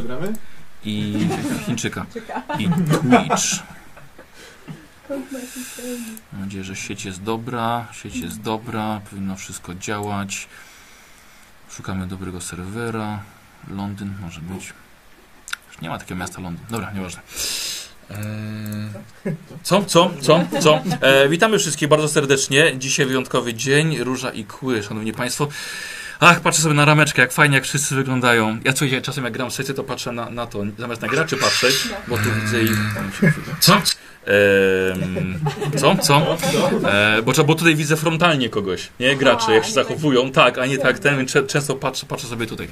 co gramy? i Chińczyka. I Twitch. Mam nadzieję, że sieć jest dobra. Sieć jest dobra, powinno wszystko działać. Szukamy dobrego serwera. Londyn może być. Już nie ma takiego miasta Londyn. Dobra, nieważne. Eee, Co, co, co, co? E, witamy wszystkich bardzo serdecznie. Dzisiaj wyjątkowy dzień. Róża i kły, szanowni państwo. Ach, patrzę sobie na rameczkę, jak fajnie, jak wszyscy wyglądają. Ja co, czasem jak gram w sesję, to patrzę na, na to, zamiast na graczy patrzeć, bo tu widzę ich... Co? Ehm, co? Co? E, bo, bo tutaj widzę frontalnie kogoś, nie? Graczy, jak się zachowują. Tak, a nie tak, ten często patrzę, patrzę sobie tutaj.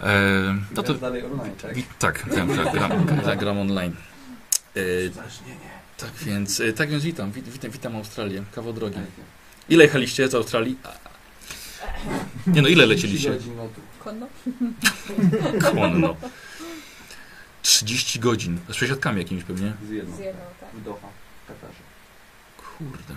E, no to... dalej online, tak? Tak, gram, tak, gram, gram, online. E, tak więc, e, tak więc witam, wit, witam, witam Australię, kawał drogi. Ile jechaliście z Australii? Nie no, ile lecieliście? Konno? Konno. 30 godzin. Z przesiadkami jakimiś pewnie. Z jedną. Z jedną, tak. W Doha, w Katarze. Kurde.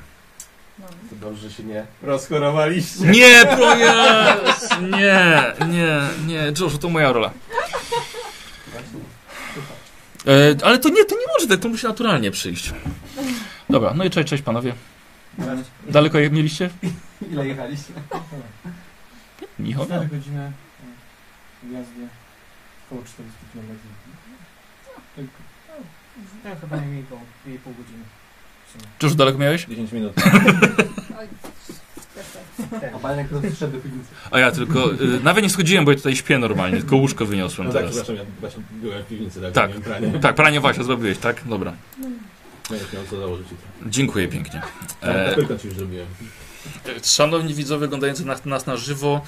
No. To dobrze, że się nie rozchorowaliście. Nie, projes! Nie, nie, nie. Josh, to moja rola. E, ale to nie, to nie może tak, to musi naturalnie przyjść. Dobra, no i cześć, cześć panowie. Daleko je mieliście? Ile jechaliście? Michał? 4 godziny w jazdzie około 400 km. Tylko. No, chyba nie mniej po 2,5 godziny. sumie. Josh, daleko miałeś? 10 minut. A Baniak rozszedł do piwnicy. A ja tylko, y, nawet nie schodziłem, bo ja tutaj śpię normalnie, tylko łóżko wyniosłem No tak, teraz. przepraszam, ja właśnie byłem w piwnicy, tak? Tak. Pranie. Tak, pranie Wasia zrobiłeś, tak? Dobra. Założyć jutro. Dziękuję pięknie. E... E, Tylko ci już zrobiłem. Szanowni widzowie oglądający nas, nas na żywo, e,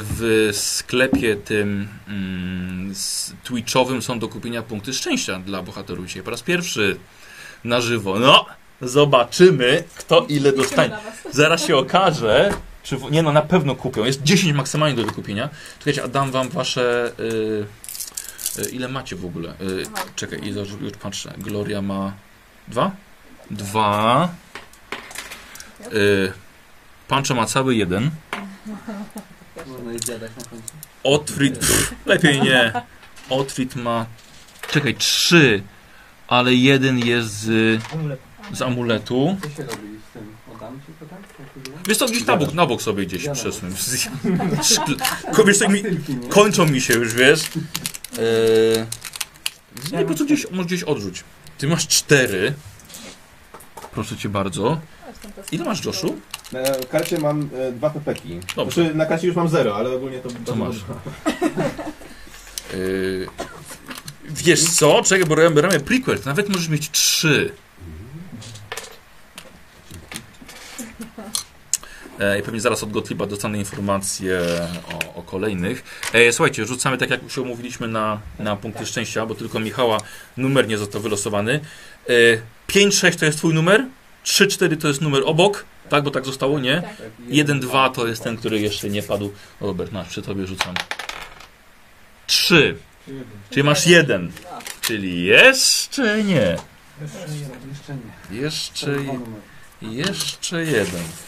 w sklepie tym mm, twitchowym są do kupienia punkty szczęścia dla bohaterów dzisiaj po raz pierwszy na żywo. No, zobaczymy, kto ile dostanie. Zaraz się okaże, czy. w- Nie no, na pewno kupią. Jest 10 maksymalnie do wykupienia. Czekajcie, a dam wam wasze. Y, y, ile macie w ogóle? Y, czekaj, już patrzę. Gloria ma. Dwa? Dwa. Y, Pancho ma cały jeden. Można na końcu. Otfrid. Pff, lepiej nie. Otfrid ma. Czekaj, trzy. Ale jeden jest z, Amulet. z amuletu. Co się robi z tym? Oddam ci to tak? Jak to było? Wiesz co, gdzieś na bok, na bok sobie gdzieś przesunąć. Szkl- Wiesz co, mi, Pastylki, nie? kończą mi się już, wiesz. Eee, nie, po co gdzieś, może gdzieś odrzuć. Ty masz cztery. Proszę cię bardzo. Ile masz, Joshu? Na karcie mam e, dwa pepeki. Dobrze. Znaczy, na karcie już mam zero, ale ogólnie to... Co masz? Eee, wiesz co? Czekaj, bo ramy prequel. Nawet możesz mieć trzy. E, I pewnie zaraz od Gottlieba dostanę informacje o, o kolejnych. E, słuchajcie, rzucamy tak jak się umówiliśmy na, na punkty szczęścia, bo tylko Michała numer nie został wylosowany. E, 5-6 to jest twój numer, 3-4 to jest numer obok, tak, bo tak zostało, nie? Tak. Tak, 1-2 to jest ten, który jeszcze nie padł. Robert, masz, przy tobie rzucam. 3, czyli masz jeden, czyli jeszcze nie. Jeszcze jeden. Jeszcze nie. Jeszcze, jeszcze jeden. Yy, yy,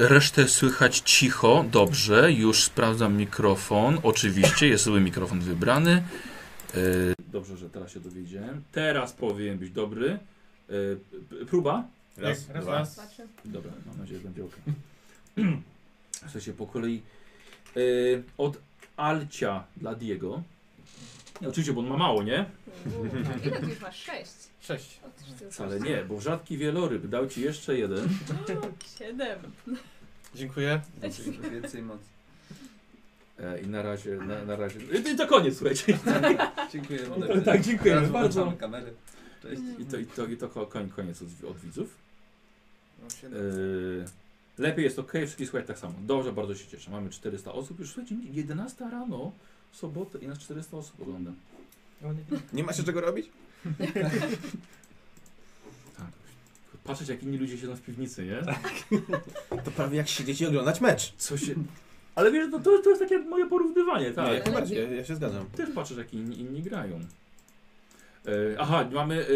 resztę słychać cicho, dobrze, już sprawdzam mikrofon. Oczywiście, jest zły mikrofon wybrany. Yy, dobrze, że teraz się dowiedziałem. Teraz powinien być dobry. Próba? Raz, raz, dwa. raz. Dobra, mam nadzieję, że będzie ok. Słuchajcie, po kolei od Alcia dla Diego. Oczywiście, bo on ma mało, nie? Ile tu już masz? Sześć. Sześć. Wcale nie, bo rzadki wieloryb dał ci jeszcze jeden. Siedem. Dziękuję. Więcej mocy. E, I na razie, na, na razie. I to koniec, słuchajcie. Dziękuję. Tak, dziękujemy Teraz bardzo. włączamy kamery. Cześć. I to, i to, i to ko- koń, koniec od, od widzów. No, E, siedem. lepiej jest ok, wszystkich słuchać tak samo. Dobrze, bardzo się cieszę. Mamy 400 osób. Już słuchajcie, 11 rano, w sobotę i nas 400 osób ogląda. No, nie- Nie macie czego robić? Tak. Patrzeć jak inni ludzie siedzą w piwnicy, nie? To prawie jak siedzieć i oglądać mecz. Co się... Ale wiesz, no to, to jest takie moje porównywanie, Nie, tak. jak najbardziej, ja, ja się zgadzam. Też patrzysz jak inni, inni grają. E, aha, mamy e,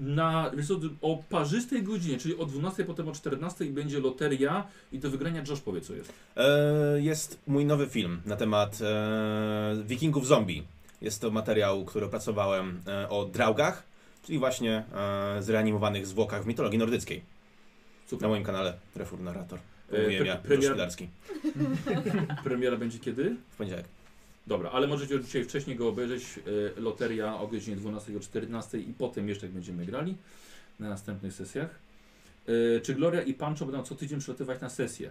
na, wiesz co, o parzystej godzinie, czyli o 12, potem o 14 będzie loteria i do wygrania Josh powie co jest. E, jest mój nowy film na temat e, wikingów zombie. Jest to materiał, który opracowałem e, o draugach, czyli właśnie e, zreanimowanych zwłokach w mitologii nordyckiej. Super. Na moim kanale Refur Narrator. E, Mówiłem pre- ja, premier-. Premiera będzie kiedy? W poniedziałek. Dobra, ale możecie już dzisiaj wcześniej go obejrzeć. Loteria o godzinie 12 o 14 i potem jeszcze jak będziemy grali na następnych sesjach. E, czy Gloria i Pancho będą co tydzień przylatywać na sesję?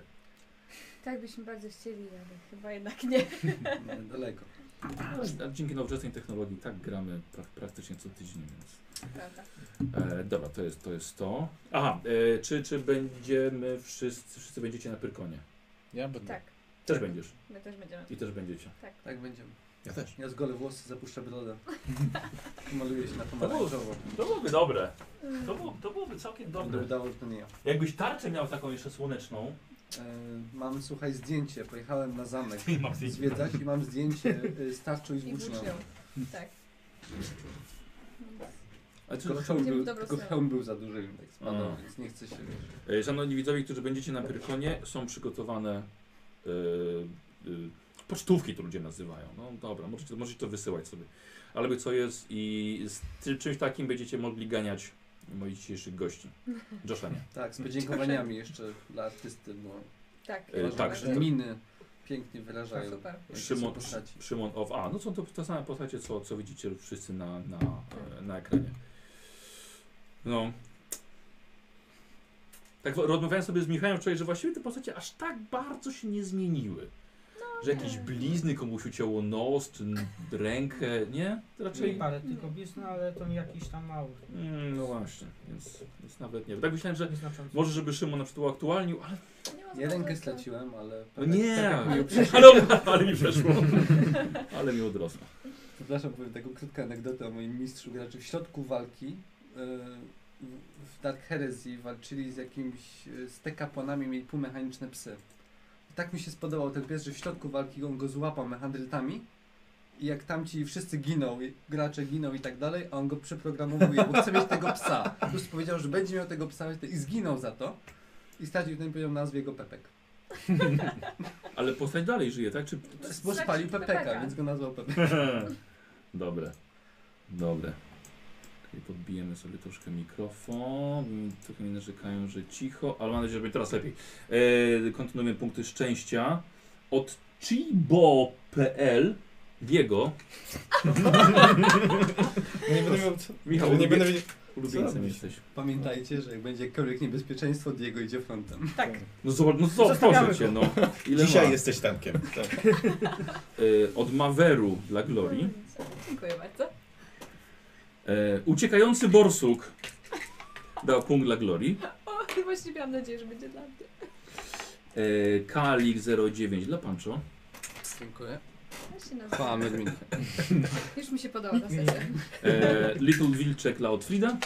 Tak byśmy bardzo chcieli, ale chyba jednak nie. Daleko. A dzięki nowoczesnej technologii tak gramy pra praktycznie co tydzień, więc. Prawda. E, dobra, to jest to. Jest to. Aha, e, czy, czy będziemy wszyscy, wszyscy będziecie na Pyrkonie? Ja będę. Tak, Też będziesz. my też będziemy. I też będziecie. Tak będziemy. Ja też. Ja z gole włosy zapuszczę brodę. Maluję się na pomarańczowo. To byłoby dobre. To, było, to byłoby całkiem to nie ja. Jakbyś tarczę miał taką jeszcze słoneczną. E, mam, słuchaj, zdjęcie. Pojechałem na zamek Mam zdjęcie. zwiedzać i mam zdjęcie e, z tarczą i z I włócznią. włócznią. Tak. A czy, Tylko hełm, Idziemy był, w dobrą tylko stronę. hełm był za duży tak A. więc nie chcę się... wiesz. E, Szanowni widzowie, którzy będziecie na Pyrkonie, są przygotowane e, e, pocztówki, to ludzie nazywają. No dobra, możecie, możecie to wysyłać sobie. Ale by co jest i z ty- czymś takim będziecie mogli ganiać moich dzisiejszych gości. Josha nie. Tak, z podziękowaniami jeszcze dla artysty, bo Tak, E, tak, że miny pięknie wyrażają. super. Szymon. Szymon of. A, no są to te same postacie, co, co widzicie wszyscy na, na, e, na ekranie. No. Tak rozmawiałem sobie z Michałem wczoraj, że właściwie te postacie aż tak bardzo się nie zmieniły. Że jakieś nie. blizny komuś ucięło nos, czy rękę, nie? Raczej. Parę tylko blizn, ale to jakiś tam mały. Mm, no właśnie, więc, więc nawet nie. wiem. Tak myślałem, że może żeby Szymon na przykład uaktualnił, ale. Nie rękę straciłem, ale... No nie, ale, ale mi przeszło. Ale mi odrosło. Przepraszam, powiem taką krótką anegdotę o moim mistrzu graczy. W środku walki yy, w- Dark Heresy walczyli z jakimś, yy, z te kapłanami, mieli półmechaniczne psy. Tak mi się spodobał ten pies, że w środku walki on go złapał mechandrytami i jak tamci wszyscy giną, i gracze giną i tak dalej, a on go przeprogramowuje, bo chce mieć tego psa. Plus powiedział, że będzie miał tego psa i zginął za to. I stracił ten powiedział nazwie go Pepek. Ale postać dalej żyje, tak? Czy... Bo spalił Pepeka, Pepeka. więc go nazwał Pepek. Dobre. Dobre. Czyli podbijemy sobie troszkę mikrofon. Trochę mi narzekają, że cicho, ale mam nadzieję, że będzie teraz lepiej. E, kontynuujemy punkty szczęścia. Od chibo.pl Diego. Ja nie będę miał co. Michał, nie będę wiedział. Ulubieńcem jesteś. Pamiętajcie, że jak będzie jakiekolwiek niebezpieczeństwo, Diego idzie frontem. Tak. No zobacz, no zobacz, proszę cię, no. Ile Dzisiaj ma? jesteś tankiem. Tak. Od Maveru dla Glorii. Dziękuję bardzo. E, uciekający borsuk dał punkt dla Glorii. O, właśnie miałam nadzieję, że będzie dla mnie. E, Kalik 09 dla Pancho. Dziękuję. Ja się nazywa. Chwała Medmin. Już mi się podoba ta sesja. E, Little Wilczek dla Otfrida.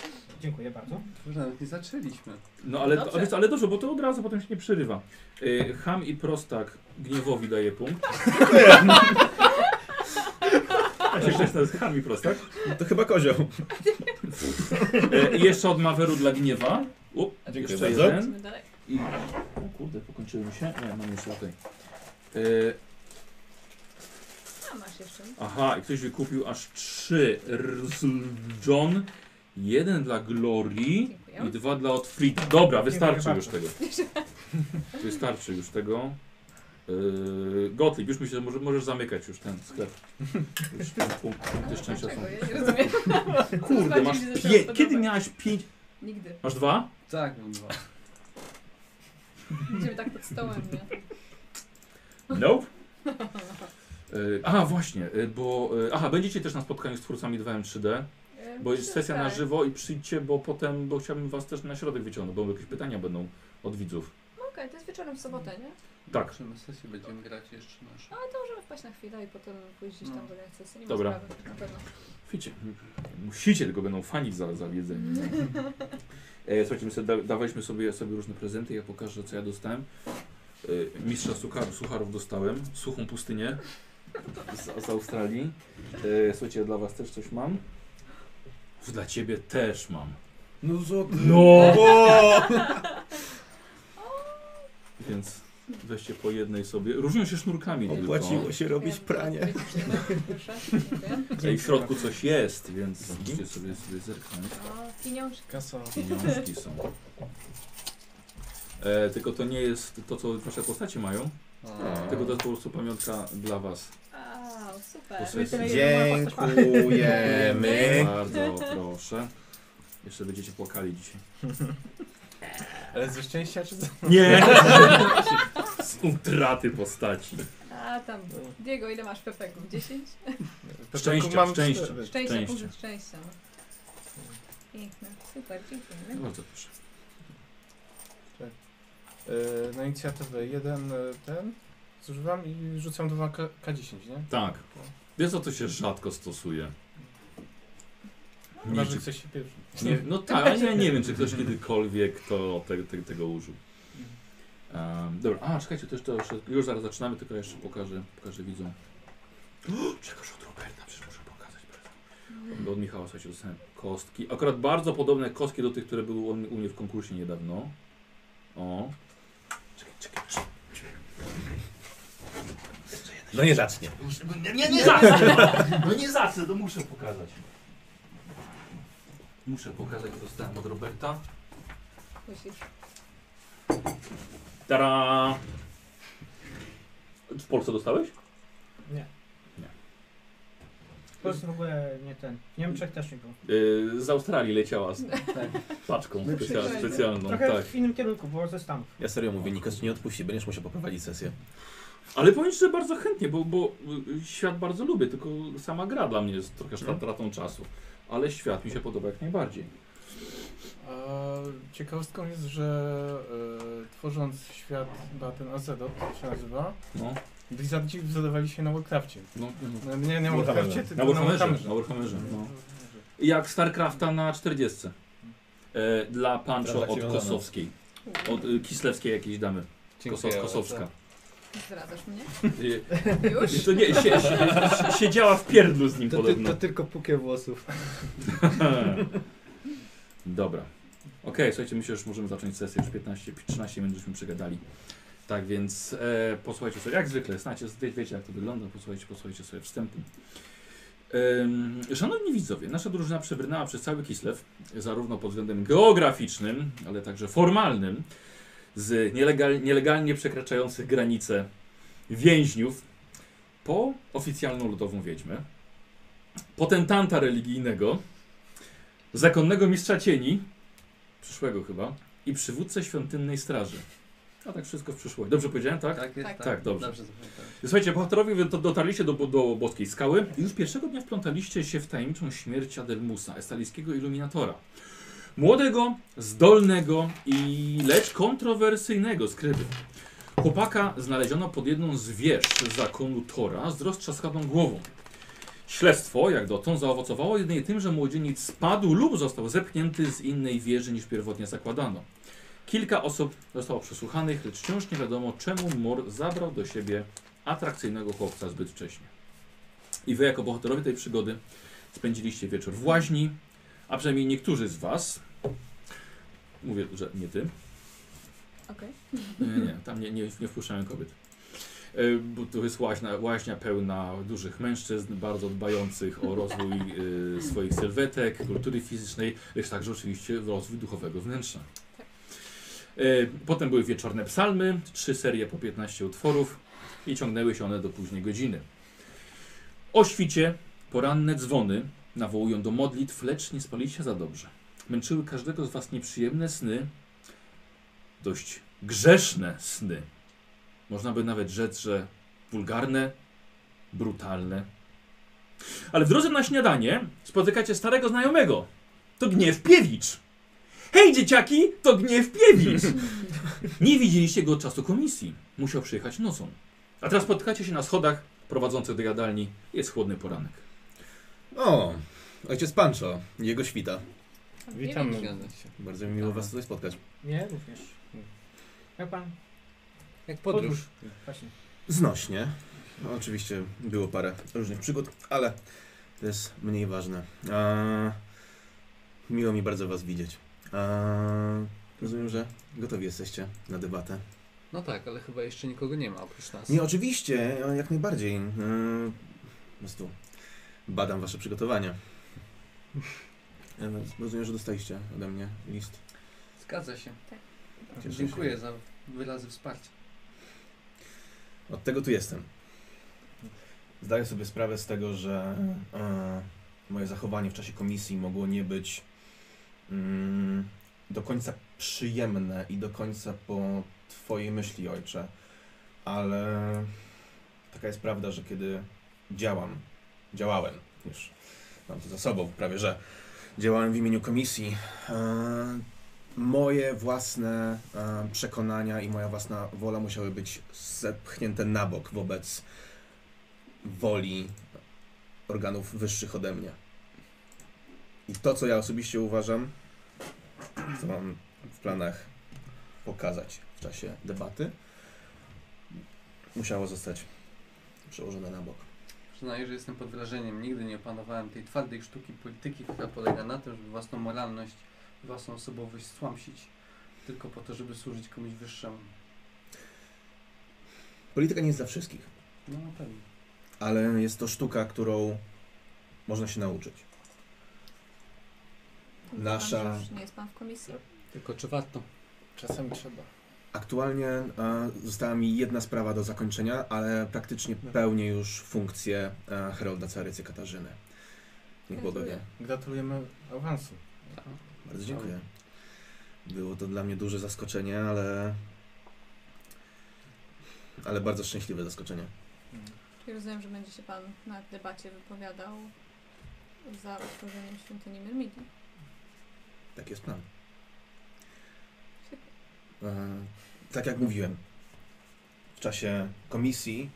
Dziękuję bardzo. Może nawet nie zaczęliśmy. No ale, Dobrze. ale, ale dobrze, bo to od razu potem się nie przerywa. E, Ham i prostak gniewowi daje punkt. Ktoś to jest i prostak. To chyba kozioł. E, I jeszcze od Maweru dla gniewa. U, Dziękuję jeszcze bardzo. jeden. I... O kurde, pokończyłem się. Nie, mam jeszcze tutaj. E, A, masz jeszcze. aha, i ktoś wykupił aż trzy John. Jeden dla Glorii Dziękuję. i dwa dla Otfrida. Dobra, wystarczy Dziękuję już tego. Wystarczy już tego. Yy, Gottlieb, już myślę, że może, możesz zamykać już ten sklep. Już punkt- punkty szczęścia są. Dlaczego? Ja nie rozumiem. Kurde, masz zaczęło pie... Kiedy miałaś pięć? Nigdy. Masz dwa? Tak, mam dwa. Idziemy tak pod stołem, nie? Nope. Yy, aha, właśnie, yy, bo... Yy, aha, będziecie też na spotkaniu z twórcami 2M3D, E, bo jest myślę, sesja na tak. żywo i przyjdźcie, bo potem, bo chciałbym was też na środek wyciągnąć, bo jakieś pytania będą od widzów. No Okej, to jest wieczorem w sobotę, nie? Tak. Czy na sesji będziemy grać jeszcze nasz. Ale to możemy wpaść na chwilę i potem pójść gdzieś tam No. do sesji. Nie Dobra. ma sprawy, na pewno. Wiecie, musicie, tylko będą fani za, za jedzenie. E, słuchajcie, my sobie da, dawaliśmy sobie, sobie różne prezenty, ja pokażę co ja dostałem. E, mistrza sucharów, sucharów dostałem, suchą pustynię z, z Australii. E, słuchajcie, ja dla was też coś mam. Dla ciebie też mam. No co? No! Więc weźcie po jednej sobie. Różnią się sznurkami tylko. Opłaciło się robić pranie. I w środku coś jest, więc musicie sobie, sobie zerknąć. Pieniążki. Kasa. Pieniążki są. E, tylko to nie jest to, co wasze postacie mają, tylko to jest po prostu pamiątka dla was. Wow, super. Ma. Dziękujemy. Bardzo proszę. Jeszcze będziecie płakali dzisiaj. Ale ze szczęścia czy co? Nie! Z utraty postaci. A tam, Diego, ile masz pepeków? 10? Szczęścia, Mam szczęścia. cztery. Szczęścia, Szczęście. punkt szczęścia. No. Piękne, super, dziękujemy. Bardzo proszę. E, na inicjatywę jeden e, ten zużywam i rzucam dwa K- K10, nie? Tak. Wiesz co to się rzadko stosuje? Chyba, Nie, że czy, chce się pierwszy. nie, no tak, ale ja nie wiem, czy ktoś kiedykolwiek to, te, te, tego użył. Um, dobra, a czekajcie, to jeszcze, już zaraz zaczynamy, tylko jeszcze pokażę, pokażę widzom. Czegoś od Roberta, przecież muszę pokazać. Bo Od Michała, słuchajcie, dostałem kostki. Akurat bardzo podobne kostki do tych, które były u mnie- w konkursie niedawno. O. Czekaj, czekaj, czekaj. No nie zacznie. Nie, nie, nie zacznę! No nie zacznę, to muszę pokazać. Muszę pokazać, co dostałem od Roberta. Musisz. Tara! W Polsce dostałeś? Nie. Nie. W Polsce w ogóle nie ten. W Niemczech też nie było. Yy, z Australii leciała z Tak. paczką My specja przyjechali. specjalną. Trochę Tak. w innym kierunku, było ze Stanów. Ja serio mówię, Nikos nie odpuści, będziesz musiał poprowadzić sesję. Ale powiem że bardzo chętnie, bo, bo y, świat bardzo lubię, tylko sama gra dla mnie jest trochę No. stratą czasu. Ale świat mi się podoba jak najbardziej. A ciekawostką jest, że e, tworząc świat, chyba ten Azedot się nazywa, No, Blizzardzi wzorowali się na Warcrafcie. no, no. No, nie, nie na Warhammerze. Warcrafcie, Na Warhammerze. Na Warhammerze, no. Jak StarCrafta na 40. E, dla Pancho od. Kosowskiej. Od y, Kislewskiej jakiejś damy. Koso, Kosowska. Zdradzasz mnie? Już? to nie, sie, sie, siedziała w pierdlu z nim To, ty, podobno. to tylko pukiel włosów. Dobra. Okej, słuchajcie, myślę, że już możemy zacząć sesję. Już 15, 13 minut żeśmy przegadali. Tak więc e, posłuchajcie sobie, jak zwykle, znacie, wie- wiecie jak to wygląda, posłuchajcie, posłuchajcie sobie wstępu. Szanowni widzowie, nasza drużyna przebrnęła przez cały Kislew, zarówno pod względem geograficznym, ale także formalnym, z nielegal, nielegalnie przekraczających granice więźniów, po oficjalną ludową wiedźmę, potentanta religijnego, zakonnego mistrza cieni, przyszłego chyba, i przywódcę świątynnej straży. A tak wszystko w przyszłości. Dobrze powiedziałem, tak? Tak, jest, Tak. Tak, dobrze. Dobrze. Słuchajcie, bohaterowie wy dotarliście do, do boskiej skały i już pierwszego dnia wplątaliście się w tajemniczą śmierć Adelmusa, estalijskiego iluminatora. Młodego, zdolnego i lecz kontrowersyjnego skryby. Chłopaka znaleziono pod jedną z wież zakonu Tora z roztrzaskaną głową. Śledztwo, jak dotąd, zaowocowało jedynie tym, że młodzieniec spadł lub został zepchnięty z innej wieży niż pierwotnie zakładano. Kilka osób zostało przesłuchanych, lecz wciąż nie wiadomo, czemu Mor zabrał do siebie atrakcyjnego chłopca zbyt wcześnie. I wy, jako bohaterowie tej przygody, spędziliście wieczór w łaźni, a przynajmniej niektórzy z was, mówię, że nie ty, Okej. nie, nie, tam nie, nie, nie wpuszczałem kobiet. E, Bo to jest łaźnia, łaźnia pełna dużych mężczyzn, bardzo dbających o rozwój e, swoich sylwetek, kultury fizycznej, lecz także oczywiście rozwój duchowego wnętrza. E, Potem były wieczorne psalmy, trzy serie po 15 utworów i ciągnęły się one do późnej godziny. O świcie poranne dzwony nawołują do modlitw, lecz nie spaliście za dobrze. Męczyły każdego z was nieprzyjemne sny, dość grzeszne sny. Można by nawet rzec, że wulgarne, brutalne. Ale w drodze na śniadanie spotykacie starego znajomego. To Gniew Piewicz. Hej dzieciaki, to Gniew Piewicz. Nie widzieliście go od czasu komisji. Musiał przyjechać nocą. A teraz spotykacie się na schodach prowadzących do jadalni. Jest chłodny poranek. O, ojciec Pancho jego świta. Witam. Bardzo mi miło was tutaj spotkać. Nie, również. Jak pan? Jak podróż. Właśnie. Znośnie. No, oczywiście było parę różnych przygód, ale to jest mniej ważne. Eee, Miło mi bardzo Was widzieć. A, rozumiem, że gotowi jesteście na debatę. No tak, ale chyba jeszcze nikogo nie ma oprócz nas. Nie, oczywiście, jak najbardziej. Yy, po prostu badam Wasze przygotowania. E, Rozumiem, że dostaliście ode mnie list. Zgadza się. Cieszę się. Dziękuję za wyrazy wsparcia. Od tego tu jestem. Zdaję sobie sprawę z tego, że e, moje zachowanie w czasie komisji mogło nie być mm, do końca przyjemne i do końca po Twojej myśli, ojcze. Ale taka jest prawda, że kiedy działam, działałem już, mam to za sobą prawie, że działałem w imieniu komisji, e, moje własne e, przekonania i moja własna wola musiały być zepchnięte na bok wobec woli organów wyższych ode mnie. I to, co ja osobiście uważam, co mam w planach pokazać w czasie debaty, musiało zostać przełożone na bok. Przyznaję, że jestem pod wrażeniem. Nigdy nie opanowałem tej twardej sztuki polityki, która polega na tym, żeby własną moralność, własną osobowość stłamsić tylko po to, żeby służyć komuś wyższemu. Polityka nie jest dla wszystkich, No na pewno. ale jest to sztuka, którą można się nauczyć. Nasza- Pan, że już nie jest pan w komisji? Tylko czy warto? Czasami trzeba. Aktualnie e, została mi jedna sprawa do zakończenia, ale praktycznie pełnię już funkcję e, Herolda Carycy Katarzyny. Niech Boga wie. Gratulujemy awansu. Bardzo dziękuję. Było to dla mnie duże zaskoczenie, ale ale bardzo szczęśliwe zaskoczenie. I rozumiem, że będzie się pan na debacie wypowiadał za utworzeniem świątyni Myrmidii. Tak jest plan. E, tak jak mówiłem, w czasie komisji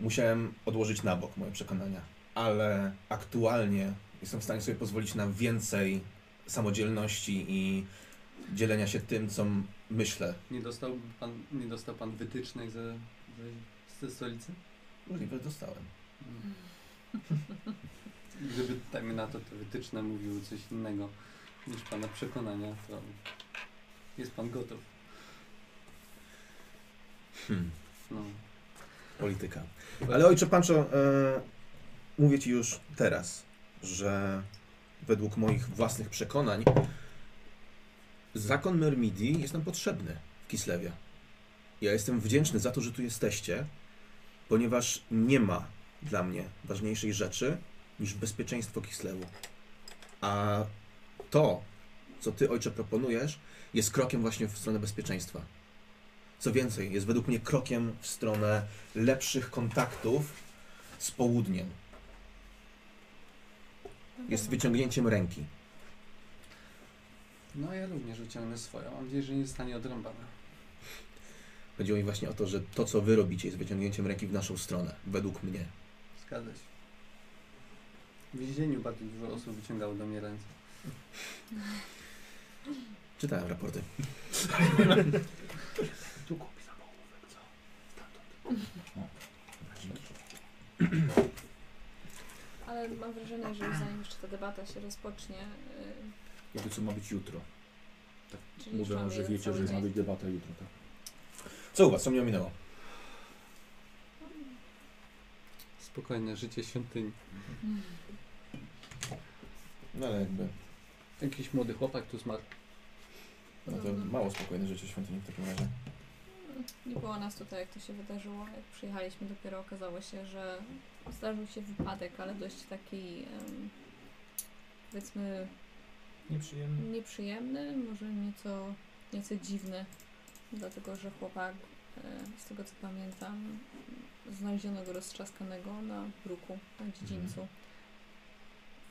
musiałem odłożyć na bok moje przekonania, ale aktualnie jestem w stanie sobie pozwolić na więcej samodzielności i dzielenia się tym, co myślę. Nie dostał pan, nie dostał pan wytycznych ze, ze, ze stolicy? Możliwe, dostałem. Gdyby, dajmy na to, te wytyczne mówiły coś innego niż pana przekonania, to jest pan gotów. Hmm, No. polityka. Ale ojcze Pancho, e, mówię ci już teraz, że według moich własnych przekonań zakon Myrmidii jest nam potrzebny w Kislewie. Ja jestem wdzięczny za to, że tu jesteście, ponieważ nie ma dla mnie ważniejszej rzeczy niż bezpieczeństwo Kislewu. A to, co ty, ojcze, proponujesz, jest krokiem właśnie w stronę bezpieczeństwa. Co więcej, jest według mnie krokiem w stronę lepszych kontaktów z południem. Jest wyciągnięciem ręki. no ja również wyciągnę swoją. Mam nadzieję, że nie zostanie odrąbana. Chodziło mi właśnie o to, że to, co wy robicie, jest wyciągnięciem ręki w naszą stronę, według mnie. Zgadza się. W więzieniu bardzo dużo osób wyciągało do mnie ręce. Czytałem raporty. Tu kupi zapołówek, co? Ale mam wrażenie, że zanim jeszcze ta debata się rozpocznie, yy, Jakby co ma być jutro. czyli już Mówią, że wiecie, że ma być debata jutro, tak? Co u was? Co mnie ominęło? Spokojne życie świątyni. No ale jakby, Jakiś młody chłopak tu zmarł. no to mało spokojne życie świątyni w takim razie. Nie było nas tutaj, jak to się wydarzyło. Jak przyjechaliśmy, dopiero okazało się, że zdarzył się wypadek, ale dość taki, em, powiedzmy, Nieprzyjemny. nieprzyjemny, może nieco, nieco dziwny, dlatego że chłopak, e, z tego co pamiętam, znaleziono go roztrzaskanego na bruku, na dziedzińcu,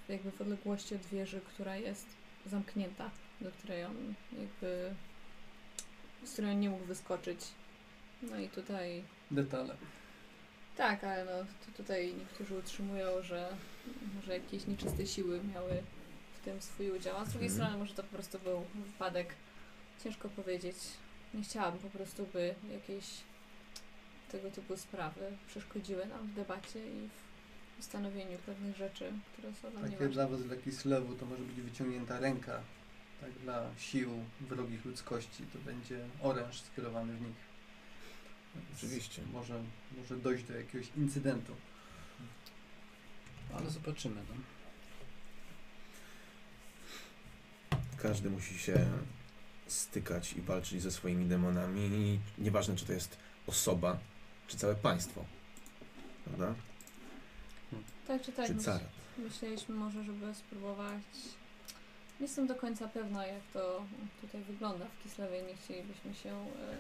jakby w odległości od wieży, która jest zamknięta, do której on jakby, z której on nie mógł wyskoczyć. No i tutaj Detale. tak, ale no to tutaj niektórzy utrzymują, że może jakieś nieczyste siły miały w tym swój udział, a z drugiej Mhm. strony może to po prostu był wypadek. Ciężko powiedzieć. Nie chciałabym po prostu, by jakieś tego typu sprawy przeszkodziły nam w debacie i w ustanowieniu pewnych rzeczy, które są dla mnie Takie dla was dla Kislewu to może być wyciągnięta ręka. Tak dla sił wrogich ludzkości to będzie oręż skierowany w nich. Więc Oczywiście. Może, może dojść do jakiegoś incydentu. Ale zobaczymy. No. Każdy musi się stykać i walczyć ze swoimi demonami. I nieważne, czy to jest osoba, czy całe państwo. Prawda? Tak czy tak, czy carat. myśleliśmy może, żeby spróbować. Nie jestem do końca pewna, jak to tutaj wygląda w Kislewie. Nie chcielibyśmy się e,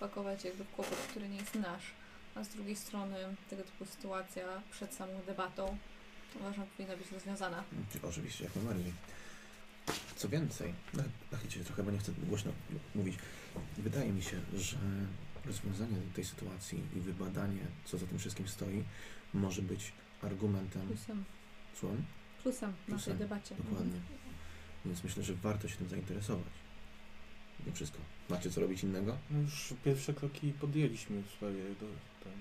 pakować jakby w kłopot, który nie jest nasz. A z drugiej strony tego typu sytuacja przed samą debatą uważam powinna być rozwiązana. Oczywiście, jak najbardziej. Co więcej, na- nachylcie się trochę, bo nie chcę głośno mówić. Wydaje mi się, że rozwiązanie tej sytuacji i wybadanie, co za tym wszystkim stoi, może być argumentem. Plusem, Słucham? plusem w naszej Plusem, debacie. Dokładnie. Więc myślę, że warto się tym zainteresować. Nie wszystko. Macie co robić innego? No już pierwsze kroki podjęliśmy w sprawie do, tam,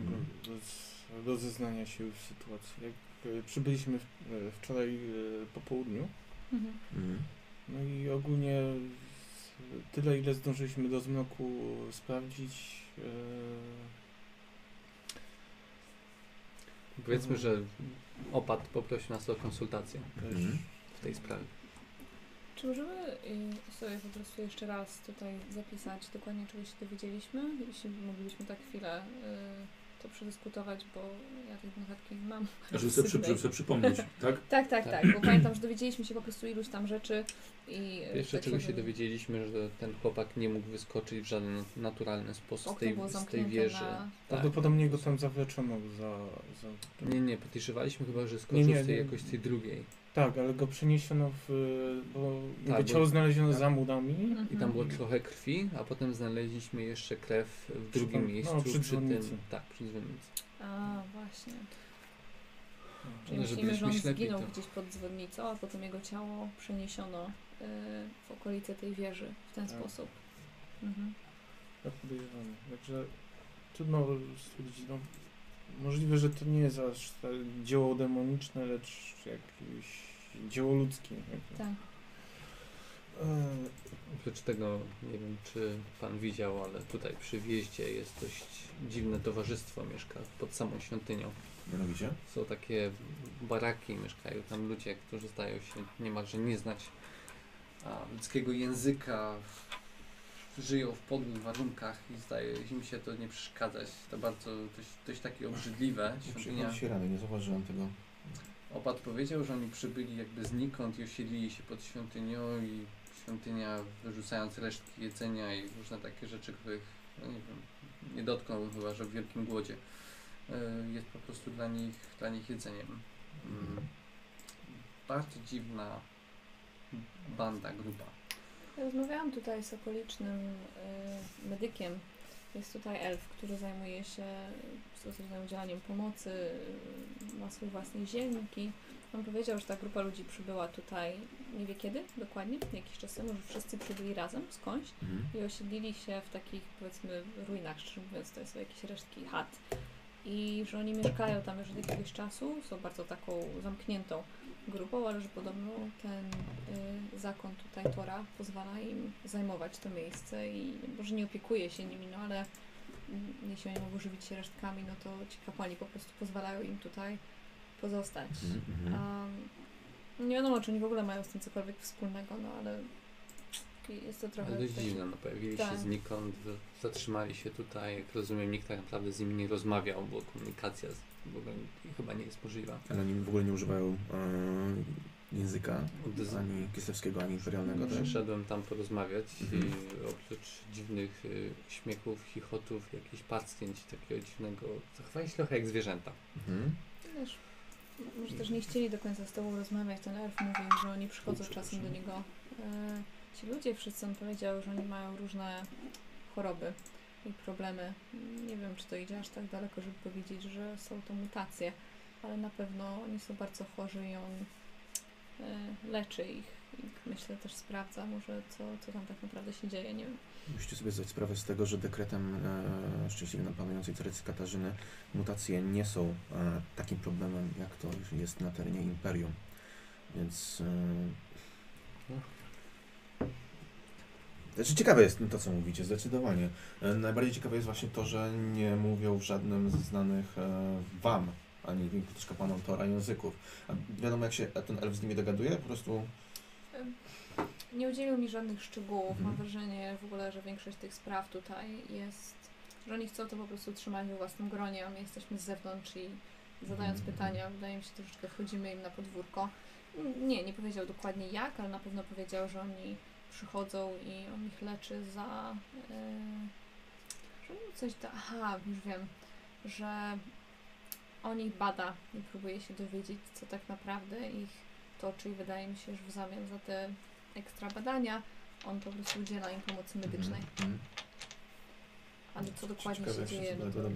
Mhm. roz, rozeznania się w sytuacji. Jak e, przybyliśmy w, e, wczoraj e, po południu, Mhm. Mhm. no i ogólnie tyle, ile zdążyliśmy do zmroku sprawdzić. Powiedzmy, że opad poprosił nas o konsultację Mhm. w tej sprawie. Czy możemy y, sobie po prostu jeszcze raz tutaj zapisać dokładnie czego się dowiedzieliśmy? Jeśli moglibyśmy tak chwilę y, to przedyskutować, bo ja tej notatki mam. Żeby sobie, przy, żeby sobie przypomnieć, tak? Tak, tak, Tak. tak, bo pamiętam, że dowiedzieliśmy się po prostu iluś tam rzeczy i... y, Jeszcze tak czego się dowiedzieliśmy, że ten chłopak nie mógł wyskoczyć w żaden naturalny sposób z tej, z tej wieży. na- Tak. Prawdopodobnie go tam zawleczono za... za Nie, nie, podejrzewaliśmy chyba, że skoczył Nie, nie, z tej nie. jakoś tej drugiej. Tak, ale go przeniesiono w... bo Tak, jego ciało bo- znaleziono tak. za murami. Mhm. I tam było trochę krwi, a potem znaleźliśmy jeszcze krew w Przy drugim tam- miejscu no, przy tym. dzwonnicy. Tak, przy dzwonnicy. A, właśnie. Czyli Ale myślimy, że on zginął to- gdzieś pod dzwonnicą, a potem jego ciało przeniesiono y, w okolice tej wieży w ten Tak. sposób. Mhm. Tak podejrzewamy. Także trudno stwierdzić, no, możliwe, że to nie jest aż dzieło demoniczne, lecz jakieś dzieło ludzkie. jakby. Tak. E, Oprócz tego, nie wiem czy pan widział, ale tutaj przy wjeździe jest dość dziwne towarzystwo, mieszka pod samą świątynią. Mianowicie? Są takie baraki, mieszkają tam ludzie, którzy zdają się niemalże nie znać A ludzkiego języka żyją w podłych warunkach i zdaje im się to nie przeszkadzać. To bardzo dość, dość takie obrzydliwe. Świątynia się rano, nie zauważyłem tego. Opat powiedział, że oni przybyli jakby znikąd i osiedlili się pod świątynią i świątynia wyrzucając resztki jedzenia i różne takie rzeczy, których no nie wiem, nie dotknął chyba, że w wielkim głodzie e, jest po prostu dla nich, dla nich jedzeniem. Mm. Bardzo dziwna banda, grupa. Rozmawiałam tutaj z okolicznym y, medykiem. Jest tutaj elf, który zajmuje się stosownym udzielaniem pomocy, y, ma swój własny zielniki. On powiedział, że ta grupa ludzi przybyła tutaj, nie wie kiedy dokładnie, jakiś czas temu, że wszyscy przybyli razem skądś Mhm. i osiedlili się w takich powiedzmy ruinach, szczerze mówiąc, to są jakieś resztki chat. I że oni mieszkają tam już od jakiegoś czasu, są bardzo taką zamkniętą grupą, ale że podobno ten y, zakon tutaj Tora pozwala im zajmować to miejsce i może nie opiekuje się nimi, no ale mm, jeśli oni mogą żywić się resztkami, no to ci kapłani po prostu pozwalają im tutaj pozostać. Mhm. A, nie wiadomo, czy oni w ogóle mają z tym cokolwiek wspólnego, no ale jest to trochę... Ale dość dziwne, no pojawili Tak. się znikąd, zatrzymali się tutaj, jak rozumiem, nikt tak naprawdę z nimi nie rozmawiał, bo komunikacja z, w ogóle chyba nie jest możliwa. Ale oni w ogóle nie używają e, języka Od- ani kislewskiego, ani imperialnego też. Przyszedłem tam porozmawiać Mhm. i oprócz dziwnych y, śmiechów, chichotów, jakichś parsknięć takiego dziwnego, zachowali się trochę jak zwierzęta. Mhm. Wiesz, może też nie chcieli do końca z tobą rozmawiać. Ten elf mówił, że oni przychodzą czasem do niego. E, ci ludzie wszyscy, on powiedział, że oni mają różne choroby i problemy. Nie wiem, czy to idzie aż tak daleko, żeby powiedzieć, że są to mutacje, ale na pewno oni są bardzo chorzy i on e, leczy ich i myślę też sprawdza może co, co tam tak naprawdę się dzieje, nie wiem. Musicie sobie zdać sprawę z tego, że dekretem e, szczęśliwie nam panującej carycy Katarzyny mutacje nie są e, takim problemem, jak to jest na terenie Imperium. Więc... E, znaczy ciekawe jest to, co mówicie, zdecydowanie. E, najbardziej ciekawe jest właśnie to, że nie mówią w żadnym z znanych e, wam, ani też kapłanom Tora języków. A wiadomo, jak się ten elf z nimi dogaduje? Po prostu... Nie udzielił mi żadnych szczegółów. Mhm. Mam wrażenie w ogóle, że większość tych spraw tutaj jest, że oni chcą to po prostu trzymać we własnym gronie, a my jesteśmy z zewnątrz i zadając Mhm. pytania, wydaje mi się troszeczkę wchodzimy im na podwórko. Nie, nie powiedział dokładnie jak, ale na pewno powiedział, że oni przychodzą i on ich leczy za. Yy, coś da. Aha, już wiem, że on ich bada i próbuje się dowiedzieć, co tak naprawdę ich toczy i wydaje mi się, że w zamian za te ekstra badania on po prostu udziela im pomocy medycznej. Mhm. Ale co dokładnie Ciekawe, się dzieje, no to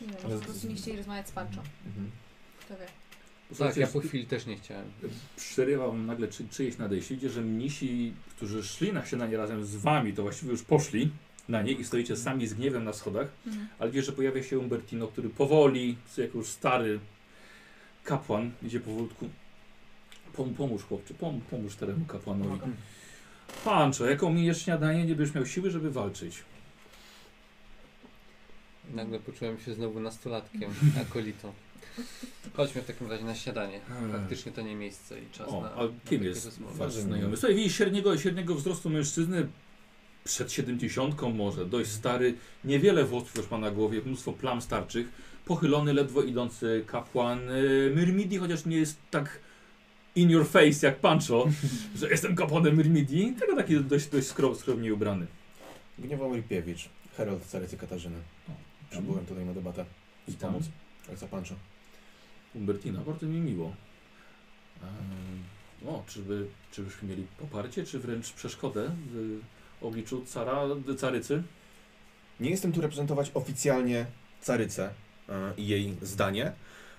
nie wiem, może po prostu nie chcieli rozmawiać z Pancho. Mhm. Kto wie. Tak, ja po chwili też nie chciałem. Przerywał nagle czy, czyjeś nadejście. Widzicie, że mnisi, którzy szli na śniadanie razem z wami, to właściwie już poszli na nie i stoicie sami z gniewem na schodach. Mhm. Ale wiesz, że pojawia się Umbertino, który powoli, jako już stary kapłan, idzie powolutku. Pom, pomóż chłopcze, pom, pomóż staremu kapłanowi. Pancho, jak ominiesz śniadanie, nie będziesz miał siły, żeby walczyć. Nagle poczułem się znowu nastolatkiem, akolitą. Chodźmy w takim razie na śniadanie. Faktycznie to nie miejsce i czas O, na. a na kim takie jest wasz znajomy? Słuchaj, widzisz średniego, średniego wzrostu mężczyzny, przed siedemdziesiątką może, dość stary, niewiele włosów już ma na głowie, mnóstwo plam starczych, pochylony, ledwo idący kapłan y, Myrmidii, chociaż nie jest tak in your face jak Pancho, że jestem kapłanem Myrmidii, tylko taki dość, dość skrom, skromnie ubrany. Gniewomir Piewicz, herald carycy Katarzyny. Przybyłem tutaj na debatę. I Z tam? Ojca Pancho. Umbertina, bardzo mi miło. Ehm, o, czyżby, czyżbyśmy mieli poparcie, czy wręcz przeszkodę w obliczu cara, carycy? Nie jestem tu reprezentować oficjalnie carycę e, i jej zdanie.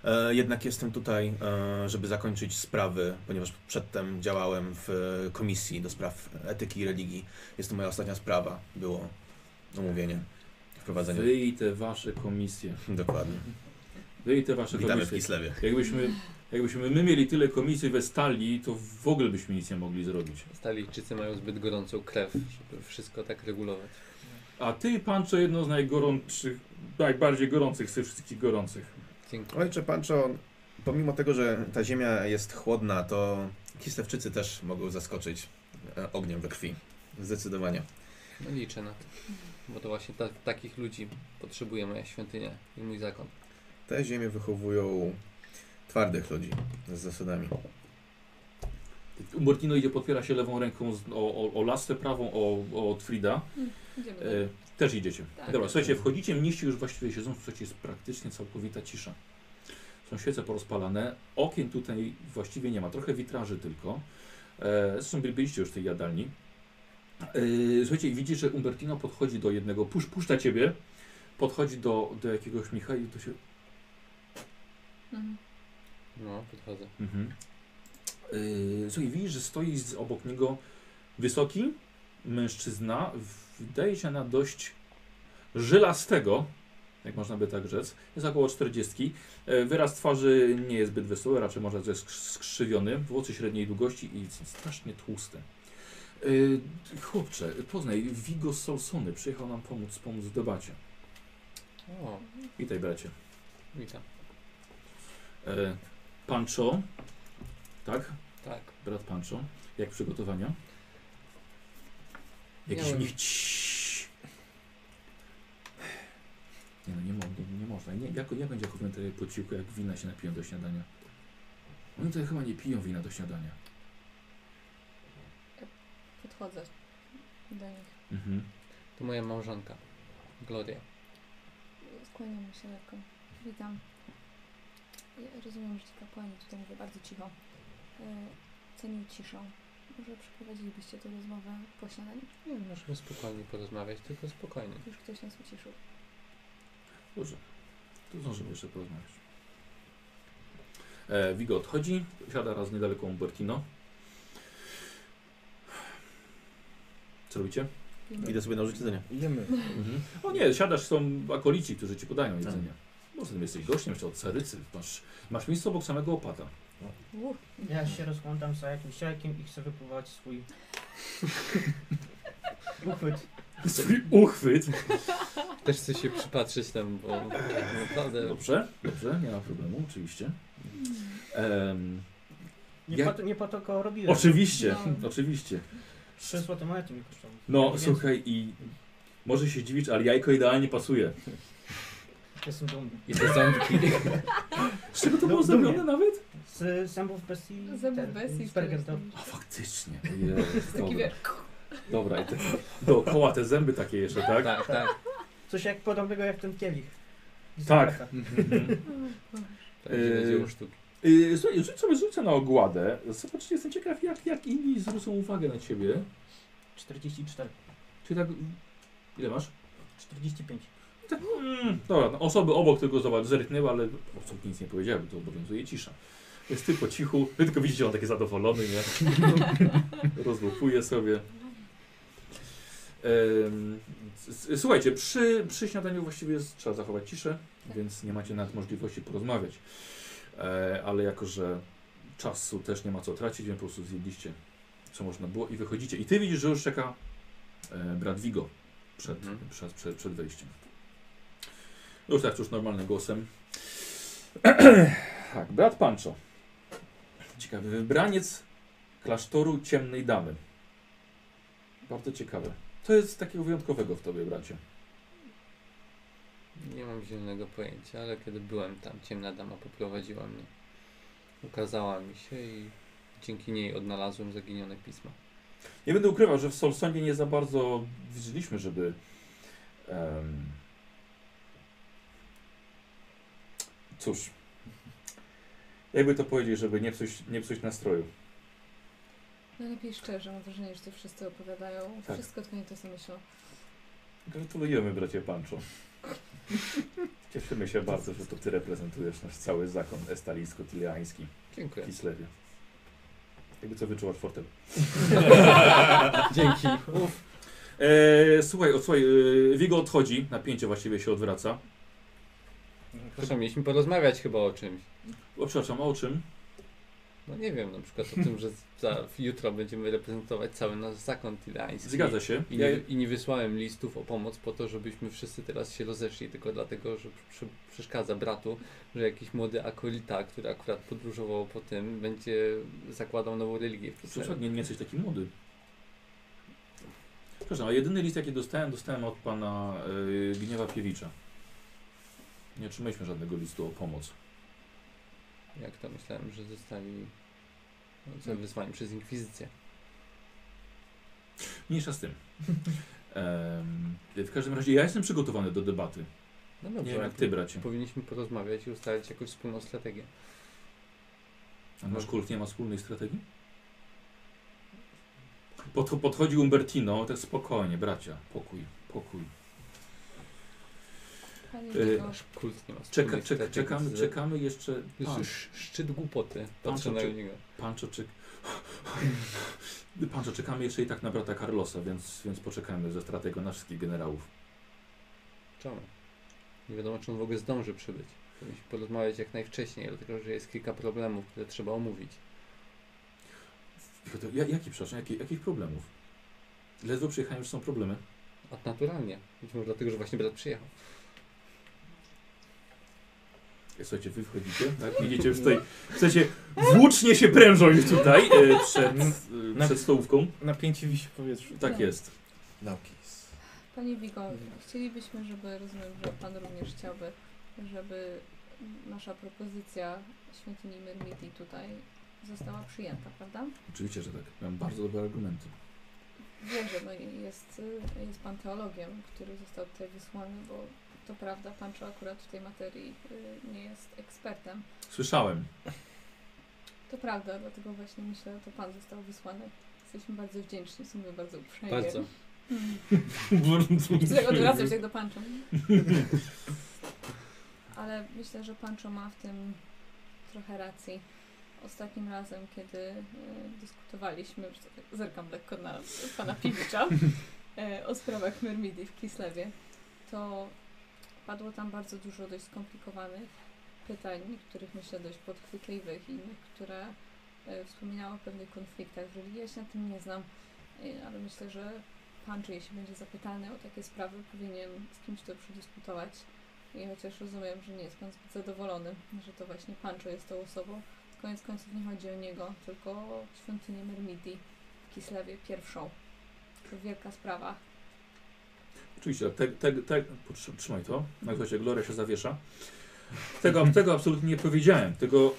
E, jednak jestem tutaj, e, żeby zakończyć sprawy, ponieważ przedtem działałem w komisji do spraw etyki i religii. Jest to moja ostatnia sprawa. Było omówienie, wprowadzenie. Wy i te wasze komisje. Dokładnie. Wy i te wasze Witamy w komisje. Kislewie. Jakbyśmy, jakbyśmy my mieli tyle komisji we stali, to w ogóle byśmy nic nie mogli zrobić. Stalijczycy mają zbyt gorącą krew, żeby wszystko tak regulować. A ty, Pancho, jedno z najgorącszych, najbardziej gorących z tych wszystkich gorących. Dzięki. Ojcze Pancho, pomimo tego, że ta ziemia jest chłodna, to Kislewczycy też mogą zaskoczyć e, ogniem we krwi. Zdecydowanie. No liczę na to. Bo to właśnie ta, takich ludzi potrzebuje moja świątynia i mój zakon. Te ziemie wychowują twardych ludzi z zasadami. Umbertino idzie, podpiera się lewą ręką z, o, o, o lasę prawą, o, o od Frida. Idziemy E, też idziecie. Tak. Dobra, słuchajcie, wchodzicie, mnisi już właściwie siedzą, słuchajcie, jest praktycznie całkowita cisza. Są świece porozpalane, okien tutaj właściwie nie ma, trochę witraży tylko. E, zresztą by- byliście już w tej jadalni. E, słuchajcie, i widzisz, że Umbertino podchodzi do jednego, pusz, puszcza ciebie, podchodzi do, do jakiegoś mnicha i to się... Mhm. No, podchodzę. Mhm. Yy, słuchaj, widzisz, że stoi z, obok niego wysoki mężczyzna, wydaje się na dość żylastego, jak można by tak rzec, jest około 40. E, Wyraz twarzy nie jest zbyt wesoły, raczej może jest skrzy- skrzywiony, włosy średniej długości i są strasznie tłuste. Yy, chłopcze, poznaj, Vigo Solsony przyjechał nam pomóc, pomóc w debacie. O, Witaj bracie. witam. E, Pancho, tak? Tak. Brat Pancho. Jak przygotowania? Jakiś Miałem-. Ciii. Nie no, nie, mo nie, nie można. Nie, jak, jak będzie komentarz po cichu, jak wina się napiją do śniadania? Oni to chyba nie piją wina do śniadania. Podchodzę do nich. Mhm. To moja małżonka, Gloria. Skłaniam się lekko. Witam. Ja rozumiem, że ci kapłani tutaj mówię bardzo cicho. E, Cenił ciszą. Może przeprowadzilibyście tę rozmowę po śniadaniu? Nie, możemy spokojnie porozmawiać, tylko spokojnie. Już ktoś nas uciszył. Dobrze. To zdążymy jeszcze porozmawiać. E, Vigo odchodzi, siada raz niedaleko Umbertino. Co robicie? Idę sobie nałożyć jedzenie. Jemy. Mhm. O nie, siadasz, są akolici, którzy ci podają jedzenie. Może ty jesteś gościem jeszcze od Carycy. Masz, masz miejsce obok samego opata. Uff, Ja się rozglądam za jakimś jajkiem i chcę wypływać swój uchwyt. Swój uchwyt. Też chcę się przypatrzeć tam, bo naprawdę Dobrze, dobrze, nie ma problemu, oczywiście. Em, Nie, Ja- po, to, nie po to go robiłem. oczywiście, No. oczywiście. 3 złote monety mi kosztowały. No, słuchaj, i może się dziwić, ale jajko idealnie pasuje. Jestem dumny. i te ząbki. Z czego to było Dumnie. zrobione nawet? Z zębów bestii. Zębów bestii Z Bergentow. A faktycznie. Jest, Taki dobra. dobra, i te, dookoła te zęby takie jeszcze, tak? Tak, tak. Coś jak podobnego jak ten kielich. Tak. Zabrata. Tak, Yy, sztuki. Yy, słuchaj, rzuć sobie rzucę na ogładę. Zobaczcie, jestem ciekaw, jak, jak inni zwrócą uwagę na ciebie. 44. Czyli tak. Ile masz? 45. Tak, mm, dobra, no, osoby obok tego zobacz, zerknęły, ale obok nic nie powiedziały, to obowiązuje cisza. Jest ty po cichu, wy tylko widzicie, on taki zadowolony, nie? Rozłupuje sobie. Em, s- s- słuchajcie, przy, przy śniadaniu właściwie jest, trzeba zachować ciszę, więc nie macie nawet możliwości porozmawiać. E, ale jako, że czasu też nie ma co tracić, więc po prostu zjedliście co można było i wychodzicie. I ty widzisz, że już czeka e, brat Vigo przed, Mhm. przed, przed, przed wejściem. Już tak, już normalnym głosem. tak, brat Pancho. Ciekawy wybraniec klasztoru ciemnej damy. Bardzo ciekawe. Co jest takiego wyjątkowego w tobie, bracie? Nie mam zielonego pojęcia, ale kiedy byłem tam, ciemna dama poprowadziła mnie. Ukazała mi się i dzięki niej odnalazłem zaginione pisma. Nie będę ukrywał, że w Solsonie nie za bardzo widzieliśmy, żeby. em, cóż. Jakby to powiedzieć, żeby nie psuć, nie psuć nastroju. najlepiej szczerze, mam wrażenie, że to wszyscy opowiadają. Tak. Wszystko tylko nie to co myślą. Gratulujemy, bracie Pancho. Cieszymy się bardzo, że to ty reprezentujesz nasz cały zakon estalijsko-tiliański w Dziękuję. Kislewie. Jakby co wyczułaś fortel. Dzięki. E, słuchaj, o, słuchaj, e, Vigo odchodzi, napięcie właściwie się odwraca. Proszę, mieliśmy porozmawiać chyba o czymś. O, przepraszam, o czym? No nie wiem, na przykład o tym, że za, jutro będziemy reprezentować cały nasz zakon tilański. Zgadza się. I Ja, nie, I nie wysłałem listów o pomoc po to, żebyśmy wszyscy teraz się rozeszli, tylko dlatego, że przy, przeszkadza bratu, że jakiś młody akolita, który akurat podróżował po tym, będzie zakładał nową religię Przepraszam, nie, nie jesteś taki młody. Przepraszam, a jedyny list jaki dostałem, dostałem od pana y, Gniewa Piewicza. Nie otrzymaliśmy żadnego listu o pomoc. Jak to myślałem, że zostali no, wysłani przez inkwizycję. Mniejsza z tym. W każdym razie ja jestem przygotowany do debaty. No Nie dobrze, wiem jak ty, bracie. powinniśmy porozmawiać i ustalić jakąś wspólną strategię. A nasz kult nie ma wspólnej strategii? Pod, podchodzi Umbertino, tak spokojnie, bracia. Pokój, pokój. Y, Nasz kult nie ma Czeka, wspólnej czeka, strategii. czekamy, Z- czekamy jeszcze. To jest Pan, już szczyt głupoty. Patrzę na czy- niego. Pancho, czek... Pancho, czekamy jeszcze i tak na brata Carlosa, więc, więc poczekamy ze strategą na wszystkich generałów. Czemu? Nie wiadomo, czy on w ogóle zdąży przybyć. Powinniśmy porozmawiać jak najwcześniej, dlatego że jest kilka problemów, które trzeba omówić. To, ja, jaki, przepraszam, jaki, jakich problemów? Ledwo przyjechałem, już są problemy. A naturalnie. Być może dlatego, że właśnie brat przyjechał. Słuchajcie, wy wchodzicie, tak? Widzicie już tutaj, w sensie włócznie się prężą już tutaj e, przed, e, przed stołówką. Napięcie wisi w powietrzu. Tak Tak. jest. Naukis. Panie Vigo, chcielibyśmy, żeby, rozumiem, że Pan również chciałby, żeby nasza propozycja świątyni Myrmidii tutaj została przyjęta, prawda? Oczywiście, że tak. Mam bardzo dobre argumenty. Wierzę, no i jest, jest Pan teologiem, który został tutaj wysłany, bo to prawda, Pancho akurat w tej materii y, nie jest ekspertem. Słyszałem. To prawda, dlatego właśnie myślę, że to Pan został wysłany. Jesteśmy bardzo wdzięczni, w sumie bardzo uprzejmie. Bardzo. Chcę odwracać się do Pancho. Ale myślę, że Pancho ma w tym trochę racji. Ostatnim razem, kiedy e, dyskutowaliśmy, tak zerkam lekko na pana Piwicza, e, o sprawach Myrmidii w Kislewie, to padło tam bardzo dużo dość skomplikowanych pytań, niektórych myślę dość podchwytliwych, innych, które e, wspominały o pewnych konfliktach w religii. Ja się na tym nie znam, e, ale myślę, że pan, czy jeśli będzie zapytany o takie sprawy, powinien z kimś to przedyskutować. I chociaż rozumiem, że nie jest pan zbyt zadowolony, że to właśnie Pancho jest tą osobą, koniec końców nie chodzi o niego, tylko o świątynię Myrmidii w Kislewie pierwszą. To wielka sprawa. Oczywiście, te, te, te, trzymaj to. Na chociaż Gloria się zawiesza. Tego, tego absolutnie nie powiedziałem. Tego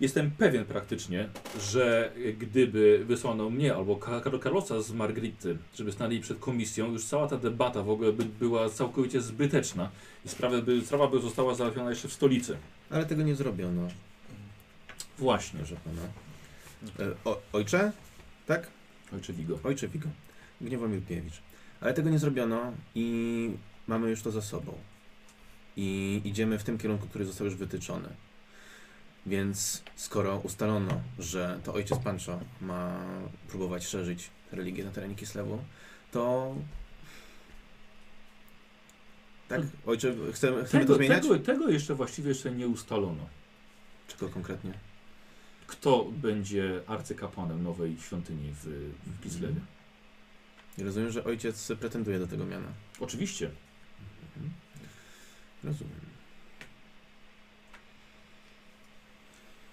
jestem pewien praktycznie, że gdyby wysłano mnie albo Carlosa z Margrity, żeby stanęli przed komisją, już cała ta debata w ogóle by była całkowicie zbyteczna i sprawa by, sprawa by została załatwiona jeszcze w stolicy. Ale tego nie zrobiono, Właśnie. proszę pana. E, o, ojcze? Tak? Ojcze Wigo. Ojcze Wigo. Gniewomir Piewicz. Ale tego nie zrobiono i mamy już to za sobą. I idziemy w tym kierunku, który został już wytyczony. Więc skoro ustalono, że to ojciec Pancho ma próbować szerzyć religię na terenie Kislewu, to... Tak? Ojcze, chcemy, chcemy to Tego, zmieniać? tego, tego jeszcze właściwie jeszcze nie ustalono. Czego konkretnie? Kto będzie arcykapłanem nowej świątyni w, w Kislewie? Rozumiem, że ojciec pretenduje do tego miana. Oczywiście. Mhm. Rozumiem.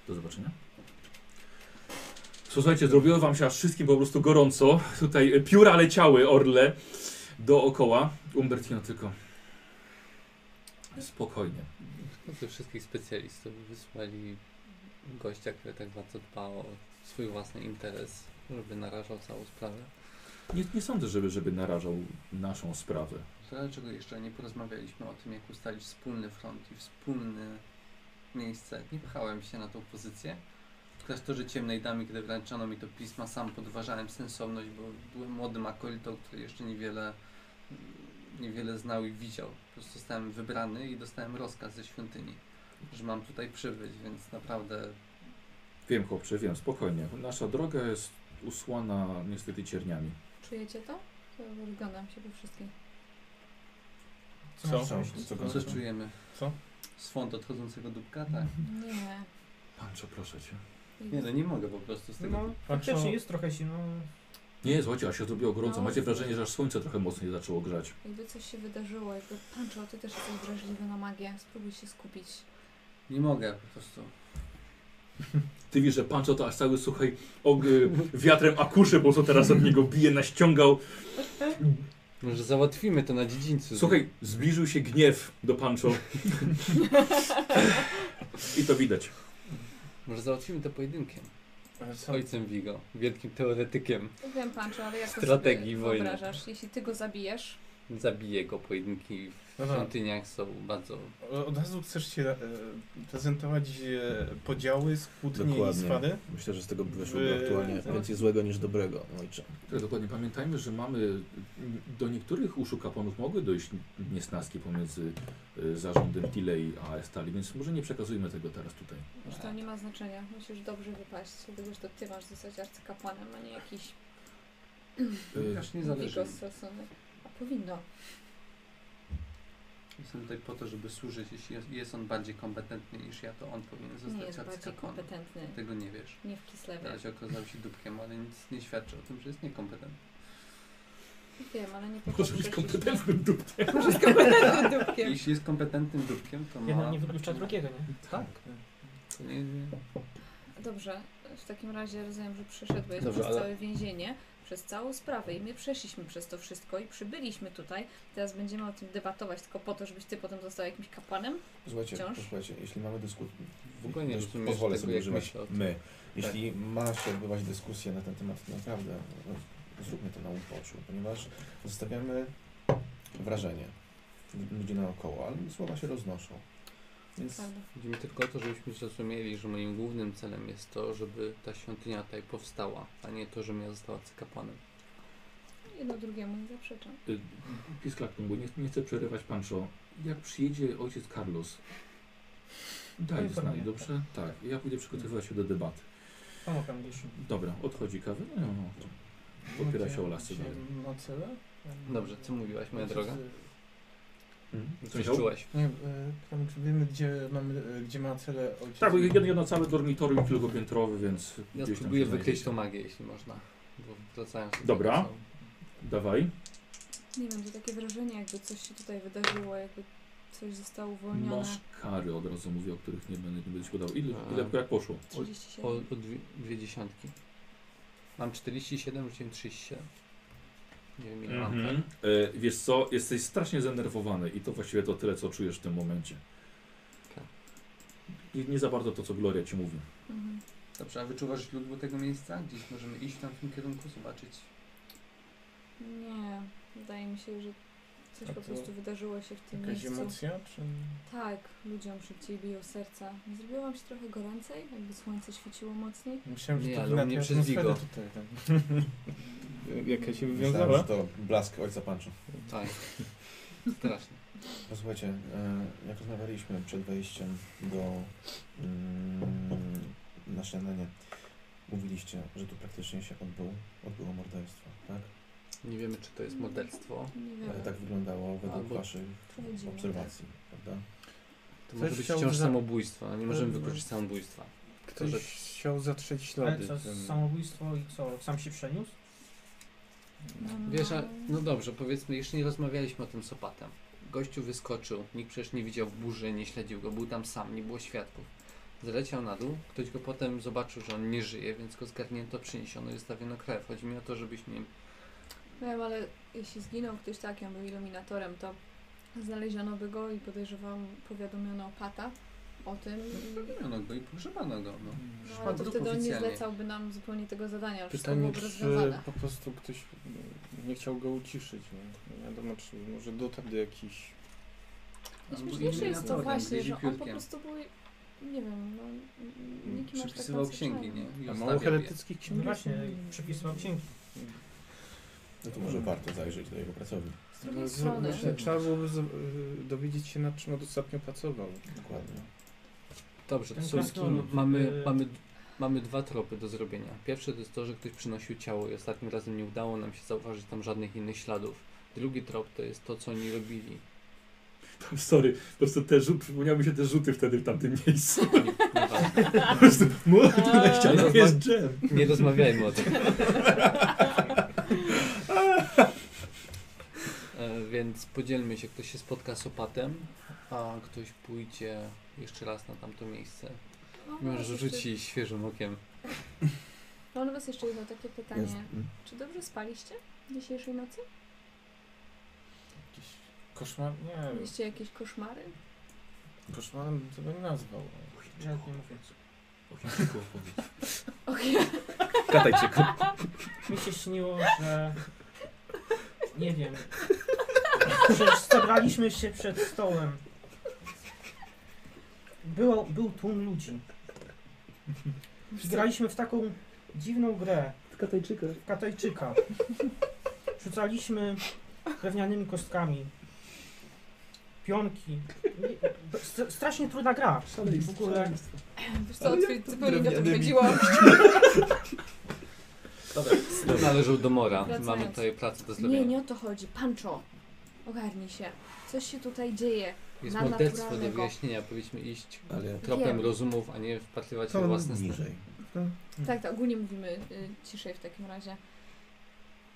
Do zobaczenia. Słuchajcie, zrobiło wam się aż wszystkim po prostu gorąco. Tutaj pióra leciały orle dookoła. Umbertino tylko. Spokojnie. No to wszystkich specjalistów wysłali gościa, który tak bardzo dba o swój własny interes, żeby narażał całą sprawę. Nie, nie sądzę, żeby, żeby narażał naszą sprawę. Dlaczego jeszcze nie porozmawialiśmy o tym, jak ustalić wspólny front i wspólne miejsce? Nie pchałem się na tą pozycję. Klasztorze Ciemnej Damy, kiedy wręczono mi to pisma, sam podważałem sensowność, bo byłem młodym akolitą, który jeszcze niewiele, niewiele znał i widział. Po prostu zostałem wybrany i dostałem rozkaz ze świątyni, że mam tutaj przybyć, więc naprawdę Wiem, chłopcze, wiem, spokojnie. Nasza droga jest usłana niestety cierniami. Czujecie to? To wyglądam się we wszystkim. Co? Co? myśli? Co? coś czujemy. Co? Swąd odchodzącego dupka, tak? Nie. Pancho, proszę cię. Nie, no nie mogę po prostu z tego. No, faktycznie jest trochę zimno. Nie, słuchajcie, a się zrobiło gorąco. No. Macie wrażenie, że aż słońce trochę mocniej zaczęło grzać. Jakby coś się wydarzyło, jakby Pancho, ty też jesteś wrażliwy na magię. Spróbuj się skupić. Nie mogę po prostu. Ty wiesz, że Pancho to aż cały, słuchaj, og, y, wiatrem akuszy, bo co teraz od niego bije, naściągał. Może załatwimy to na dziedzińcu. Słuchaj, zbliżył się gniew do Pancho. I to widać. Może załatwimy to pojedynkiem. Z ojcem Vigo, wielkim teoretykiem. Wiem, Pancho, ale jak to Strategii sobie wojny. wyobrażasz? Jeśli ty go zabijesz, Zabiję go, pojedynki w. świątyniach są bardzo... Od razu chcesz się e, prezentować e, podziały, skłótnie i Dokładnie. swady? Myślę, że z tego wyszłoby Wy- aktualnie więcej złego niż dobrego, ojcze. Tak, dokładnie. Pamiętajmy, że mamy do niektórych uszu kapłanów mogły dojść niesnaski pomiędzy y, zarządem Tilei a Estali, więc może nie przekazujmy tego teraz tutaj. już to nie ma znaczenia. Musisz dobrze wypaść, dlatego że to ty masz zostać arcykapłanem, a nie jakiś Y, Aż nie zależy. A powinno. Jestem tutaj po to, żeby służyć. Jeśli jest- on bardziej kompetentny niż ja, to on powinien Nie zostać jest bardziej kompetentny. Tego nie wiesz. Nie w Na Kislewie. razie okazał się dupkiem, ale nic nie świadczy o tym, że jest niekompetentny. Wiem, ale nie Może być kompetentnym dupkiem. Może jest kompetentnym dupkiem. Jeśli jest kompetentnym dupkiem, to ma... Jedno nie wyklucza drugiego, nie? Tak. To nie, nie. Dobrze, w takim razie rozumiem, że przeszedłeś Dobrze, przez ale- całe więzienie, przez całą sprawę i my przeszliśmy przez to wszystko i przybyliśmy tutaj. Teraz będziemy o tym debatować tylko po to, żebyś ty potem został jakimś kapłanem. Słuchajcie, Wciąż? posłuchajcie, jeśli mamy dyskusję, W ogóle nie rozumiesz pozwolę tego, sobie używać my. Jeśli ma się odbywać dyskusja na ten temat, to naprawdę no, zróbmy to na upoczu, ponieważ zostawiamy wrażenie ludzi naokoło, ale słowa się roznoszą. Więc? Chodzi mi tylko o to, żebyśmy zrozumieli, że moim głównym celem jest to, żeby ta świątynia tutaj powstała, a nie to, żebym ja został arcykapłanem. Jedno drugiemu nie zaprzeczam. Y, Pisklakton, bo nie, nie chcę przerywać Pancho. Jak przyjedzie ojciec Carlos, Daj znać, Poinformuję, dobrze? Tak, ja pójdę przygotowywać się do debaty. Pomogę gdzieś. Dobra, odchodzi kawy. No, no, to podpiera się o cele? Dobrze, co mówiłaś, moja droga? Mhm. Coś Michał? czułaś? Nie, e, tam wiemy gdzie mamy, e, gdzie ma cele ojciec. Tak, bo jedno, jedno całe dormitorium kilkupiętrowe, więc Ja gdzieś tam spróbuję się wykryć znajdzie. tą magię, jeśli można. Bo wracając do Dobra. Dawaj. Nie wiem, to takie wrażenie, jakby coś się tutaj wydarzyło, jakby coś zostało uwolnione. Masz kary od razu mówię, o których nie będę, nie będę ci podał. Ile, A. ile jak poszło? 37. O, o dwie, dwie dziesiątki. Mam 47, rzuciłem 37. Nie wiem ile mam. Mhm. tak? E, wiesz co, jesteś strasznie zdenerwowany i to właściwie to tyle, co czujesz w tym momencie. Tak. I nie za bardzo to, co Gloria ci mówi. Mhm. Dobrze, a wyczuwasz źródło tego miejsca? Gdzieś możemy iść tam w tym kierunku, zobaczyć. Nie, wydaje mi się, że coś A po to prostu wydarzyło się w tym Jakaś miejscu. emocja? Czy... Tak, ludziom szybciej biją serca. Nie zrobiło wam się trochę goręcej, jakby słońce świeciło mocniej? Myślałem, że Nie, to ale u mnie przez Vigo. tutaj. Tak. Jaka się Myślałem, wywiązała? to blask ojca Pancho. Tak. Strasznie. Posłuchajcie, e, jak rozmawialiśmy przed wejściem do mm, na śniadanie, mówiliście, że tu praktycznie się odbył, odbyło morderstwo, tak? Nie wiemy, czy to jest morderstwo. Nie wiem. Ale tak wyglądało według Albo- waszych obserwacji, prawda? To Ktoś może być chciał wciąż za- samobójstwo, a nie możemy No. wykluczyć samobójstwa. Ktoś że- chciał zatrzeć Ale ślady. co, tym- samobójstwo i co? Sam się przeniósł? No, Wiesz, a, no dobrze, powiedzmy, jeszcze nie rozmawialiśmy o tym z opatem. Gościu wyskoczył, nikt przecież nie widział burzy, nie śledził go, był tam sam, nie było świadków. Zleciał na dół, ktoś go potem zobaczył, że on nie żyje, więc go zgarnięto, przyniesiono i zostawiono krew. Chodzi mi o to, żebyśmy Wiem, ale jeśli zginął ktoś taki, on był iluminatorem, to znaleziono by go i podejrzewam, powiadomiono opata o tym. I, Zabroniono go i pogrzebano go. No. no, ale to wtedy on nie zlecałby nam zupełnie tego zadania, wszystko Pytanie, byłoby czy rozwiązane. po prostu ktoś mm, nie chciał go uciszyć. Nie, nie wiadomo, czy może dotarł do jakichś... Myślę, że jest to właśnie, że on po prostu był, nie wiem, no, nikim aż tak Przypisywał księgi, nadzwyczajnym. nie? A mało heretyckich No ksiąg? właśnie, przepisywał księgi. No to może warto zajrzeć do jego pracowni. Z drugiej No, strony, z- Trzeba byłoby z- y, dowiedzieć się, nad czym on ostatnio pracował. Dokładnie. Dobrze, to są, mamy, y- mamy, mamy dwa tropy do zrobienia. Pierwszy to jest to, że ktoś przynosił ciało i ostatnim razem nie udało nam się zauważyć tam żadnych innych śladów. Drugi trop to jest to, co oni robili. Sorry, po prostu te rzuty, przypomniały mi się te rzuty wtedy w tamtym miejscu. Po prostu, mu- tu na ścianach jest dżem. nie rozmawiajmy o tym. E, Więc podzielmy się, ktoś się spotka z opatem, a ktoś pójdzie jeszcze raz na tamto miejsce. no, Może jeszcze- rzuci świeżym okiem. Mam do Was jeszcze jedno takie pytanie. Jest. Mm. Czy dobrze spaliście dzisiejszej nocy? Jakiś koszmar? Nie, Mieliście jakieś koszmary? koszmarem bym tego nie nazwał. Nawet nie mówię. O Chińczyku opowiedz. Katajczyku. Mi się śniło, że... Nie wiem. Że zebraliśmy się przed stołem. Było, był tłum ludzi. I graliśmy w taką dziwną grę. Katajczyka. w Katajczyka. Rzucaliśmy drewnianymi kostkami. Pionki. Nie- st- Strasznie trudna gra. W ogóle. Wiesz co, twój zupełnie nie o to drewnianymi. chodziło. Należał do Mora. Wracając. Mamy tutaj pracę do Nie, zrobienia. nie o to chodzi. Pancho, ogarnij się. Coś się tutaj dzieje. Jest na morderstwo do wyjaśnienia. Powinniśmy iść Ale tropem Wiem. rozumów, a nie wpatrywać się to w własne sny. niżej. Tak, tak, ogólnie mówimy y, ciszej w takim razie.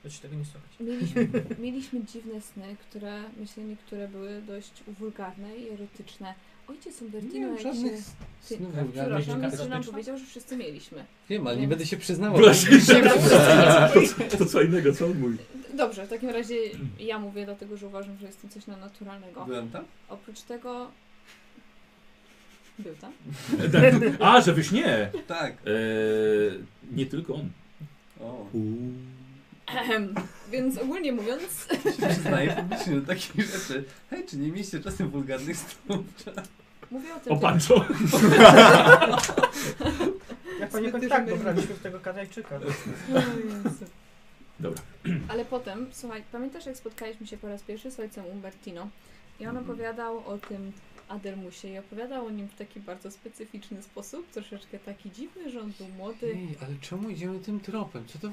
Lecz tego nie słychać. Mieliśmy, mieliśmy dziwne sny, które myślę niektóre były dość wulgarne i erotyczne. Ojciec Umbertino, jak żadnych się... Ty, snów przepraszam, wulgarnych. mistrz nam erotycznych? powiedział, że wszyscy mieliśmy. Wiem, ale nie będę się przyznawał. To, to co innego, co on mówi. Dobrze, w takim razie ja mówię, dlatego że uważam, że jest to coś naturalnego. Byłem tam? Oprócz tego... Był tam? A, że wyś nie. Tak. Eee, nie tylko on. O. Ehem. Więc ogólnie mówiąc, się przyznaję publicznie do takich rzeczy. Hej, czy nie mieliście czasem wulgarnych snów? mówię o tym... O Pancho. Jak poniekąd Zbyt tak, bo graliśmy w tego. O Jezu. Dobra. Ale potem, słuchaj, pamiętasz jak spotkaliśmy się po raz pierwszy z ojcem Umbertino I on Mhm. opowiadał o tym Adelmusie i opowiadał o nim w taki bardzo specyficzny sposób, troszeczkę taki dziwny, że on był młody. Ej, ale czemu idziemy tym tropem? Co to,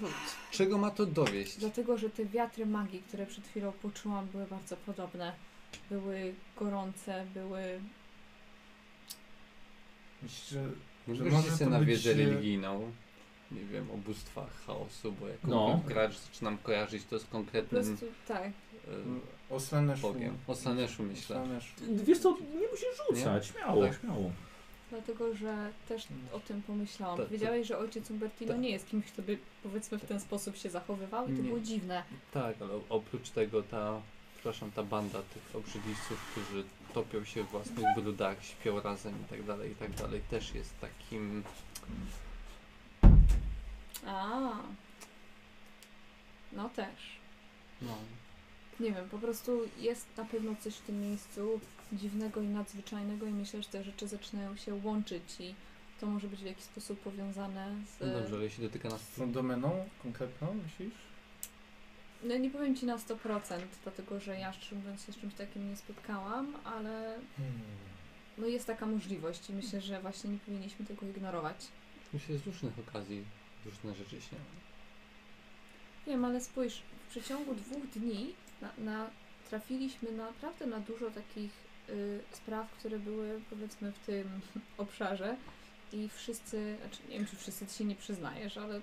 czego ma to dowieść? Dlatego, że te wiatry magii, które przed chwilą poczułam, były bardzo podobne. Były gorące, były... Myślę, że może to na być, wiedzę religijną, nie wiem, o bóstwach chaosu, bo jako No. gracz zaczynam kojarzyć to z Po konkretnym prostu, tak. e, o Slaneszu. Bogiem. O Slaneszu myślę. Slaneszu. Wiesz co, nie musisz rzucać, śmiało, Tak. śmiało. Dlatego, że też o tym pomyślałam. To- Powiedziałeś, że ojciec Umbertino Tak. nie jest kimś, kto by powiedzmy w ten sposób się zachowywał i to Nie. było dziwne. Tak, ale oprócz tego ta, przepraszam, ta banda tych obrzydliwców, którzy topią się w własnych brudach, śpią razem i tak dalej, i tak dalej, też jest takim... A. No też. No, Nie wiem, po prostu jest na pewno coś w tym miejscu dziwnego i nadzwyczajnego i myślę, że te rzeczy zaczynają się łączyć i to może być w jakiś sposób powiązane z... no dobrze, ale jeśli dotyka nas... Z tą domeną konkretną, myślisz? No nie powiem Ci na 100%, dlatego że ja szczerze mówiąc się z czymś takim nie spotkałam, ale no jest taka możliwość i myślę, że właśnie nie powinniśmy tego ignorować. Myślę, z różnych okazji różne rzeczy się... Wiem, ale spójrz, w przeciągu dwóch dni na, na, trafiliśmy naprawdę na dużo takich y, spraw, które były powiedzmy w tym obszarze i wszyscy, znaczy nie wiem czy wszyscy ty się nie przyznajesz, ale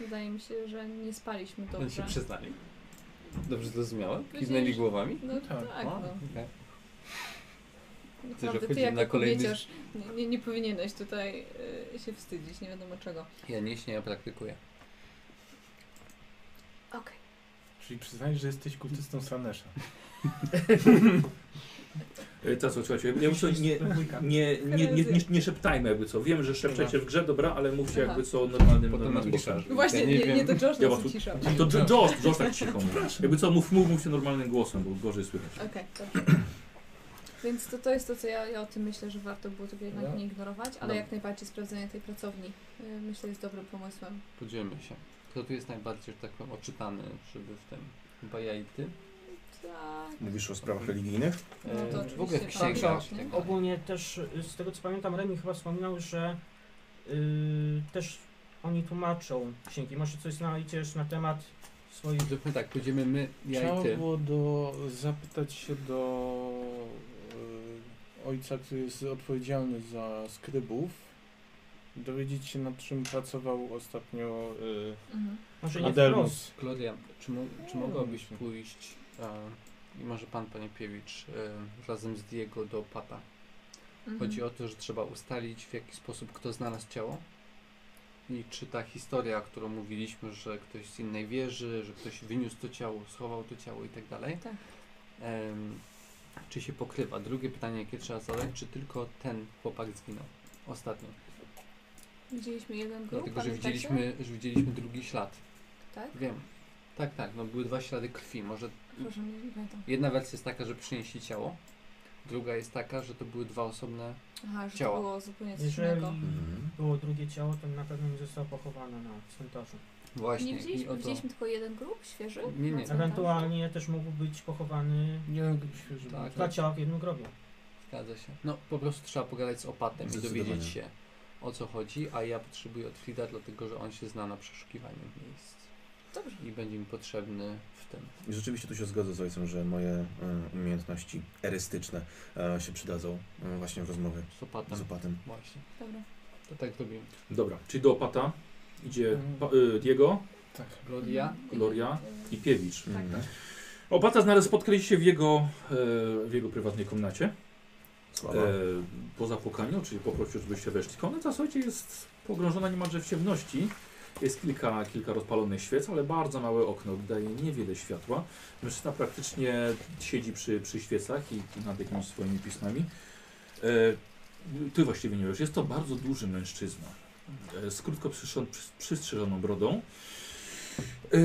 wydaje mi się, że nie spaliśmy Oni się dobrze. przyznali. Dobrze zrozumiałem? Kiwnęli głowami? No Tak. tak, O, no. okej. Naprawdę ty jako na kolejny- kobieciarz nie, nie, nie powinieneś tutaj y, się wstydzić, nie wiadomo czego. Ja nie śnię, ja praktykuję. Okej. Czyli przyznajesz, że jesteś kultystą Slanesza. E, co, słuchajcie, ja muszę, nie, nie, nie, nie, nie, nie szeptajmy jakby co. Wiem, że szepczecie w grze, dobra, ale mówcie Aha. jakby co normalnym, Potem normalnym głosem. Właśnie, nie nie, to Josh Ja nas uciszał. To Jo- Josh, Josh tak cicho mówi. Jakby co, mów, mów, mówcie normalnym głosem, bo gorzej słychać. Okej, dobrze. Więc to, to jest to, co ja, ja o tym myślę, że warto było tego jednak No. nie ignorować, ale No. jak najbardziej sprawdzenie tej pracowni y, myślę jest dobrym pomysłem. Podzielmy się. Kto tu jest najbardziej, że tak powiem, oczytany, żeby w tym... Chyba ja i ty? Tak. Mówisz o sprawach religijnych? No to E, oczywiście w ogóle w tak, księgach. tak, tak dalej. Ogólnie też y, z tego co pamiętam Remi chyba wspominał, że y, też oni tłumaczą księgi. Może coś znajdziesz na temat swoich... Zróbmy tak, pójdziemy my, ja Trzeba i ty. było do, zapytać się do ojca, który jest odpowiedzialny za skrybów. Dowiedzieć się nad czym pracował ostatnio y, Mhm. Może nie Adelmus. wprost. Klodia, czy, mo- czy mogłabyś pójść i może pan Paniapiewicz e, razem z Diego do Pata? Mhm. Chodzi o to, że trzeba ustalić w jaki sposób kto znalazł ciało i czy ta historia, którą mówiliśmy, że ktoś z innej wieży, że ktoś wyniósł to ciało, schował to ciało i tak dalej, Tak. Czy się pokrywa. Drugie pytanie, jakie trzeba zadać, czy tylko ten chłopak zginął ostatnio. Widzieliśmy jeden grup, Dlatego, że pamiętacie? widzieliśmy, że widzieliśmy drugi ślad. Tak? Wiem. Tak, tak, no były dwa ślady krwi. Może Proszę, nie, nie pamiętam. jedna wersja jest taka, że przynieśli ciało, druga jest taka, że to były dwa osobne. Aha, że Ciała. to było zupełnie coś Jeżeli innego. Było drugie ciało, to na pewno nie zostało pochowane na cmentarzu. Właśnie. Nie i widzieliśmy, oto... widzieliśmy tylko jeden grup świeży? Nie, nie. Ewentualnie też mógł być pochowany nie wiem, świeży Tak. ciała w jednym grobie. Zgadza się. No po prostu trzeba pogadać z opatem i Zdecydowanie. dowiedzieć się o co chodzi, a ja potrzebuję od Frida, dlatego że on się zna na przeszukiwaniu miejsc Dobrze. i będzie mi potrzebny w tym. I rzeczywiście tu się zgodzę z ojcem, że moje e, umiejętności erystyczne e, się przydadzą e, właśnie w rozmowie Z opatem. z opatem. Właśnie. Dobra. To tak robimy. Dobra, czyli do opata idzie pa, y, Diego Tak. Gloria? Gloria i Piewicz. Tak. Mhm. Opata znalazł, spotkaliście się w jego, e, w jego prywatnej komnacie. E, po zapukaniu, czyli poprosił, żebyście weszli. Komnata, słuchajcie, jest pogrążona niemalże w ciemności. Jest kilka, kilka rozpalonych świec, ale bardzo małe okno daje niewiele światła. Mężczyzna praktycznie siedzi przy, przy świecach i nad jakimiś swoimi pismami. E, ty właściwie nie wiesz, jest to bardzo duży mężczyzna. E, z krótko przystrzyżoną brodą. E,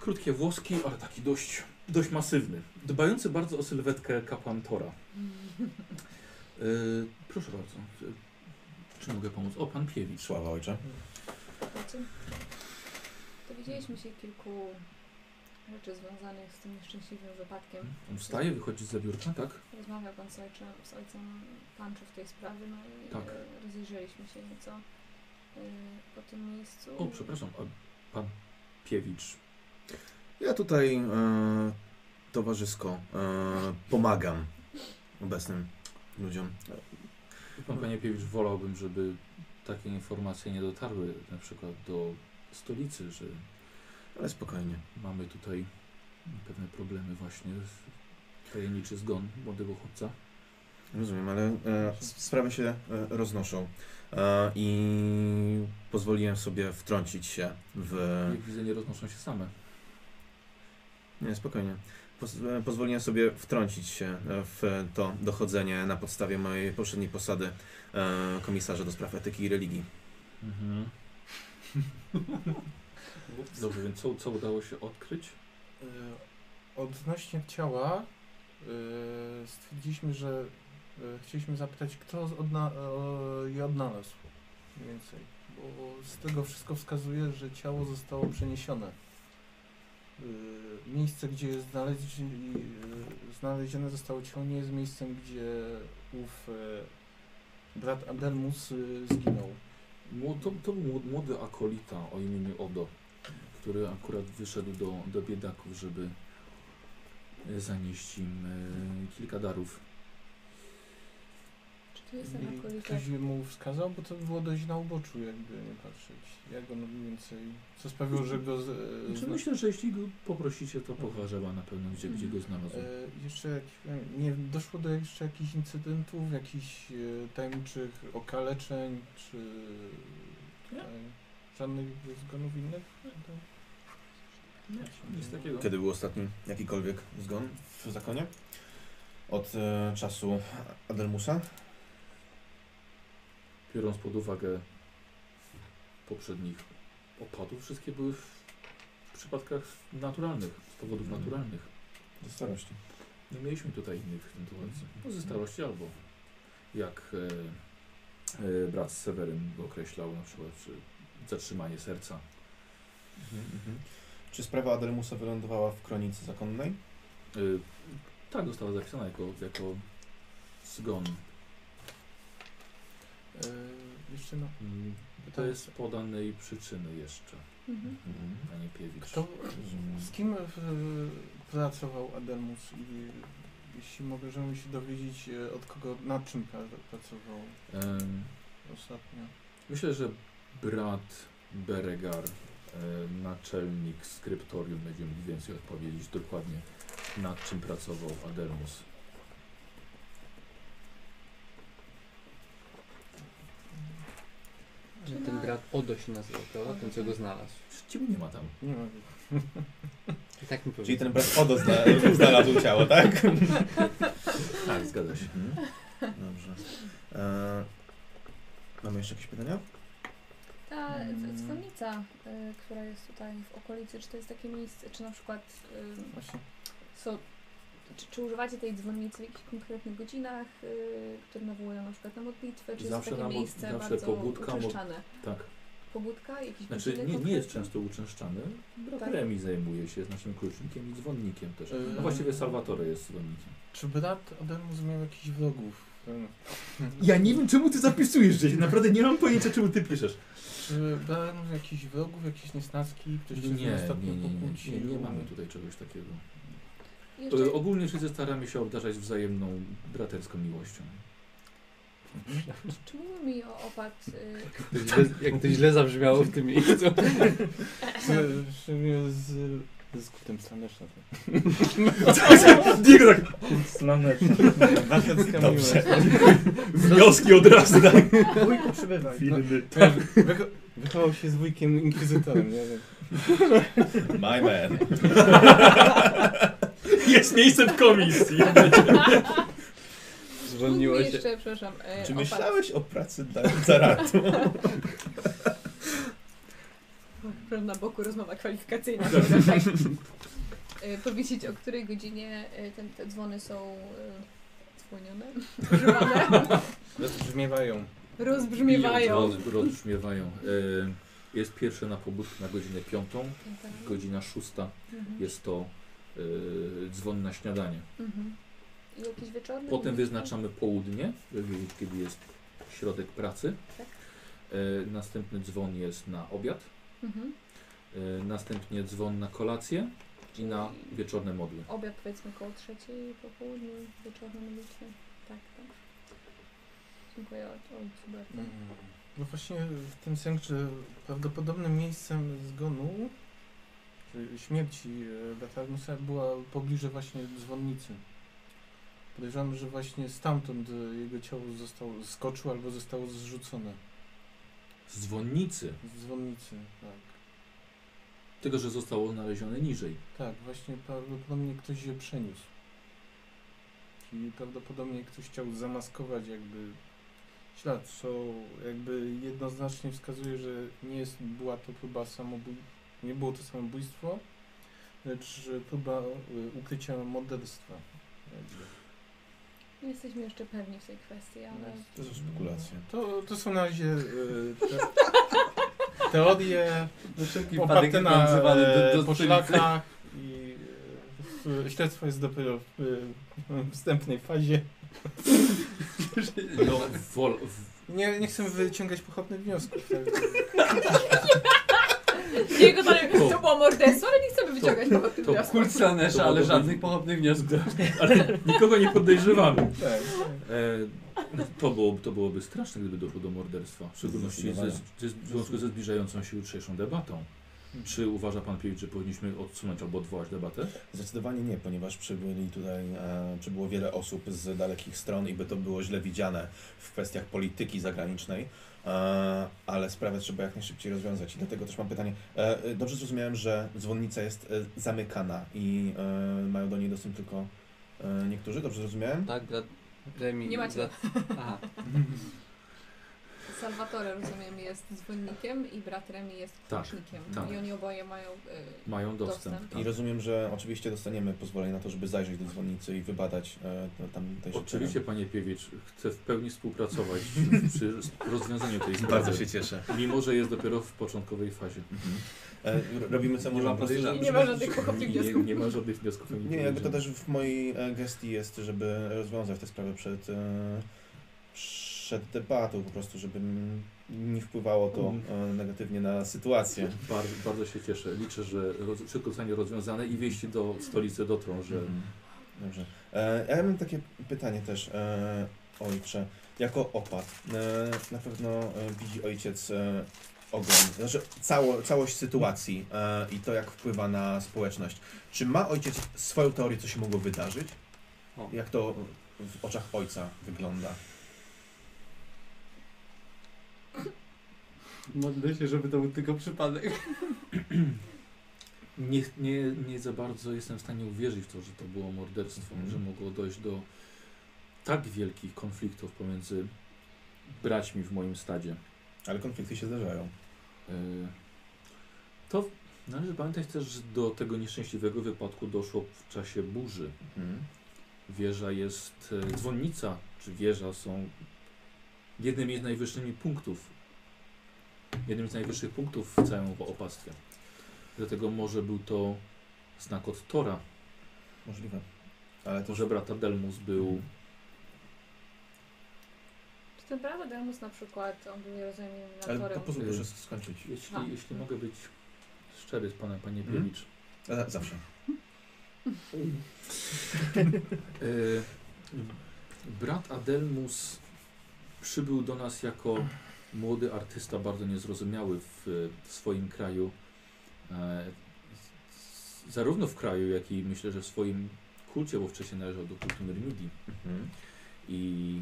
krótkie włoski, ale taki dość, dość masywny. Dbający bardzo o sylwetkę kapłan Tora. E, proszę bardzo. Czy mogę pomóc? O, pan Piewicz. Sława ojcze. Wiecie, to widzieliśmy się kilku rzeczy związanych z tym nieszczęśliwym wypadkiem. On wstaje, wychodzi z biurka, tak? Rozmawiał pan z ojcem, z ojcem Pancho w tej sprawie, no i Tak. rozejrzeliśmy się nieco po tym miejscu. O, przepraszam, a pan Piewicz. Ja tutaj e, towarzysko e, pomagam obecnym ludziom. Pan panie Piewicz, wolałbym, żeby takie informacje nie dotarły na przykład do stolicy, że Ale spokojnie. mamy tutaj pewne problemy właśnie. Tajemniczy zgon młodego chłopca. Rozumiem, ale e, s- sprawy się e, roznoszą. E, I pozwoliłem sobie wtrącić się w. Jak widzę, nie roznoszą się same. Nie, spokojnie. Poz, e, pozwoliłem sobie wtrącić się w to dochodzenie na podstawie mojej poprzedniej posady e, komisarza do spraw etyki i religii. Mhm. Dobrze, więc co, co udało się odkryć? Odnośnie ciała stwierdziliśmy, że chcieliśmy zapytać, kto odna e, je odnalazł mniej więcej. Bo z tego wszystko wskazuje, że ciało zostało przeniesione. E, Miejsce, gdzie jest znaleźli, e, znalezione zostało ciało, nie jest miejscem, gdzie ów e, brat Adelmus e, zginął. To, to mło- młody akolita o imieniu Odo, który akurat wyszedł do, do biedaków, żeby e, zanieść im e, kilka darów. Czy tu jest ten I akolita? ktoś mu wskazał, bo to było dość na uboczu, jakby nie patrzeć. Jak go no mniej więcej. Co sprawiło, że go. Z, e, Znaczy, zna- myślę, że jeśli go poprosicie, to poważyła na pewno, gdzie, gdzie go znalazł. e, jeszcze jak, nie doszło do jeszcze jakichś incydentów, jakichś e, tajemniczych okaleczeń, czy tutaj żadnych zgonów innych? Nie, nic takiego. Kiedy był ostatni jakikolwiek zgon w zakonie? Od e, czasu Adelmusa? Biorąc pod uwagę poprzednich opadów, wszystkie były w przypadkach naturalnych, z powodów Mhm. naturalnych. Do starości. Nie mieliśmy tutaj innych sytuacji. No, ze starości albo jak e, e, brat Seweryn go określał, na przykład czy zatrzymanie serca. Czy sprawa Adelmusa wylądowała w kronice zakonnej? E, tak, została zapisana jako, jako zgon. E, jeszcze no. Mm, To jest podanej przyczyny jeszcze, Mhm. panie Piewicz. Kto, z kim e, pracował Adelmus i jeśli możemy się dowiedzieć od kogo, nad czym pra- pracował Em, ostatnio? Myślę, że brat Beregar, e, naczelnik skryptorium, będzie mógł więcej odpowiedzieć dokładnie, nad czym pracował Adelmus. Ten na- brat Odo się nazywał, prawda? Ten, co go znalazł. Ciebie nie ma tam. Nie ma. I tak mi Czyli powiedział. ten brat Odo zna, znalazł ciało, tak? Tak, zgadza się. Dobrze. E, mamy jeszcze jakieś pytania? Ta Mm. dzwonnica, y, która jest tutaj w okolicy, czy to jest takie miejsce, czy na przykład y, Właśnie. są, czy, czy używacie tej dzwonnicy w jakichś konkretnych godzinach, y, które nawołują na przykład na modlitwę, czy Zawsze jest takie na miejsce zawsze bardzo pobudka, mo- uczęszczane? Tak. Pobudka? Jakieś Znaczy nie, nie jest często uczęszczany. Brat Tak. Zajmuje się, jest naszym klucznikiem i dzwonnikiem też. Yy. No właściwie Salvatore jest dzwonnikiem. Czy brat Adelmus miał jakichś wrogów? E, Ja nie wiem czemu ty zapisujesz, że naprawdę nie mam pojęcia czemu ty piszesz. Czy brat Adelmus miał jakichś wrogów, jakieś niesnaski? Ktoś się Nie, z nim nie, ostatnio nie, nie, pokłócił? nie, nie mamy tutaj czegoś takiego. Jeszcze, E, Ogólnie wszyscy staramy się obdarzać wzajemną braterską miłością. czy mówił mi o opad y, To źle, jak to źle zabrzmiało w tym miejscu. Z, z, skrótem slanecznym. Diego tak Slaneczny. Braterska Dobrze. wnioski od razu. Tak. Wujku, przybywaj. Wycho- wychował się z wujkiem inkwizytorem, nie wiem. My man. Jest miejsce w komisji. Zwolniło się. jeszcze, przepraszam, e, Czy myślałeś o pracy dla zaratu? Na boku rozmowa kwalifikacyjna. tak. E, Powiedzieć, o której godzinie e, ten, te dzwony są e, dzwonione, używane, Rozbrzmiewają. rozbrzmiewają. Roz, rozbrzmiewają. E, Jest pierwszy na pobudkę na godzinę piątą, godzina szósta Mhm. jest to y, dzwon na śniadanie. Mhm. I jakiś wieczorny? Potem wyznaczamy południe, kiedy jest środek pracy. Tak. Y, następny dzwon jest na obiad. Mhm. Y, następnie dzwon na kolację i na wieczorne modły. Obiad powiedzmy koło trzeciej po południu, wieczorne modlitwy. Tak, tak. Dziękuję oj- ojcu bardzo. Mm. No właśnie w tym sensie prawdopodobnym miejscem zgonu, czy śmierci e, Latarnusa była pobliże właśnie dzwonnicy. Podejrzewam, że właśnie stamtąd e, jego ciało zostało, skoczył albo zostało zrzucone Z dzwonnicy, z dzwonnicy. Tak, tego, że zostało znalezione niżej. tak właśnie prawdopodobnie ktoś je przeniósł. Czyli prawdopodobnie ktoś chciał zamaskować jakby ślad, co jakby jednoznacznie wskazuje, że nie jest, była to próba samobójstwa, nie było to samobójstwo, lecz próba y, ukrycia morderstwa. Nie jesteśmy jeszcze pewni w tej kwestii, ale To są spekulacje. To, to są na razie y, te, teorie No oparte na e, do, do poszlakach i w- śledztwo jest dopiero w y, wstępnej fazie. No, wol, Nie, nie chcemy wyciągać pochopnych wniosków. Tak? Jego to, To- to było morderstwo, ale nie chcemy wyciągać po tym to wniosku. Kult Slanesha, ale żadnych pochopnych wniosków. ale nikogo nie podejrzewamy. Tak. E, to, było, to byłoby straszne, gdyby doszło do morderstwa. W szczególności ze, Zdecydowanie. ze, w związku ze zbliżającą się jutrzejszą debatą. Czy uważa Pan Piewicz, że powinniśmy odsunąć albo odwołać debatę? Zdecydowanie nie, ponieważ przybyli tutaj, e, przybyło wiele osób z dalekich stron i by to było źle widziane w kwestiach polityki zagranicznej, e, ale sprawę trzeba jak najszybciej rozwiązać i dlatego też mam pytanie. E, dobrze zrozumiałem, że dzwonnica jest e, zamykana i e, mają do niej dostęp tylko e, niektórzy, dobrze zrozumiałem? Tak, brat Remi. Nie macie. Brat... Aha. Salvatore, rozumiem, jest dzwonnikiem i brat Remi jest Tak, klucznikiem. tak. I oni oboje mają y, Mają dostęp. Dostęp. tak. I rozumiem, że oczywiście dostaniemy pozwolenie na to, żeby zajrzeć do dzwonnicy i wybadać to- tam też Oczywiście, Panie Piewicz, chcę w pełni współpracować przy rozwiązaniu tej sprawy. Bardzo się cieszę. Mimo, że jest dopiero w początkowej fazie. Mhm. E, robimy co Nie możemy. żeby- Nie ma żadnych pochopnych Nie, wniosków. nie ma żadnych wniosków. Nie, jakby to też w mojej e, gestii jest, żeby rozwiązać tę sprawę przed, e, przed debatą, po prostu, żeby nie wpływało to e, negatywnie na sytuację. Bardzo, bardzo się cieszę. Liczę, że szybko zostanie rozwiązane i wieści do stolicy dotrą, że Mhm. Dobrze. E, ja mam takie pytanie też, e, ojcze. Jako opat, e, na pewno e, widzi ojciec e, ogon, znaczy cało, całość sytuacji e, i to, jak wpływa na społeczność. Czy ma ojciec swoją teorię, co się mogło wydarzyć? O. Jak to w oczach ojca wygląda? Modlę się, żeby to był tylko przypadek. nie, nie, nie za bardzo jestem w stanie uwierzyć w to, że to było morderstwo, Mhm. że mogło dojść do tak wielkich konfliktów pomiędzy braćmi w moim stadzie. Ale konflikty się zdarzają. E, To należy pamiętać też, że do tego nieszczęśliwego wypadku doszło w czasie burzy. Mhm. Wieża jest, e, dzwonnica czy wieża są jednymi z najwyższymi punktów, jednym z najwyższych punktów w całym opactwie. Dlatego może był to znak od Tora, Możliwe. Ale to, że brata Delmus był Czy ten brat Adelmus na przykład, on był, rozumiem, Ale natorem. to pozwól proszę skończyć. Jeśli, A. jeśli mogę być szczery z panem, panie Mhm. Piewicz. A, zawsze. E, brat Adelmus przybył do nas jako młody artysta, bardzo niezrozumiały w, w swoim kraju. E, zarówno w kraju, jak i myślę, że w swoim kulcie, bo wcześniej należał do kultu Myrmidii. Mhm. I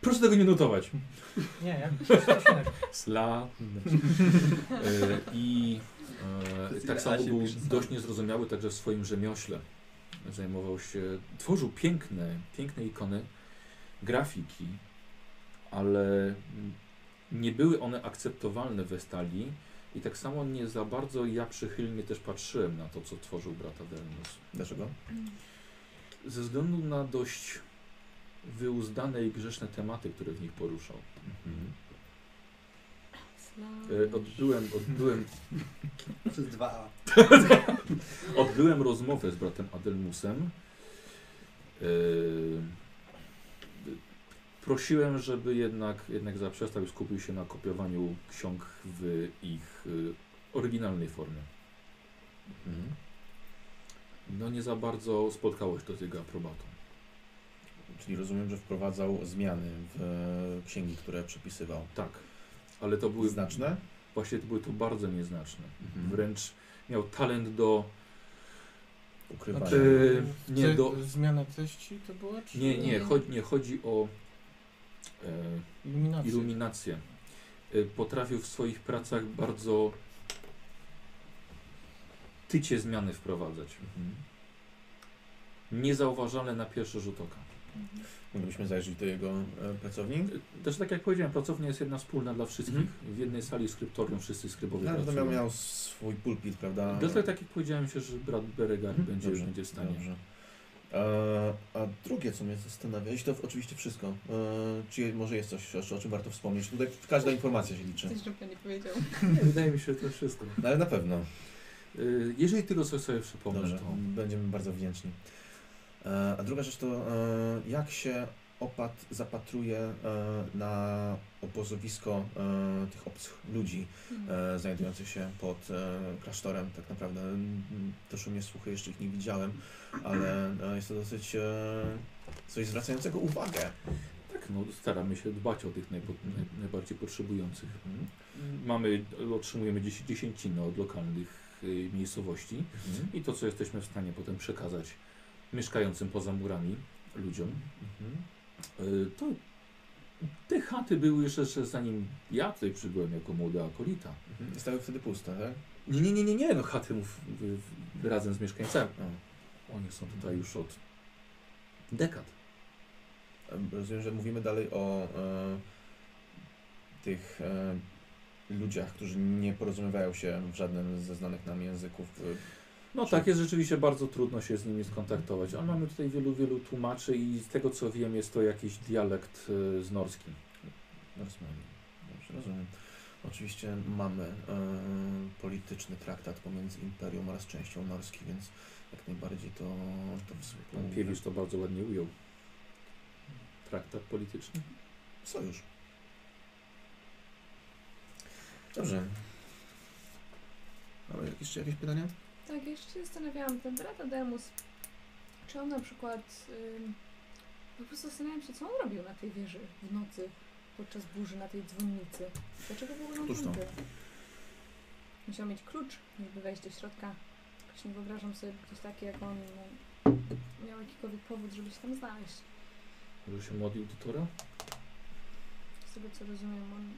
proszę tego nie notować. Nie, stosunek. Sla. E, I e, tak samo był dość niezrozumiały także w swoim rzemiośle. Zajmował się, tworzył piękne, piękne ikony, grafiki, ale nie były one akceptowalne we stali i tak samo nie za bardzo ja przychylnie też patrzyłem na to, co tworzył brata Delmus. Dlaczego? Ze względu na dość wyuzdane i grzeszne tematy, które w nich poruszał. Mhm. E, odbyłem, odbyłem, Przez dwa. odbyłem rozmowę z bratem Adelmusem. E, prosiłem, żeby jednak, jednak zaprzestał i skupił się na kopiowaniu ksiąg w ich e, oryginalnej formie. Mhm. No nie za bardzo spotkało się to z jego aprobatą. Czyli rozumiem, że wprowadzał zmiany w e, księgi, które przepisywał. Tak, ale to były Znaczne? właśnie to były to bardzo nieznaczne. Mhm. Wręcz miał talent do Ukrywania. Znaczy- Czy nie, do- Zmiana treści to była, czy Nie, nie, Nie. chodzi, nie chodzi o e, iluminacja? iluminację. E, potrafił w swoich pracach bardzo tycie zmiany wprowadzać. Mhm. Niezauważalne na pierwszy rzut oka. Moglibyśmy zajrzeć do jego e, pracowni? E, Też tak jak powiedziałem, pracownia jest jedna wspólna dla wszystkich. Mhm. W jednej sali skryptorium wszyscy skrybowie No, to pracują. miał, miał swój pulpit, prawda? Dlatego tak jak powiedziałem się, że brat Beregar Mhm. będzie, Dobrze, będzie w stanie. Dobrze. E, a drugie, co mnie zastanawia, jeśli to oczywiście wszystko, e, czy może jest coś, o, o czym warto wspomnieć? Tutaj każda informacja się liczy, Coś, nie powiedział. Nie, wydaje mi się, że to wszystko. no, ale na pewno. E, Jeżeli tylko coś sobie przypomnę, Dobrze, to... będziemy bardzo wdzięczni. E, a druga rzecz to, e, jak się opat zapatruje e, na obozowisko e, tych obcych ludzi Mhm. e, znajdujących się pod klasztorem. Tak naprawdę doszły mnie słuchy, jeszcze ich nie widziałem, ale e, jest to dosyć coś zwracającego uwagę. Tak, no, staramy się dbać o tych najpo, naj, najbardziej potrzebujących. Mhm. Mamy, otrzymujemy dziesię- dziesięcinę od lokalnych y, miejscowości Mhm. i to, co jesteśmy w stanie potem przekazać mieszkającym poza murami ludziom, Mhm. Y, to te chaty były jeszcze, jeszcze zanim ja tutaj przybyłem jako młody akolita. Mhm. Stały wtedy puste, tak? Nie, nie, nie, nie, nie, no chaty mów razem z mieszkańcami. O. Oni są tutaj już od dekad. E, Rozumiem, że mówimy dalej o e, tych e, ludziach, którzy nie porozumiewają się w żadnym ze znanych nam języków. No Czy- tak, jest rzeczywiście bardzo trudno się z nimi skontaktować, ale mamy tutaj wielu, wielu tłumaczy i z tego co wiem jest to jakiś dialekt y, z norski. Norsemani. Dobrze, rozumiem. Oczywiście mamy e, polityczny traktat pomiędzy Imperium oraz częścią Norski, więc jak najbardziej to, to Pan współpracuje. Piewicz to bardzo ładnie ujął. Traktat polityczny? Sojusz. Dobrze. Mamy jeszcze jakieś pytania? Tak, jeszcze się zastanawiałam, ten brat Ademus, czy on na przykład, ym, po prostu zastanawiam się, co on robił na tej wieży w nocy, podczas burzy na tej dzwonnicy. Dlaczego w ogóle on tam był? Musiał mieć klucz, żeby wejść do środka. Jakoś nie wyobrażam sobie, ktoś taki jak on no, miał jakikolwiek powód, żeby się tam znaleźć. Może się modlił do Tora? Z tego co rozumiem, on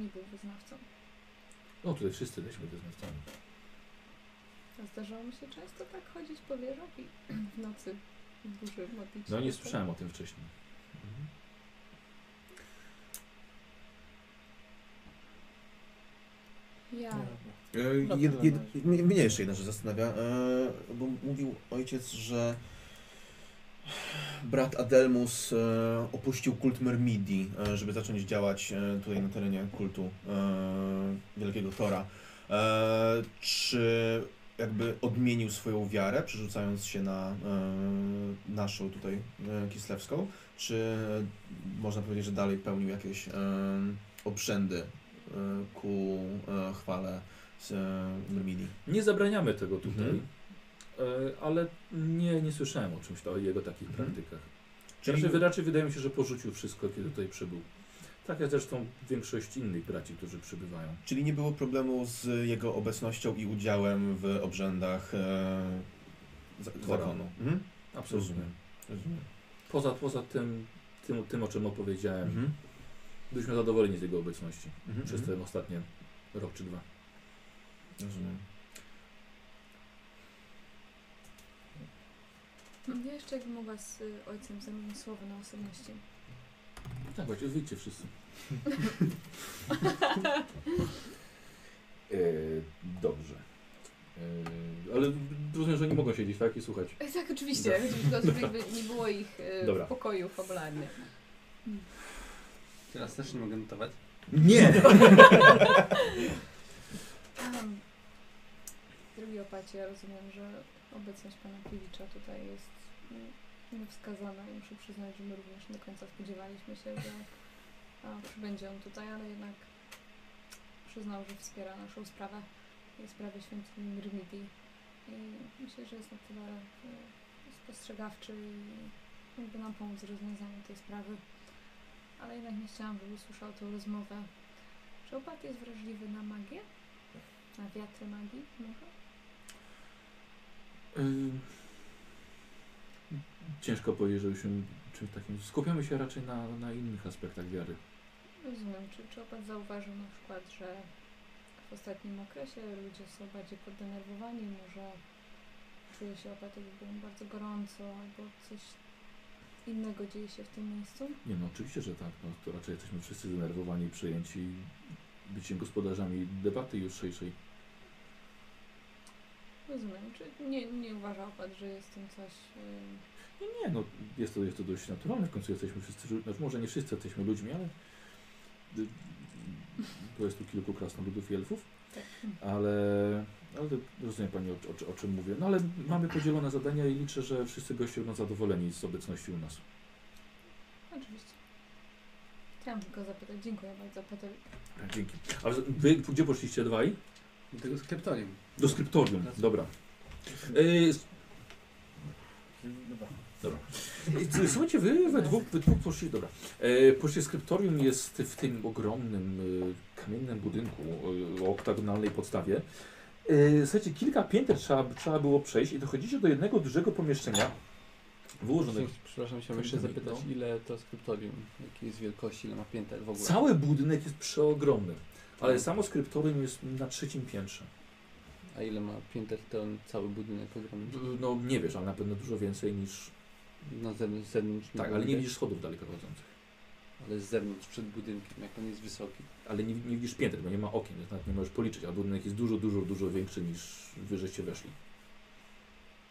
nie był wyznawcą. No tutaj wszyscy jesteśmy wyznawcami. A zdarzało mi się często tak chodzić po wieżach i w nocy w burzy modlić No się nie do słyszałem o tym wcześniej. Ja. Nie. E, Na jed, tyle jed, na razie. mnie mnie jeszcze jedna rzecz zastanawia, e, bo mówił ojciec, że brat Adelmus e, opuścił kult Mermidi, e, żeby zacząć działać e, tutaj na terenie kultu e, Wielkiego Tora. E, czy jakby odmienił swoją wiarę, przerzucając się na e, naszą tutaj e, kislewską, czy można powiedzieć, że dalej pełnił jakieś e, obrzędy e, ku e, chwale z e, Myrmidii? Nie zabraniamy tego tutaj, Mhm. e, ale nie, nie słyszałem o czymś, o jego takich Mhm. praktykach. Czyli- Raczej, raczej wydaje mi się, że porzucił wszystko, kiedy tutaj przybył. Tak jak zresztą większość innych braci, którzy przybywają. Czyli nie było problemu z jego obecnością i udziałem w obrzędach e, za- zakonu? Mhm. Absolutnie. Rozumiem. Rozumiem. Poza, poza tym, tym, tym, o czym opowiedziałem, Mhm. byliśmy zadowoleni z jego obecności Mhm. przez mhm. ten ostatnie rok czy dwa. Rozumiem. Ja jeszcze jakbym mogła z ojcem zamienić słowo na osobności. Tak, właśnie, wyjdźcie wszyscy. e, dobrze. E, ale rozumiem, że nie mogą siedzieć, tak? I słuchać. E, Tak, oczywiście. Tylko, żeby nie było ich y, Dobra. w pokoju fabularnie. Teraz też nie mogę notować. Nie! Um, Drogi opacie, ja rozumiem, że obecność pana Piewicza tutaj jest mm, niewskazana i muszę przyznać, że my również nie do końca spodziewaliśmy się, że a, przybędzie on tutaj, ale jednak przyznał, że wspiera naszą sprawę i sprawę świątyni Myrmidii. I myślę, że jest na tyle e, spostrzegawczy i mógłby nam pomóc w rozwiązaniu tej sprawy. Ale jednak nie chciałam, żeby słyszał tą rozmowę. Czy opat jest wrażliwy na magię? Na wiatry magii może? Y, Ciężko powiedzieć, żebyśmy czymś takim. Skupiamy się raczej na, na innych aspektach wiary. Rozumiem. Czy, czy opat zauważył na przykład, że w ostatnim okresie ludzie są bardziej poddenerwowani, może czuje się opat, jakby bardzo gorąco, albo coś innego dzieje się w tym miejscu? Nie no, oczywiście, że tak. No, to raczej jesteśmy wszyscy zdenerwowani i przejęci byciem gospodarzami debaty jutrzejszej. Rozumiem. Czy nie, nie uważa opat, że jest tym coś... Yy, Nie, nie, no jest to, jest to dość naturalne. W końcu jesteśmy wszyscy, znaczy może nie wszyscy jesteśmy ludźmi, ale y, bo jest tu kilku krasnoludów i elfów, tak. ale, ale rozumie Pani o, o, o czym mówię. No ale mamy podzielone zadania i liczę, że wszyscy goście będą zadowoleni z obecności u nas. Oczywiście. Chciałam tylko zapytać. Dziękuję bardzo Petowi. Dzięki. A wy gdzie poszliście dwaj? Do tego skryptorium. Do skryptorium, dobra. Y, Dobra. Y, Słuchajcie, wy we dwóch, we dwóch poszli, dobra. E, poszli skryptorium jest w tym ogromnym y, kamiennym budynku y, o oktagonalnej podstawie. E, słuchajcie, kilka pięter trzeba, trzeba było przejść i dochodzicie do jednego dużego pomieszczenia wyłożonego. Przepraszam, chciałem jeszcze zapytać, no. ile to skryptorium, jakiej jest wielkości, ile ma pięter w ogóle? Cały budynek jest przeogromny, ale Tak. samo skryptorium jest na trzecim piętrze. A ile ma pięter ten cały budynek ogromny? No nie wiesz, ale na pewno dużo więcej niż... Na zewnątrz, zewnątrz Tak, ale nie widzisz schodów daleko prowadzących. Ale z zewnątrz, przed budynkiem, jak on jest wysoki. Ale nie, nie widzisz pięter, bo nie ma okien, więc nawet nie możesz policzyć, a budynek jest dużo, dużo, dużo większy niż wyżeście weszli.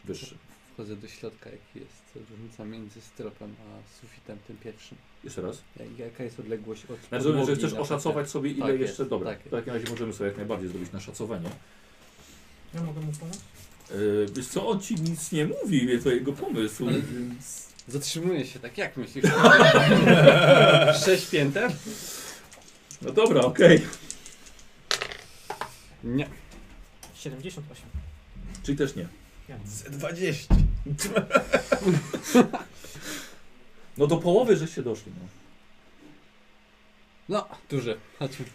Wyższy. Wchodzę do środka, jaki jest różnica między stropem a sufitem tym pierwszym. Jeszcze raz. Jak, jaka jest odległość od Znaczy, że podłogi chcesz oszacować sobie, ile Tak jeszcze. jest, dobra, tak w takim razie możemy sobie jak najbardziej zrobić na szacowanie. Ja mogę mu pomóc? Yy, wiesz co, on ci nic nie mówi, to jego pomysł, Ale- więc. Zatrzymuje się, tak jak myślisz? Sześć pięter? No dobra, okej. Nie. 78. Czyli też nie. Z 20. No do połowy żeście doszli. No. No, duże. Chodźmy.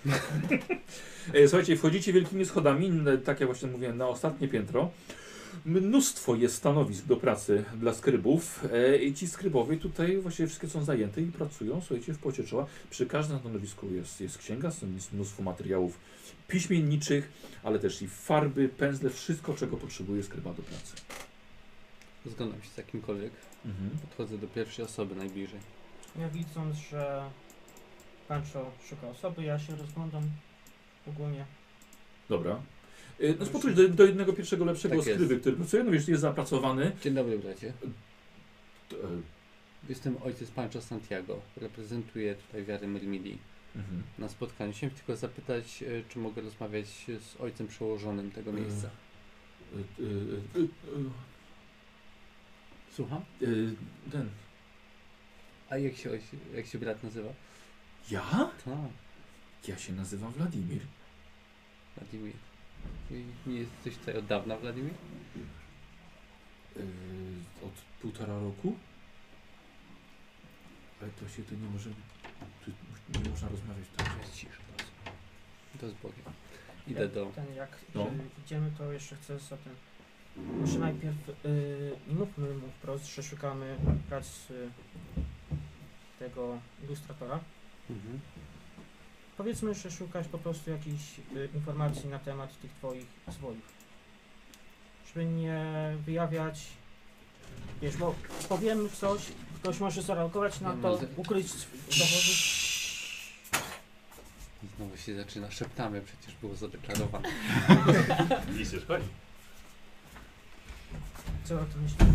E, Słuchajcie, wchodzicie wielkimi schodami, n- tak jak właśnie mówiłem, na ostatnie piętro. Mnóstwo jest stanowisk do pracy dla skrybów e, i ci skrybowie tutaj właściwie wszystkie są zajęte i pracują, słuchajcie, w pocie czoła. Przy każdym stanowisku jest, jest księga, są- jest mnóstwo materiałów piśmienniczych, ale też i farby, pędzle, wszystko czego potrzebuje skryba do pracy. Zgadzam się z jakimkolwiek. Mhm. Podchodzę do pierwszej osoby najbliżej. Ja widząc, że Pancho szuka osoby, ja się rozglądam ogólnie. Dobra. E, No spotrój do, do jednego pierwszego lepszego Tak jest. skryby, który pracuje, no wiesz, jest zapracowany. Dzień dobry, bracie. To, e, Jestem ojciec Pancho Santiago. Reprezentuję tutaj wiarę Myrmidii. mhm. Na spotkaniu chciałem tylko zapytać, e, czy mogę rozmawiać z ojcem przełożonym tego miejsca. E, e, e, e, Słucham? e, ten. A jak się, jak się brat nazywa? Ja? Tak, Ja się nazywam Wladimir. Wladimir. I nie jesteś tutaj od dawna, Wladimir? Yy, od półtora roku. Ale to się tu nie może. Tu nie można rozmawiać tak. Jest cisza. To z Bogiem. Idę do... Ten jak No. y, idziemy, to jeszcze chcę za ten. Może najpierw y, nie mówmy mu wprost, że szukamy pracy tego ilustratora. Mhm. Powiedzmy, że szukasz po prostu jakichś y, informacji na temat tych twoich zwojów. Żeby nie wyjawiać. Wiesz, bo powiemy coś, ktoś może zareagować na to, ukryć dowody. Znowu się zaczyna. Szeptamy, przecież było zadeklarowane. Nic już chodzi. Co o tym myślisz?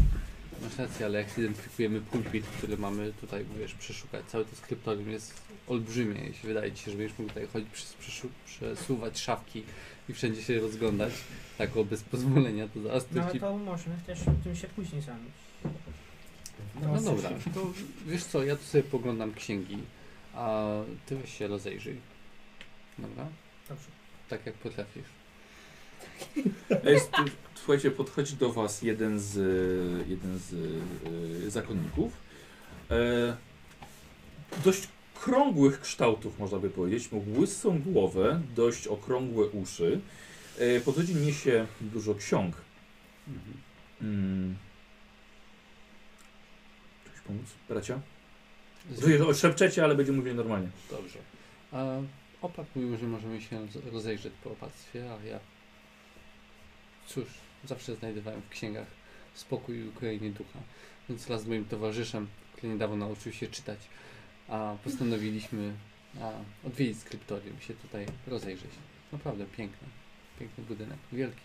Masz rację, ale jak zidentyfikujemy pulpit, który mamy tutaj, wiesz, przeszukać, całe to skryptorium jest olbrzymie. Jeśli wydaje ci się, że będziesz mógł tutaj chodzić, przesuwać szafki i wszędzie się rozglądać, tak o bez pozwolenia, to zaraz No to ale ci... to możemy też tym się później zająć. No dobra, to wiesz co, ja tu sobie poglądam księgi, a ty weź się rozejrzyj. Dobra? Dobrze. Tak jak potrafisz. Jest, słuchajcie, podchodzi do was jeden z, jeden z e, zakonników. E, dość krągłych kształtów, można by powiedzieć. Miał łysą głowę, dość okrągłe uszy. E, podchodzi, niesie dużo ksiąg. Mhm. Mm. Coś pomóc, bracia? Wy szepczecie, ale będzie mówił normalnie. Dobrze. A opat mówił, że możemy się rozejrzeć po opactwie, a ja cóż, zawsze znajdowałem w księgach spokój i ukojenie ducha. Więc wraz z moim towarzyszem, który niedawno nauczył się czytać, a postanowiliśmy a, odwiedzić skryptorium, się tutaj rozejrzeć. Naprawdę piękny, piękny budynek, wielki,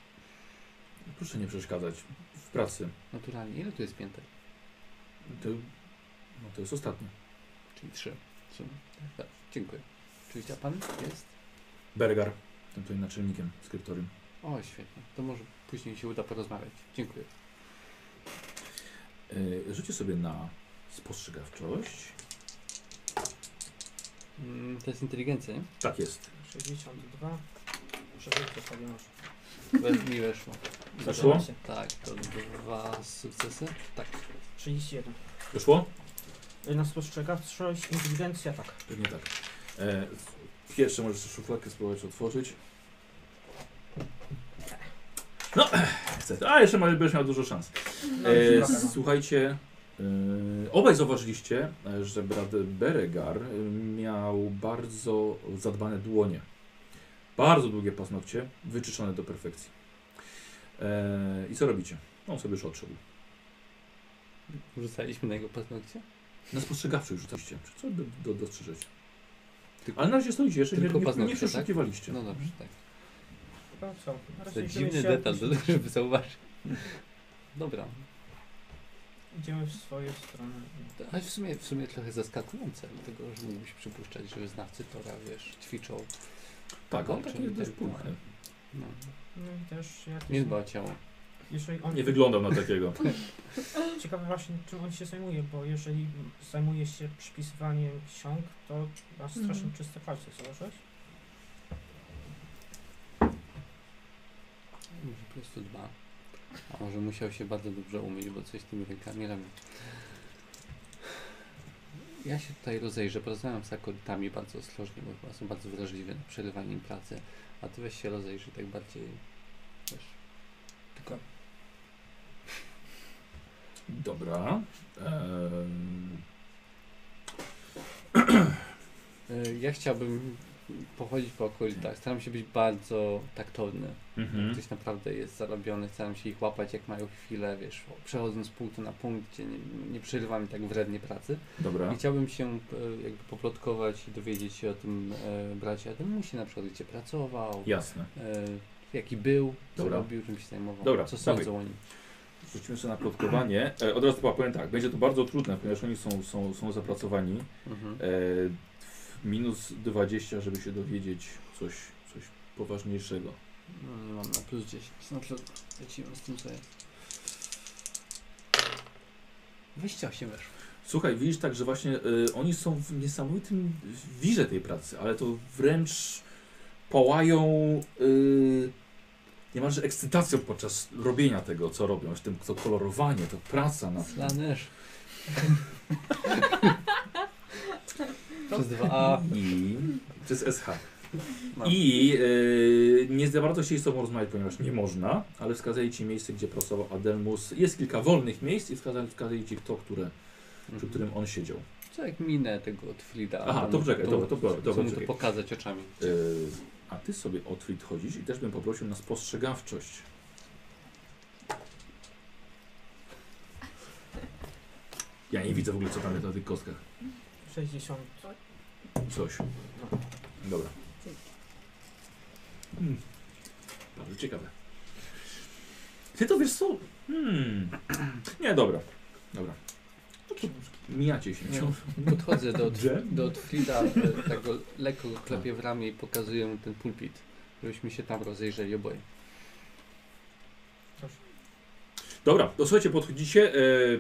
Proszę nie przeszkadzać w pracy. naturalnie. Ile tu jest pięter? To, no to jest ostatnie. Czyli trzy. w sumie. Tak, dziękuję. Oczywiście, a pan jest? Bergar, tym tutaj naczelnikiem skryptorium. O, świetnie. To może później się uda porozmawiać. Dziękuję. Yy, rzućcie sobie na spostrzegawczość. Mm, to jest inteligencja, nie? Tak jest. 62. Żeby zostawić może. We- Mi weszło. Weszło? Tak, to dwa sukcesy. Tak. 31. Wyszło? Y, Na spostrzegawczość, inteligencja, tak. Pewnie tak. E, pierwsze możesz szufladkę spróbować otworzyć. No, niestety. A, jeszcze ma- będziesz miał dużo szans. No, E, już słuchajcie, e, obaj zauważyliście, e, że brat Beregar e, miał bardzo zadbane dłonie. Bardzo długie paznokcie, wyczyszczone do perfekcji. E, I co robicie? On sobie już odszedł. Rzucaliśmy na jego paznokcie? Na spostrzegawczość rzucaliście. Czy co do, do, dostrzeżecie? Tylko- Ale na razie stoicie, jeszcze nie, tylko nie, nie paznokcie, tak? przeszukiwaliście. No dobrze, tak. No co? To dziwny detal, później żeby zauważyć. Dobra. Idziemy w swoje strony. Ale w sumie, w sumie trochę zaskakujące, dlatego że mógłbyś przypuszczać, że znawcy Tora, wiesz, ćwiczą. Tak, on taki jest dość pulchny. No. No i też jakieś... Nie dba o ciało. Jeżeli on... Nie wyglądał na takiego. Ciekawe właśnie czym on się zajmuje, bo jeżeli zajmuje się przypisywaniem ksiąg, to ma strasznie Mhm. czyste palce, zauważyłeś? Może po prostu dba. A może musiał się bardzo dobrze umyć, bo coś z tymi rękami robi. Ja się tutaj rozejrzę, porozmawiam z akolitami bardzo ostrożnie, bo chyba są bardzo wrażliwe na przerywanie im pracy. A ty weź się rozejrzyj tak bardziej, wiesz, tylko Dobra. Ehm, Y, Ja chciałbym pochodzić po okolicach. Staram się być bardzo taktowny. mhm. Ktoś naprawdę jest zarobiony, staram się ich łapać jak mają chwilę, wiesz, przechodząc z punktu na punkt, gdzie nie, nie przerywam tak wrednie pracy. Dobra. I chciałbym się e, jakby poplotkować i dowiedzieć się o tym e, bracie Ademusie, na przykład gdzie pracował, Jasne. e, jaki był, co Dobra. robił, czym się zajmował, Dobra, co dawaj. sądzą o nim. Rzucimy sobie na plotkowanie. E, od razu powiem tak, będzie to bardzo trudne, ponieważ oni są, są, są zapracowani. Mhm. E, minus 20, żeby się dowiedzieć coś, coś poważniejszego. No, nie mam na plus 10, no to lecimy z tym co jest. 28 weszło. Słuchaj, widzisz tak, że właśnie e, oni są w niesamowitym wirze tej pracy, ale to wręcz połają e, niemalże ekscytacją podczas robienia tego, co robią. W tym to kolorowanie, to praca na Slanerz. Przez 2A. I to jest SH. No. I e, nie za bardzo chcieli z tobą rozmawiać, ponieważ nie można, ale wskazali ci miejsce, gdzie pracował Adelmus. Jest kilka wolnych miejsc i wskazali, wskazali ci kto, które, przy Mhm. którym on siedział. Co jak minę tego Twilida. Aha, to poczekaj, dobra, to dobra, Chcę mu to czekaj. pokazać oczami. E, a ty sobie Otwit chodzisz i też bym poprosił na spostrzegawczość. Ja nie widzę w ogóle co tam jest na tych kostkach. 60. Coś. Dobra. Hmm. Bardzo ciekawe. Ty to wiesz co? Hmm. Nie, dobra. Dobra. Mijacie się. Podchodzę do, do Frida, e, tak go lekko klepię w ramię i pokazuję mu ten pulpit, żebyśmy się tam rozejrzeli oboje. Dobra, to słuchajcie, podchodzicie. E,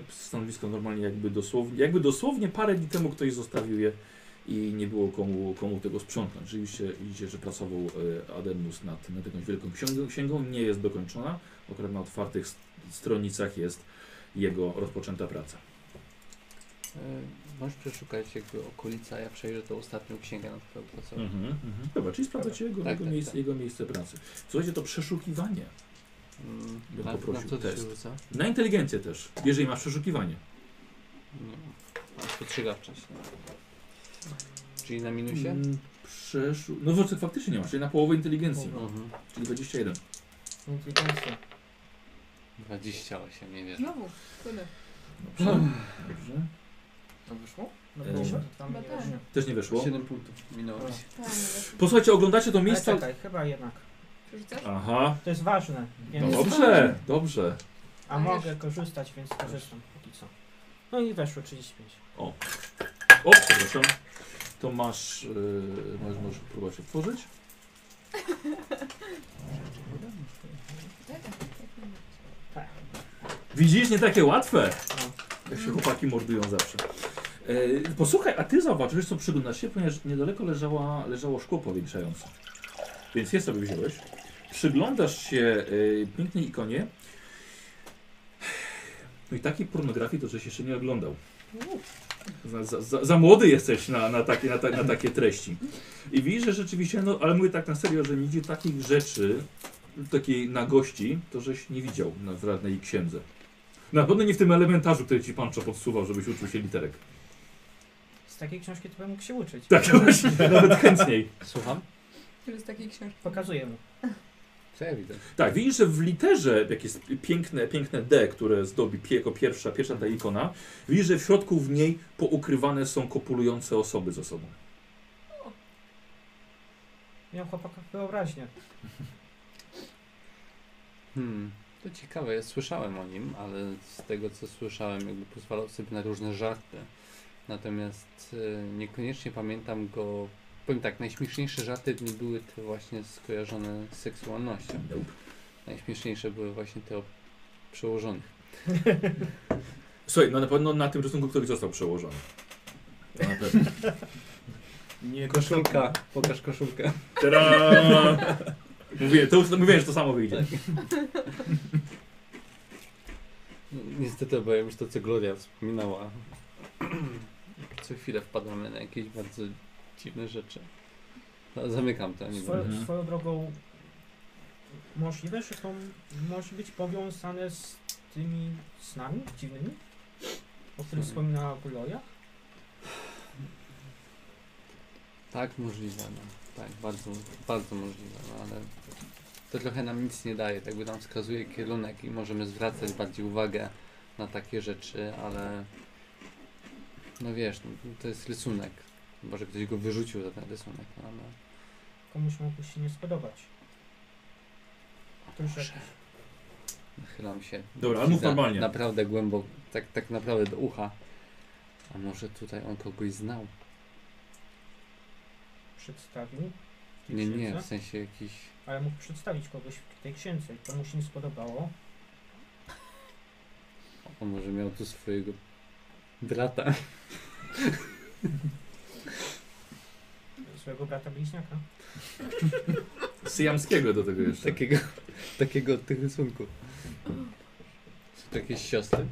stanowisko normalnie jakby dosłownie, jakby dosłownie parę dni temu ktoś zostawił je i nie było komu, komu tego sprzątnąć. Rzeczywiście widzicie, że pracował e, Ademus nad, nad jakąś wielką księgą, księgą. Nie jest dokończona. Akurat na otwartych st- stronnicach jest jego rozpoczęta praca. E, Możesz przeszukać jakby okolica, ja przejrzę tą ostatnią księgę, nad którą pracował. Mhm, mhm. Dobra, czyli sprawdzacie jego, Tak, jego, tak, miejsce, tak. jego miejsce pracy. Słuchajcie, to przeszukiwanie. Mm, Bym na, na poprosił to test. Na inteligencję też, jeżeli masz przeszukiwanie. Nie. A spostrzegawczość. Czyli na minusie? Mm, Przeszu... No właśnie faktycznie nie masz, czyli na połowę inteligencji. Połowę. Mhm. Czyli 21. Inteligencja. 28, nie wierzę. Znowu, kurde. Dobrze. Dobrze. To wyszło? No E, Chyba tam nie tak. Też nie weszło. 7 punktów minąłeś. Tak. Posłuchajcie, oglądacie to Ale miejsce. czekaj, chyba jednak. Aha. To jest ważne. No Więc, dobrze, dobrze. a mogę korzystać, więc korzystam póki co. No i weszło 35. O, przepraszam. To masz. Yy, możesz, możesz próbować otworzyć. Widzisz, nie takie łatwe. Jak się chłopaki mordują zawsze. E, posłuchaj, a ty zauważyłeś, co przyglądasz się, ponieważ niedaleko leżała, leżało szkło powiększające. Więc je sobie wziąłeś. Przyglądasz się e, pięknej ikonie. No i takiej pornografii to żeś jeszcze nie oglądał. Za, za, za, młody jesteś na, na, takie, na, ta, na takie treści. I widzisz, że rzeczywiście, no ale mówię tak na serio, że nigdzie takich rzeczy, takiej nagości, to żeś nie widział na w żadnej księdze. Na pewno nie w tym elementarzu, który ci Pancho podsuwał, żebyś uczył się literek. Z takiej książki to bym mógł się uczyć. Tak, właśnie, nawet chętniej. Słucham? Z takiej książki? Pokazuję mu. Co ja widzę? Tak, widzisz, że w literze, jak jest piękne, piękne D, które zdobi jako pierwsza, pierwsza ta ikona, widzisz, że w środku w niej poukrywane są kopulujące osoby ze sobą. Miał chłopaka wyobraźnię. Hmm, to ciekawe, ja słyszałem o nim, ale z tego co słyszałem, jakby pozwalał sobie na różne żarty. Natomiast e, niekoniecznie pamiętam go. Powiem tak, najśmieszniejsze żarty nie były te właśnie skojarzone z seksualnością. Najśmieszniejsze były właśnie te o przełożonych. Słuchaj, no na pewno na tym rysunku ktoś został przełożony. To na pewno. Nie, Koszulka, pokaż koszulkę. Tada! Mówię, to już mówiłem, że to samo wyjdzie. No, Niestety obawiam się to, co Gloria wspominała. Co chwilę wpadamy na jakieś bardzo dziwne rzeczy. No, zamykam to, nie Swoją, będę. Mhm. swoją drogą możliwe, że to może być powiązane z tymi snami dziwnymi, o których wspominała Gloria. Tak, możliwe. No. Tak, bardzo, bardzo możliwe, no, ale to trochę nam nic nie daje. Tak by nam wskazuje kierunek i możemy zwracać bardziej uwagę na takie rzeczy, ale no wiesz, no, to jest rysunek. Może ktoś go wyrzucił za ten rysunek, no, ale Komuś mógłby się nie spodobać. To już jakiś nachylam się. Dobra, ale mów Widzę normalnie. Naprawdę głęboko, tak, tak naprawdę do ucha. A może tutaj on kogoś znał? przedstawił. w tej Nie, nie, księdze, w sensie jakiś... Ale mógł przedstawić kogoś w tej księdze. To mu się nie spodobało. On może miał tu swojego brata. Swojego brata bliźniaka. Syjamskiego do tego jeszcze. Takiego, takiego od tych rysunków. To jakieś siostry?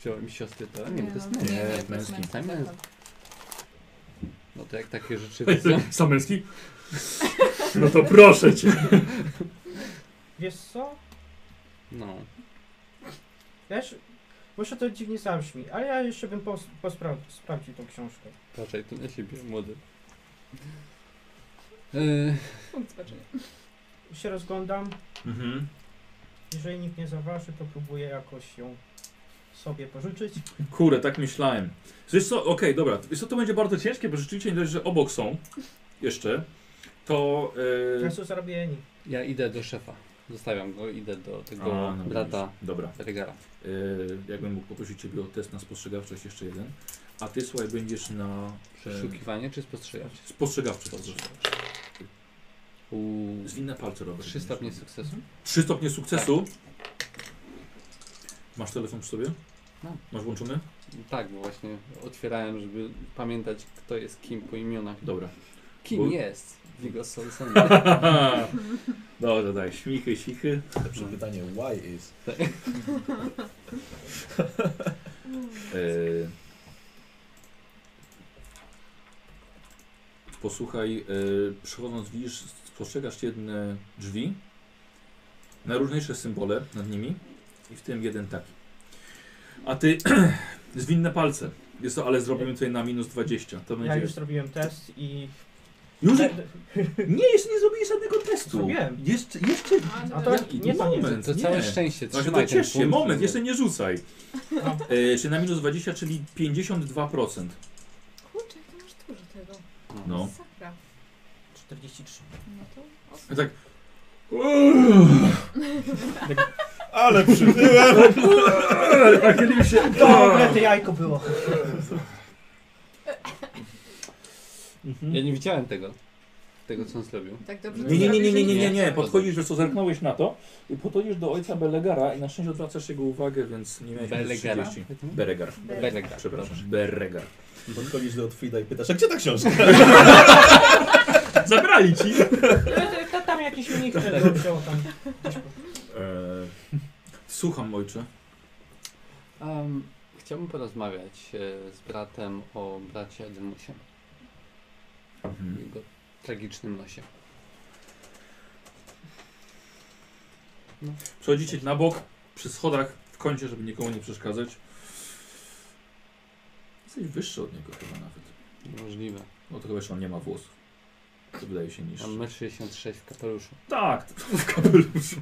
Wziąłem siostry, to nie, to jest no, męski. nie, to jest męski. męski. Męski. No to jak takie rzeczy widzą, Sam męski? No to proszę cię. Wiesz co? no. Wiesz, może to dziwnie zabrzmi, ale ja jeszcze bym pos, pospra- sprawdził tą książkę. Patrzaj tu na siebie, młody. Yy, Punkt zobaczenia. Się rozglądam. Mhm. Jeżeli nikt nie zauważy, to próbuję jakoś ją sobie pożyczyć. Kurde, tak myślałem. Wiesz co, okej, dobra. Wiesz co, to będzie bardzo ciężkie, bo rzeczywiście nie dość, że obok są jeszcze, to... Ja Yy, zarobieni. ja idę do szefa. Zostawiam go, idę do tego A, no brata widzisz. Dobra. Yy, jakbym mógł poprosić Ciebie o test na spostrzegawczość jeszcze jeden. A Ty, słuchaj, będziesz na... Przeszukiwanie czy spostrzegawcze? Spostrzegawczość. U... Zwinne palce, Robert. 3 stopnie sukcesu. Trzy stopnie sukcesu. Masz telefon przy sobie? Mam. Masz włączony? Tak, bo właśnie otwierałem, żeby pamiętać, kto jest kim po imionach. Dobra. Kim Bo- jest Vigo Solson? Dobra, daj, śmichy, śmichy. Lepsze pytanie, why is? E, posłuchaj, e, przechodząc widzisz, spostrzegasz jedne drzwi, najróżniejsze symbole nad nimi i w tym jeden taki. A ty zwinne palce. Jest to, ale zrobimy tutaj na minus 20. To będzie. Ja już zrobiłem test i... Już? Nie, jeszcze nie zrobiłeś żadnego testu. Zrobiłem. Jeszcze, jeszcze. A to Jaki? nie to nie. Moment, To nie. całe szczęście, Właśnie trzymaj to ciesz się, punkt. moment, jeszcze nie rzucaj. No. E, czy na minus 20, czyli 52%. Kurczę, jak ty masz dużo tego. No. Sakra. 43. No to A tak. Ale przybyłem! Ale nachylił się. Dobre to jajko było. Ja nie widziałem tego. Tego, co on zrobił. tak dobrze Nie, nie, nie, nie, nie, nie, nie, nie. Podchodzisz, że co zerknąłeś na to i podchodzisz do ojca Belegara i na szczęście odwracasz jego uwagę, więc nie miałeś Belegara? 30. Beregar. Beregar. Przepraszam. Beregar. Podchodzisz do Otwida i pytasz, a gdzie ta książka? Zabrali ci. Ta- Tam jakiś tego wziął tam. E, słucham, ojcze. Um, chciałbym porozmawiać e, z bratem o bracie Ademusie. Mhm. Jego tragicznym losie. Przechodzicie na bok, przy schodach, w kącie, żeby nikomu nie przeszkadzać. Jesteś wyższy od niego chyba nawet. Możliwe. No to chyba jeszcze on nie ma włosów. To wydaje się niż... Mam 1,66 m w kapeluszu. Tak, w kapeluszu.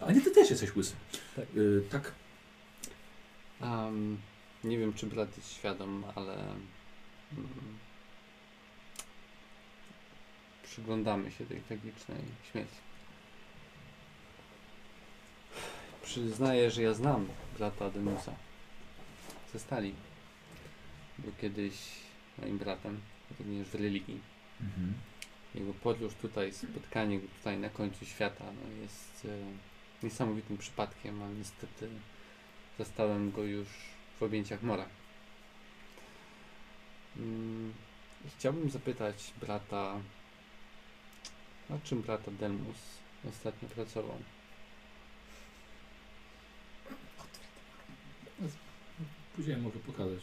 A nie, ty też jesteś łysy. Tak. Y, tak. Um, nie wiem, czy brat jest świadom, ale mm, przyglądamy się tej tragicznej śmierci. Przyznaję, że ja znam brata Demusa ze stali. Był kiedyś moim bratem, również w religii. Mhm. Jego podróż tutaj, spotkanie tutaj na końcu świata no jest e, niesamowitym przypadkiem, ale niestety zastałem go już w objęciach mora. Mm, chciałbym zapytać brata, nad czym brata Delmus ostatnio pracował. Później mogę pokazać.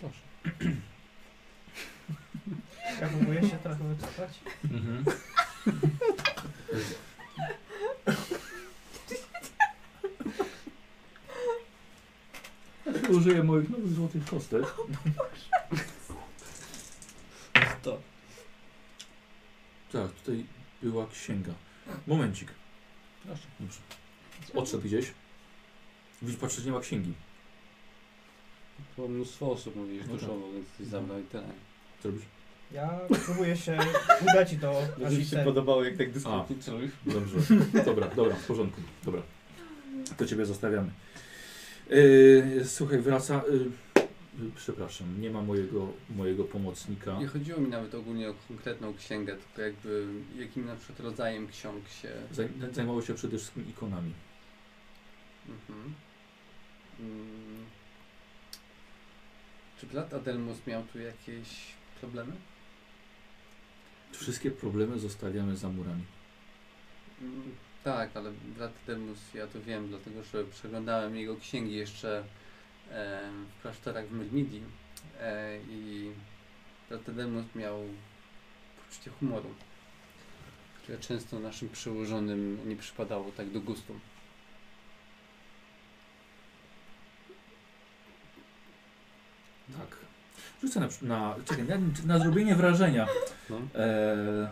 Proszę. Ja próbuję się trochę wycofać. Mhm. Użyję moich nowych złotych kostek. To. Tak, tutaj była księga. Momencik. Proszę. Dobrze. Odszedł gdzieś. Widzisz, patrzę, że nie ma księgi. Było mnóstwo osób, mówisz, No tak. duszowo, więc coś zabrał i tyle. Co robisz? Ja próbuję się udać do Będzie mi się asystenta. podobało, jak tak dyskutujesz. Dobrze. Dobra, dobra, w porządku. Dobra. To ciebie zostawiamy. Yy, słuchaj, wraca. Yy, przepraszam, nie ma mojego, mojego pomocnika. Nie chodziło mi nawet ogólnie o konkretną księgę, tylko jakby jakim na przykład rodzajem ksiąg się... Zaj- Zajmował się przede wszystkim ikonami. Mhm. Mm. Czy brat Adelmus miał tu jakieś problemy? Wszystkie problemy zostawiamy za murami. Mm, tak, ale brat Adelmus, ja to wiem, dlatego że przeglądałem jego księgi jeszcze e, w klasztorach w Myrmidii e, i brat Adelmus miał poczucie humoru, które często naszym przełożonym nie przypadało tak do gustu. Tak. Rzucę na, na, czekaj, na, na zrobienie wrażenia. No. Eee,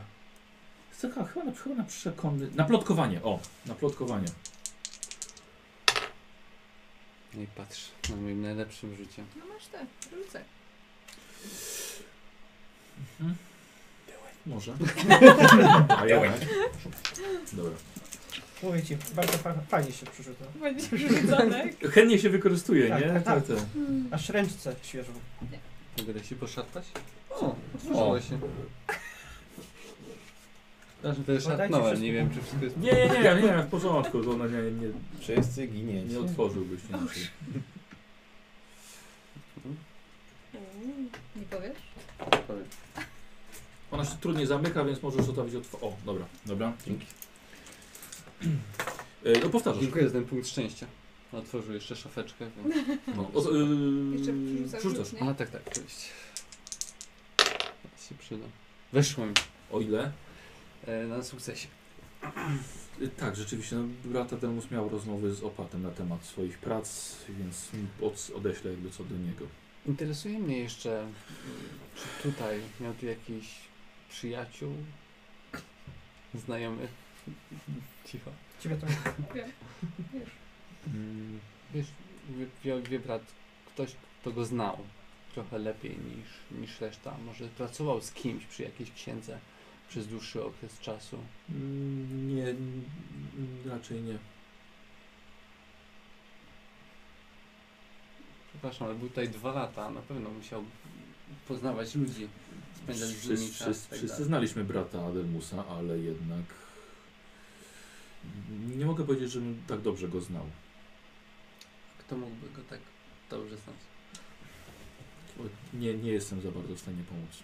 chyba, chyba, na, chyba na przekony. Na plotkowanie. O, na plotkowanie. No i patrz, na moim najlepszym rzucie. No masz te, rzucę. Mhm. Może. A ja Dobra. Mówię ci, bardzo fa fajnie się przerzuca. Będzie przerzucone. Chętnie się wykorzystuje, Tak, nie? tak, tak. To- to- Aż ręczce świeżą. Mogę dać się poszarpać? O, otworzyło się. Aż to Podajcie szarpnąłem, wszystko. nie wiem czy wszystko jest... Nie, nie, nie, nie, w porządku, to ona nie, nie, Wszyscy giniecie. nie otworzyłbyś. Uuu, Nie powiesz? Powiem. Ona się trudniej zamyka, więc możesz zostawić otw... O, dobra, dobra, dzięki. E, No powtarzasz. Dziękuję za ten punkt szczęścia. Otworzył jeszcze szafeczkę, więc... No, o, yy, Jeszcze przerzucasz przerzucasz. rzut, nie? A tak, tak, oczywiście. Teraz się przyda. Weszło mi. O ile? E, na sukcesie. Y, Tak, rzeczywiście. No, Brat Ademus miał rozmowy z opatem na temat swoich prac, więc od, odeślę jakby co do niego. Interesuje mnie jeszcze, czy tutaj miał tu jakiś przyjaciół, znajomy. Cicho. Ciebie to Wiesz. Mm, Wiesz, wie, wie, wie brat, ktoś, kto go znał trochę lepiej niż, niż reszta. Może pracował z kimś przy jakiejś księdze przez dłuższy okres czasu. mm, Nie, raczej nie. Przepraszam, ale był tutaj dwa lata. Na pewno musiał poznawać ludzi, spędzać z nimi Wszyscy, czas. wszyscy, tak wszyscy znaliśmy brata Adelmusa, ale jednak nie mogę powiedzieć, żebym tak dobrze go znał. Kto mógłby go tak dobrze znać? Nie, nie jestem za bardzo w stanie pomóc.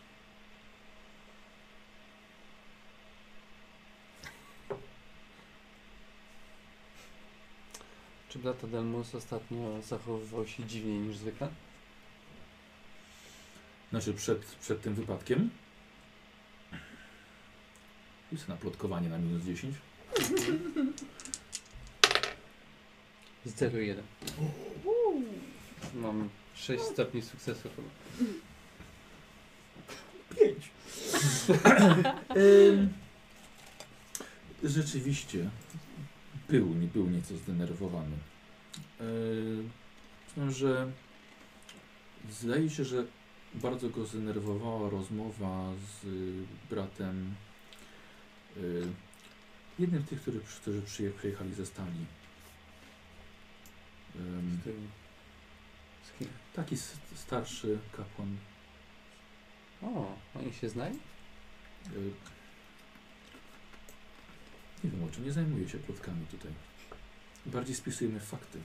Czy brat Adelmus ostatnio zachowywał się dziwniej niż zwykle? Znaczy przed, przed tym wypadkiem? Jest na plotkowanie na minus 10. 0,1. Mam 6 stopni sukcesu chyba. pięć. Ym, Rzeczywiście był, nie był nieco zdenerwowany. Myślę, że zdaje się, że bardzo go zdenerwowała rozmowa z bratem jednym z tych, którzy, którzy przyje- przyjechali ze stali. Ym, Z tym- Z kim? Taki starszy kapłan. O, oni się znają? y, Nie wiem o czym, nie zajmuję się plotkami tutaj. Bardziej spisujemy fakty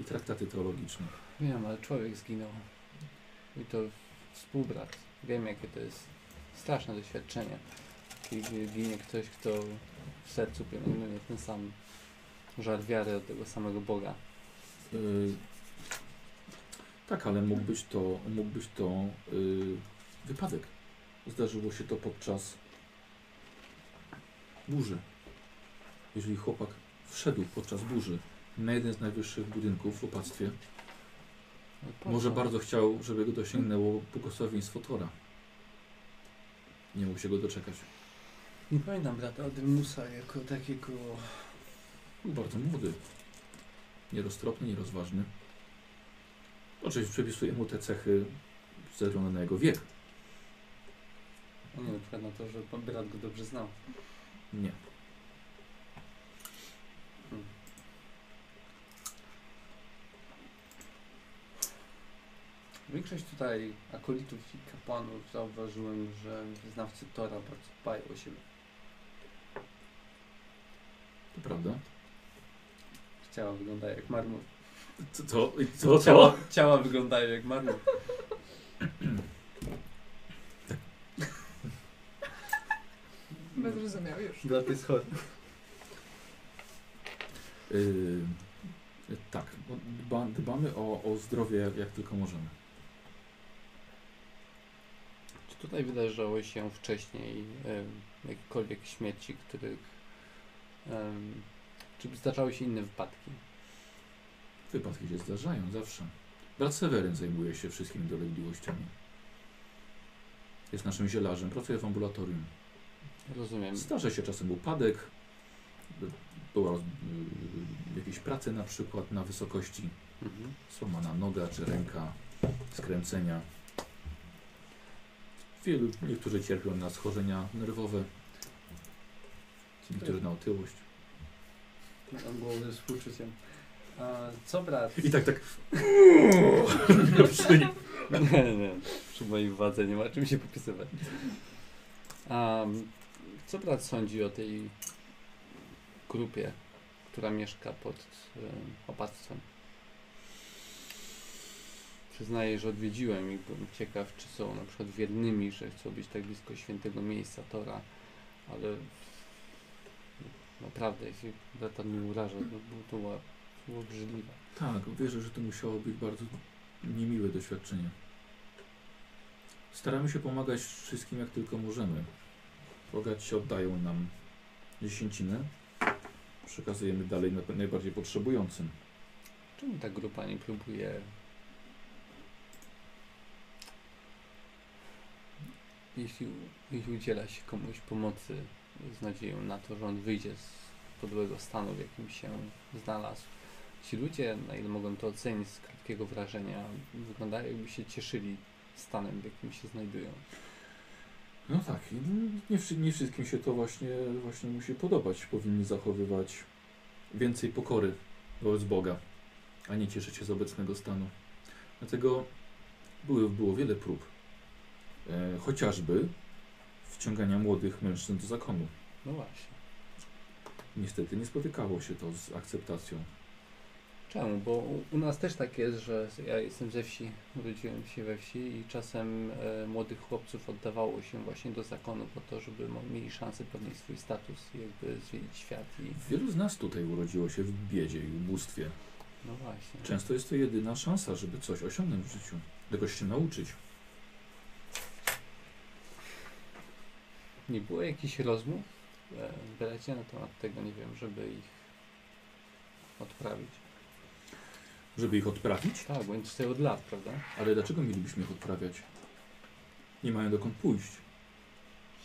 i traktaty teologiczne. Wiem, ale człowiek zginął. I to współbrat. Wiem, jakie to jest straszne doświadczenie. Kiedy ginie ktoś, kto w sercu pielęgnuje ten sam żar wiary od tego samego Boga. Y, tak, ale mógł być to, mógł być to y, wypadek. Zdarzyło się to podczas burzy. Jeżeli chłopak wszedł podczas burzy na jeden z najwyższych budynków w opactwie, po może bardzo chciał, żeby go dosięgnęło błogosławieństwo Tora. Nie mógł się go doczekać. Nie pamiętam brata Adelmusa jako takiego... Bardzo młody. Nieroztropny, nierozważny. Oczywiście przypisuję mu te cechy ze względu na jego wiek. No nie, na przykład na to, że pan brat go dobrze znał. Nie. Hmm. Większość tutaj akolitów i kapłanów zauważyłem, że wyznawcy Tora bardzo dbają o siebie. To prawda. Ciała wyglądają jak marmur. Co? Co? co, Ciała, ciała wyglądają jak marmur. Bez zrozumiał już. Brat jest chory. Yy, tak. Dba, dbamy o, o zdrowie jak, tylko możemy. Czy tutaj wydarzały się wcześniej em, jakiekolwiek śmierci, których... czy zdarzały się inne wypadki? Wypadki się zdarzają zawsze. Brat Seweryn zajmuje się wszystkimi dolegliwościami. Jest naszym zielarzem, pracuje w ambulatorium. Rozumiem. Zdarza się czasem upadek, była y, jakieś prace na przykład na wysokości, Mhm. złamana noga czy ręka, skręcenia. Wielu, niektórzy cierpią na schorzenia nerwowe, ci niektórzy na otyłość. Mam głowy z współczuciem. A, co brat? I tak, tak. Nie, nie. Przy mojej wadze nie ma czym się popisywać. A co brat sądzi o tej grupie, która mieszka pod e, opactwem? Przyznaję, że odwiedziłem i byłem ciekaw, czy są na przykład wiernymi, że chcą być tak blisko świętego miejsca Tora, ale naprawdę, jeśli brata mnie uraża, to było to było, było obrzydliwe. Tak, wierzę, że to musiało być bardzo niemiłe doświadczenie. Staramy się pomagać wszystkim jak tylko możemy. Bogaci oddają nam dziesięcinę. Przekazujemy dalej na- najbardziej potrzebującym. Czemu ta grupa nie próbuje jeśli, jeśli udziela się komuś pomocy z nadzieją na to, że on wyjdzie z podłego stanu, w jakim się znalazł. Ci ludzie, na ile mogą to ocenić z krótkiego wrażenia, wyglądają jakby się cieszyli stanem, w jakim się znajdują. No tak, nie, nie wszystkim się to właśnie, właśnie musi podobać. Powinni zachowywać więcej pokory wobec Boga, a nie cieszyć się z obecnego stanu. Dlatego były, było wiele prób, e, chociażby wciągania młodych mężczyzn do zakonu. No właśnie. Niestety nie spotykało się to z akceptacją. Czemu? Bo u- u nas też tak jest, że ja jestem ze wsi, urodziłem się we wsi i czasem e, młodych chłopców oddawało się właśnie do zakonu po to, żeby mo- mieli szansę podnieść swój status i jakby zwiedzić świat i Wielu z nas tutaj urodziło się w biedzie i ubóstwie. no właśnie. Często jest to jedyna szansa, żeby coś osiągnąć w życiu, czegoś się nauczyć. Nie było jakichś rozmów e, w Berecie na temat tego, nie wiem, żeby ich odprawić. Żeby ich odprawić? Tak, bo oni tutaj od lat, prawda? Ale dlaczego mielibyśmy ich odprawiać? Nie mają dokąd pójść.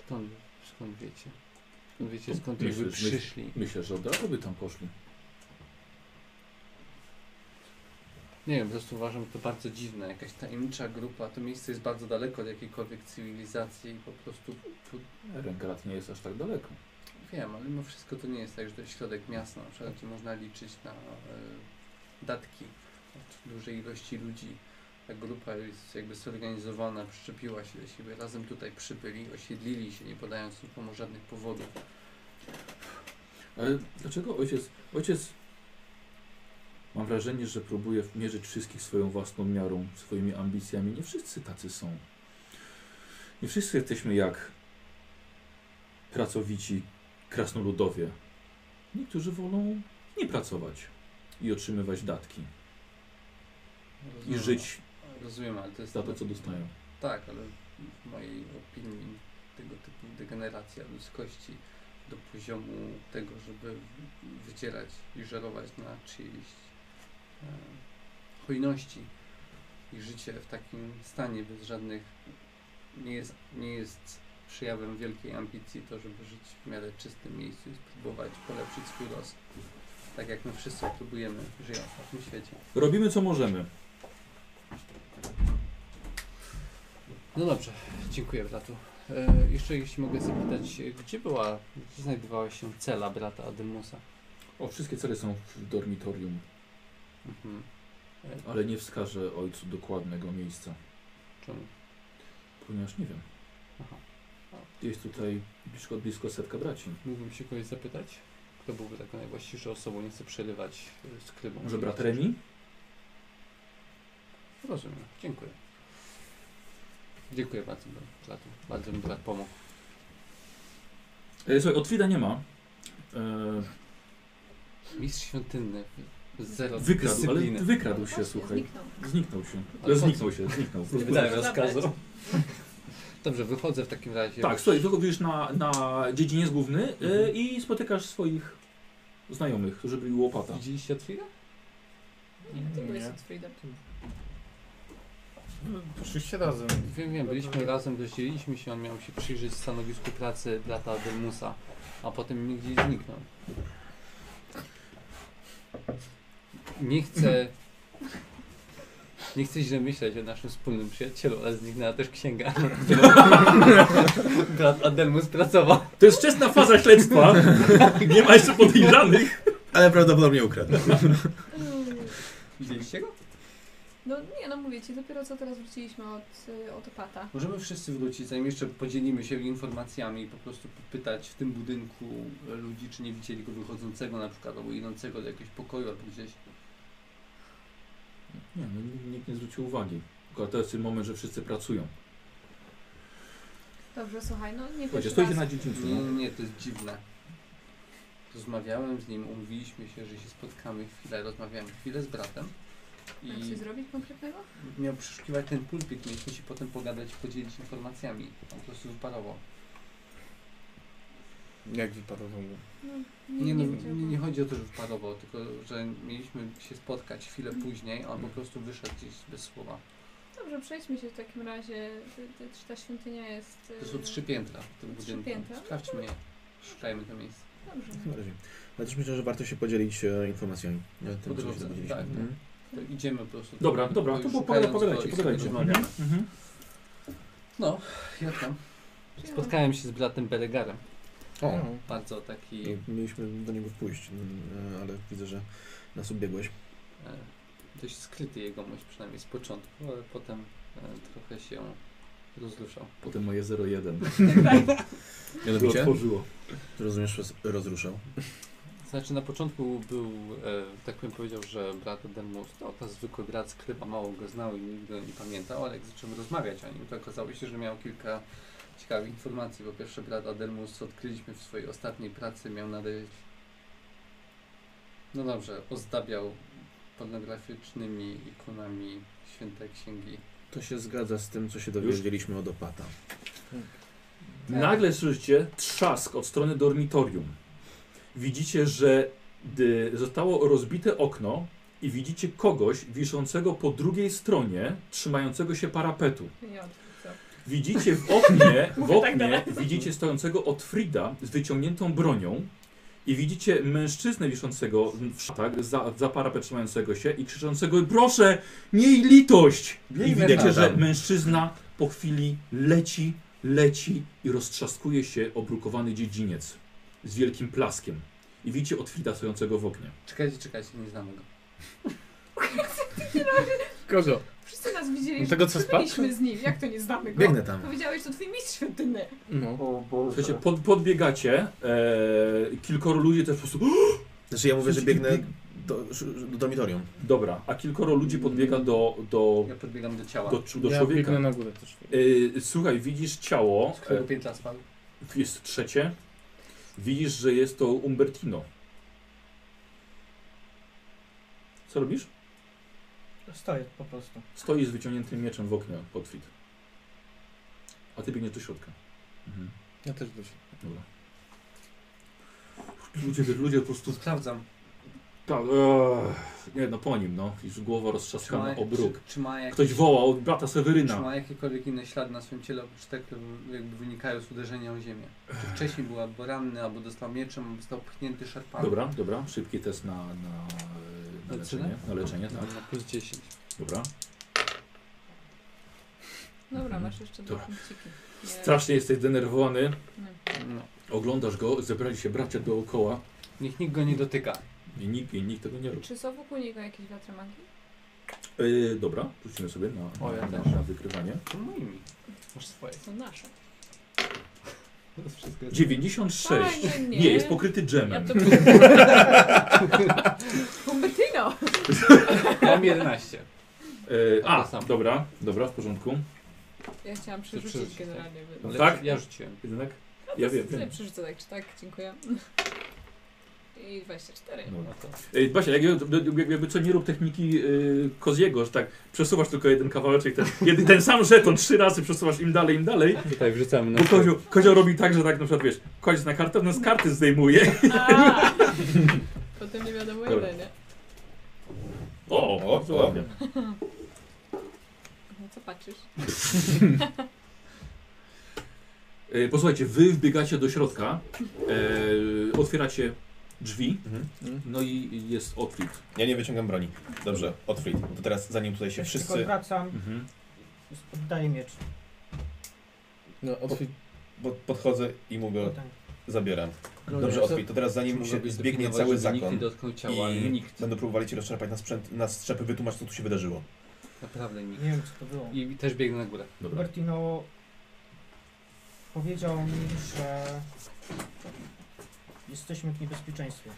Skąd, skąd wiecie? Skąd wiecie, skąd Myślę, myśl- przyszli? Myślę, że od razu by tam poszli. Nie wiem, po prostu uważam to bardzo dziwne. Jakaś tajemnicza grupa, to miejsce jest bardzo daleko od jakiejkolwiek cywilizacji i po prostu tu, Rękalat nie jest aż tak daleko. wiem, ale mimo wszystko to nie jest tak, że to jest środek miasta, na przykład, gdzie można liczyć na e, datki od dużej ilości ludzi. Ta grupa jest jakby zorganizowana, przyczepiła się do siebie, razem tutaj przybyli, osiedlili się, nie podając nikomu żadnych powodów. Ale dlaczego ojciec... Ojciec... Mam wrażenie, że próbuje mierzyć wszystkich swoją własną miarą, swoimi ambicjami. Nie wszyscy tacy są. Nie wszyscy jesteśmy jak pracowici krasnoludowie. Niektórzy wolą nie pracować i otrzymywać datki. I Rozumiem, żyć Rozumiem, ale to jest za to, co dostają. Tak, ale w mojej opinii tego typu degeneracja ludzkości do poziomu tego, żeby wycierać i żerować na czyjejś e, hojności i życie w takim stanie bez żadnych nie jest, nie jest przejawem wielkiej ambicji to, żeby żyć w miarę czystym miejscu i spróbować polepszyć swój los. Tak jak my wszyscy próbujemy, żyjąc w tym świecie. Robimy, co możemy. No dobrze, dziękuję bratu. E, jeszcze jeśli mogę zapytać, e, gdzie była, gdzie znajdowała się cela brata Ademusa? O, wszystkie cele są w dormitorium, Mhm. Ale nie wskażę ojcu dokładnego miejsca, czemu? ponieważ nie wiem. Aha. Jest tutaj blisko, blisko setka braci. Mógłbym się kogoś zapytać? Kto byłby taką najwłaściwszą osobą? Nie chcę przerywać e, skrybą. Może brat Remi? Rozumiem, dziękuję. Dziękuję bardzo bratu. Bardzo mi brat pomógł. E, słuchaj, Otwida nie ma. E, Mistrz świątynny. Zero wykradł, ale dyscypliny. wykradł się, słuchaj. Zniknął. Zniknął się. Ale zniknął się, zniknął. Wydałem rozkazu. Dobrze, wychodzę w takim razie. Tak, słuchaj, wychodzisz na, na dziedziniec główny e, Mhm. i spotykasz swoich znajomych, którzy byli u łopata. Widzieliście Otwila? Nie, to Nie. jest od Freedom. No, Poszliście razem. Wiem, wiem, byliśmy razem, rozdzieliliśmy się, on miał się przyjrzeć stanowisku pracy brata Delmusa, a potem mi gdzieś zniknął. Nie chcę Nie chcę źle myśleć o naszym wspólnym przyjacielu, ale zniknęła też księga, nad którą brat Adelmus pracował. To jest wczesna faza śledztwa. Nie ma jeszcze podejrzanych. Ale prawdopodobnie ukradł. Widzieliście go? No nie, no mówię ci, dopiero co teraz wróciliśmy od, y, od opata. Możemy wszyscy wrócić, zanim jeszcze podzielimy się informacjami i po prostu pytać w tym budynku ludzi, czy nie widzieli go wychodzącego na przykład, albo idącego do jakiegoś pokoju, albo gdzieś. Nie, no, nikt nie zwrócił uwagi. Tylko to jest ten moment, że wszyscy pracują. Dobrze, słuchaj, no nie stoicie raz. na dziedzińcu. Nie, No. nie, nie, to jest dziwne. Rozmawiałem z nim, umówiliśmy się, że się spotkamy chwilę, rozmawiałem chwilę z bratem Mam coś i zrobić konkretnego? miał przeszukiwać ten pulpit, mieliśmy się potem pogadać i podzielić informacjami. On po prostu wyparował. Jak wyparował? No, Nie, no, wiedziałam. nie, nie chodzi o to, że wyparował, tylko że mieliśmy się spotkać chwilę później, a on po prostu wyszedł gdzieś bez słowa. Dobrze, przejdźmy się w takim razie. Ty, ty, czy ta świątynia jest... To są trzy piętra w tym Trzy budynku. piętra? Sprawdźmy je. Szukajmy to miejsce. Dobrze. Ale też myślę, że warto się podzielić e, informacjami. e, Tym, co się dowiedzieliśmy. tak. Mhm. To idziemy po prostu. Dobra, do dobra, to po- pogadajcie, pogadajcie. rozmawiamy. Mhm. No, jak tam? Spotkałem się z bratem Beregarem. O, Bardzo taki i mieliśmy do niego pójść, mm, e, ale widzę, że nas ubiegłeś. e, dość skryty jegomość, przynajmniej z początku, ale potem e, trochę się rozruszał. Potem moje 01. Mianowicie, otworzyło. rozumiesz, roz- rozruszał. Znaczy na początku był, e, tak bym powiedział, że brat Adelmus to ta zwykły brat z kryba, mało go znał i nigdy go nie pamiętał, ale jak zacząłem rozmawiać o nim, to okazało się, że miał kilka ciekawych informacji. Po pierwsze brat Adelmus, co odkryliśmy w swojej ostatniej pracy, miał nadejść, no dobrze, ozdabiał pornograficznymi ikonami święte księgi. To się zgadza z tym, co się dowiedzieliśmy od opata. Nagle słyszycie trzask od strony dormitorium. Widzicie, że zostało rozbite okno i widzicie kogoś wiszącego po drugiej stronie, trzymającego się parapetu. Widzicie w oknie, w tak oknie widzicie stojącego Otfrida z wyciągniętą bronią i widzicie mężczyznę wiszącego w szatach, za, za parapet trzymającego się i krzyczącego proszę, miej litość! I widzicie, że mężczyzna po chwili leci, leci i roztrzaskuje się obrukowany dziedziniec z wielkim plaskiem. I widzicie Otfrida stojącego w oknie. Czekajcie, czekajcie, nie znamy go. Kogo? Wszyscy nas widzieli, Tego, że co spadł? byliśmy z nim. Jak to nie znamy go? Biegnę tam. Powiedziałeś, to twój mistrz świątynny. No. Słuchajcie, pod, podbiegacie, e, kilkoro ludzi też po prostu Znaczy ja mówię, że biegnę bieg- do, do dormitorium. Dobra, a kilkoro ludzi podbiega do, do, Ja podbiegam do ciała. do, do ja człowieka. biegnę na górę też. Y, słuchaj, widzisz ciało, Z którego piętra spadł? e, jest trzecie. Widzisz, że jest to Umbertino. Co robisz? Stoję po prostu. Stoi z wyciągniętym mieczem w oknie, Potwit. A ty biegniesz do środka. Mhm. Ja też dość. Dobra. Ludzie, ludzie po prostu... Sprawdzam. Tak, eee, nie no, po nim, no. Już głowa Czy roztrzaskana o bruk. czy, czy ma jakieś, Ktoś wołał od brata Czy Seweryna. ma jakiekolwiek inne ślady na swoim ciele, oprócz tego, jakby wynikają z uderzenia o ziemię? Czy wcześniej był albo ranny, albo dostał mieczem, albo został pchnięty szarpanem? Dobra, dobra. Szybki test na, na, na leczenie. Na leczenie, tak. Na plus 10. Dobra. Dobra, Mhm. masz jeszcze dwa Dobra. punkciki. Nie- Strasznie jesteś zdenerwowany. nie. No. Oglądasz go, zebrali się bracia dookoła Niech nikt go nie dotyka. I nikt, i nikt tego nie robi. Czy są wokół niego jakieś wiatry magii? Yy, dobra, rzucimy sobie na, O, ja na, też. na, wykrywanie. To moimi. Masz swoje. Są nasze. To jest wszystko jest 96. Fajnie, Nie. nie. jest pokryty Ja dżemem. to... Humbertino! Mam 11. Yy, a, To samo. dobra, dobra, w porządku. Ja chciałam przerzucić przerzucić, generalnie. No Ale tak? Ja rzuciłem. Jednak? No Ja wiem, wiem. przerzucę tak czy tak, dziękuję. I 24. No. No to Basia, jak, jak- jakby co nie rób techniki yy, Koziego, że tak przesuwasz tylko jeden kawałeczek, ten, jeden, ten sam żeton trzy razy przesuwasz im dalej, im dalej. tutaj wrzucamy na Bo Kozio, Kozio robi tak, że tak na przykład wiesz, koniec na kartę, no z karty zdejmuje. A! Potem nie wiadomo Dobra. ile, nie? O, O, bardzo o. ładnie. No co patrzysz? E, Posłuchajcie, wy wbiegacie do środka, e, otwieracie drzwi, Mhm. no i jest Otfrid. Ja nie wyciągam broni. Dobrze, Otfrid. To teraz zanim tutaj się Tylko wszyscy... odwracam, Mhm. oddaję miecz. No, otwórz. Pod, podchodzę i mu go zabieram. No, Dobrze, Otfrid, to teraz zanim się zbiegnie cały zakon Nikt nie dotknął ciała, i nikt. będą próbowali cię rozczarpać na, sprzęt, na strzepy, wytłumacz co tu się wydarzyło. Naprawdę nikt. Nie wiem co to było. I też biegnę na górę. Dobra. Bertino powiedział mi, że jesteśmy w niebezpieczeństwie.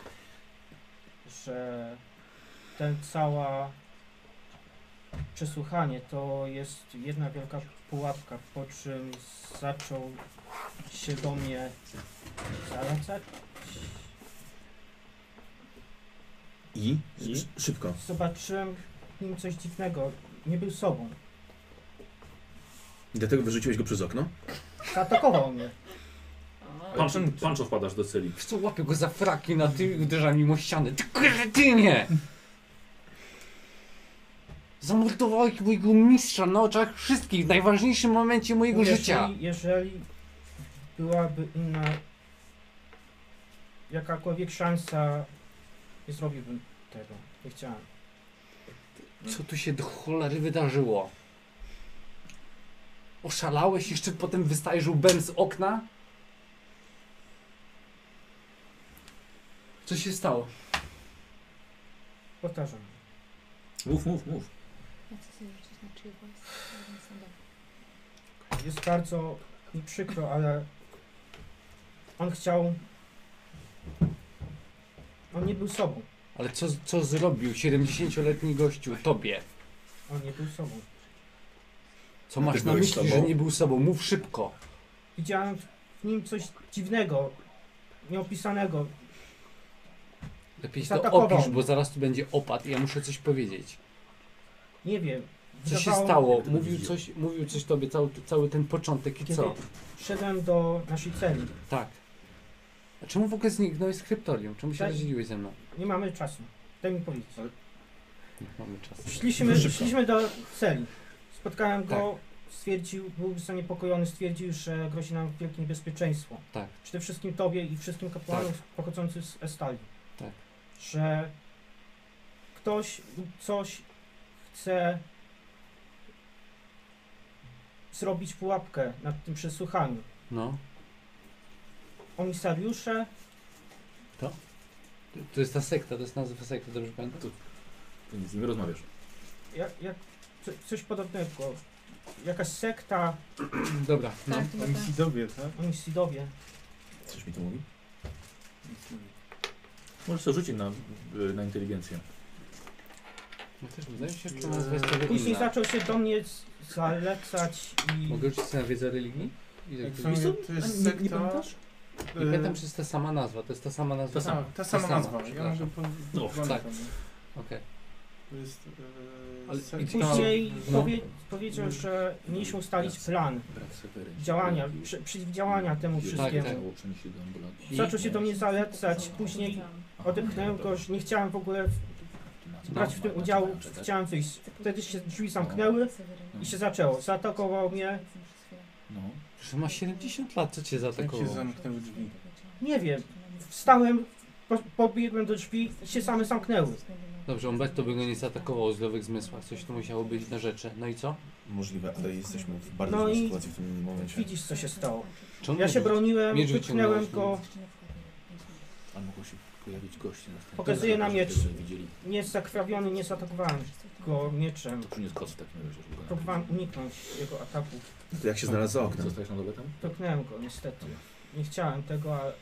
Że ten cała przesłuchanie to jest jedna wielka pułapka, po czym zaczął się do mnie zalecać. I? I? Sz- Szybko. Zobaczyłem w nim coś dziwnego. Nie był sobą. Dlatego wyrzuciłeś go przez okno? Zaatakował mnie. Pan, Pancho wpadasz do celi. Wiesz co, łapię go za fraki na tym i uderzam mimo ściany. Ty kretynie! Zamordowałeś mojego mistrza na oczach wszystkich w najważniejszym momencie mojego jeżeli, życia. Jeżeli byłaby inna jakakolwiek szansa, nie zrobiłbym tego. Nie chciałem. Co tu się do cholery wydarzyło? Oszalałeś jeszcze potem wystajesz łbem z okna? Co się stało? Powtarzam. Mów, mów, mów. Ja chcę sobie rzucić na. Jest bardzo mi przykro, ale on chciał. On nie był sobą. Ale co, co zrobił 70-letni gościu tobie? On nie był sobą. Co masz na byłeś myśli, sobą? że nie był sobą? Mów szybko. Widziałem w nim coś dziwnego, nieopisanego. Lepiej to opisz, bo zaraz tu będzie opad i ja muszę coś powiedzieć. Nie wiem. Co się stało? Mówił coś, mówił coś tobie, cały, cały ten początek i Kiedy co? szedłem do naszej celi. Tak. A czemu w ogóle zniknąłeś z kryptorium? Czemu się Tak. rozdzieliłeś ze mną? Nie mamy czasu. Daj mi powiedzieć. Nie mamy czasu. Szliśmy, szliśmy do celi. Spotkałem go, Tak. stwierdził, był zaniepokojony, stwierdził, że grozi nam wielkie niebezpieczeństwo. Tak. Przede wszystkim tobie i wszystkim kapłanom pochodzącym z Estali. Że ktoś lub coś chce zrobić pułapkę nad tym przesłuchaniu. No. Omisariusze, To jest ta sekta, to jest nazwa sekty, dobrze pamiętam? Ty nic z nim rozmawiasz. jak, jak, co, coś podobnego. Jakaś sekta, Dobra, no. Tak, chyba tak. Homicidowie, tak? omisidowie. Coś mi tu mówi? Możesz to rzucić na, y, na inteligencję. no też wydaje się, że jest Później inna. zaczął się do mnie z- zalecać i... Mogę rzucić sobie na wiedzę religii? Ile Jak to są- jest? to jest nie, nie sekta- pamiętasz? Nie pamiętam, czy jest ta sama nazwa. To jest ta sama nazwa. Ta sama. Tak, ta sama sama, nazwa. Ja przepraszam. mogę po... No, tak. Okej. To jest... e, Ale- sekta- i Później No. powie, powiedział, że mieliśmy ustalić plan działania, przy, przeciwdziałania temu Tak, wszystkiemu. tak. I- Zaczął się do mnie zalecać, później odepchnąłem go, że nie chciałem w ogóle brać w tym udziału, chciałem wyjść. Wtedy się drzwi zamknęły i się zaczęło. Zaatakował mnie, No. Że ma 70 lat, co cię Jak się zaatakowało? zamknęły drzwi? nie wiem, wstałem, po, pobiegłem do drzwi i się same zamknęły. Dobrze, Umberto by go nie zaatakował o zdrowych zmysłach. Coś tu musiało być na rzeczy. No i co? Możliwe, ale jesteśmy w bardzo No złej sytuacji w tym momencie. Widzisz co się stało. Czemu Ja się broniłem, wypchnąłem go, A mogło się pojawić goście następnego. Pokazuję na miecz. Widzieli. nie jest zakrwawiony, nie zaatakowałem go mieczem. To przyniósł koc w takim razie. żeby go Próbowałem uniknąć jego ataku. To jak się znalazł za oknem? Zostajesz na dole tam? Dotknąłem go niestety. Nie chciałem tego, ale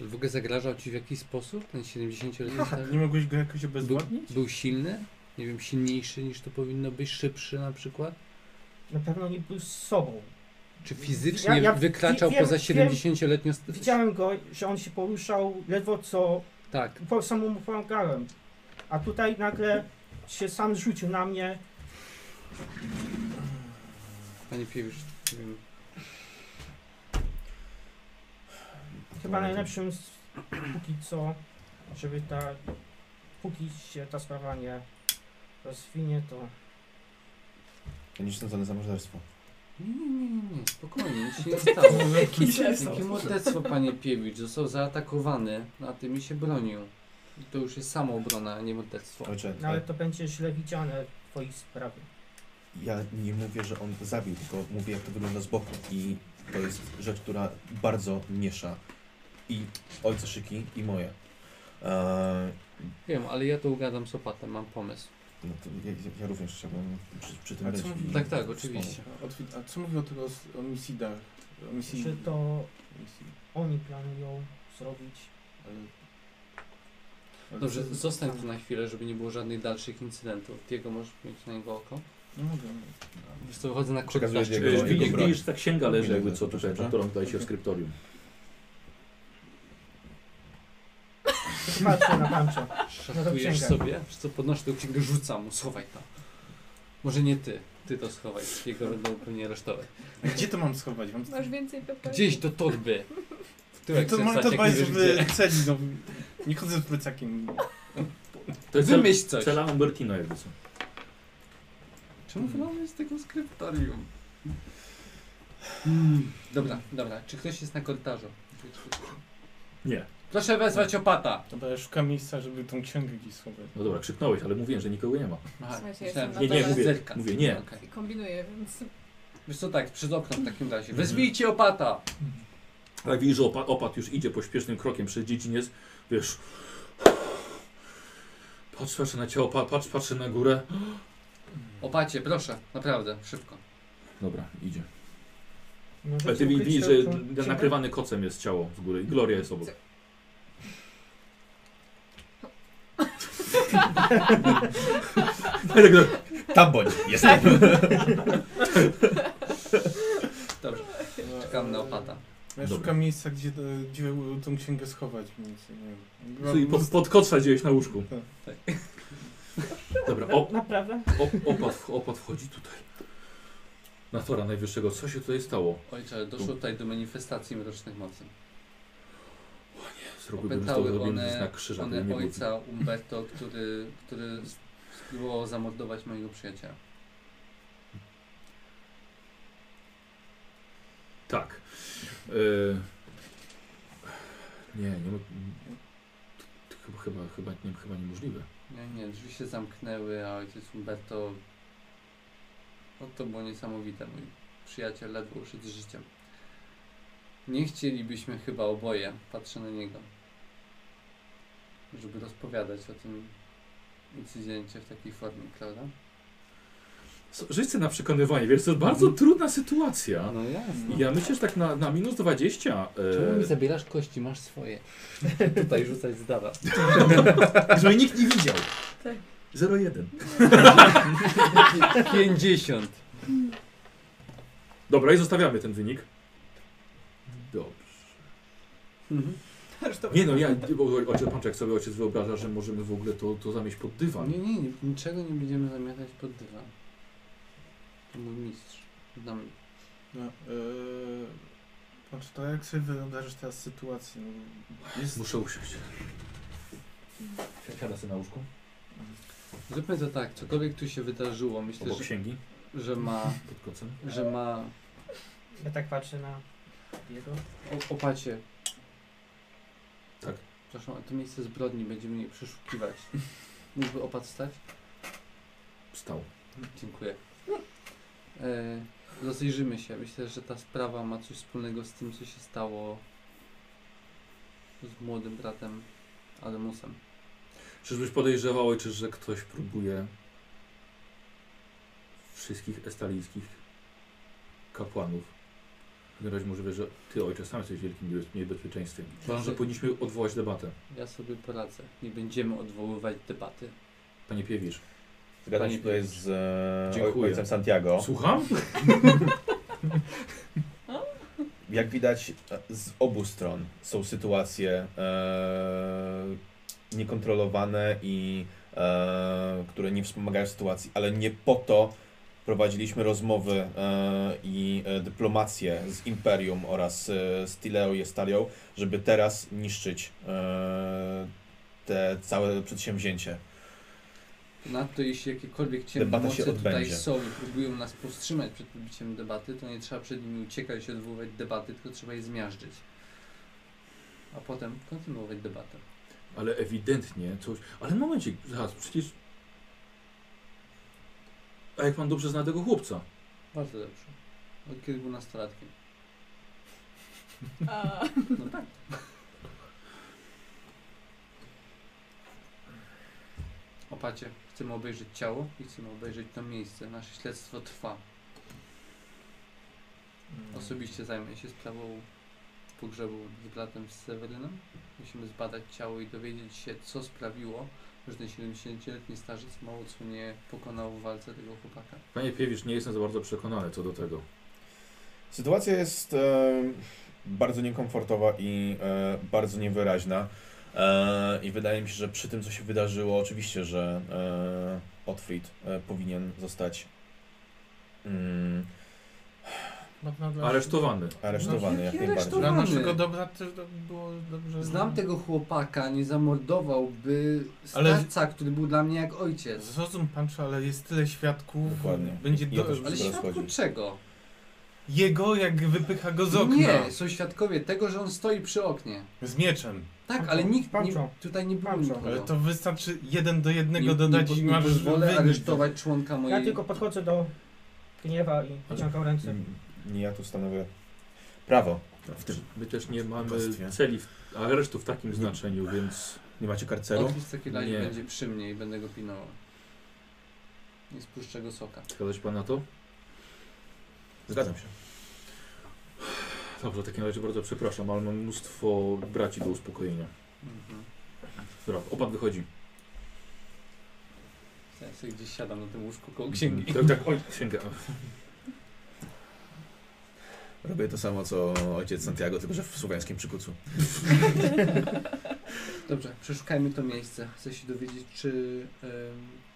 W ogóle zagrażał ci w jakiś sposób ten 70-letni Nie stary? mogłeś go jakoś Był, obezwładnić? był silny? Nie wiem, silniejszy niż to powinno być? Szybszy na przykład? na pewno nie był z sobą. Czy fizycznie Ja- ja wykraczał wiem- poza wiem- 70-letnią... st- Widziałem go, że on się poruszał ledwo co Tak. po samemu pomagałem. A tutaj nagle się sam rzucił na mnie. Panie Piewisz, nie wiem. Chyba najlepszym z, póki co, żeby ta póki się ta sprawa nie rozwinie, to Ja nie jestem za morderstwo. Nie, nie, nie, nie, nie, spokojnie, nic się nie stało. Jakie morderstwo, panie Piewicz? Został zaatakowany, a tym mi się bronił. To już jest samoobrona, a nie morderstwo. Ojcze, No ale to będzie źle widziane w twojej sprawie. ja nie mówię, że on zabił, tylko mówię, jak to wygląda z boku. I to jest rzecz, która bardzo miesza i ojca Szyki, i moje. Eee, Wiem, ale ja to ugadam z opatem, mam pomysł. No to ja, ja- również chciałbym przy, przy tym A być. co- i Tak, tak, oczywiście. A, a co mówi o tego o misji Dark? O misji... Czy to misji, oni planują zrobić? ale... ale Dobrze, co- zostań tu na chwilę, żeby nie było żadnych dalszych incydentów. Diego, możesz mieć na niego oko? No mogę. Wiesz co, wychodzę na korytarz. Diego- Widzisz, ta księga leży jakby co tutaj, którą tutaj się w skryptorium. Patrzę na pancho. Szacujesz księgę. sobie? Wiesz co, podnoszę tę księgę, rzucam mu, schowaj to. Może nie ty, ty to schowaj, jego będą pewnie aresztować. A Gdzie to mam schować? Mam... Masz więcej pepe? Gdzieś do torby. W tyłek to mam to żeby gdzie. celi, no. Nie chodzę z plecakiem. To jest cel, Wymyśl coś. cela Umbertino jakby co. Czemu wylamy z tego skryptorium? Hmm. Dobra, dobra. Czy ktoś jest na korytarzu? Nie. Proszę wezwać opata. Dobra, ja szukam miejsca, żeby tą księgę gdzieś schować. No dobra, krzyknąłeś, ale mówiłem, że nikogo nie ma. Aha, Słuchajcie, myślałem, jestem że Nie, nie, mówię, zerka. mówię nie. Okej. Kombinuję, więc... Wiesz co, tak, przez okno w takim razie. Mhm. Wezwijcie opata! Jak widzisz, że opat, opat już idzie pośpiesznym krokiem przez dziedziniec, wiesz... Patrz, patrzę na ciało, pa- patrz, patrzę na górę. Opacie, proszę, naprawdę, szybko. Dobra, idzie. Możecie Ale ty ukryć widzisz, że tą nakrywany kocem jest ciało z góry i Gloria jest obok. Tam bądź, jestem. Dobrze, czekam na opata. Ja Dobra. szukam miejsca, gdzie, gdzie tą księgę schować. Czyli pod, pod koca gdzieś na łóżku. Tak. Dobra, o, Naprawdę? o, opat, opat wchodzi tutaj. Na tora najwyższego. Co się tutaj stało? Ojcze, doszło tutaj do manifestacji mrocznych mocy. Zrobiłbym z zrobiłem one- znak krzyża. One ojca Umberto, który, który spróbował zamordować mojego przyjaciela. Tak. E, nie, nie. mo- to Chyba, chyba, chyba, nie, chyba niemożliwe. Nie, nie, drzwi się zamknęły, a ojciec Umberto... No to było niesamowite. Mój przyjaciel ledwo uszedł z życiem. Nie chcielibyśmy chyba oboje, patrzę na niego, żeby rozpowiadać o tym incydencie w takiej formie, prawda? Sobie na przekonywanie, wiesz, to jest bardzo trudna sytuacja. No jasne. I Ja myślę, że tak na, na minus 20. Czemu mi E, zabierasz kości? Masz swoje. Tutaj rzucać zdawa. żeby nikt nie widział. Tak. 0,1. 50. Dobra, i zostawiamy ten wynik. Mhm. Nie no, ja, bo ojciec Panczek sobie ojciec wyobraża, że możemy w ogóle to, to zamieść pod dywan. Nie, nie, nie, niczego nie będziemy zamiatać pod dywan. To mój mistrz. Znam. No, yy, patrz, to jak sobie wyobrażasz teraz sytuację? No, jest... Muszę usiąść. Siada sobie na łóżku, Zróbmy to tak, cokolwiek tu się wydarzyło, myślę, obok że, księgi, że ma, pod kocem. że ma Ja tak patrzę na jego. o, opacie. Tak. Przepraszam, a to miejsce zbrodni, będziemy je przeszukiwać. Mógłby opat stać? Wstał. Dziękuję. E, rozejrzymy się. Myślę, że ta sprawa ma coś wspólnego z tym, co się stało z młodym bratem Ademusem. Czyżbyś podejrzewał, ojcze, że ktoś próbuje wszystkich estalijskich kapłanów. Razie możliwe, że ty, ojcze, sam jesteś wielkim niebez- niebezpieczeństwem. Uważam, że powinniśmy odwołać debatę. Ja sobie poradzę. Nie będziemy odwoływać debaty. Panie Piewicz. Zgadzam się tutaj z e, Dziękuję. ojcem Santiago. Słucham? Jak widać, z obu stron są sytuacje e, niekontrolowane i e, które nie wspomagają sytuacji, ale nie po to prowadziliśmy rozmowy e, i e, dyplomację z Imperium oraz e, z Tileą i Estalią, żeby teraz niszczyć te całe przedsięwzięcie. Nadto jeśli jakiekolwiek ciemne Debata moce się tutaj są i próbują nas powstrzymać przed odbiciem debaty, to nie trzeba przed nimi uciekać i odwoływać debaty, tylko trzeba je zmiażdżyć. A potem kontynuować debatę. Ale ewidentnie coś... Ale momencik, zaraz, przecież... A jak pan dobrze zna tego chłopca? Bardzo dobrze. Od kiedy był nastolatkiem. A, No tak. Opacie, chcemy obejrzeć ciało i chcemy obejrzeć to miejsce. Nasze śledztwo trwa. Osobiście zajmę się sprawą pogrzebu z bratem z Sewerynem. Musimy zbadać ciało i dowiedzieć się, co sprawiło, że ten 70-letni starzec mało co nie pokonał w walce tego chłopaka. Panie Piewicz, nie jestem za bardzo przekonany co do tego. Sytuacja jest e, bardzo niekomfortowa i e, bardzo niewyraźna. E, I wydaje mi się, że przy tym, co się wydarzyło, oczywiście, że e, Otfried e, powinien zostać mm, Aresztowany. aresztowany No, jak jaki najbardziej. Dla aresztowany? naszego dobra też do- było dobrze. Znam tego chłopaka, nie zamordowałby Ale- starca, który był dla mnie jak ojciec. Zrozum pan, czy ale jest tyle świadków. Dokładnie. Będzie do... Ale Wszystko świadku rozchodzi. czego? Jego, jak wypycha go z okna. Nie, są świadkowie tego, że on stoi przy oknie. Z mieczem. Tak, ale nikt nie, Pancho. tutaj nie było Pancho. nikogo. Ale to wystarczy jeden do jednego nie, dodać nie, i nie masz pozwolę wynik. aresztować członka mojej... Ja tylko podchodzę do gniewa i wyciągam ręce. Nie ja tu stanowię prawo w tym. My też nie mamy celi, w, aresztu w takim znaczeniu, więc... Nie macie karceru? Otwórz w takim razie Nie. będzie przy mnie i będę go pilnował. Nie spuszczę go soka. Zgadza się pan na to? Zgadzam się. Dobrze, w takim razie bardzo przepraszam, ale mam mnóstwo braci do uspokojenia. Mhm. Dobra, opat wychodzi. Ja sobie gdzieś siadam na tym łóżku koło księgi. Tak, tak, oj, sięga. Robię to samo, co ojciec Santiago, tylko że w słowiańskim przykucu. Dobrze, przeszukajmy to miejsce. Chcę się dowiedzieć, czy... em,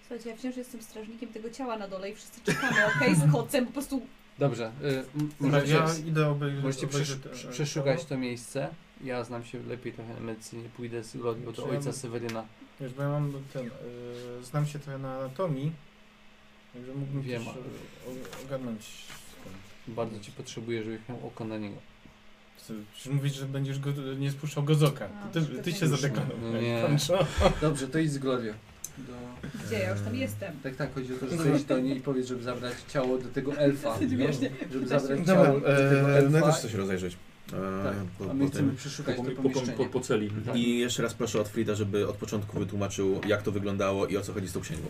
słuchajcie, ja wciąż jestem strażnikiem tego ciała na dole i wszyscy czekamy, okej, z kocem, po prostu Dobrze, y, Dobra, możecie, ja idę obejrzeć. możecie obejrzeć, przesz- e, prze- przeszukać to miejsce. Ja znam się lepiej trochę na medycynie. Pójdę z Glorią do ja ojca Seweryna. Wiesz, bo ja mam ten, y, znam się trochę na anatomii, także mógłbym Wiem, też o- ogarnąć. Bardzo cię potrzebuję, żebyś miał oko na niego. Przecież mówisz, że będziesz go, nie spuszczał go z oka. To ty, ty to się nie zadekonowałeś. Nie. Dobrze, to idź z Glorią. Do... gdzie ja już tam jestem. Tak, tak, chodzi o to, że zejść do niej i powiedz, żeby zabrać ciało do tego elfa. Śmiesznie. Żeby zabrać Dobra, ciało do tego e, no ja elfa. też chcę się rozejrzeć. E, Tak, po, a my po chcemy przeszukać Po, to po, po, po, po celi. Tak. I jeszcze raz proszę od Frida, żeby od początku wytłumaczył, jak to wyglądało i o co chodzi z tą księgą.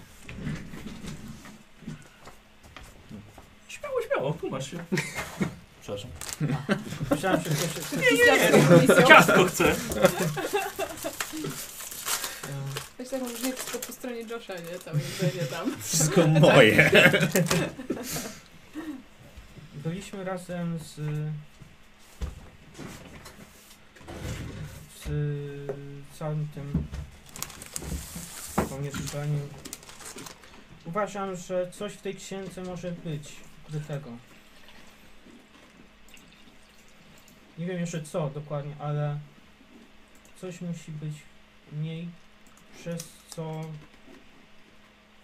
Śmiało, śmiało, tłumacz się. Przepraszam. Myślałem, że ktoś chce... Ciastko chcę! Weź taką różnicę tylko po stronie Josha, nie? Całe jedzenie tam. Wszystko moje. Byliśmy razem z... z całym tym pomieszczaniem. Uważam, że coś w tej księdze może być ukrytego. Nie wiem jeszcze co dokładnie, ale coś musi być w niej, przez co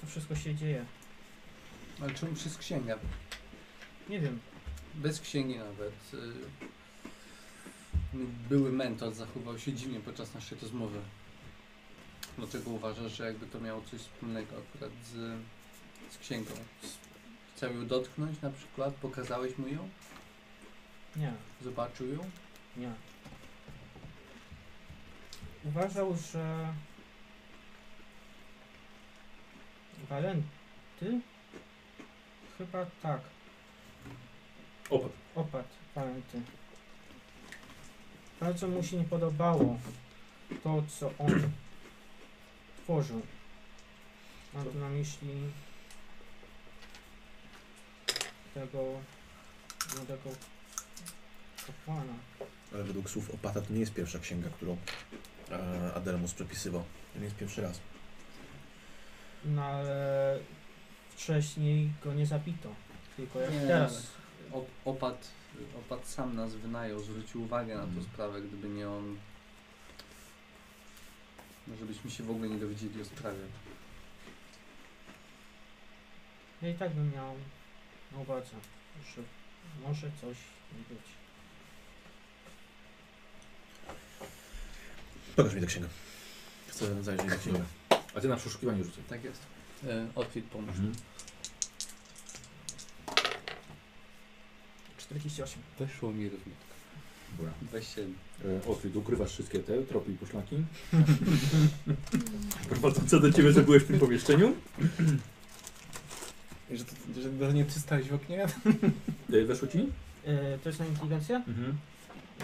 to wszystko się dzieje. Ale czemu przez księgę? Nie wiem. Bez księgi nawet. y, Były mentor zachował się dziwnie podczas naszej rozmowy. Dlaczego uważasz, że jakby to miało coś wspólnego akurat z, z księgą? Chciał ją dotknąć na przykład? Pokazałeś mu ją? Nie. Zobaczył ją? Nie. Uważał, że Walenty? Chyba tak. Opat. Opat Walenty. Bardzo mu się nie podobało to, co on tworzył. Mam tu na myśli tego młodego kapłana. Ale według słów Opata to nie jest pierwsza księga, którą e, Adelmus przepisywał. To nie jest pierwszy raz. No ale wcześniej go nie zabito. Tylko jak Nie, teraz. Op, opat, opat sam nas wynajął, zwrócił uwagę na tę Mhm. sprawę, gdyby nie on. Może byśmy się w ogóle nie dowiedzieli o sprawie. Ja i tak bym miał na uwadze, że może coś być. Pokaż mi tę księgę. Chcę zajrzeć księgę. A ty na przeszukiwanie rzucaj. Tak jest. E, Otwit pomóż. Mhm. 48. Weszło mi równo. Dobra. 27. E, Otwit, ukrywasz wszystkie te tropy i poszlaki. Prowadzące do ciebie, że byłeś w tym pomieszczeniu. Że, to, że go nie przystałeś w oknie? E, Weszło ci? E, to jest na inteligencję? Mhm.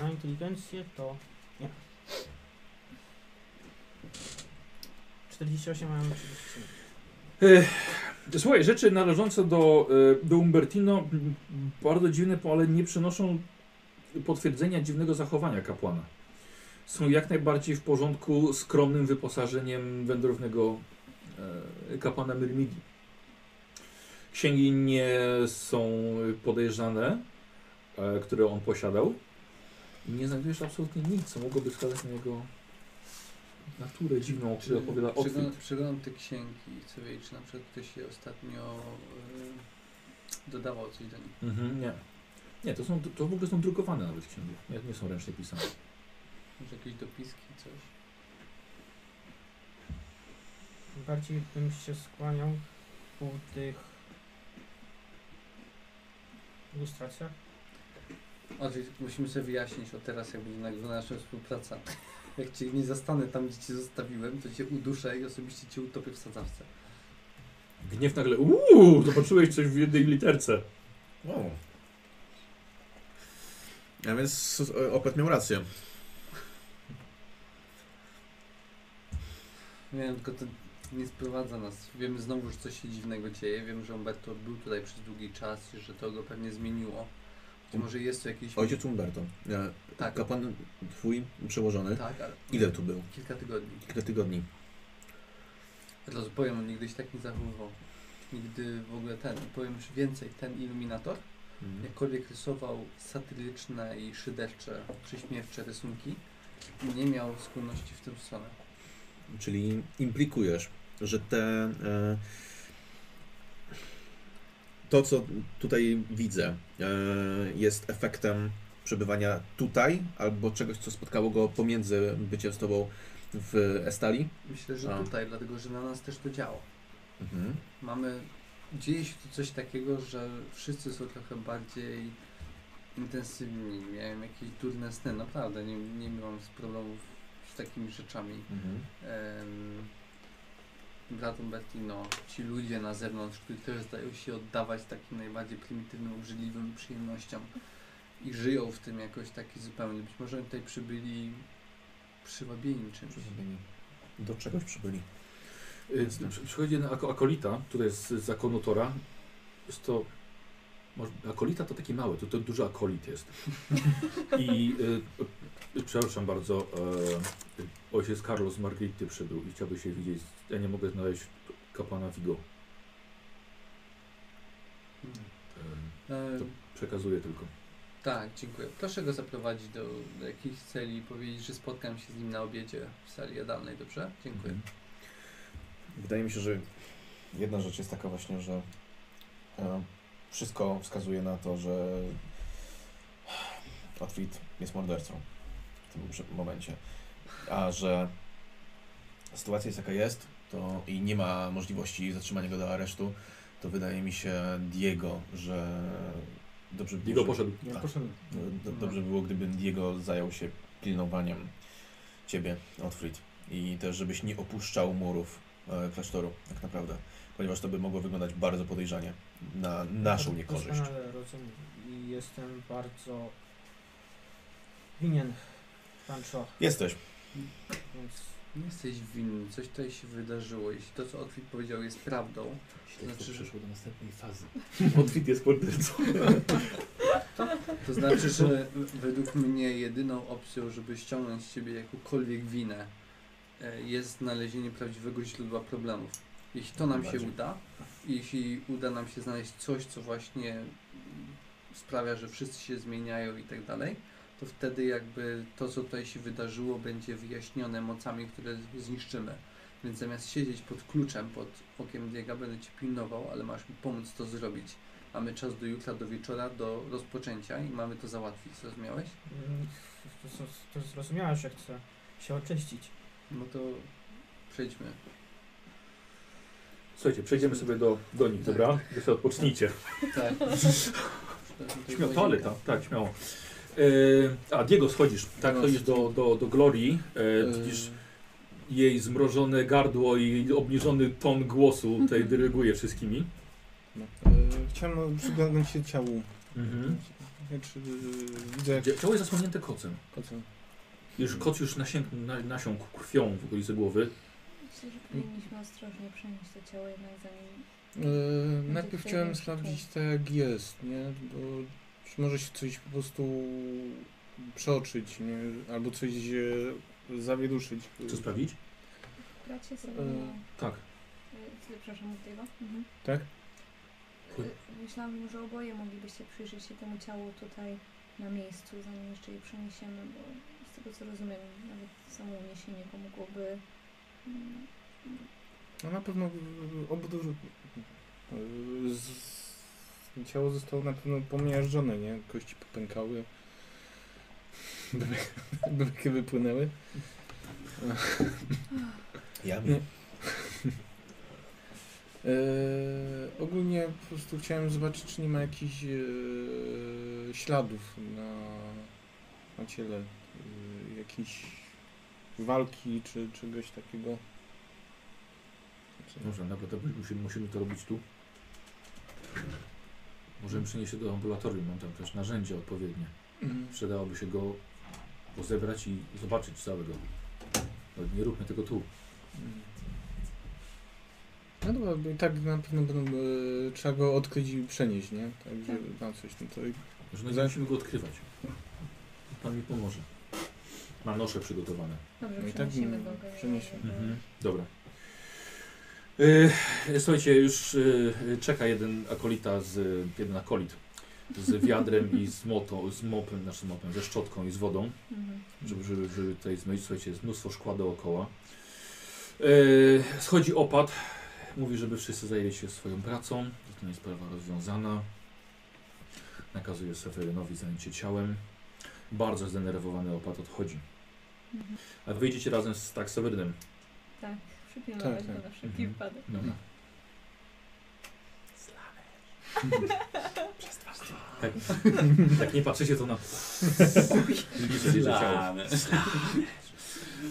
Na inteligencję to nie. 48 mam 37. E, Słuchaj, rzeczy należące do, e, do Umbertino m, bardzo dziwne, ale nie przynoszą potwierdzenia dziwnego zachowania kapłana. Są jak najbardziej w porządku skromnym wyposażeniem wędrownego e, kapłana Myrmidii. Księgi nie są podejrzane, e, które on posiadał. I nie znajdujesz absolutnie nic, co mogłoby wskazać na jego naturę dziwną, o której opowiada Otwit. Przeglądam, przeglądam te księgi i chcę wiedzieć, czy na przykład ktoś się ostatnio y, dodawał coś do nich. Mhm, nie. Nie, to, są, to w ogóle są drukowane nawet księgi. Nie, nie są ręcznie pisane. Może jakieś dopiski, coś. Bardziej bym się skłaniał ku tych ilustracjach. Oczywiście musimy sobie wyjaśnić od teraz, jak będzie nagrywana nasza współpraca. Jak cię nie zastanę tam, gdzie cię zostawiłem, to cię uduszę i osobiście cię utopię w sadzawce. Gniew nagle, uuu, zobaczyłeś coś w jednej literce. O. A więc Opet miał rację. Nie wiem, tylko to nie sprowadza nas. Wiemy znowu, że coś się dziwnego dzieje. Wiem, że Umberto był tutaj przez długi czas i że to go pewnie zmieniło. Być może jest to jakiś... Ojciec Umberto. E, Tak. Kapłan twój przełożony. Tak, ale... Ile tu był? Kilka tygodni. Kilka tygodni. Od razu powiem, on nigdy się tak nie zachowywał. Nigdy w ogóle ten, powiem już więcej, ten iluminator, Mhm. jakkolwiek rysował satyryczne i szydercze, przyśmiewcze rysunki, nie miał skłonności w tę stronę. Czyli implikujesz, że te. E, to, co tutaj widzę, e, jest efektem przebywania tutaj, albo czegoś, co spotkało go pomiędzy byciem z tobą w Estali. Myślę, że A. tutaj, dlatego że na nas też to działa. Mhm. Mamy, dzieje się tu coś takiego, że wszyscy są trochę bardziej intensywni. Miałem jakieś durne sny, naprawdę, nie, nie mam z problemów z takimi rzeczami. Mhm. Em, Brat Umbertino, ci ludzie na zewnątrz, którzy też zdają się oddawać takim najbardziej prymitywnym, obrzydliwym przyjemnościom i żyją w tym jakoś taki zupełnie. Być może oni tutaj przybyli przywabieni czymś. Do czegoś przybyli. Y, przy- Przychodzi jeden ako- akolita, który jest z zakonu Tora. Jest to. Akolita to taki mały, to, to duży akolit jest. I y, y, przepraszam bardzo, e, ojciec Carlos z Margrity przybył i chciałby się widzieć. Ja nie mogę znaleźć kapłana Vigo. Em, to przekazuję tylko. tak, dziękuję. Proszę go zaprowadzić do, do jakiejś celi i powiedzieć, że spotkam się z nim na obiedzie w sali jadalnej, dobrze? Dziękuję. Mhm. Wydaje mi się, że jedna rzecz jest taka właśnie, że e, wszystko wskazuje na to, że Otwit jest mordercą w tym momencie. A że sytuacja jest jaka jest, to i nie ma możliwości zatrzymania go do aresztu, to wydaje mi się Diego, że dobrze by było, Diego żeby- poszedł. Tak. poszedłem. do, dobrze by było, gdyby Diego zajął się pilnowaniem ciebie, Otfrid. I też, żebyś nie opuszczał murów e, klasztoru, tak naprawdę. Ponieważ to by mogło wyglądać bardzo podejrzanie na naszą niekorzyść. Rozumiem i jestem bardzo winien Pancho, Jesteś. więc Nie jesteś winny, coś tutaj się wydarzyło. Jeśli to, co Otwit powiedział, jest prawdą, Śledztwo Znaczy, że- przeszło do następnej fazy. Otwit jest mordercą. to znaczy, że według mnie jedyną opcją, żeby ściągnąć z ciebie jakąkolwiek winę, e, jest znalezienie prawdziwego źródła problemów. Jeśli to nam się uda, jeśli uda nam się znaleźć coś, co właśnie sprawia, że wszyscy się zmieniają i tak dalej, to wtedy jakby to, co tutaj się wydarzyło, będzie wyjaśnione mocami, które zniszczymy. Więc zamiast siedzieć pod kluczem, pod okiem Diega, będę Ci pilnował, ale masz mi pomóc to zrobić. Mamy czas do jutra, do wieczora, do rozpoczęcia i mamy to załatwić. Zrozumiałeś? Mm, To, to, to zrozumiałem, że chcę się oczyścić. No to przejdźmy. Słuchajcie, przejdziemy sobie do, do nich, dobra? Wy sobie odpocznijcie. Tak. Śmiało, toaleta, tak, śmiało. E, a, Diego, schodzisz. Tak, No, chodzisz do, do, do Glorii. E, widzisz jej zmrożone gardło i obniżony ton głosu tutaj dyryguje wszystkimi. No. E, chciałem przyglądać się ciału. Mhm. Czy, e, widzę jak... Ciało jest zasłonięte kocem. Kocem. Już koc już nasięg, na, nasiąkł krwią w okolicy głowy. Myślę, że powinniśmy ostrożnie przenieść to ciało jednak zanim... E, najpierw chciałem sprawdzić czasu. tak jak jest, nie? Bo czy może się coś po prostu przeoczyć, nie? Albo coś e, zawieduszyć. Co sprawdzić? Bracie sobie... E, Tak. E, Przepraszam, Diego. Mhm. Tak? Myślałam, że oboje moglibyście przyjrzeć się temu ciału tutaj na miejscu, zanim jeszcze je przeniesiemy, bo z tego co rozumiem, nawet samo uniesienie pomogłoby. No na pewno obudowę... z- Ciało zostało na pewno pomiażdżone, nie? Kości popękały. Bebeki wypłynęły. Ja Nie. E, ogólnie po prostu chciałem zobaczyć, czy nie ma jakichś e, śladów na, na ciele. E, jakiejś walki, czy czegoś takiego. Dobrze, naprawdę musimy, musimy to robić tu. Możemy przenieść się do ambulatorium, mam tam też narzędzia odpowiednie. Mm. Przydałoby się go rozebrać i zobaczyć całego. No, nie róbmy tego tu. No dobra, bo i tak na pewno będą, e, trzeba go odkryć i przenieść, nie? Także na coś, no to i- Że no, musimy go odkrywać. Pan mi pomoże. Mam nosze przygotowane. Dobrze, No i tak przeniesiemy go. przeniesiemy. go- Mhm. Dobra. E, słuchajcie, już e, czeka jeden akolita, z, jeden akolit z wiadrem i z, moto, z mopem, znaczy mopem, ze szczotką i z wodą, Mhm. żeby, żeby, żeby tutaj zmyć. Słuchajcie, jest mnóstwo szkła dookoła. E, schodzi opad. Mówi, żeby wszyscy zajęli się swoją pracą. Zostanie sprawa rozwiązana. Nakazuje Sewerynowi zajęcie ciałem. Bardzo zdenerwowany opad odchodzi. Mhm. A wyjdziecie razem z tak Sewerynem. Tak, przypilnować Tak, tak. na wszelki Mhm. wypadek. Dobra. Jak, jak nie patrzycie, to na. Widzicie, że ciało.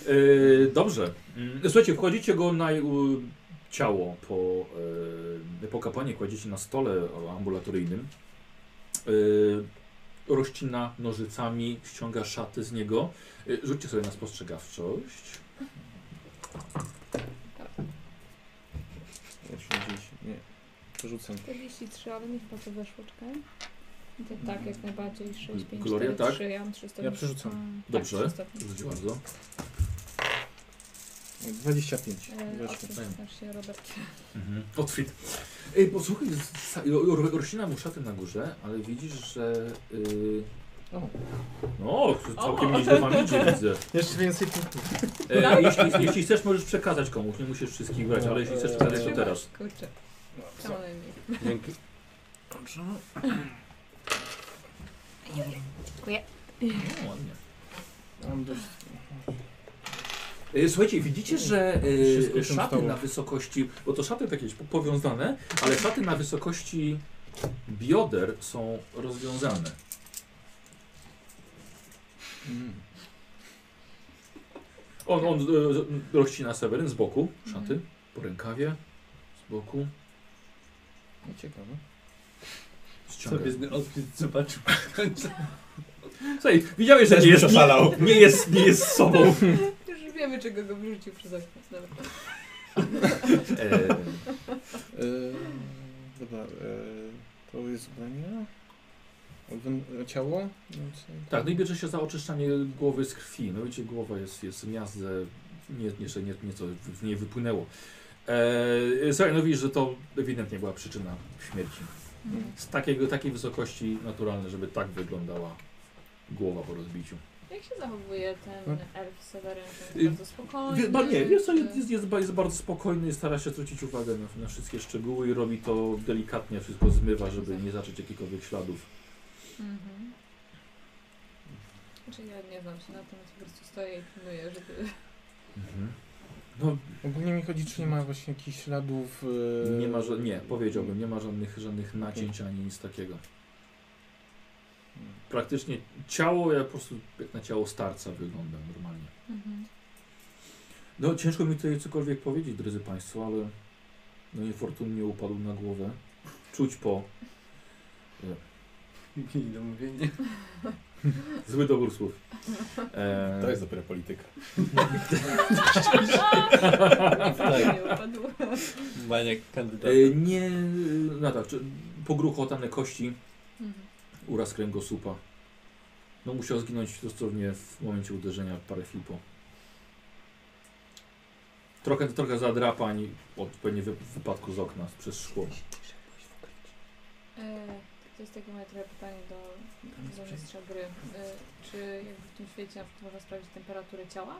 E, dobrze. Mm, Słuchajcie, wchodzicie go na u, ciało po, e, po kapłanie, kładziecie na stole ambulatoryjnym. E, rozcina nożycami, ściąga szaty z niego. E, rzućcie sobie na spostrzegawczość. 80, nie. Przerzucam. 43, ale mi chyba to weszło, czekaj. To tak, jak najbardziej. 6, 5, Gloria, 4, tak? 3, ja mam 300. Ja przerzucam. Dobrze. Tak, 300. Rzućcie bardzo. 25. E, Weszło. Otwórz, znaczy się Robert. Mhm. Otwit. Ej, posłuchaj, z- sa- ro- ro- roślina mu szaty na górze, ale widzisz, że... Yy, O. no, całkiem nieźle wam idzie, widzę. Jeszcze więcej punktów. E, jeśli, jeśli chcesz, możesz przekazać komuś, nie musisz wszystkich brać, ale jeśli chcesz przekazać, to teraz. Kurczę, No, najmniej. Dzięki. Dobrze. No, ładnie. Mam dość... E, Słuchajcie, widzicie, że Wszystko e, się szaty na wysokości, bo to szaty takie po- powiązane, ale szaty na wysokości bioder są rozwiązane. Mm. On, on e, rozcina Seweryn z boku, szaty, Mhm. po rękawie, z boku, No ciekawe. ściąga. Sobie odkryć zobaczył. Słuchaj, widziałeś, że nie jest, nie, nie, jest, nie jest sobą. Wiemy, czego go wyrzucił przez okno. Dobra. E, E, dobra, e, to jest ubranie. Wen- Ciało? Więc, tak, no i bierze się za oczyszczanie głowy z krwi. No wiecie, głowa jest, jest w miazdze, nie, nie, nie, nieco w niej wypłynęło. E, słuchaj, no widzisz, że to ewidentnie była przyczyna śmierci. Mhm. Z takiego, takiej wysokości naturalne, żeby tak wyglądała głowa po rozbiciu. Jak się zachowuje ten No. elf Seweryn? Bardzo spokojny. Wie, ba, nie, wiesz co, czy- jest, jest, jest bardzo spokojny, stara się zwrócić uwagę na, na wszystkie szczegóły i robi to delikatnie, wszystko zmywa, żeby nie zacząć jakichkolwiek śladów. Mhm. Znaczy ja nie znam się na tym, po prostu stoję i pilnuję, żeby... No, Ogólnie mi chodzi, czy nie ma właśnie jakichś śladów... e, nie ma, nie, powiedziałbym, nie ma żadnych, żadnych nacięć ani nic takiego. Praktycznie ciało, jak po prostu jak na ciało starca wygląda normalnie. Mhm. No ciężko mi tutaj cokolwiek powiedzieć, drodzy Państwo, ale no niefortunnie upadł na głowę. Czuć po Mieli do mówienia. zły dobór słów. E, To jest dopiero polityka. Tak. Nie upadł. Maniak kandydat. e, nie, no tak, pogruchotane kości, Mhm. Uraz kręgosłupa. No musiał zginąć dosłownie w momencie uderzenia parę chwil po. Trochę, trochę zadrapań od pewnie wy, wypadku z okna przez szkło. E, to jest takie moje trochę pytanie do, do mistrza gry. E, czy jakby w tym świecie na przykład można sprawdzić temperaturę ciała?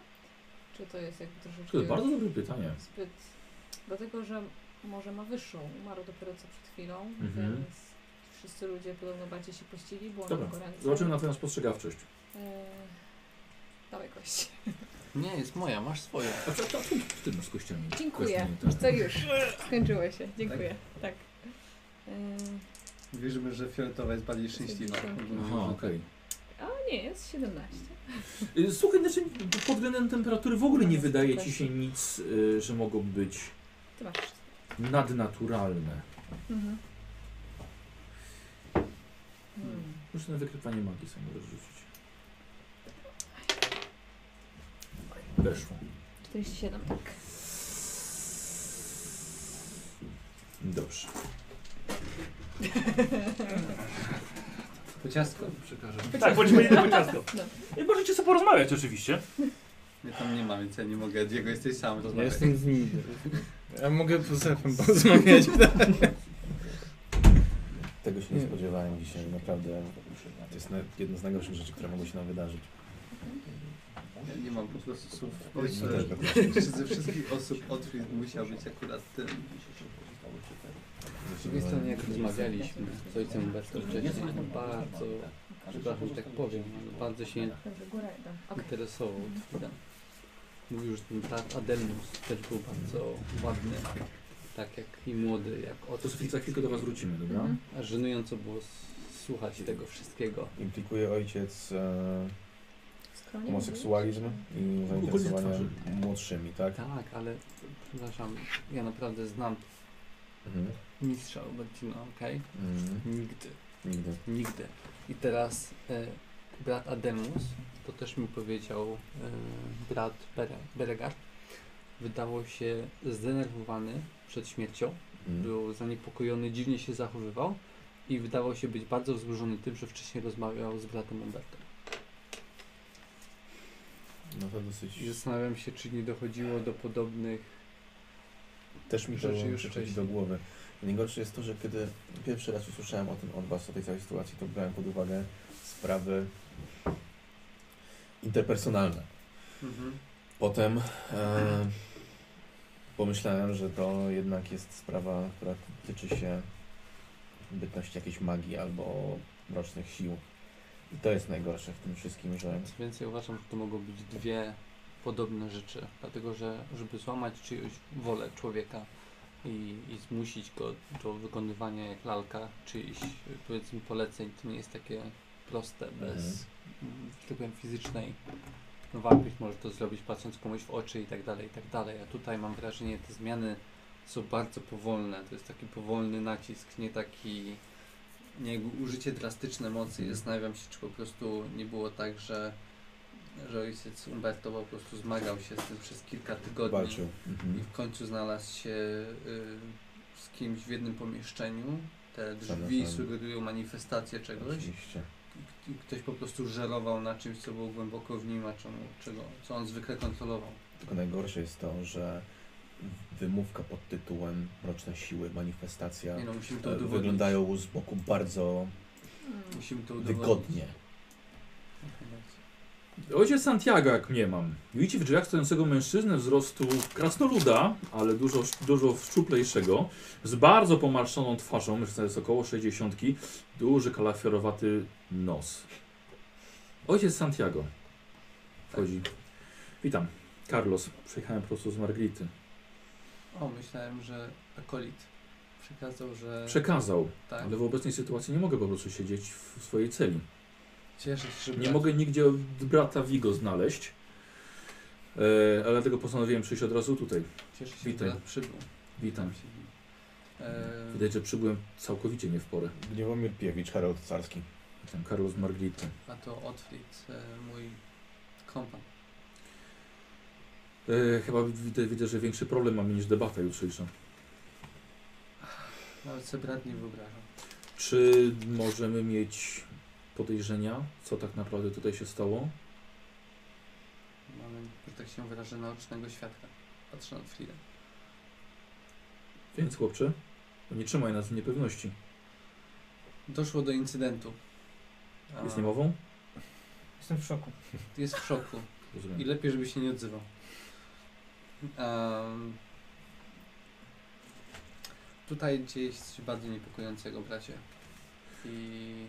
Czy to jest jakby troszeczkę To jest bardzo dobre pytanie. zbyt... Dlatego, że może ma wyższą, umarł dopiero co przed chwilą, Mhm. więc wszyscy ludzie podobno bardziej się pościli, było Dobra, na ręce. zobaczymy na twoją spostrzegawczość. E, dawaj kość. Nie, jest moja, masz swoją. A co, co, co ty masz z kościami? Dziękuję. To już. Skończyło się. Dziękuję. Tak. E, Wierzymy, że fioletowa jest bardziej szczęśliwa. Aha, okej. a nie, jest 17. Y, Słuchaj, znaczy pod względem temperatury w ogóle nie wydaje ci się nic, y, że mogą być nadnaturalne. Mhm. Hmm. Już na wykrywanie magii sobie możesz rzucić. Weszło. 47, tak. Dobrze. Po ciastko. Przekażę. Tak, bądźmy jedyne po ciasto. No. I możecie sobie porozmawiać oczywiście. Mnie tam nie ma, więc ja nie mogę. Diego, jesteś sam. Ja rozmawiaj. jestem z nim. Ja mogę z Efem porozmawiać. Tego się nie spodziewałem dzisiaj, naprawdę. To jest na- jedna z najgorszych rzeczy, które mogły się nam wydarzyć. Ja nie mam po prostu słów. No czy ze wszystkich osób Otwit musiał być akurat tym. Z drugiej strony, jak rozmawialiśmy z ojcem Umberto wcześniej, bardzo, przepraszam, że tak powiem, bardzo się interesował Twidem. Mówił, że ten brat Adelmus też był bardzo ładny, tak jak i młody, jak To Otto. za chwilkę do Was wrócimy, dobra? Mhm. A żenująco było s- słuchać tego wszystkiego. Implikuje ojciec e, homoseksualizm i zainteresowanie twarzy. młodszymi, tak? Tak, ale przepraszam, ja naprawdę znam Mhm. mistrza Albertina, okej? Mhm. Nigdy, Nigdy. nigdy. I teraz e, brat Adelmus, to też mi powiedział e, brat Bere, Beregard, wydawał się zdenerwowany przed śmiercią, Mhm. był zaniepokojony, dziwnie się zachowywał i wydawał się być bardzo wzburzony tym, że wcześniej rozmawiał z bratem Umberto. No to dosyć... I zastanawiam się, czy nie dochodziło do podobnych Też mi rzeczy już przychodzi do wcześniej. głowy. Najgorsze jest to, że kiedy pierwszy raz usłyszałem o tym od Was, o tej całej sytuacji, to brałem pod uwagę sprawy interpersonalne. Mhm. Potem e, pomyślałem, że to jednak jest sprawa, która tyczy się bytności jakiejś magii albo mrocznych sił. I to jest najgorsze w tym wszystkim, że Co więcej, uważam, że to mogą być dwie podobne rzeczy, dlatego że żeby złamać czyjąś wolę człowieka i, i zmusić go do wykonywania jak lalka czyichś powiedzmy poleceń, to nie jest takie proste, bez Mhm. tak powiem fizycznej walki. Może to zrobić patrząc komuś w oczy i tak dalej, i tak dalej. A tutaj mam wrażenie, te zmiany są bardzo powolne. To jest taki powolny nacisk, nie taki nie jakby użycie drastyczne mocy. I zastanawiam się, czy po prostu nie było tak, że, że ojciec Umberto po prostu zmagał się z tym przez kilka tygodni walczył. i Mhm. w końcu znalazł się y, z kimś w jednym pomieszczeniu. Te drzwi sugerują manifestację czegoś Oczywiście. I ktoś po prostu żerował na czymś, co było głęboko w nim, a czemu, czego, co on zwykle kontrolował. Tylko najgorsze jest to, że wymówka pod tytułem Mroczne Siły, manifestacja Nie no, musimy to e, udowodnić. wyglądają z boku bardzo Mm. Musimy to udowodnić. wygodnie. Ojciec Santiago, jak mnie mam. Widzicie w drzwiach stojącego mężczyznę wzrostu krasnoluda, ale dużo, dużo szczuplejszego, z bardzo pomarszczoną twarzą, mężczyzna jest około 60, duży kalafiorowaty nos. Ojciec Santiago. Wchodzi. Witam. Carlos. Przyjechałem po prostu z Margrity. O, myślałem, że akolit przekazał, że... Przekazał, tak. ale w obecnej sytuacji nie mogę po prostu siedzieć w swojej celi. Cieszę się, że Nie brat- mogę nigdzie brata Vigo znaleźć. E, ale dlatego postanowiłem przyjść od razu tutaj. Cieszę się, Witaj. że brat przybył. Witam. E, Widać, że przybyłem całkowicie nie w porę. Gniewomir Piewicz, Harold Carski. Witam, Karol z Margrity. a to Otfrid, e, mój kompan. E, chyba widzę, widzę, że większy problem mamy niż debata jutrzejsza. Nawet sobie brat nie wyobrażam. Czy możemy mieć podejrzenia, co tak naprawdę tutaj się stało? Mamy, że tak się wyrażę, naocznego świadka. Patrzę na Otfrida. Więc chłopcze, nie trzymaj nas w niepewności. Doszło do incydentu. A, Jest niemową? Jestem w szoku. Jest w szoku. Rozumiem. I lepiej, żeby się nie odzywał. Tutaj dzieje się coś bardzo niepokojącego, bracie. I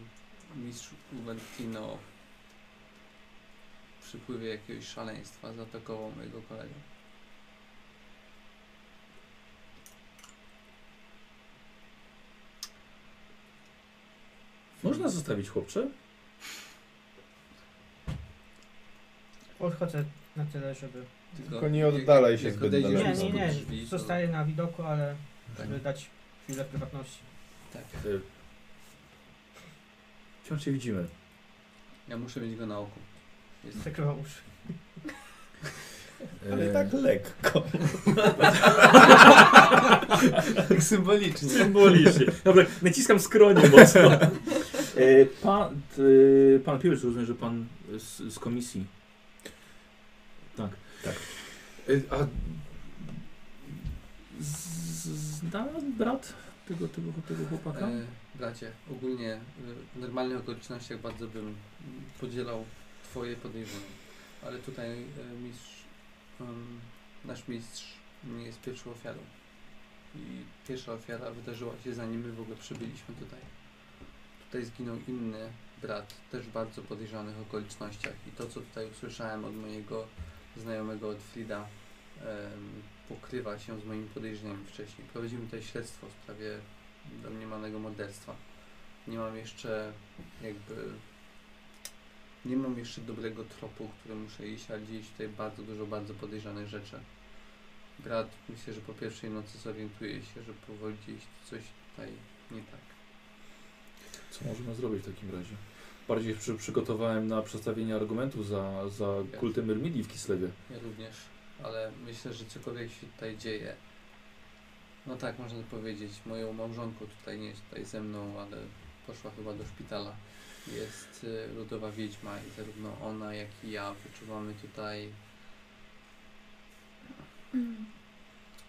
mistrz Ubertino w przypływie jakiegoś szaleństwa zaatakował mojego kolegę. Można zostawić chłopcze? Odchodzę na tyle, żeby... Tylko nie oddalaj się zbyt odejdziesz daleko. Nie, nie, nie. drzwi, to- Zostaję na widoku, ale Tak. żeby dać chwilę prywatności. Tak. E, Wciąż się widzimy. Ja muszę mieć go na oku. Jest Zakrywam uszy. Ale E, tak lekko. tak symbolicznie. Symbolicznie. Dobra, naciskam skronie mocno. E, pan, e, pan Piłecz, rozumiem, że pan z, z komisji. Tak. Tak. E, a z- zna brat tego, tego, tego chłopaka? E, bracie, ogólnie e, w normalnych okolicznościach bardzo bym podzielał Twoje podejrzenia, ale tutaj e, mistrz, em, nasz mistrz nie jest pierwszą ofiarą. I pierwsza ofiara wydarzyła się zanim my w ogóle przybyliśmy tutaj. Tutaj zginął inny brat, też w bardzo podejrzanych okolicznościach i to, co tutaj usłyszałem od mojego znajomego od Frida, em, pokrywa się z moimi podejrzeniami wcześniej. Prowadzimy tutaj śledztwo w sprawie domniemanego morderstwa. Nie mam jeszcze jakby nie mam jeszcze dobrego tropu, który muszę iść, ale dzieje się tutaj bardzo dużo bardzo podejrzanych rzeczy. Brat myślę, że po pierwszej nocy zorientuje się, że powoli się coś tutaj nie tak. Co możemy zrobić w takim razie? Bardziej przy, przygotowałem na przedstawienie argumentów za, za kultem Myrmidii w Kislewie. Ja również, ale myślę, że cokolwiek się tutaj dzieje. No tak, można powiedzieć. Moją małżonką tutaj nie jest tutaj ze mną, ale poszła chyba do szpitala. Jest y, ludowa wiedźma i zarówno ona, jak i ja wyczuwamy tutaj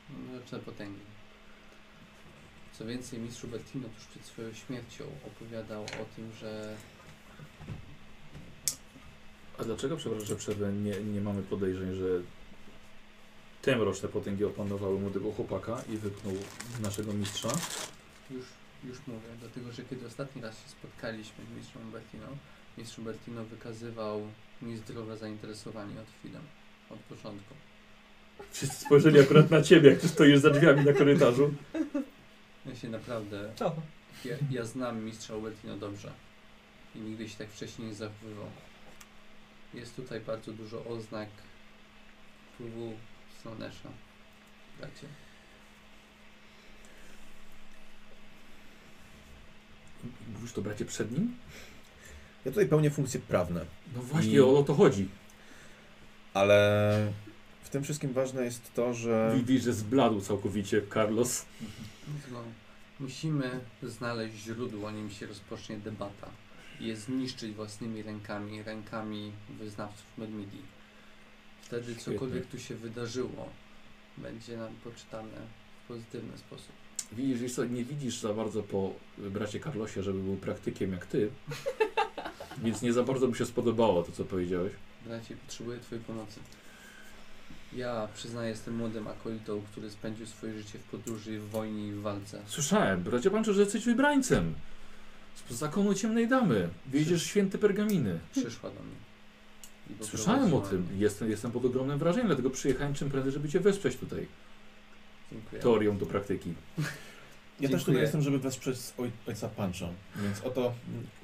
mroczne potęgi. Co więcej, mistrz Bertino tuż przed swoją śmiercią opowiadał o tym, że A dlaczego, przepraszam, że przerwę, nie, nie mamy podejrzeń, że te mroczne potęgi opanowały młodego chłopaka i wypchnął naszego mistrza? Już, już mówię, dlatego że kiedy ostatni raz się spotkaliśmy z mistrzem Bertino, mistrz Bertino wykazywał niezdrowe zainteresowanie Otfridem od początku. Wszyscy spojrzeli akurat na ciebie, jak ty stoisz za drzwiami na korytarzu. Ja się naprawdę, Co? ja, ja znam mistrza Bertino dobrze i nigdy się tak wcześniej nie zachowywał. Jest tutaj bardzo dużo oznak wpływu Slonesza, bracie. Mówisz to bracie przed nim? Ja tutaj pełnię funkcje prawne, No właśnie, I- o to chodzi. ale w tym wszystkim ważne jest to, że Widzisz, że zbladł całkowicie Carlos. No, musimy znaleźć źródło, nim się rozpocznie debata i je zniszczyć własnymi rękami, rękami wyznawców Medmidi. Wtedy Świetnie. cokolwiek tu się wydarzyło, będzie nam poczytane w pozytywny sposób. Widzisz, wiesz co, nie widzisz za bardzo po bracie Carlosie, żeby był praktykiem jak ty. Więc nie za bardzo mi się spodobało to, co powiedziałeś. Bracie, potrzebuję twojej pomocy. Ja przyznaję, jestem młodym akolitą, który spędził swoje życie w podróży, w wojnie i w walce. Słyszałem, bracie Panczu, że jesteś wybrańcem. Z zakonu ciemnej damy. Wiedziesz święte pergaminy. Przyszła do mnie. Słyszałem o tym. Jestem, jestem pod ogromnym wrażeniem, dlatego przyjechałem czym prędzej, żeby cię wesprzeć tutaj. Dziękuję. Teorią do praktyki. Ja też Dziękuję. tutaj jestem, żeby wesprzeć oj, ojca Pancho, więc o to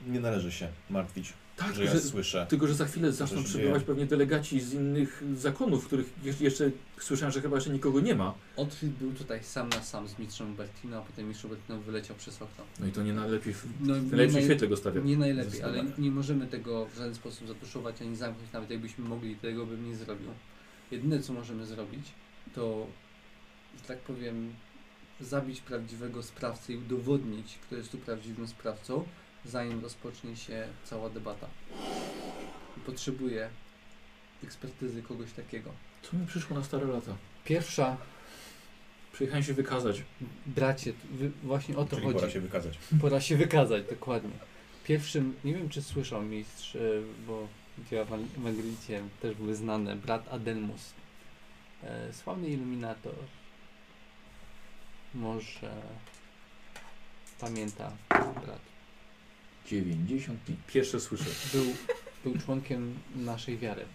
nie należy się martwić, Tak, że ja że, słyszę. tylko że za chwilę zaczną przybywać pewnie delegaci z innych zakonów, których je- jeszcze słyszałem, że chyba jeszcze nikogo nie ma. Otwit był tutaj sam na sam z mistrzem Bertino, a potem mistrz Bertino wyleciał przez okno. No i to nie najlepiej, w No, w najlepszym naj, świetle go stawia. nie najlepiej, ale nie możemy tego w żaden sposób zatuszować ani zamknąć, nawet jakbyśmy mogli, tego bym nie zrobił. Jedyne co możemy zrobić, to, że tak powiem, zabić prawdziwego sprawcę i udowodnić, kto jest tu prawdziwym sprawcą, zanim rozpocznie się cała debata. I potrzebuję ekspertyzy kogoś takiego. Co mi przyszło na stare lata? Pierwsza, Przyjechałem się wykazać. bracie, wy, właśnie o to Czyli chodzi. pora się wykazać. Pora się wykazać, dokładnie. Pierwszym, nie wiem czy słyszał mistrz, e, bo dzieła w Ang- w Anglicie też były znane, brat Adelmus. E, sławny iluminator. Może pamięta brat. 95. Pierwsze słyszę. Był, był członkiem naszej wiary.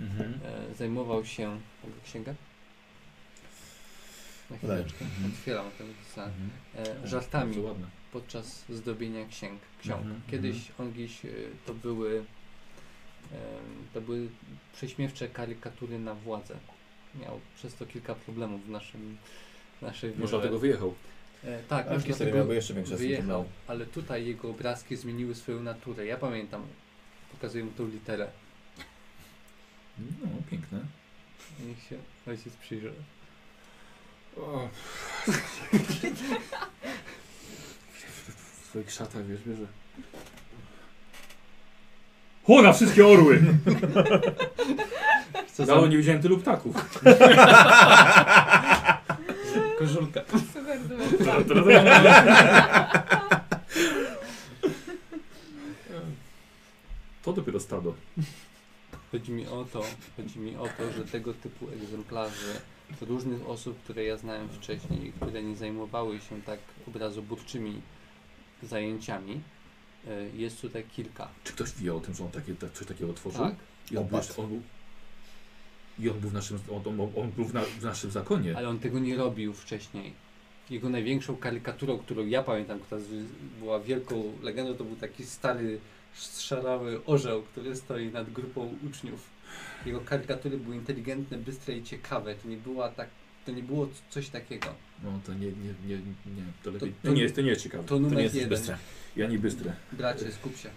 Mhm. E, zajmował się. Mogę księgę? Na Podaj. chwileczkę. Mhm. Otwieram ten list. Mhm. E, żartami. Podczas zdobienia księg, ksiąg. Mhm, Kiedyś on gdzieś e, to były em, to były prześmiewcze karykatury na władzę. Miał przez to kilka problemów w naszym naszej Może dlatego wyjechał. E, tak, A już w historii dlatego miałby jeszcze większe wyjechał, ale tutaj jego obrazki zmieniły swoją naturę. Ja pamiętam, pokazuję mu tą literę. No, piękne. Niech się ojciec przyjrzy. O. W swoich szatach, wiesz, bierze. Chłona wszystkie orły! Co Dawno nie widziałem tylu ptaków. kożulka. Super, super. To dopiero stado. Chodzi mi o to, chodzi mi o to, że tego typu egzemplarzy różnych osób, które ja znałem wcześniej, które nie zajmowały się tak obrazoburczymi zajęciami, e, jest tutaj kilka. Czy ktoś wie o tym, że on takie, tak, coś takiego otworzył? Tak, I on był, on był, I on był w naszym, on, on, był w, na, w naszym zakonie. ale on tego nie robił wcześniej. Jego największą karykaturą, którą ja pamiętam, która była wielką legendą, to był taki stary, szarały orzeł, który stoi nad grupą uczniów. Jego karykatury były inteligentne, bystre i ciekawe. To nie była tak, to nie było coś takiego. No to nie, nie, nie, nie, to lepiej. to- To, nie, jest, to nie jest ciekawe. To To nie jest jeden. bystre. Ja nie bystre. Bracie, skup się.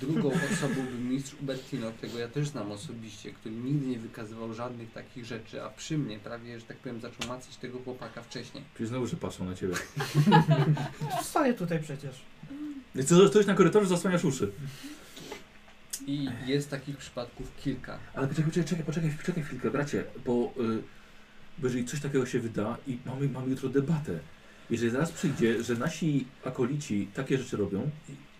Drugą osobą był mistrz Ubertino, którego ja też znam osobiście, który nigdy nie wykazywał żadnych takich rzeczy, a przy mnie prawie, że tak powiem, zaczął macać tego chłopaka wcześniej. Przyznały, że patrzą na ciebie. Stoję tutaj przecież. Ty stoisz na korytarzu, zasłaniasz uszy. I jest takich przypadków kilka. Ale poczekaj, poczekaj, czekaj, poczekaj, poczekaj chwilkę, bracie, bo, y, bo jeżeli coś takiego się wyda i mamy, mamy jutro debatę, jeżeli zaraz przyjdzie, że nasi akolici takie rzeczy robią,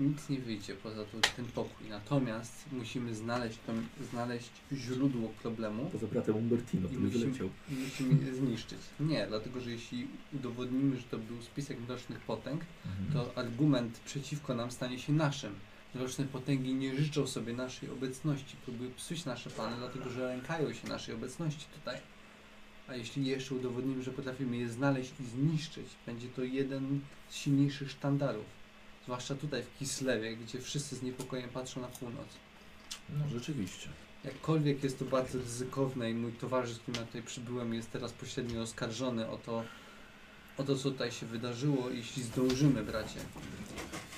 nic nie wyjdzie poza to, ten pokój. Natomiast musimy znaleźć, to, znaleźć źródło problemu poza bratem Umbertino, który musimy- wyleciał. musimy je zniszczyć. Nie, dlatego że jeśli udowodnimy, że to był spisek mrocznych potęg, Mhm. to argument przeciwko nam stanie się naszym. Mroczne potęgi nie życzą sobie naszej obecności, próbują psuć nasze plany, dlatego że lękają się naszej obecności tutaj. A jeśli jeszcze udowodnimy, że potrafimy je znaleźć i zniszczyć, będzie to jeden z silniejszych sztandarów. Zwłaszcza tutaj w Kislewie, gdzie wszyscy z niepokojem patrzą na północ. No rzeczywiście. Jakkolwiek jest to bardzo ryzykowne i mój towarzysz, z którym ja tutaj przybyłem, jest teraz pośrednio oskarżony o to, o to, co tutaj się wydarzyło, jeśli zdążymy, bracie.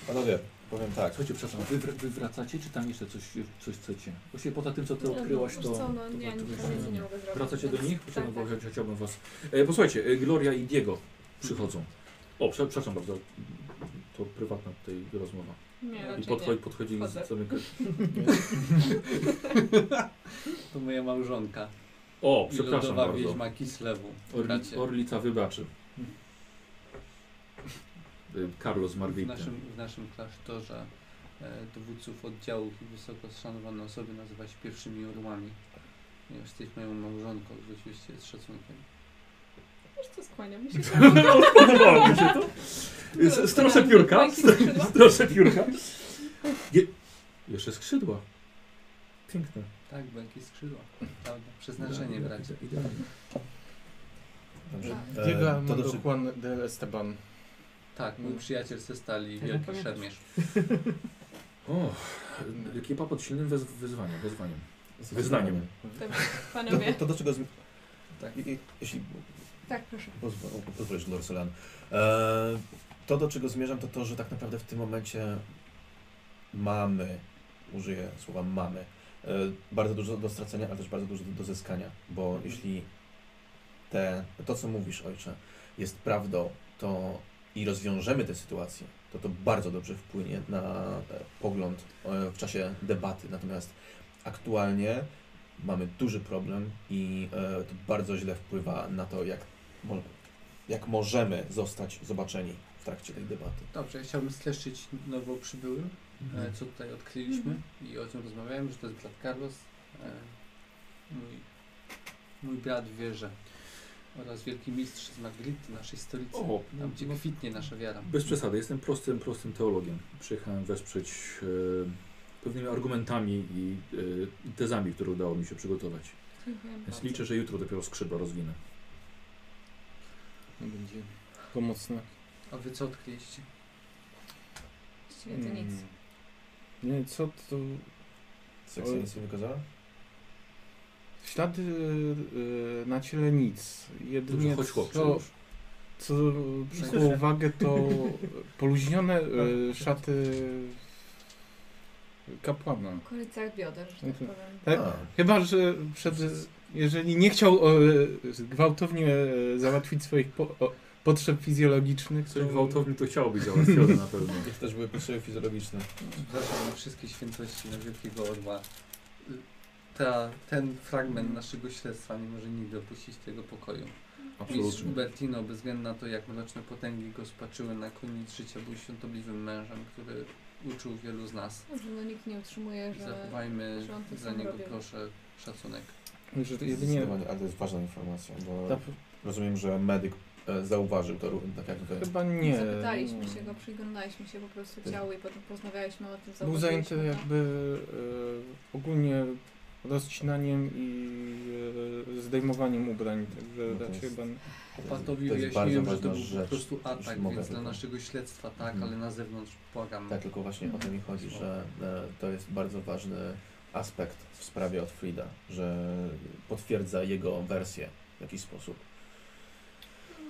Panowie, powiem tak. Słuchajcie, przepraszam, wy, wr- wy wracacie, czy tam jeszcze coś, coś chcecie? Właściwie poza tym, co ty No, odkryłaś, to... co, no, to nie, to nic weź- więcej nie mogę zrobić. Wracacie do nich? Tak, Chciałbym, tak. was- chciałbym was... E, posłuchajcie, e, Gloria i Diego przychodzą. O, prze, przepraszam bardzo, to prywatna tutaj rozmowa. Nie, I raczej podchodzi, nie. podchodzi i Wchodzę. zamyka. To moja małżonka. O, I przepraszam lodowa bardzo. wiedźma Kislewu. Orli. Orlica wybaczy. Carlos W Marvita. naszym, w naszym klasztorze e, dowódców oddziałów i wysoko szanowane osoby nazywać pierwszymi orłami. Jesteś moją małżonką, co oczywiście jest szacunkiem. Wiesz co, skłaniam się. Podobało mi się to. S- Stroszę piórka. Stroszę piórka. Je... Jeszcze skrzydła. Piękne. Tak, bęki skrzydła. Prawda. Przeznaczenie bracie. Idealnie. Dobrze. Diego E, to Armando dosyć... Juan de Esteban. Tak, mój przyjaciel ze stali, wielki szermierz. O, ekipa pod silnym wez wyzwaniem. wyzwaniem. Wyznaniem. To, panowie. to do czego... Zmi... Tak. I, i, jeśli Tak, proszę. pozwól- pozwolisz, Lorselan. E, to, do czego zmierzam, to to, że tak naprawdę w tym momencie mamy, użyję słowa mamy, e, bardzo dużo do stracenia, ale też bardzo dużo do, do zyskania, bo jeśli te, to, co mówisz, ojcze, jest prawdą, to i rozwiążemy tę sytuację, to to bardzo dobrze wpłynie na e, pogląd e, w czasie debaty. Natomiast aktualnie mamy duży problem i e, to bardzo źle wpływa na to, jak, jak możemy zostać zobaczeni w trakcie tej debaty. Dobrze, ja chciałbym streszczyć nowo przybyłym, e, co tutaj odkryliśmy i o tym rozmawiałem, że to jest brat Carlos, mój, mój brat w wierze oraz wielki mistrz z Magritte, naszej stolicy, O, tam gdzie no, kwitnie nasza wiara. Bez przesady, jestem prostym, prostym teologiem. Przyjechałem wesprzeć e, pewnymi argumentami i e, tezami, które udało mi się przygotować. Dziękuję Więc bardzo. liczę, że jutro dopiero skrzydła rozwinę. Będzie pomocne. A wy co odkryliście? Właściwie to nic. Mm. Nie, co to... Sekcja nic nie wykazała? Ślady y, na ciele nic. Jedynie Dobrze, chodź co, już. co przykuło uwagę to poluźnione y, szaty kapłana. W okolicach bioder, że tak Mhm. powiem. Tak? A, Chyba, że przed, jeżeli nie chciał o, gwałtownie e, załatwić swoich po, o, potrzeb fizjologicznych, Coś to gwałtowny to chciało być załatwione na pewno. to też były potrzeby fizjologiczne. Przepraszam na wszystkie świętości na Wielkiego Orła. Ta, ten fragment naszego śledztwa nie może nigdy opuścić tego pokoju. Mistrz Absolutnie. Ubertino, bez względu na to, jak mroczne potęgi go spaczyły na koniec życia, był świątobliwym mężem, który uczył wielu z nas. Dobrze, no nikt nie utrzymuje, że... Zachowajmy że za niego, robił. proszę, szacunek. że to jedynie ale to jest ważna informacja, bo ta, rozumiem, że medyk e, zauważył to równie tak jak wy. chyba nie. Zapytaliśmy się go, przyglądaliśmy się po prostu ciału i potem porozmawialiśmy o tym, Był zajęty jakby e, ogólnie rozcinaniem i e, zdejmowaniem ubrań, także No raczej jest- chyba... Opatowi wyjaśniłem, że to był po rzecz, prostu atak, więc dla tylko. naszego śledztwa tak, Mhm. ale na zewnątrz błagam. Tak, tylko właśnie o to mi chodzi, że e, to jest bardzo ważny aspekt w sprawie Otfrida, że potwierdza jego wersję w jakiś sposób.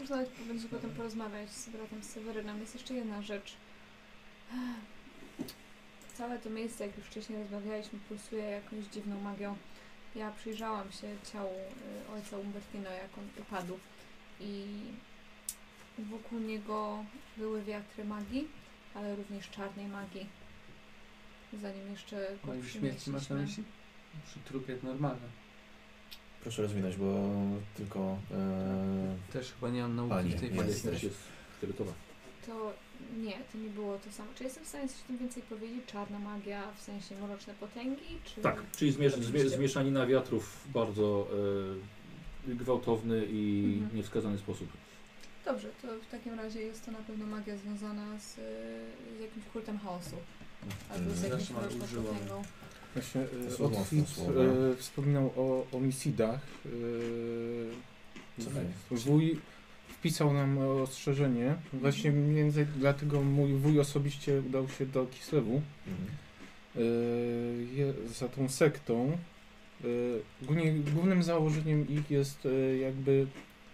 Można będzie potem porozmawiać z bratem Sewerynem. Jest jeszcze jedna rzecz. Całe to miejsce, jak już wcześniej rozmawialiśmy, pulsuje jakąś dziwną magią. Ja przyjrzałam się ciału y, ojca Umbertino, jak on upadł i wokół niego były wiatry magii, ale również czarnej magii. Zanim jeszcze go Mojej śmierci masz na myśli? Przy trupie normalne. Proszę rozwinąć, bo tylko e, Też chyba nie mam nauki w tej jest. Śmierć jest. To nie, to nie było to samo. Czy jestem w stanie coś o tym więcej powiedzieć? Czarna magia w sensie mroczne potęgi? Czy... Tak, czyli zmiesz, zmie, Oczywiście. zmieszanina wiatrów w bardzo e, gwałtowny i Mhm. niewskazany sposób. Dobrze, to w takim razie jest to na pewno magia związana z, y, z jakimś kultem chaosu. Albo z mm, jakimś mroczną potęgą. Właśnie e, mocne Otwit e, wspominał o omisidach. Co E, to jest? Wpisał nam ostrzeżenie. Właśnie między dlatego mój wuj osobiście udał się do Kislewu. Mhm. e, za tą sektą. E, Głównie, głównym założeniem ich jest e, jakby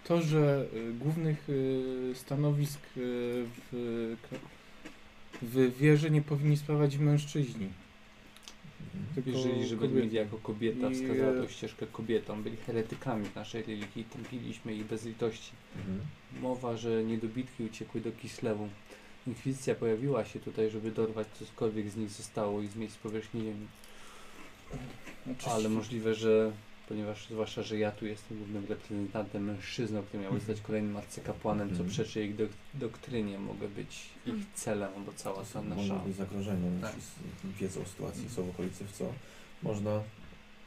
to, że głównych stanowisk w, w wierze nie powinni sprawać mężczyźni. Tylko Jeżeli, żeby kobiety. mieli jako kobieta I, wskazała tą ścieżkę kobietom, byli heretykami w naszej religii, tępiliśmy ich bez litości. Mhm. Mowa, że niedobitki uciekły do Kislewu. Inkwizycja pojawiła się tutaj, żeby dorwać cokolwiek z nich zostało i zmieść z powierzchni ziemi. Oczywiście- Ale możliwe, że ponieważ zwłaszcza, że ja tu jestem głównym reprezentantem mężczyzną, który miał zostać kolejnym arcykapłanem, co Mhm. przeczy ich dok- doktrynie, mogę być ich Mhm. celem, bo cała ta nasza... Może być zagrożeniem, Tak. wiedzą o sytuacji, są w okolicy, w co można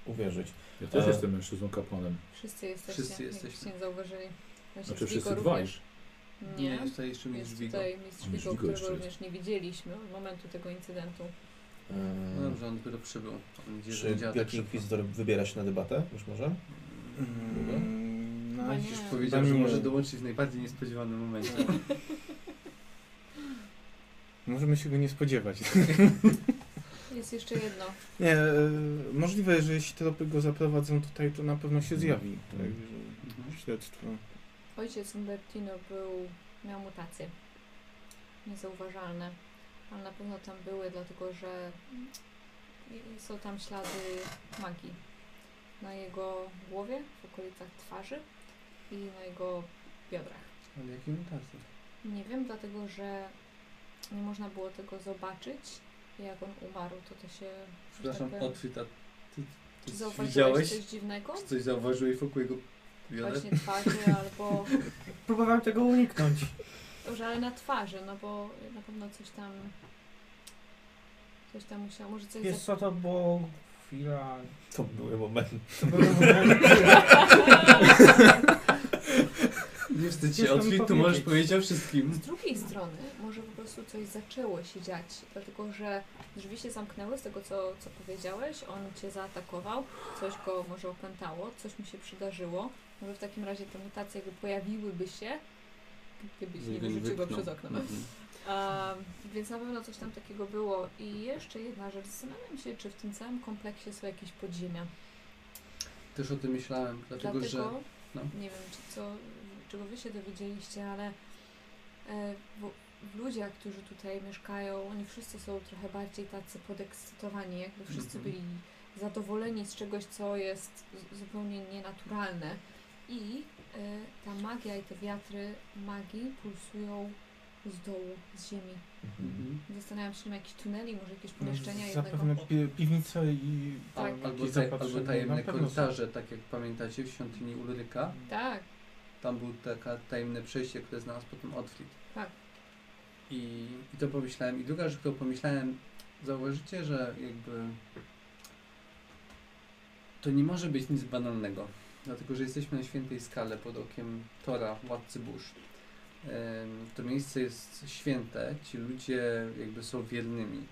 uwierzyć. Ja też E, jestem mężczyzną kapłanem. Wszyscy jesteście, Wszyscy jesteśmy. jakbyście nie zauważyli. Właśnie Znaczy wszyscy dwaj. również. Nie, Nie, jest tutaj jeszcze mistrz jest Vigo. tutaj mistrz A, Vigo którego również nie widzieliśmy od momentu tego incydentu. Eee, No dobrze, on dopiero przybył. Nadzieję, że czy tak szybko. Inkwizytor wybiera się na debatę? Już może? Mm, Chyba no, nie. Już powiedział, że nie. może dołączyć w najbardziej niespodziewanym momencie. Możemy się go nie spodziewać. Jest jeszcze jedno. Nie, e, możliwe, że jeśli tropy go zaprowadzą tutaj, to na pewno się zjawi. Mhm. Także śledztwo. Ojciec Umbertino był, miał mutacje. Niezauważalne. Ale na pewno tam były, dlatego że są tam ślady magii. Na jego głowie, w okolicach twarzy i na jego biodrach. Ale jakie mutacje? Nie wiem, dlatego że nie można było tego zobaczyć. Jak on umarł, to to się... Przepraszam, tak powiem- Otwit, a ty, ty zauważyłeś widziałeś? coś dziwnego? Czy coś zauważyłeś wokół jego bioder? Właśnie twarzy albo... Próbowałem tego uniknąć. Dobrze, ale na twarzy, no bo na pewno coś tam... Coś tam musiało, może coś... Wiesz za- co to było chwila... To były momenty. To były momenty. Nie wstydź się, Otwit, tu możesz powiedzieć o wszystkim. Z drugiej strony może po prostu coś zaczęło się dziać, dlatego że drzwi się zamknęły z tego, co, co powiedziałeś, on cię zaatakował, coś go może opętało, coś mu się przydarzyło. Może w takim razie te mutacje jakby pojawiłyby się, gdybyś nie wyrzucił przez okno. Mhm. A, więc na pewno coś tam takiego było. I jeszcze jedna rzecz, zastanawiam się, czy w tym całym kompleksie są jakieś podziemia. Też o tym myślałem, dlatego, Dlatego, że... no. nie wiem, czy co, czego wy się dowiedzieliście, ale e, w, w ludziach, którzy tutaj mieszkają, oni wszyscy są trochę bardziej tacy podekscytowani, jakby wszyscy Mhm. byli zadowoleni z czegoś, co jest z- zupełnie nienaturalne. I ta magia i te wiatry magii pulsują z dołu, z ziemi. Mhm. Zastanawiam się, czy jakichś tuneli, może jakieś pomieszczenia No, Zapewne jednego. pi piwnice i Tak. jakieś Albo, taj, albo tajemne korytarze, tak jak pamiętacie w świątyni Ulryka. Tak, Tam było taka tajemne przejście, które znalazł potem Otfrid. Tak. I, I to pomyślałem. I druga rzecz, którą pomyślałem, zauważycie, że jakby to nie może być nic banalnego. Dlatego, że jesteśmy na świętej skale pod okiem Tora, władcy burz. To miejsce jest święte, ci ludzie jakby są wiernymi.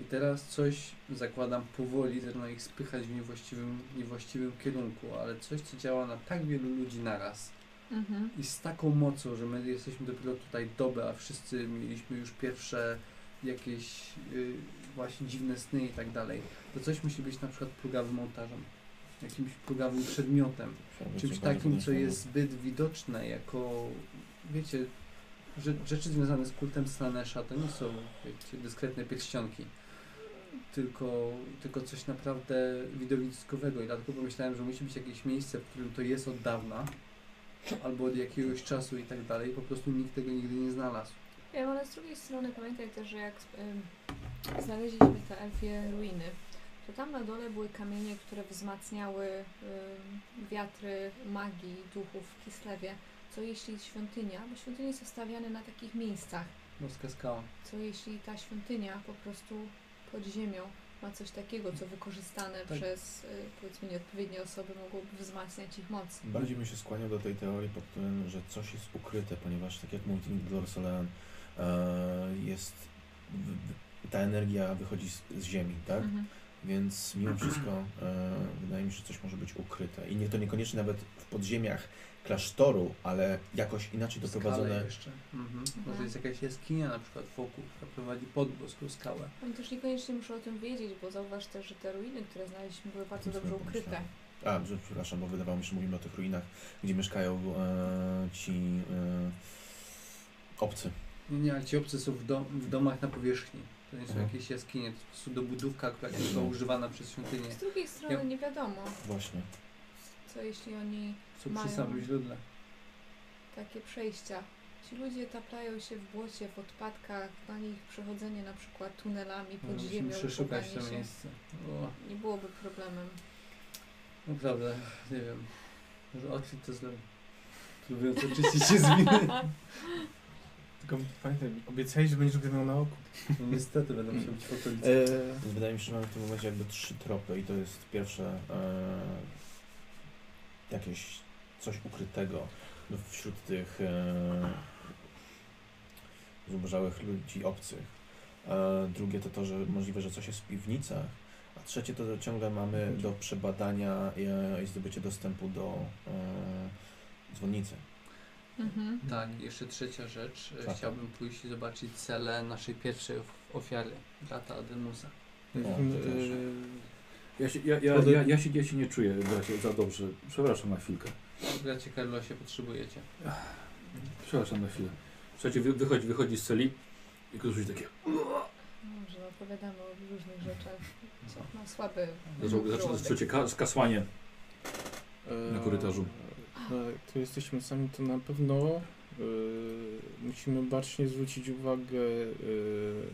I teraz coś, zakładam, powoli zaczyna ich spychać w niewłaściwym, niewłaściwym kierunku, ale coś, co działa na tak wielu ludzi naraz mhm. i z taką mocą, że my jesteśmy dopiero tutaj dobę, a wszyscy mieliśmy już pierwsze jakieś y, właśnie dziwne sny i tak dalej, to coś musi być na przykład plugawym ołtarzem, jakimś plugawym przedmiotem, czymś takim, co jest zbyt widoczne jako, wiecie, że, rzeczy związane z kultem Slanesha to nie są, wiecie, dyskretne pierścionki, tylko, tylko coś naprawdę widowiskowego. I dlatego pomyślałem, że musi być jakieś miejsce, w którym to jest od dawna, albo od jakiegoś czasu i tak dalej, po prostu nikt tego nigdy nie znalazł. Wiem, ale z drugiej strony pamiętaj też, że jak ym, znaleźliśmy te elfie ruiny, to tam na dole były kamienie, które wzmacniały ym, wiatry magii duchów w Kislewie. Co jeśli świątynia, bo świątynie są stawiane na takich miejscach, Morska skała. co jeśli ta świątynia po prostu pod ziemią ma coś takiego, co wykorzystane Tak. przez y, powiedzmy nieodpowiednie osoby mogłoby wzmacniać ich moc. Bardziej bym się skłaniał do tej teorii pod tym, że coś jest ukryte, ponieważ tak jak mówi Glor Solean, e, jest w, w, ta energia wychodzi z, z ziemi, tak? Mhm. Więc mimo wszystko e, wydaje mi się, że coś może być ukryte. I nie to niekoniecznie nawet w podziemiach klasztoru, ale jakoś inaczej Skale doprowadzone. jeszcze. Mhm. Mhm. Może jest jakaś jaskinia na przykład wokół, która prowadzi pod boską skałę. Oni też niekoniecznie muszą o tym wiedzieć, bo zauważ też, że te ruiny, które znaleźliśmy, były bardzo dobrze ukryte. A, przepraszam, bo wydawało mi się, że mówimy o tych ruinach, gdzie mieszkają e, ci e, obcy. Nie, nie, ale ci obcy są w, dom, w domach na powierzchni. To nie są Mhm. jakieś jaskinie, to po prostu dobudówka, która jest była używana przez świątynię. Z drugiej strony Ja- nie wiadomo, Właśnie. co jeśli oni Są Mają. przy samym źródle. takie przejścia. Ci ludzie taplają się w błocie, w odpadkach, dla nich przechodzenie na przykład tunelami pod Musimy ziemią, przeszukać szukanie to się, miejsce. O. nie byłoby problemem. Naprawdę, nie wiem. Może odkryć to źle. Próbując oczyścić się z winy. Tylko pamiętaj, obiecałeś, że będziesz go miał na oku. No niestety będę musiał być w okolicy. E, wydaje mi się, że mamy w tym momencie jakby trzy tropy i to jest pierwsze e, jakieś coś ukrytego wśród tych e, zubożałych ludzi obcych. Drugie to to, że możliwe, że coś jest w piwnicach. A trzecie to, że ciągle mamy do przebadania e, i zdobycie dostępu do e, dzwonnicy. Mhm. Tak, jeszcze trzecia rzecz. E, Tak. Chciałbym pójść i zobaczyć cele naszej pierwszej of- ofiary, brata Ademusa. No, też. y, Ja się, ja, ja, ja, ja, się, ja się nie czuję bracie, za dobrze. Przepraszam na chwilkę. Bracie Carlosie, potrzebujecie. Przepraszam na chwilę. Słuchajcie, wy, wychodzi, wychodzi z celi i ktoś takie Dobrze, no opowiadamy o różnych rzeczach. Co? No słaby. zaczął, zaczął, żołądek. słuchajcie, ka, skasłanie. e, Na korytarzu. Tu jesteśmy sami, to na pewno e, musimy bacznie zwrócić uwagę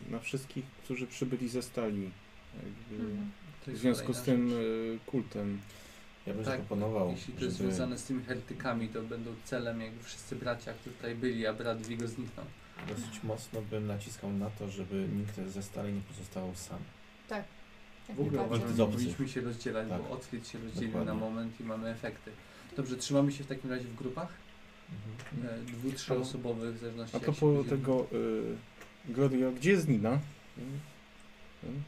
e, na wszystkich, którzy przybyli ze stali. Jakby Mhm. W jest związku z tym rzecz. e, kultem. Ja bym Tak, zaproponował, Jeśli to jest żeby związane z tymi heretykami, to będą celem jakby wszyscy bracia, którzy tutaj byli, a brat Vigo zniknął. dosyć mocno bym naciskał na to, żeby nikt ze stali nie pozostawał sam. Tak. W ogóle. Powinniśmy się rozdzielać, Tak. bo odkryć się rozdzielił na moment i mamy efekty. Dobrze, trzymamy się w takim razie w grupach? Mhm. E, dwu, trzyosobowych, w zależności A propos tego, y, Gloria, gdzie jest Nina? Mm, mm.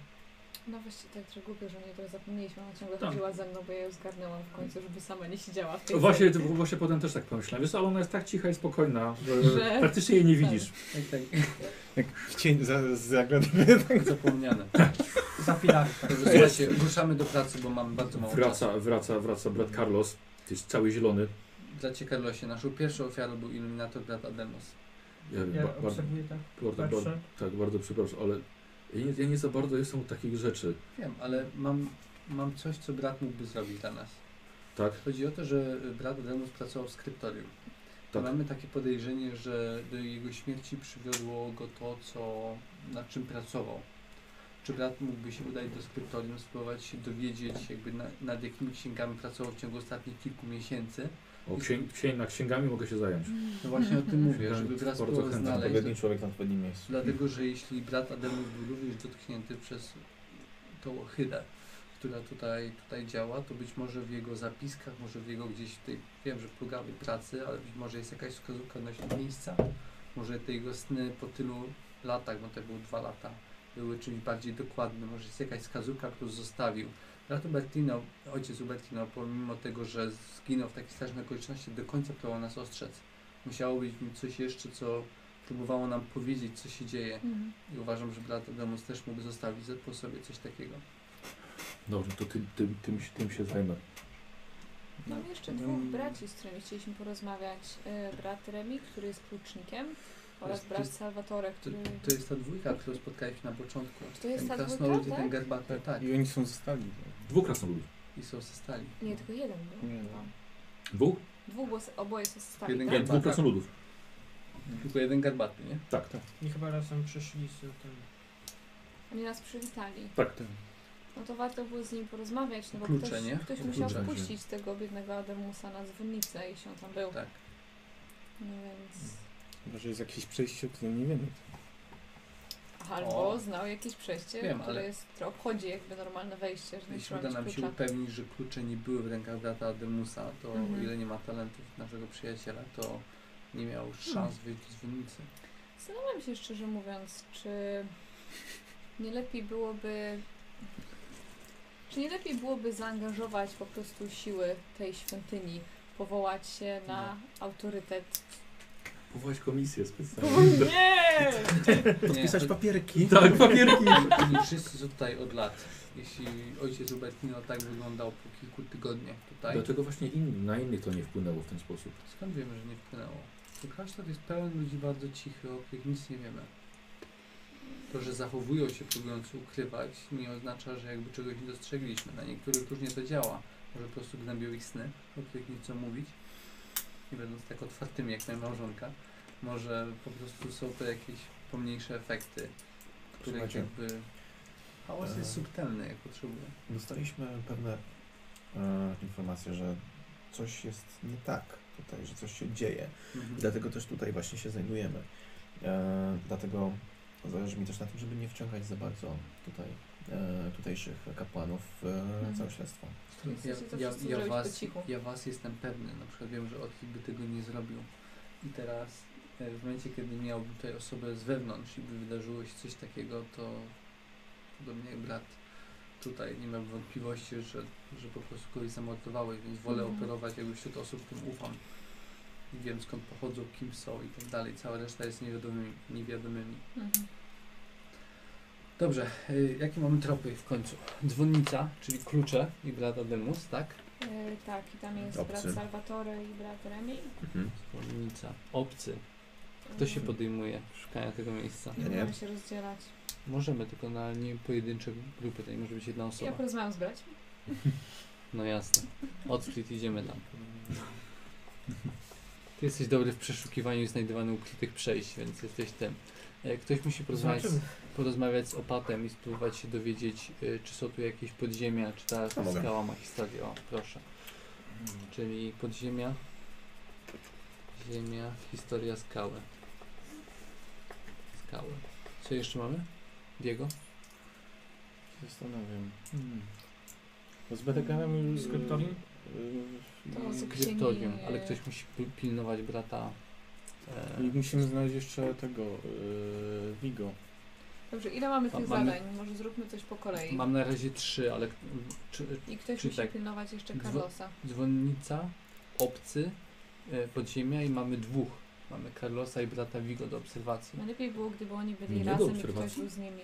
No właściwie tak, że głupio, że nie to zapomnieliśmy. Ona ciągle Tak. chodziła ze mną, bo ja ją zgarnęłam w końcu, żeby sama nie siedziała w tej Właśnie, to- właśnie potem też tak pomyślałem. Wiesz, ale ona jest tak cicha i spokojna, że, Że- praktycznie jej nie Tak. widzisz. Tak, tak, Jak w cień za, zagadamy. zapomniane. Za. Dobrze, słuchajcie, ruszamy do pracy, bo mamy bardzo mało czasu. Wraca, wraca, wraca brat Carlos. To jest cały zielony. Bracie Carlosie, naszą pierwszą ofiarą był iluminator brat Ademos. Ja, Ja ba, obserwuję tak. bardzo, tak, bardzo przepraszam, ale ja nie, ja nie za bardzo jestem od takich rzeczy. Wiem, ale mam, mam coś, co brat mógłby zrobić dla nas. Tak? Chodzi o to, że brat Ademos pracował w skryptorium. Tak. Mamy takie podejrzenie, że do jego śmierci przywiodło go to, co, nad czym pracował. Czy brat mógłby się udać do skryptorium, spróbować się dowiedzieć, jakby na, nad jakimi księgami pracował w ciągu ostatnich kilku miesięcy? O, księg, księg, na księgami mogę się zająć. No właśnie o tym mówię, żeby brat spróbował znaleźć. Odpowiedni człowiek na odpowiednim miejscu. Dlatego, że jeśli brat Ademus był również dotknięty przez tą ohydę, która tutaj, tutaj działa, to być może w jego zapiskach, może w jego gdzieś tej, wiem, że plugawej pracy, ale być może jest jakaś wskazówka odnośnie miejsca, może te jego sny po tylu latach, bo to były dwa lata, były czymś bardziej dokładnym, może jest jakaś wskazówka, którą zostawił. Brat Ubertino, ojciec Ubertino, pomimo tego, że zginął w takich strasznych okolicznościach, do końca próbował nas ostrzec. Musiało być w nim coś jeszcze, co próbowało nam powiedzieć, co się dzieje. Mhm. I uważam, że brat Ademus też mógł zostawić po sobie coś takiego. Dobrze, to tym, tym, tym, się- tym się zajmę. Mam jeszcze dwóch braci, z którymi chcieliśmy porozmawiać. E, Brat Remi, który jest klucznikiem oraz To brat jest- Salvatore, To, który... to jest ta dwójka, którą spotkaliśmy na początku. To jest ten ta krasnolud dwójka, i ten tak? garbaty, tak. I oni są ze stali. Dwóch krasnoludów. I są ze stali. Nie, tylko jeden był. Nie, no. Dwóch? Dwóch, bo oboje są stali, Jeden tak? Nie, dwóch krasnoludów. Tylko jeden garbaty, nie? Tak, tak. I chyba razem przyszli z tym. Oni nas przywitali. Tak. No to warto było z nim porozmawiać, no bo Klucze, ktoś, nie? ktoś musiał Klucze. wpuścić tego biednego Ademusa na dzwonnicę, jeśli on tam był. Tak. No więc... Może jest jakieś przejście, o którym nie wiemy. Albo O. znał jakieś przejście, Wiem, które ale- jest, które obchodzi jakby normalne wejście, że nie Jeśli trzeba uda mieć nam się klucza. upewnić, że klucze nie były w rękach brata Ademusa, to Mhm. o ile nie ma talentów naszego przyjaciela, to nie miał szans wyjść z dzwonnicy. Zastanawiam się szczerze mówiąc, czy nie lepiej byłoby. Czy nie lepiej byłoby zaangażować po prostu siły tej świątyni, powołać się na autorytet? Powołać komisję specjalną. nie! Podpisać to- papierki. Tak, papierki. Nie wszyscy są tutaj od lat. Jeśli ojciec Ubertino tak wyglądał po kilku tygodniach tutaj, Dlaczego właśnie inni, na innych to nie wpłynęło w ten sposób? skąd wiemy, że nie wpłynęło? To klasztor jest pełen ludzi bardzo cichych, o których nic nie wiemy. To, że zachowują się próbując ukrywać, nie oznacza, że jakby czegoś nie dostrzegliśmy. Na niektórych różnie to działa. Może po prostu gnębią ich sny, o których nie chcą mówić, nie będąc tak otwartymi jak moja małżonka. Może po prostu są to jakieś pomniejsze efekty, których Słuchajcie, jakby... Hałas jest subtelny, jak potrzebuje. Dostaliśmy pewne e, informację, że coś jest nie tak tutaj, że coś się dzieje. Mhm. I dlatego też tutaj właśnie się znajdujemy. E, dlatego zależy mi też na tym, żeby nie wciągać za bardzo tutaj tutejszych kapłanów w e, całe śledztwo. Ja, ja, ja, was, ja was jestem pewny, na przykład wiem, że Otli by tego nie zrobił. I teraz e, w momencie, kiedy miałby tutaj osobę z wewnątrz i by wydarzyło się coś takiego, to podobnie brat tutaj nie miałby wątpliwości, że, że po prostu kogoś zamordowałeś, więc wolę Mhm. operować jakby wśród osób, którym ufam. I wiem skąd pochodzą, kim są i tak dalej. Cała reszta jest niewiadomymi. niewiadomymi. Mhm. Dobrze, y, jakie mamy tropy w końcu? Dzwonnica, czyli klucze i brat Ademus, tak? E, tak, i tam jest Obcy. brat Salvatore i brat Remi. Mhm. Dzwonnica. Obcy. Kto się podejmuje szukania tego miejsca? Ja nie. Możemy się rozdzielać. Możemy, tylko na nie pojedyncze grupy, to nie może być jedna Ja osoba. porozmawiam z braćmi. No jasne. Odsplit idziemy tam. Ty jesteś dobry w przeszukiwaniu i znajdowaniu ukrytych przejść, więc jesteś tym. E, Ktoś musi porozmawiać, Zobaczymy. Porozmawiać z opatem i spróbować się dowiedzieć, y, czy są tu jakieś podziemia, czy ta mogę. skała ma historię. O, proszę. Czyli podziemia, ziemia, historia skały. Skały. Co jeszcze mamy? Diego? Zastanawiam. Hmm. Bo z Bedegarem już... Z kryptorium? y, To z księgi- Kryptorium, ale ktoś musi pi- pilnować brata. E, I musimy znaleźć jeszcze tego, y, Vigo. Dobrze, ile mamy Ma- tych mamy- zadań? Może zróbmy coś po kolei. mam na razie trzy, ale czy, I ktoś czyli musi tak. pilnować jeszcze Dwo- Carlosa. dzwonnica, obcy, e, podziemia i mamy dwóch. Mamy Carlosa i brata Vigo do obserwacji. Najlepiej było, gdyby oni byli Nie do razem i ktoś obserwacji? był z nimi.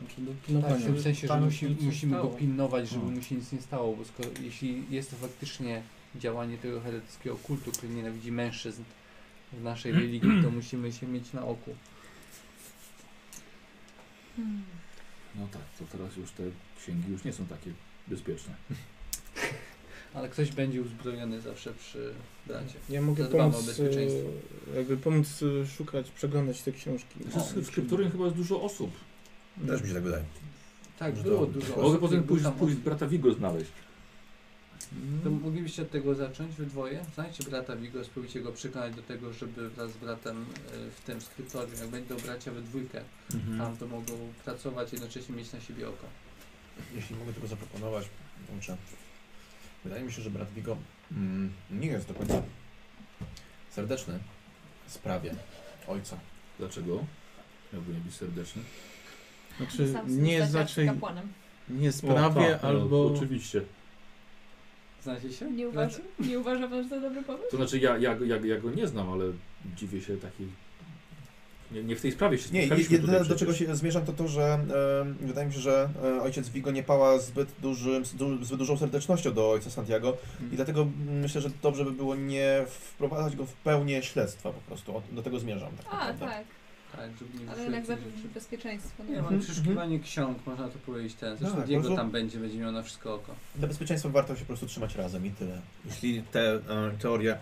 Znaczy do Tak, w tym sensie, że Tam musi, nic nie musimy go stało. pilnować, żeby mu się nic nie stało, bo skoro, jeśli jest to faktycznie działanie tego heretyckiego kultu, który nienawidzi mężczyzn w naszej religii, to musimy się mieć na oku. No tak, to teraz już te księgi już nie są takie bezpieczne. Ale ktoś będzie uzbrojony zawsze przy bracie. Ja mogę Zadbamy o pomóc, bezpieczeństwo. e, jakby pomóc e, szukać, przeglądać te książki. W kryptorium chyba jest dużo osób. Też mi się tak wydaje. Tak, było dużo Mogę potem pójść, pójść brata Vigo znaleźć. To moglibyście od tego zacząć we dwoje? Znajdźcie brata Vigo, spróbujcie go przekonać do tego, żeby wraz z bratem e, w tym skryptorium, jak będą bracia we dwójkę, Mhm. tam to mogą pracować i jednocześnie mieć na siebie oko. Jeśli mogę tylko zaproponować, kurczę, wydaje mi się, że brat Vigo mm, nie jest do końca serdeczny w sprawie ojca. Dlaczego? Miałby nie być serdeczny. Znaczy, Sam nie jest stać raczej kapłanem. nie O, sprawie, tak, no, albo... oczywiście. Znacie się? Nie uważa, nie uważa pan, że to dobry pomysł? To znaczy ja, ja, go- ja, ja go nie znam, ale dziwię się takiej... Nie, nie w tej sprawie się Nie, jedyne do czego się zmierzam to to, że e, wydaje mi się, że e, ojciec Vigo nie pała zbyt, dużym, du, zbyt dużą serdecznością do ojca Santiago i dlatego myślę, że dobrze by było nie wprowadzać go w pełnię śledztwa po prostu. O, do tego zmierzam. Tak A, naprawdę. tak, Tak, żeby nie ale wyszły jednak jakieś zapewnić rzeczy. bezpieczeństwo. Nie Nie? mam Mhm, przeszukiwanie ksiąg, można to powiedzieć ten. Zresztą Tak, Diego może- tam będzie, będzie miał na wszystko oko. Dla bezpieczeństwa warto się po prostu trzymać razem i tyle. Jeśli te e, teorie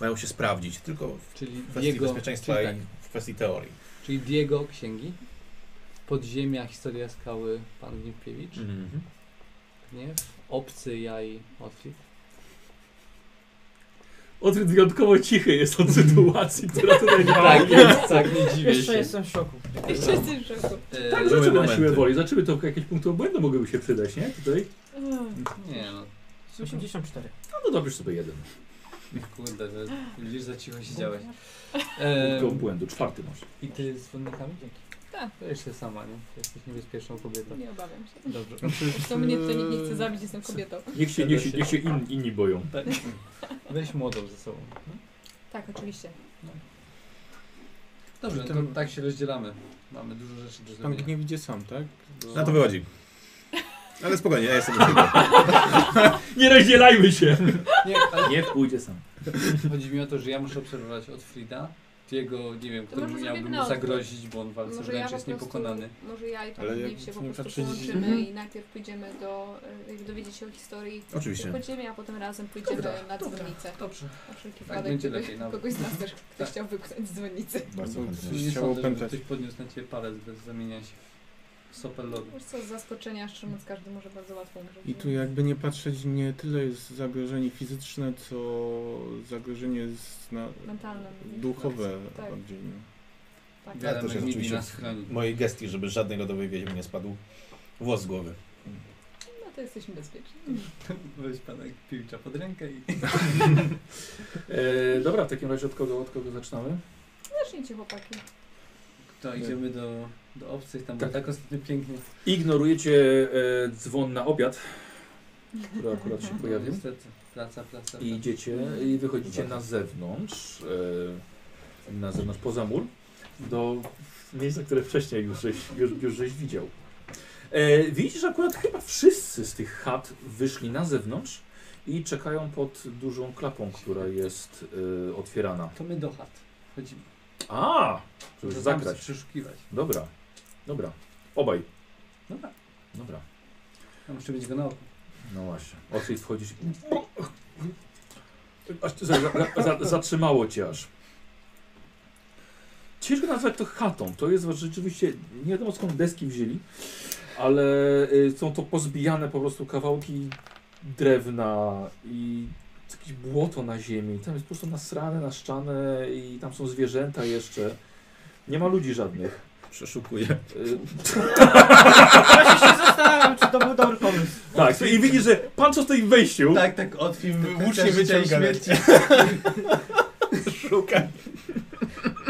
mają się sprawdzić, tylko w Czyli kwestii Diego, bezpieczeństwa czyli, i tak, w kwestii teorii. czyli Diego księgi, Podziemia, Historia Skały, Pan Gniewkiewicz, Mhm. Gniew, Obcy, ja i Otwit. Odryt wyjątkowo cichy jest od sytuacji, która tutaj nie Tak, jest, tak, nie dziwię Jeszcze się. jestem w szoku. Jeszcze jesteś w szoku. E, Tak, Złe zaczęły na momenty. siłę woli. Zaczęły to jakieś punkty obłędu mogłyby się przydać, nie? Tutaj? Nie no, 84. No to dopisz sobie jeden. kurde, że widzisz, za cicho siedziałeś. Punkt E, obłędu, czwarty masz. I ty z dzwonnikami? Tak. To jeszcze sama, nie? Jesteś niebezpieczną kobietą. Nie obawiam się. Dobrze. Zresztą mnie to nikt nie chce zabić, jestem kobietą. Niech się, niech się, niech się in, inni boją. Tak. Weź młodą ze sobą. Tak, oczywiście. Dobrze, Przy to tym- tak się rozdzielamy. Mamy dużo rzeczy do Pan zrobienia. gniew idzie sam, tak? Bo- Na to wychodzi. Ale spokojnie, ja jestem do siebie. Nie rozdzielajmy się! Nie, ale Niech pójdzie sam. chodzi mi o to, że ja muszę obserwować od Frida. Jego, nie wiem, To kto może miałby mu zagrozić, bo on w walce Może wręcz ja jest prostu, niepokonany. może ja i pan Ale jak się po prostu połączymy Mhm. i najpierw pójdziemy do, e, jakby dowiedzieć się o historii Oczywiście. podziemia, a potem razem pójdziemy Dobra, na dobra. dzwonnicę. Dobrze. Na wszelki Tak, wypadek, będzie lepiej nawet. kogoś z nas też ktoś Tak. chciał wypchnąć z dzwonnicy. Bardzo chętnie. żeby pętać. ktoś podniósł na ciebie palec bez zamienia się w Sopel lodu. Wiesz co, z zaskoczenia, każdy może bardzo łatwo umrzeć. I tu jakby nie patrzeć, nie tyle jest zagrożenie fizyczne, co zagrożenie jest na Mentalne. duchowe Tak. bardziej. no. Tak. Ja to chroni. w mojej gestii, żeby żadnej lodowej wiedźmy nie spadł włos z głowy. No to jesteśmy bezpieczni. Weź pana piłcza pod rękę i... E, dobra, w takim razie od kogo, od kogo zaczynamy? Zacznijcie chłopaki. To idziemy do, do obcych, tam Tak. tak. ostatnio pięknie. Ignorujecie e, dzwon na obiad, który akurat się No, pojawił. niestety, praca, praca. I idziecie i wychodzicie na zewnątrz, e, na zewnątrz poza mur, do miejsca, które wcześniej już żeś, już, już żeś widział. E, widzisz, że akurat chyba wszyscy z tych chat wyszli na zewnątrz i czekają pod dużą klapą, która jest e, otwierana. To my do chat chodzimy. A, żeby Żeby zagrać. przeszukiwać. Dobra, dobra. Obaj. Dobra. Dobra. Ja muszę być go na oku. No właśnie. Otwórz wchodzisz. Aż za, za, za, zatrzymało cię aż. Ciężko nazwać to chatą. To jest rzeczywiście, nie wiadomo skąd deski wzięli, ale y, są to pozbijane po prostu kawałki drewna i jakieś błoto na ziemi. Tam jest po prostu nasrane, naszczane i tam są zwierzęta jeszcze. Nie ma ludzi żadnych. Przeszukuję. Właśnie się zastanawiam, czy to był dobry pomysł. tak, i widzisz, że pan co stoi w wejściu. Tak, tak, otwij Włócznie wyciąga śmierci. Szukaj.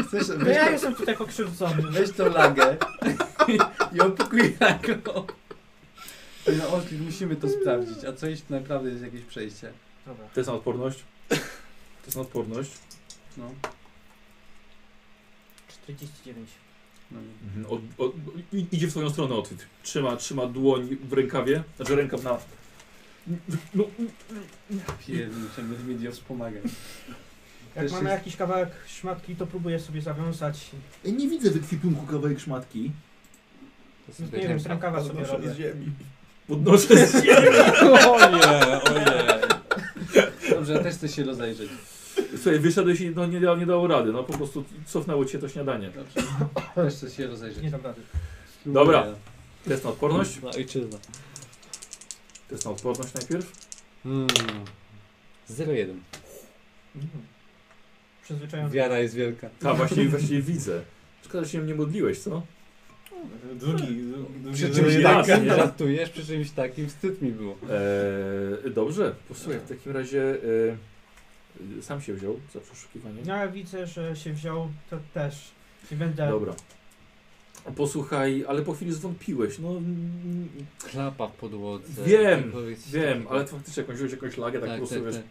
Chcesz, No weź, ja to, jestem tutaj pokrzywdzony. weź tą lagę i, i opikuj go. No, musimy to sprawdzić. A co jeśli naprawdę jest jakieś przejście? Dobra. To jest na odporność. To jest na odporność. No. 49. Mhm. Od, od, idzie w swoją stronę odchwyt. Trzyma, trzyma dłoń w rękawie. Znaczy rękaw na... No, Piernicze, Medvedio wspomaga. Jak Też mamy jest- jakiś kawałek szmatki, to próbuję sobie zawiązać. nie widzę w ekwipunku kawałek szmatki. To Nie wiem, z rękawa sobie robię. ziemi. Podnoszę z ziemi. Oje, oje. Dobrze, ja też chcę się rozejrzeć. Słuchaj, wyszedłeś i no, nie, dało- nie dało rady. No po prostu cofnęło cię to śniadanie. Dobrze. Też chcę się rozejrzeć. Nie dam rady. Dobra. Test na odporność. No ojczyzna. Test na odporność najpierw. Hmm. 0-1. Przyzwyczajony. Wiara jest wielka. Tak, właściwie, właściwie widzę. Szkoda, że się nie modliłeś, co? Drugi, drugi Przy czymś takim, raz, nie nie? żartujesz, przy czymś takim wstyd mi było. Eee, dobrze, posłuchaj, w takim razie e, sam się wziął za przeszukiwanie. Ja widzę, że się wziął, to też. Nie będę. Dobra. Posłuchaj, ale po chwili zwątpiłeś. No mm, Klapa w podłodze. Wiem, wiem, ale faktycznie jakąś wziąłeś jakąś lagę, tak, tak, po prostu tak, wiesz,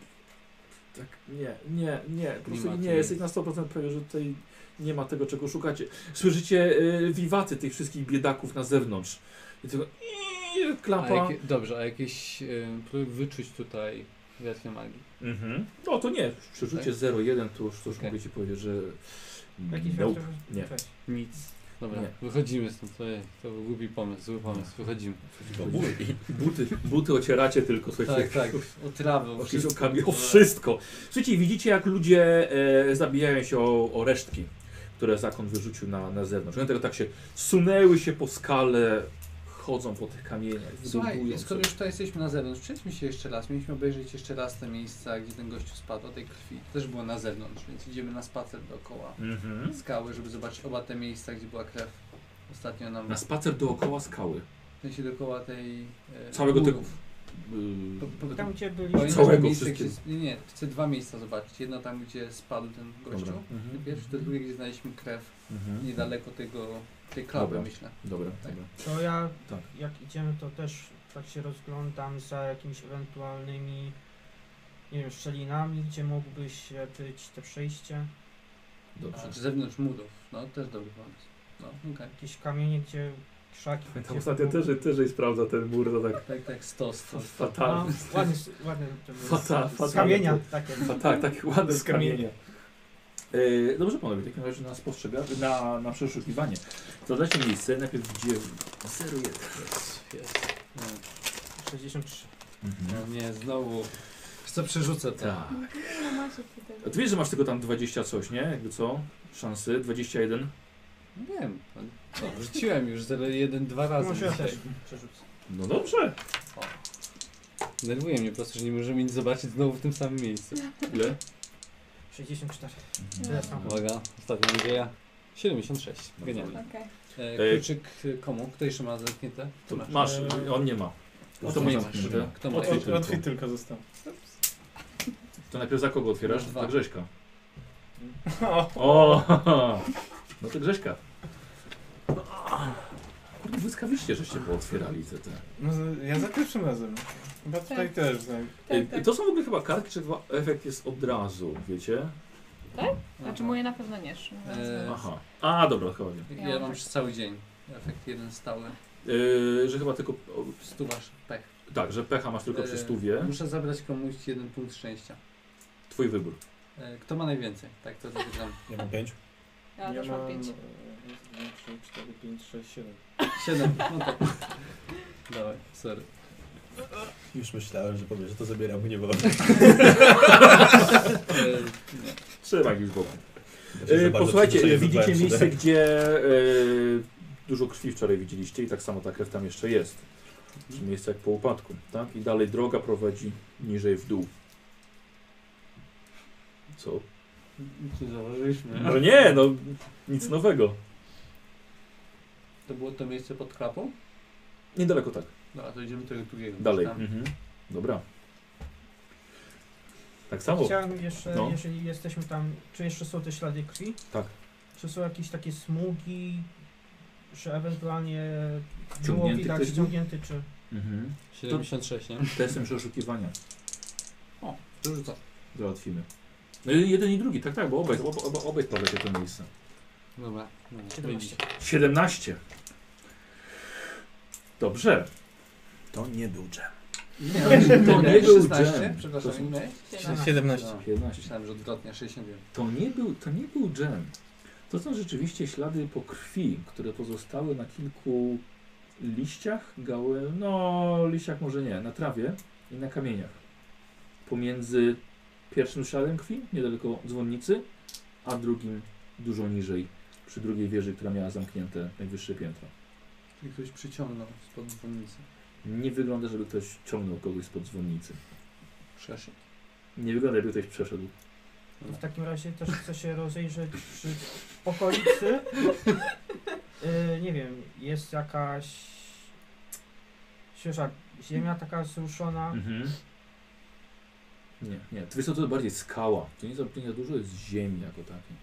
tak. tak, nie, nie, nie, po Nie prostu nie, tu jesteś na 100% pewien, że tutaj nie ma tego, czego szukacie. Słyszycie y, wiwaty tych wszystkich biedaków na zewnątrz. I tylko i, A klapa. jakie, dobrze, a jakieś y, próbuj wyczuć tutaj wiatr magii. Mhm. No to nie, w przerzucie Tak? 0,1 to już, to już Okej. mogę ci powiedzieć, że Jakiś nope. wiatr- nie. Nic. Dobra, Nie. wychodzimy stąd. To, to był głupi pomysł, zły pomysł. Wychodzimy. Buty, buty ocieracie tylko, słuchajcie. Tak, tak. O trawę, o wszystko. okami, o wszystko. Słuchajcie, widzicie jak ludzie e, zabijają się o, o resztki, które zakon wyrzucił na, na zewnątrz. One tego tak się sunęły się po skale, chodzą po tych kamieniach, Słuchaj, skoro już tutaj jesteśmy na zewnątrz, przejdźmy się jeszcze raz. Mieliśmy obejrzeć jeszcze raz te miejsca, gdzie ten gościu spadł, o tej krwi. To też było na zewnątrz, więc idziemy na spacer dookoła Mhm. skały, żeby zobaczyć oba te miejsca, gdzie była krew. Ostatnio nam... Na spacer dookoła skały. W sensie dookoła tej... E, Całego tego-. Yy, Po- po- Tam gdzie byliśmy. Całego miejsce, wszystkiego. gdzie, nie, nie, chcę dwa miejsca zobaczyć. Jedno tam, gdzie spadł ten gościu. Dobra. Mhm. Pierwsze, to drugie, gdzie znaleźliśmy krew. Mhm. Niedaleko tego, tej klapy, Dobra. myślę. Dobra, Tak. dobra. To ja, Tak. jak idziemy, to też tak się rozglądam za jakimiś ewentualnymi, nie wiem, szczelinami, gdzie mógłby się być te przejście. Dobrze. A, czy zewnątrz murów. No, też dobry pomysł. No, okej. Jakieś kamienie, gdzie krzaki. Gdzie ostatnio było- też, też sprawdza ten mur, to tak Tak, tak, stos. stos. No, fatalnie. ładnie, ładnie to było. Fata- Z kamienia takie. Tak, takie ładne Z z kamienia. E, dobrze panowie, w takim razie na spostrzega, na, na przeszukiwanie. To dajcie miejsce, najpierw gdzie 0,1. Jest, jest. No, 63. no nie, znowu. Co przerzucę to? Tak. No. A ty wiesz, że masz tylko tam 20 coś, nie? Jakby co? Szansy, 21. Wiem. O, rzuciłem już 0,1 dwa razy. Może ja dzisiaj. też przerzucę. No dobrze. Nerwuje mnie po prostu, że nie możemy nic zobaczyć znowu w tym samym miejscu. Ile? 64. No. Tyle samo. Uwaga, ostatnia nadzieja. 76. Genialnie. Okej. E, Ej. kluczyk e, komu? Kto jeszcze ma zamknięte? To Ty masz, Eee, on nie ma. No to to nie masz masz. zamknięte. Kto ma? Otwórz tylko. Otwit tylko został. To najpierw za kogo otwierasz? Masz dwa. Za Grześka. O, O, no to Grześka. Kurde, błyskawicznie, żeście pootwierali te, te. no, z- ja za pierwszym razem. Chyba tutaj Tak. też. Tak. Tak, tak. To są w ogóle chyba kartki, czy chyba efekt jest od razu, wiecie? Znaczy moje na pewno nie szły. Eee, Aha. A, dobra, chodzi. Ja mam przez cały dzień. Efekt jeden stały. Yy, że chyba tylko. O, Stuwasz pech. tak, że pecha masz tylko przy Eee, stówie. Muszę zabrać komuś jeden punkt szczęścia. Twój wybór. E, Kto ma najwięcej? Tak, to zagram. Ja mam pięć. Ja też mam pięć. e, raz, dwa, trzy, cztery, pięć, sześć, siedem. Siedem. No to. Dawaj, sorry. Już myślałem, że powiesz, że to zabieram, bo nie wolno. E. Trzymaj już boku. Znaczy, za bardzo posłuchajcie, widzicie miejsce, sobie. gdzie yy, dużo krwi wczoraj widzieliście i tak samo ta krew tam jeszcze jest. Czyli miejsce jak po upadku, tak? I dalej droga prowadzi niżej w dół. Co? Nic nie zauważyliśmy. No nie, no nic nowego. To było to miejsce pod klapą? Niedaleko tak. Dobra, to idziemy tego drugiego. Dalej. Tam. Mhm. Dobra. Tak samo. Chciałem jeszcze, No. jeżeli jesteśmy tam, czy jeszcze są te ślady krwi? Tak. Czy są jakieś takie smugi, że ewentualnie było Ciągnięty widać ktoś był? ciągnięty, czy... Mhm. 76, nie? Testem przeszukiwania. To rzucam. Załatwimy. No i jeden i drugi, tak, tak, bo obaj, oba, oba, obaj sprawdzacie to miejsce. Dobra. dobra. 17. 17. Dobrze. To nie był dżem. Nie, To nie był 16? dżem. Przepraszam, To są- ile miałeś? 17. No, 17. Myślałem, że odwrotnie, 61. To nie był, to nie był dżem. To są rzeczywiście ślady po krwi, które pozostały na kilku liściach, gałę, no liściach może nie, na trawie i na kamieniach. Pomiędzy pierwszym śladem krwi, niedaleko dzwonnicy, a drugim dużo niżej, przy drugiej wieży, która miała zamknięte najwyższe piętro. Czyli ktoś przyciągnął spod dzwonnicy. Nie wygląda, żeby ktoś ciągnął kogoś spod dzwonnicy. Przeszedł. Nie wygląda, jakby ktoś przeszedł. W takim razie też chcę się rozejrzeć przy okolicy. Y, nie wiem, jest jakaś świeża ziemia taka zruszona. Mhm. Nie, nie. To jest to bardziej skała. To nie za, to nie za dużo jest ziemi jako takiej.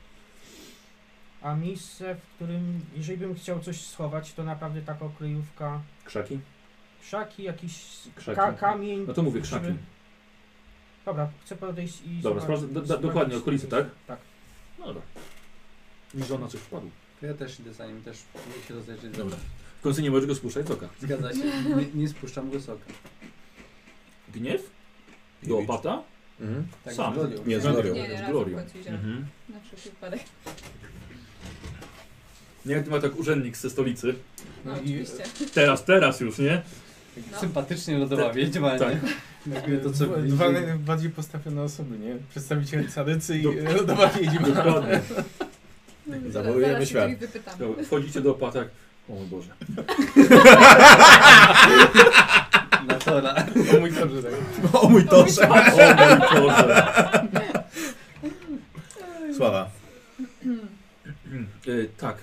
A miejsce, w którym, jeżeli bym chciał coś schować, to naprawdę taka kryjówka, Krzaki? Krzaki, jakiś Krzaki. ka kamień. No to mówię krzaki. żeby- Dobra, chcę podejść i Dobra, zobaczyć- sprawdzę- do- do- zobaczyć dokładnie okolice, tak? Tak. No dobra. I żona coś wpadł. To ja też idę za nim, też muszę się rozejrzeć. Dobra. W końcu nie możesz go spuszczać z oka. Zgadza się. Nie, nie spuszczam go z oka. Gniew? Do opata? Mhm. Tak, Sam. z glorią. Nie, z glorią. nie, nie, Z glorią. Mhm. Na wszelki wypadek. Nie jak ma tak urzędnik ze stolicy. No No i- oczywiście. Teraz, teraz już, nie? No. Sympatycznie lodowa wiedźma, Tak. nie? Jakby to co dwa, najbardziej postawione osoby, nie? Przedstawiciel Cadycy i Do- Lodowa Wiedźma. Dokładnie. Zaraz- Zawołujemy zaraz się świat. Dobra, Wchodzicie do opata jak... O mój Boże. Na tora. O mój Boże, tak. O mój Torze. O mój Boże. Sława. E, tak.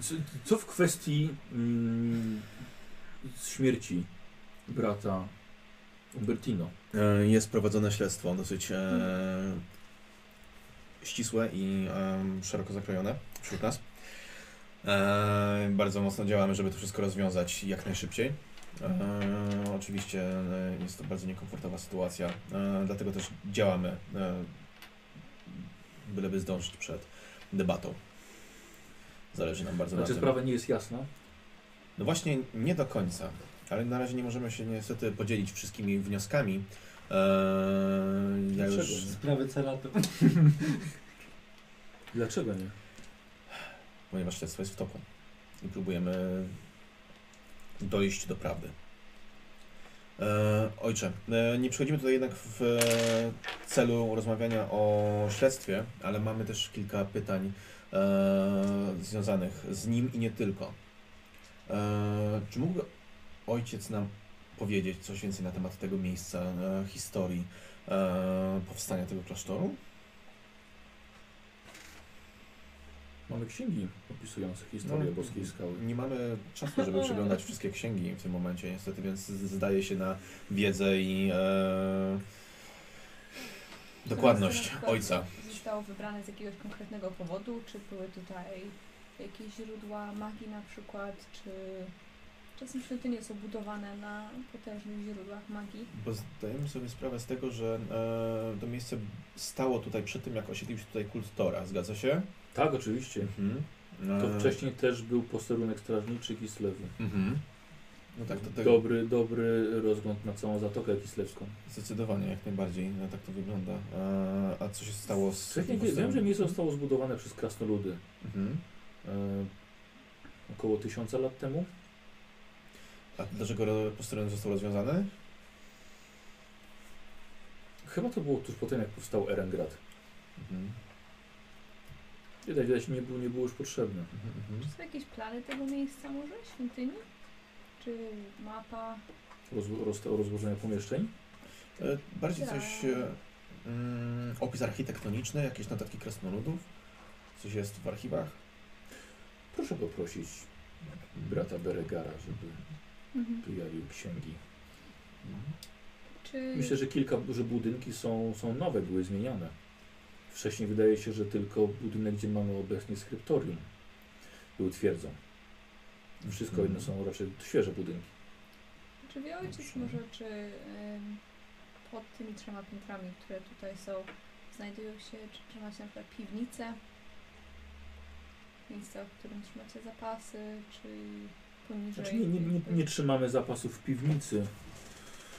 Co, co w kwestii mm, śmierci brata Umbertino? E, Jest prowadzone śledztwo dosyć e, ścisłe i e, szeroko zakrojone wśród nas. E, bardzo mocno działamy, żeby to wszystko rozwiązać jak najszybciej. E, oczywiście e, jest to bardzo niekomfortowa sytuacja, dlatego też działamy, byleby zdążyć przed debatą. Zależy nam bardzo Znaczy na tym. sprawa nie jest jasna. No właśnie nie do końca, ale na razie nie możemy się niestety podzielić wszystkimi wnioskami. Eee, ja już... Dlaczego nie? Sprawy. Dlaczego nie? Ponieważ śledztwo jest w toku i próbujemy dojść do prawdy. Eee, ojcze, e, nie przychodzimy tutaj jednak w e, celu rozmawiania o śledztwie, ale mamy też kilka pytań e, związanych z nim i nie tylko. E, czy mógłby ojciec nam powiedzieć coś więcej na temat tego miejsca, e, historii e, powstania tego klasztoru? Mamy księgi opisujące historię No, boskiej skały. Nie mamy czasu, żeby przeglądać wszystkie księgi w tym momencie, niestety, więc zdaje się na wiedzę i e, dokładność ojca. Zostało wybrane z jakiegoś konkretnego powodu? Czy były tutaj jakieś źródła magii na przykład? Czy czasem świątynie są budowane na potężnych źródłach magii? Bo zdajemy sobie sprawę z tego, że e, to miejsce stało tutaj przed tym, jak osiedlił się tutaj kult Tora, zgadza się? Tak, oczywiście. Mhm. To E, wcześniej też był posterunek strażniczy Kislewu. Mhm. No tak, to tego Dobry, dobry rozgląd na całą Zatokę Kislewską. zdecydowanie, jak najbardziej, no, tak to wygląda. E, a co się stało z Wcześniej tym wiem, że miejsce zostało zbudowane przez krasnoludy Mhm. E, około tysiąca lat temu. A dlaczego posterunek został rozwiązany? Chyba to było tuż po tym, jak powstał Erengrad. Mhm. Widać, widać nie, był, nie był już potrzebny. Mhm, Czy mhm. są jakieś plany tego miejsca może? Świątyni? Czy mapa? Roz, roz, rozłożenia pomieszczeń. E, Bardziej Tak. coś, e, mm, opis architektoniczny, jakieś notatki krasnoludów? Coś jest w archiwach? Proszę poprosić brata Beregara, żeby wyjawił księgi. Czy Myślę, że kilka, że budynki są, są nowe, były zmieniane. Wcześniej wydaje się, że tylko budynek, gdzie mamy obecnie skryptorium, był twierdzą. Wszystko Mhm. inne są raczej świeże budynki. Czy wie ojciec może, czy ym, pod tymi trzema piętrami, które tutaj są, znajdują się, czy trzymacie na przykład piwnice? Miejsca, w którym trzymacie zapasy, czy poniżej? Znaczy nie, nie, nie, nie trzymamy zapasów w piwnicy.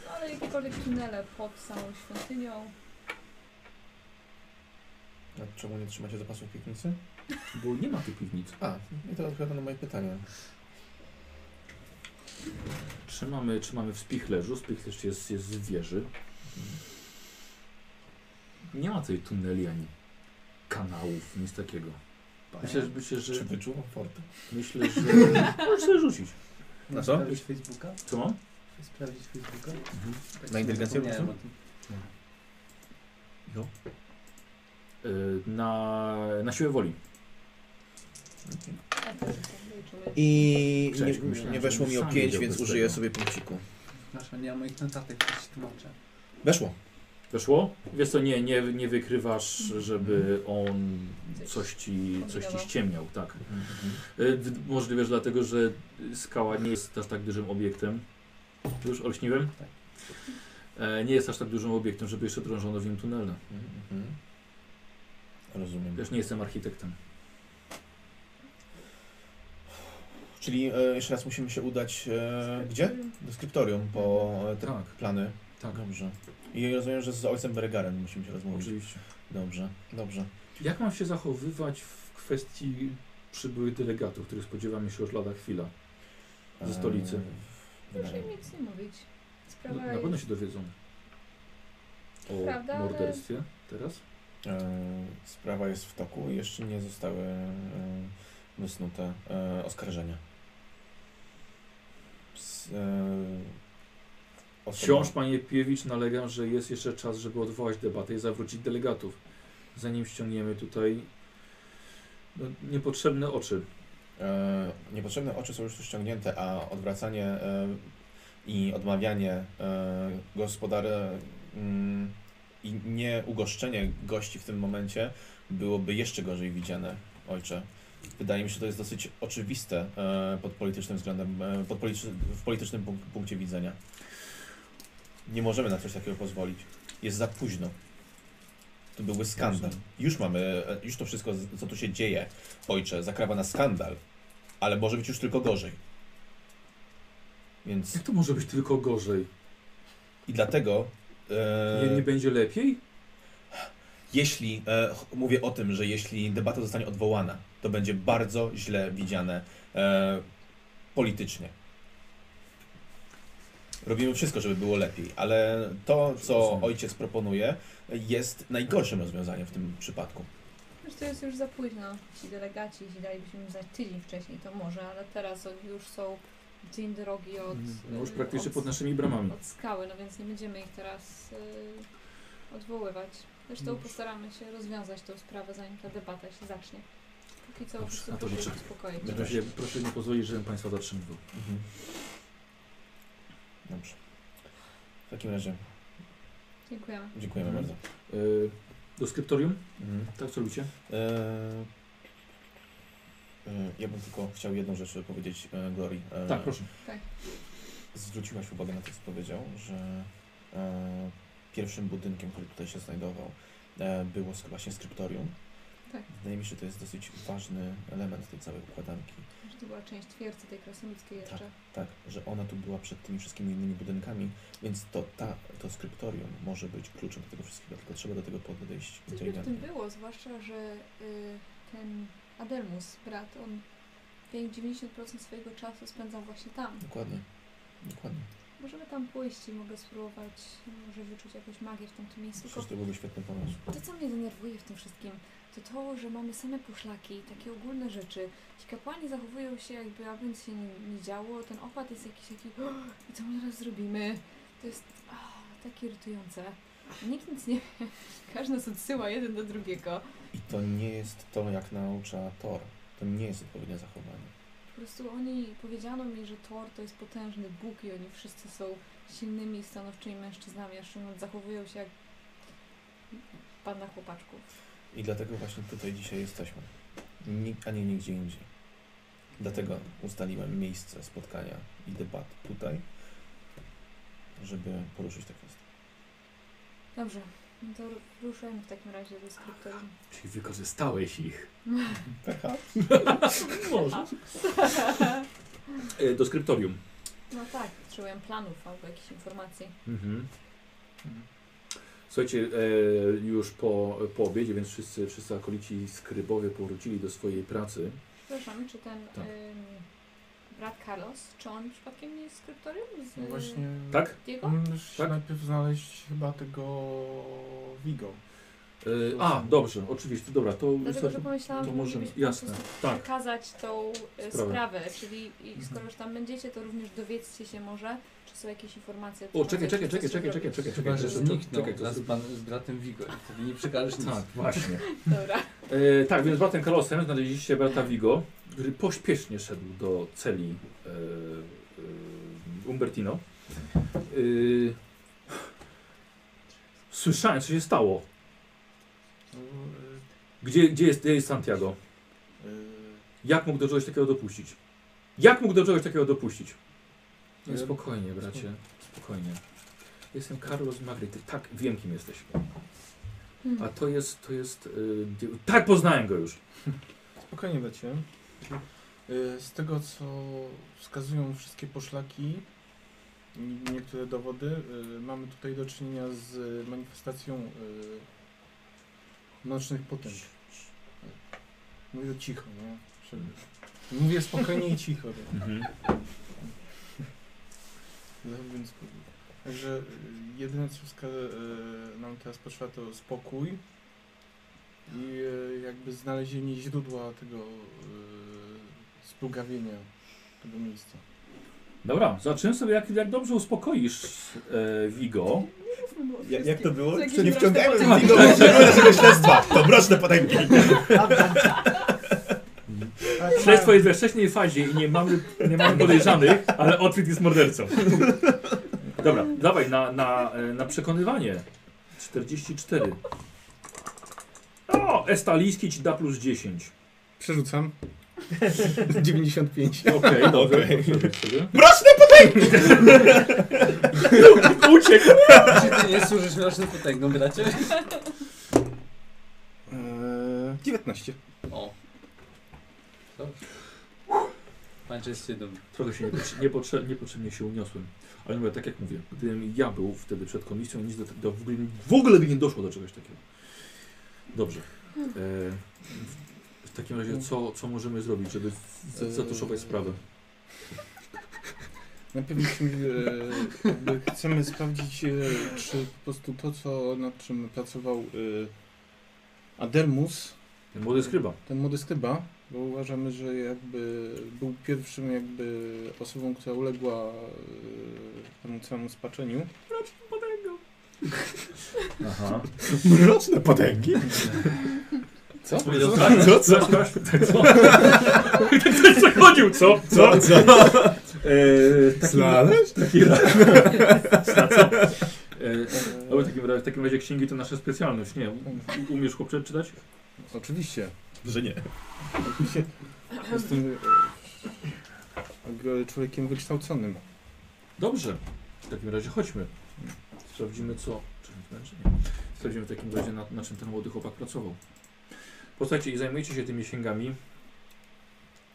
No, ale jakiekolwiek tunele pod samą świątynią. A czemu nie trzymacie zapasów w piwnicy? Bo nie ma tu piwnic. A, i to odpowiada na moje pytanie. Trzymamy, trzymamy w spichlerzu. Spichlerz jest, jest z wieży. Nie ma tutaj tuneli ani kanałów, nic takiego. Myślę, że, myślę, Czy że, wyczuwam fortę? myślę, że możesz sobie rzucić. Na co? Sprawdzić Facebooka? Co mam? Sprawdzić Facebooka? Tak Na inteligencję po prostu? Jo. Y, Na, na siłę woli. I Cześć, nie, myślałem, nie że weszło mi o sam 5, wiedział więc użyję tego. sobie punkciku. Przepraszam, nie mam moich notatek, to tłumaczę. Weszło. Weszło? Wiesz co, nie, nie, nie wykrywasz, żeby on coś ci, coś ci ściemniał, tak. Mhm, Y, w- Możliwe, że dlatego, że skała nie jest aż tak dużym obiektem. Już olśniłem? Tak. E, Nie jest aż tak dużym obiektem, żeby jeszcze drążono w nim tunele. Mhm. Rozumiem. Wiesz, nie jestem architektem. Czyli e, jeszcze raz musimy się udać e, gdzie? Do skryptorium po e, te Tak. plany. Tak, Dobrze. I rozumiem, że z ojcem Beregarem musimy się rozmówić. oczywiście. Dobrze, dobrze. Jak mam się zachowywać w kwestii przybyłych delegatów, których spodziewamy się już lada chwila? Ze stolicy. Eee, Proszę im nic nie mówić. No, Sprawa na pewno jest... się dowiedzą o Prawda, ale- morderstwie teraz. E, Sprawa jest w toku i jeszcze nie zostały e, wysnute e, oskarżenia. S- e, osoba- Wciąż, panie Piewicz, nalegam, że jest jeszcze czas, żeby odwołać debatę i zawrócić delegatów. Zanim ściągniemy tutaj no, niepotrzebne oczy. E, Niepotrzebne oczy są już tu ściągnięte, a odwracanie e, i odmawianie e, gospodarza mm, i nie ugoszczenie gości w tym momencie byłoby jeszcze gorzej widziane, ojcze. Wydaje mi się, że to jest dosyć oczywiste e, pod politycznym względem, e, pod w politycznym punk punkcie widzenia. Nie możemy na coś takiego pozwolić. Jest za późno. To byłby skandal. Już mamy, e, już to wszystko, co tu się dzieje, ojcze, zakrawa na skandal, ale może być już tylko gorzej. Więc Jak to może być tylko gorzej? i dlatego, e, Nie, nie będzie lepiej? jeśli, e, mówię o tym, że jeśli debata zostanie odwołana, to będzie bardzo źle widziane e, politycznie. Robimy wszystko, żeby było lepiej, ale to, co ojciec proponuje, jest najgorszym rozwiązaniem w tym przypadku. To jest już za późno. Ci delegaci, jeśli dalibyśmy znać tydzień wcześniej, to może, ale teraz już są dzień drogi od, No już y, praktycznie od, pod naszymi bramami. od skały, no więc nie będziemy ich teraz y, odwoływać. Zresztą Dobrze. postaramy się rozwiązać tę sprawę, zanim ta debata się zacznie. Póki co po Dobrze, prostu proszę uspokoić. W razie proszę nie pozwolić, żebym Państwa zatrzymywał. Mhm. Dobrze. W takim razie Dziękujemy. dziękujemy Mhm. bardzo. E, do skryptorium? Mhm. Tak, co lubicie? E, e, ja bym tylko chciał jedną rzecz powiedzieć e, Glorii. E, Tak, proszę. Zwróciłaś uwagę na to, co powiedział, że e, pierwszym budynkiem, który tutaj się znajdował, e, było sk- właśnie skryptorium. Tak. Wydaje mi się, że to jest dosyć ważny element tej całej układanki. Że to była część twierdzy tej krasnoludzkiej jeszcze. Tak, że ona tu była przed tymi wszystkimi innymi budynkami, więc to, ta, to skryptorium może być kluczem do tego wszystkiego, tylko trzeba do tego podejść Coś by w tym inteligentnie. było, zwłaszcza, że y, ten Adelmus, brat, on wie- 90% swojego czasu spędzał właśnie tam. Dokładnie, dokładnie. Możemy tam pójść i mogę spróbować, może wyczuć jakąś magię w tamtym miejscu. Że to byłby świetny pomysł. to, co mnie denerwuje w tym wszystkim, to to, że mamy same poszlaki, takie ogólne rzeczy. Ci kapłani zachowują się jakby aby nic się nie, nie działo, ten opad jest jakiś taki i co my teraz zrobimy? To jest ah, tak irytujące. Nikt nic nie wie, każdy nas odsyła jeden do drugiego. I to nie jest to, jak naucza Thor. To nie jest odpowiednie zachowanie. Po prostu oni, powiedziano mi, że Thor to jest potężny Bóg i oni wszyscy są silnymi, stanowczymi mężczyznami, a szczególnie zachowują się jak banda chłopaczków. I dlatego właśnie tutaj dzisiaj jesteśmy. A nie nigdzie indziej. Dlatego ustaliłem miejsce spotkania i debat tutaj, żeby poruszyć te kwestie. Dobrze, no to ruszajmy w takim razie do skryptorium. Czyli wykorzystałeś ich. Pecha? Może. E, do skryptorium. No tak, potrzebuję planów albo jakichś informacji. Mhm. Słuchajcie, e, już po, po obiedzie, więc wszyscy, wszyscy akolici skrybowie powrócili do swojej pracy. Przepraszam, czy ten Tak. ym, brat Carlos, czy on przypadkiem nie jest skryptorium? Z, No właśnie. Tak? Diego? Musisz Tak? najpierw znaleźć chyba tego Vigo. E, a, dobrze, oczywiście, dobra, to, Dlatego, to, że pomyślałam, to że możemy, jasne, tak. przekazać tą e, Sprawę. sprawę. czyli i Mhm. skoro już tam będziecie, to również dowiedzcie się może, czy są jakieś informacje. O, czekaj, czekaj, czekaj, czekaj, czekaj, zrobić. czekaj, Chyba, że czekaj, to- zniknął czekaj, to pan, z bratem Vigo i wtedy nie przekażesz nic. Tak, właśnie. Dobra. E, tak, więc z bratem Carlosem znaleźliście brata Vigo, który pośpiesznie szedł do celi e, e, Umbertino. E, słyszałem, co się stało. No, Gdzie, gdzie, jest, gdzie jest Santiago? Jak mógł do czegoś takiego dopuścić? Jak mógł do czegoś takiego dopuścić? No, Ja- spokojnie, bracie, spokojnie. Jestem Carlos Magri, ty tak wiem, kim jesteś. Hmm. A to jest, to jest... y, dzie- tak, poznałem go już. Spokojnie dacie. Y, Z tego co wskazują wszystkie poszlaki i niektóre dowody, y, mamy tutaj do czynienia z manifestacją y, nocnych potęg. Mówię cicho, nie? Żeby- Mówię spokojnie i cicho. tak. No, więc, także y, jedyne co wska- y, nam teraz potrzeba to spokój i y, jakby znalezienie źródła tego y, splugawienia tego miejsca. Dobra, zobaczymy sobie, jak, jak dobrze uspokoisz e, Vigo. Jak, jak to było? Nie wciągajmy potęgi. w do naszego śledztwa. To mroczne potęgi. Śledztwo jest we wcześniej fazie i nie mamy, nie mamy podejrzanych, ale Otwit jest mordercą. Dobra, dawaj na, na, na przekonywanie. 44. O, estalijski ci da plus 10. Przerzucam. 95. Okej, dobrze. Okej. dobrze sobie. Mroczne Uciekł. Czy ty nie służysz naszym potęgom, bracie? Eee, 19. O. Jest dumny. Trochę się niepotrze- niepotrze- niepotrzebnie się uniosłem. Ale mówię, tak jak mówię, gdybym ja był wtedy przed komisją, nic do, do, w, ogóle, w ogóle by nie doszło do czegoś takiego. Dobrze. E, w takim razie, co, co możemy zrobić, żeby z- zatuszować sprawę? Najpierw musimy, e, jakby chcemy sprawdzić, e, czy po prostu to, co, nad czym pracował e, Adelmus, Ten młody skryba. ten młody skryba, bo uważamy, że jakby był pierwszym jakby osobą, która uległa e, temu całemu spaczeniu. Aha. Mroczne potęgi. Co? Tak, co? Co? Tak, co? Ktoś zachodził, co? Co? Co? Eee, taki, Znaleźć? taki co? Eee, ale w takim, razie, w takim razie księgi to nasza specjalność, nie? Umiesz chłopcze czytać? Oczywiście. Że nie. Oczywiście. Jestem e, człowiekiem wykształconym. Dobrze. W takim razie chodźmy. Sprawdzimy co... Czy czy nie? Sprawdzimy w takim razie na, na czym ten młody chłopak pracował. Posłuchajcie i zajmujecie się tymi księgami.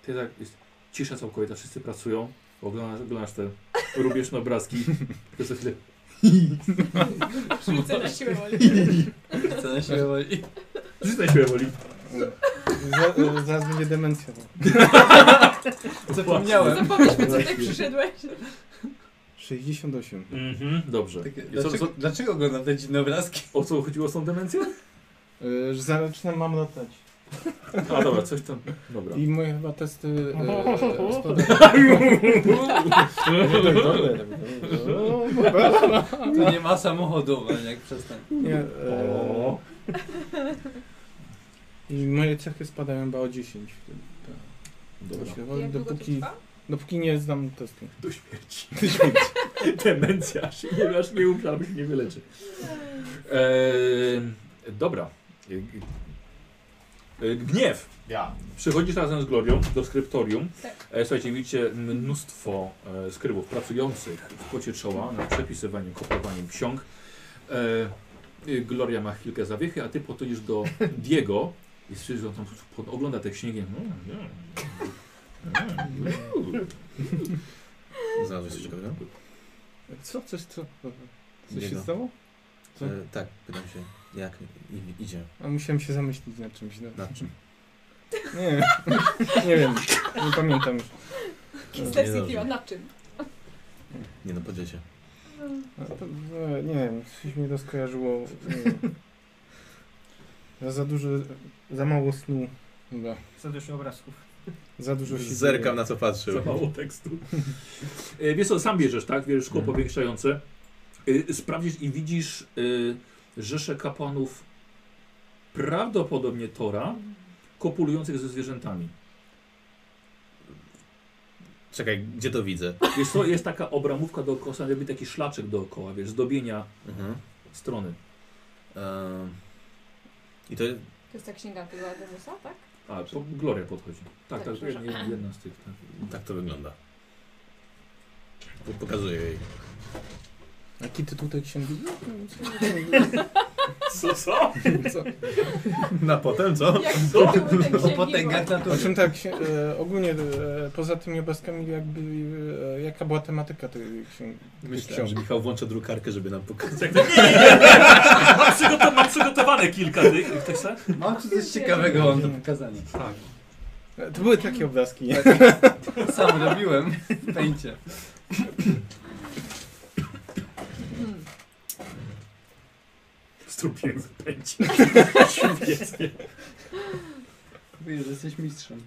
Ty tak jest cisza całkowita, wszyscy pracują. Oglądasz, oglądasz te rubieżne obrazki. Tylko za chwilę. Rzucę na siłę woli. Co na siłę woli. Rzucaj siłę woli. Za, zaraz będzie demencja. Zapomniałem. Zapomnieliśmy, co tutaj przyszedłeś. 68. Mhm, dobrze. Takie, I co, dlaczego, co, dlaczego oglądam te dziwne obrazki? o co chodziło z tą demencją? E, że zaczynam mam latać. A dobra, coś tam. Dobra. I moje chyba testy e, spadają. To nie ma samochodu, ale jak przestań. Nie, e, I moje cechy spadają chyba o 10. dobra. Właśnie, Jak długo to dopóki, trwa? dopóki nie zdam testu. Do śmierci. Demencja, aż nie, aż nie umrze, albo się nie wyleczy. Eee, dobra. E, Gniew. Ja. Przychodzisz razem z Glorią do skryptorium. Tak. E, słuchajcie, widzicie mnóstwo e, skrybów pracujących w pocie czoła nad przepisywaniem, kopiowaniem ksiąg. E, Gloria ma chwilkę zawiechy, a ty podchodzisz do Diego i słyszysz, on tam pod- ogląda te księgi. Mm, mm, mm. Znalazłeś coś ciekawego? Co? Coś co? Coś się stało? Co? E, tak, pytam się, jak i, idzie, A musiałem się zamyślić nad czymś. No. nad czym. Nie, nie wiem, nie pamiętam już. Kister Niedobrze. City, na czym? Nie no, podziel się. A to, e, nie wiem, coś mi to skojarzyło. Nie wiem. Za, za dużo, za mało snu. Chyba. Za dużo obrazków. Za dużo się Zerkam dzieje. na co patrzył. Za mało tekstu. E, Wiesz co, sam bierzesz, tak? Bierzesz szkło Mhm. powiększające. E, Sprawdzisz i widzisz e, rzeszę kapłanów prawdopodobnie Tora, kopulujących ze zwierzętami. Czekaj, gdzie to widzę? Wiesz co, jest taka obramówka dookoła, jakby taki szlaczek dookoła, wiesz, zdobienia Mhm. strony. I to To jest ta księga tego Ademusa, tak? A, po, Gloria podchodzi. Tak, Tak, tak, to jest przepraszam. jedna z tych. Tak. tak to wygląda. Po- Pokazuję jej. Jaki tytuł tej księgi? Co, co? Co? Na potem, co? Jak te O potęgach O natury. czym tak, e, ogólnie e, poza tymi obrazkami jakby, e, jaka była tematyka tej księgi? Myślałem, że Michał włącza drukarkę, żeby nam pokazać. Tak, tak, nie, nie, nie, nie. Mam, przygotow mam przygotowane kilka tych. Chce? Mam coś ciekawego mam do pokazania. Tak. E, To były takie obrazki. Sam robiłem w pęcie. Hmm. Strupiłem w pęcie. Świetnie. Mówię, że jesteś mistrzem.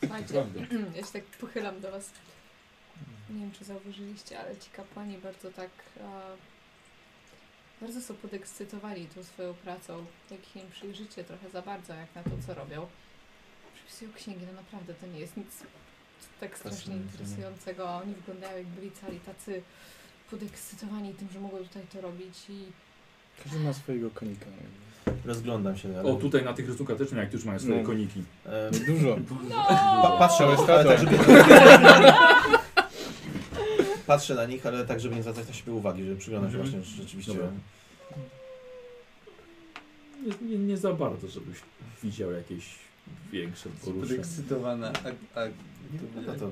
Słuchajcie, Prawda. ja się tak pochylam do was. Nie wiem, czy zauważyliście, ale ci kapłani bardzo tak... A, bardzo są podekscytowani tą swoją pracą. Jak im przyjrzycie trochę za bardzo, jak na to, co robią. Przepisują księgi, no naprawdę to nie jest nic tak strasznie interesującego. a Oni wyglądają jak byli cali tacy podekscytowani tym, że mogą tutaj to robić i Każdy ma swojego konika. Rozglądam się. ale- O, tutaj na tych rysunkach też jak już mają swoje No. koniki. Ehm, Dużo. pa patrzę, Całe ale tak, żeby... Patrzę na nich, ale tak, żeby nie zwracać na siebie uwagi, żeby przyglądać się Mhm. właśnie że rzeczywiście. Dobra. Nie, nie, nie za bardzo, żebyś widział jakieś większe poruszenie. Podekscytowana. A, a, Nie wygląda to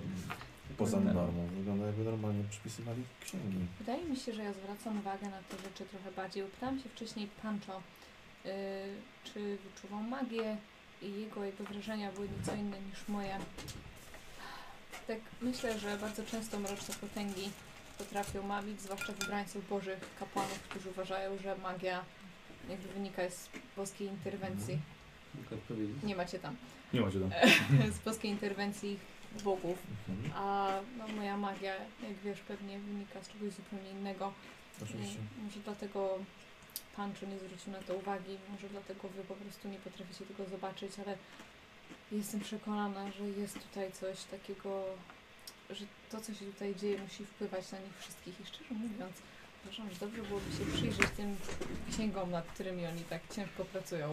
poza normą. Wygląda jakby normalnie przypisywali księgi. Wydaje mi się, że ja zwracam uwagę na te rzeczy trochę bardziej. Pytałam się wcześniej Pancho, yy, czy wyczuwał magię i jego jakby wrażenia były nieco inne niż moje. Tak myślę, że bardzo często mroczne potęgi potrafią mawić, zwłaszcza wybrańców bożych kapłanów, którzy uważają, że magia jakby wynika z boskiej interwencji. Odpowiedzieć. Nie macie tam. Nie macie tam. z polskiej interwencji bogów. Mhm. A no, moja magia, jak wiesz, pewnie wynika z czegoś zupełnie innego. Oczywiście. I może dlatego Pancho nie zwrócił na to uwagi, może dlatego wy po prostu nie potraficie tego zobaczyć, ale jestem przekonana, że jest tutaj coś takiego, że to, co się tutaj dzieje, musi wpływać na nich wszystkich. I szczerze mówiąc, uważam, że dobrze byłoby się przyjrzeć tym księgom, nad którymi oni tak ciężko pracują.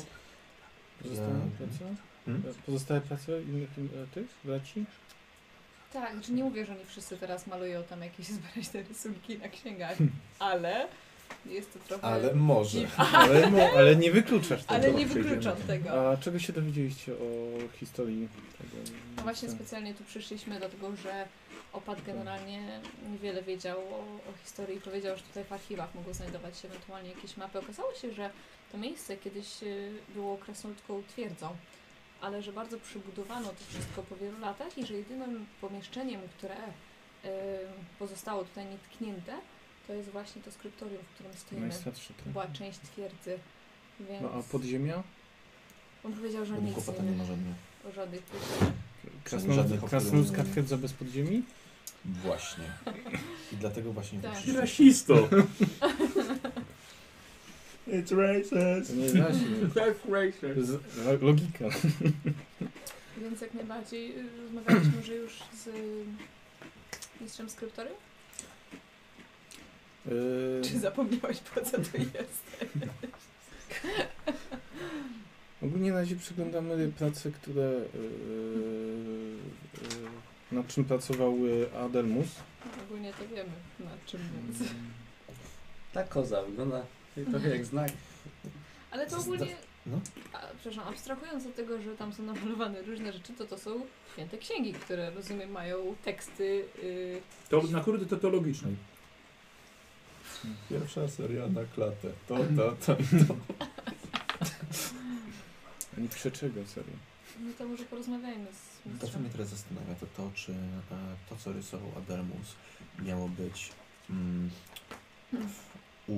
Pozostałe prace? Hmm? Pozostałe prace innych e, tych braci? Tak, znaczy nie mówię, że oni wszyscy teraz malują tam jakieś zbędne rysunki na księgach, Hmm. ale jest to trochę... Ale może. dziw- Ale, mo, ale nie wykluczasz tego. Ale nie wykluczam tego. A czego się dowiedzieliście o historii tego? No właśnie specjalnie tu przyszliśmy, dlatego że opat generalnie niewiele wiedział o, o historii. Powiedział, że tutaj w archiwach mogą znajdować się ewentualnie jakieś mapy. Okazało się, że to miejsce kiedyś y, było krasnoludką twierdzą, ale że bardzo przybudowano to wszystko po wielu latach i że jedynym pomieszczeniem, które y, pozostało tutaj nietknięte, to jest właśnie to skryptorium, w którym stoimy. Najstarszy To ten. była część twierdzy. Więc No a podziemia? on powiedział, że nic chłopaka nie nie ma żadnych. o żadnych krasnoludzka twierdza bez podziemi? Właśnie. I dlatego właśnie Tak. wyszliśmy. It's racist! To nie jest właśnie. That's To racist! logika. Więc jak najbardziej y, rozmawialiśmy, że już z y, mistrzem skryptorium? Yy, Czy zapomniałeś po co to jest? ogólnie na razie przeglądamy prace, które yy, yy, nad czym pracowały Adelmus. Ogólnie to wiemy nad czym więc. Ta koza wygląda trochę jak znak. Ale to ogólnie, no. a, przepraszam, abstrahując od tego, że tam są namalowane różne rzeczy, to to są święte księgi, które rozumiem mają teksty. Y, To na kury teologicznej. Pierwsza seria na klatę. To, to, to. Ani przeczego, serio. no to może porozmawiajmy z To, co mistrzem. mnie teraz zastanawia, to to, czy e, to, co rysował Adelmus, miało być mm, u,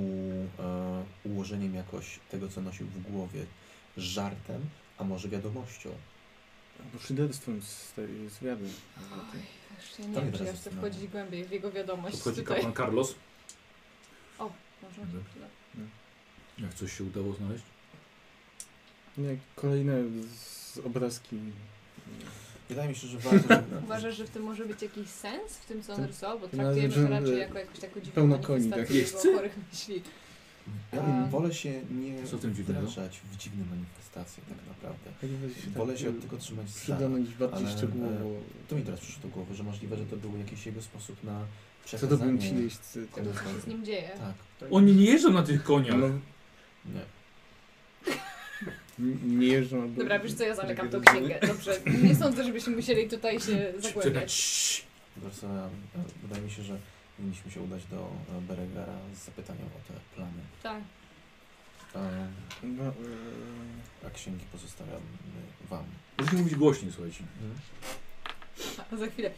e, ułożeniem jakoś tego, co nosił w głowie, żartem, a może wiadomością. Albo szyderstwem z tej z wiady. Oj, wiesz, ja nie To wiem, czy ja chcę wchodzić głębiej w jego wiadomość Podchodzi tutaj. kapłan Carlos. Może Dobrze. chwilę. Jak coś się udało znaleźć? Nie, kolejne z obrazki. Wydaje mi się, że warto, żeby... Uważasz, że w tym może być jakiś sens, w tym co on Tym- rysował? Bo traktujemy to raczej jako jakąś taką dziwną pełno koni, manifestację tak? jego chorych myśli. Ja A- wolę się nie Co w tym dziwnego? wdrażać w dziwne manifestacje tak naprawdę. Się Wolę tak, się e, od tego trzymać z dala. Przydanąć bardziej ale, szczegółowo. To mi teraz przyszło do głowy, że możliwe, że to był jakiś jego sposób na Co robią ci przekazanie... jeźdźcy? Tego, co się z nim dzieje. Tak, Oni nie jeżdżą na tych koniach. No, nie. Nie jeżdżą albo... Dobra, wiesz co, ja zamykam tą księgę. Dobrze, nie sądzę, żebyśmy musieli tutaj się zagłębiać. ja- Wydaje mi się, że powinniśmy się udać do e, Beregara z zapytaniem o te plany. Tak. No, e, A księgi pozostawiam wam. Musimy mówić głośniej, słuchajcie. A za chwilę.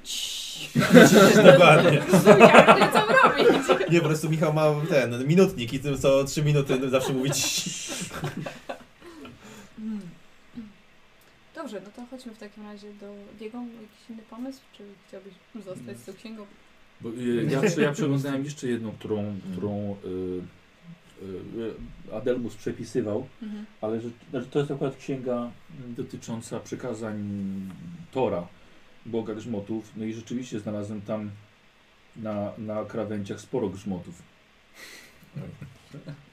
Dokładnie. Ja co robić. Nie, po prostu Michał ma ten minutnik i tym co trzy minuty zawsze mówić. Mm. Dobrze, no to chodźmy w takim razie do Diego. Jakiś inny pomysł? Czy chciałbyś zostać z tą księgą? Bo, y, ja, ja przeglądałem jeszcze jedną, którą, którą y, y, Adelmus przepisywał, Mhm. ale że, znaczy to jest akurat księga dotycząca przekazań Tora, Boga Grzmotów. No i rzeczywiście znalazłem tam na, na krawędziach sporo grzmotów.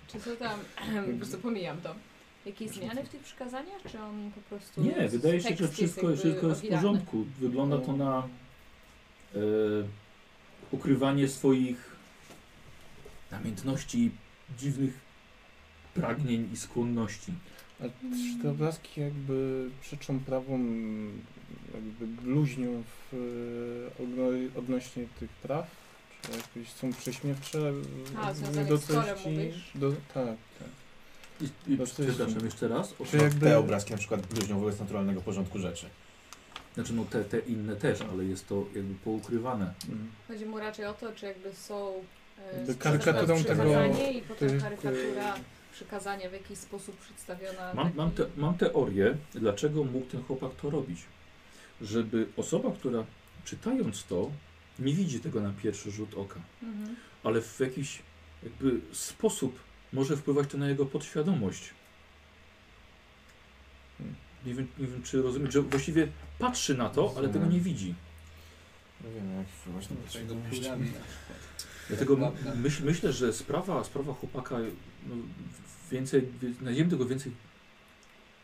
Czy co tam? po prostu pomijam to. Jakieś zmiany w tych przykazaniach? Czy on po prostu. Nie, wydaje się, że wszystko, jakby wszystko jest w porządku. Wygląda to na e, ukrywanie swoich namiętności, dziwnych pragnień i skłonności. A czy te obrazki jakby przeczą prawom, jakby bluźnią w, e, odno- odnośnie tych praw? Czy jakieś są prześmiewcze? A, e, związane do z Torem treści? mówisz? Do, tak, tak. I, i przepraszam jeszcze raz. Czy jakby... Te obrazki na przykład bluźnią wobec naturalnego porządku rzeczy. Znaczy no te, te inne też, ale jest to jakby poukrywane. Mm. Chodzi mu raczej o to, czy jakby są. e, Jakby karykaturą przykazanie tego- I potem tych, karykatura. przykazania w jakiś sposób przedstawiona. Mam, taki- mam, te, mam teorię, dlaczego mógł ten chłopak to robić. Żeby osoba, która czytając to, nie widzi tego na pierwszy rzut oka, Mhm. ale w jakiś jakby sposób może wpływać to na jego podświadomość. Nie wiem, nie wiem czy rozumiem, że właściwie patrzy na to, ale tego nie widzi. Nie wiem, jak wpływać na podświadomość. Dlatego Prawda. myśl, myślę, że sprawa, sprawa chłopaka, no, więcej, znajdziemy tego więcej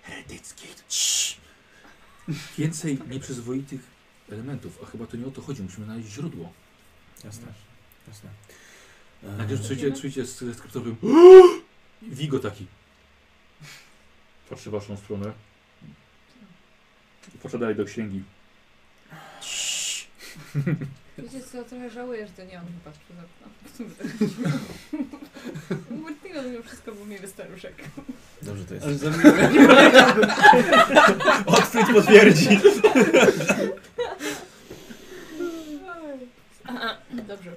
heretyckich, więcej nieprzyzwoitych elementów, a chyba to nie o to chodzi, musimy znaleźć źródło. Jasne, jasne. Eee, słyszycie, słyszycie z ze skryptowym Wigo taki. Patrzy w waszą stronę. I Patrzę dalej do księgi. Wiecie co, trochę żałuję, że to nie on patrz przez okno. Martino mimo wszystko był miły staruszek. Dobrze to jest. Aż za. Otwit potwierdzi. Dobrze.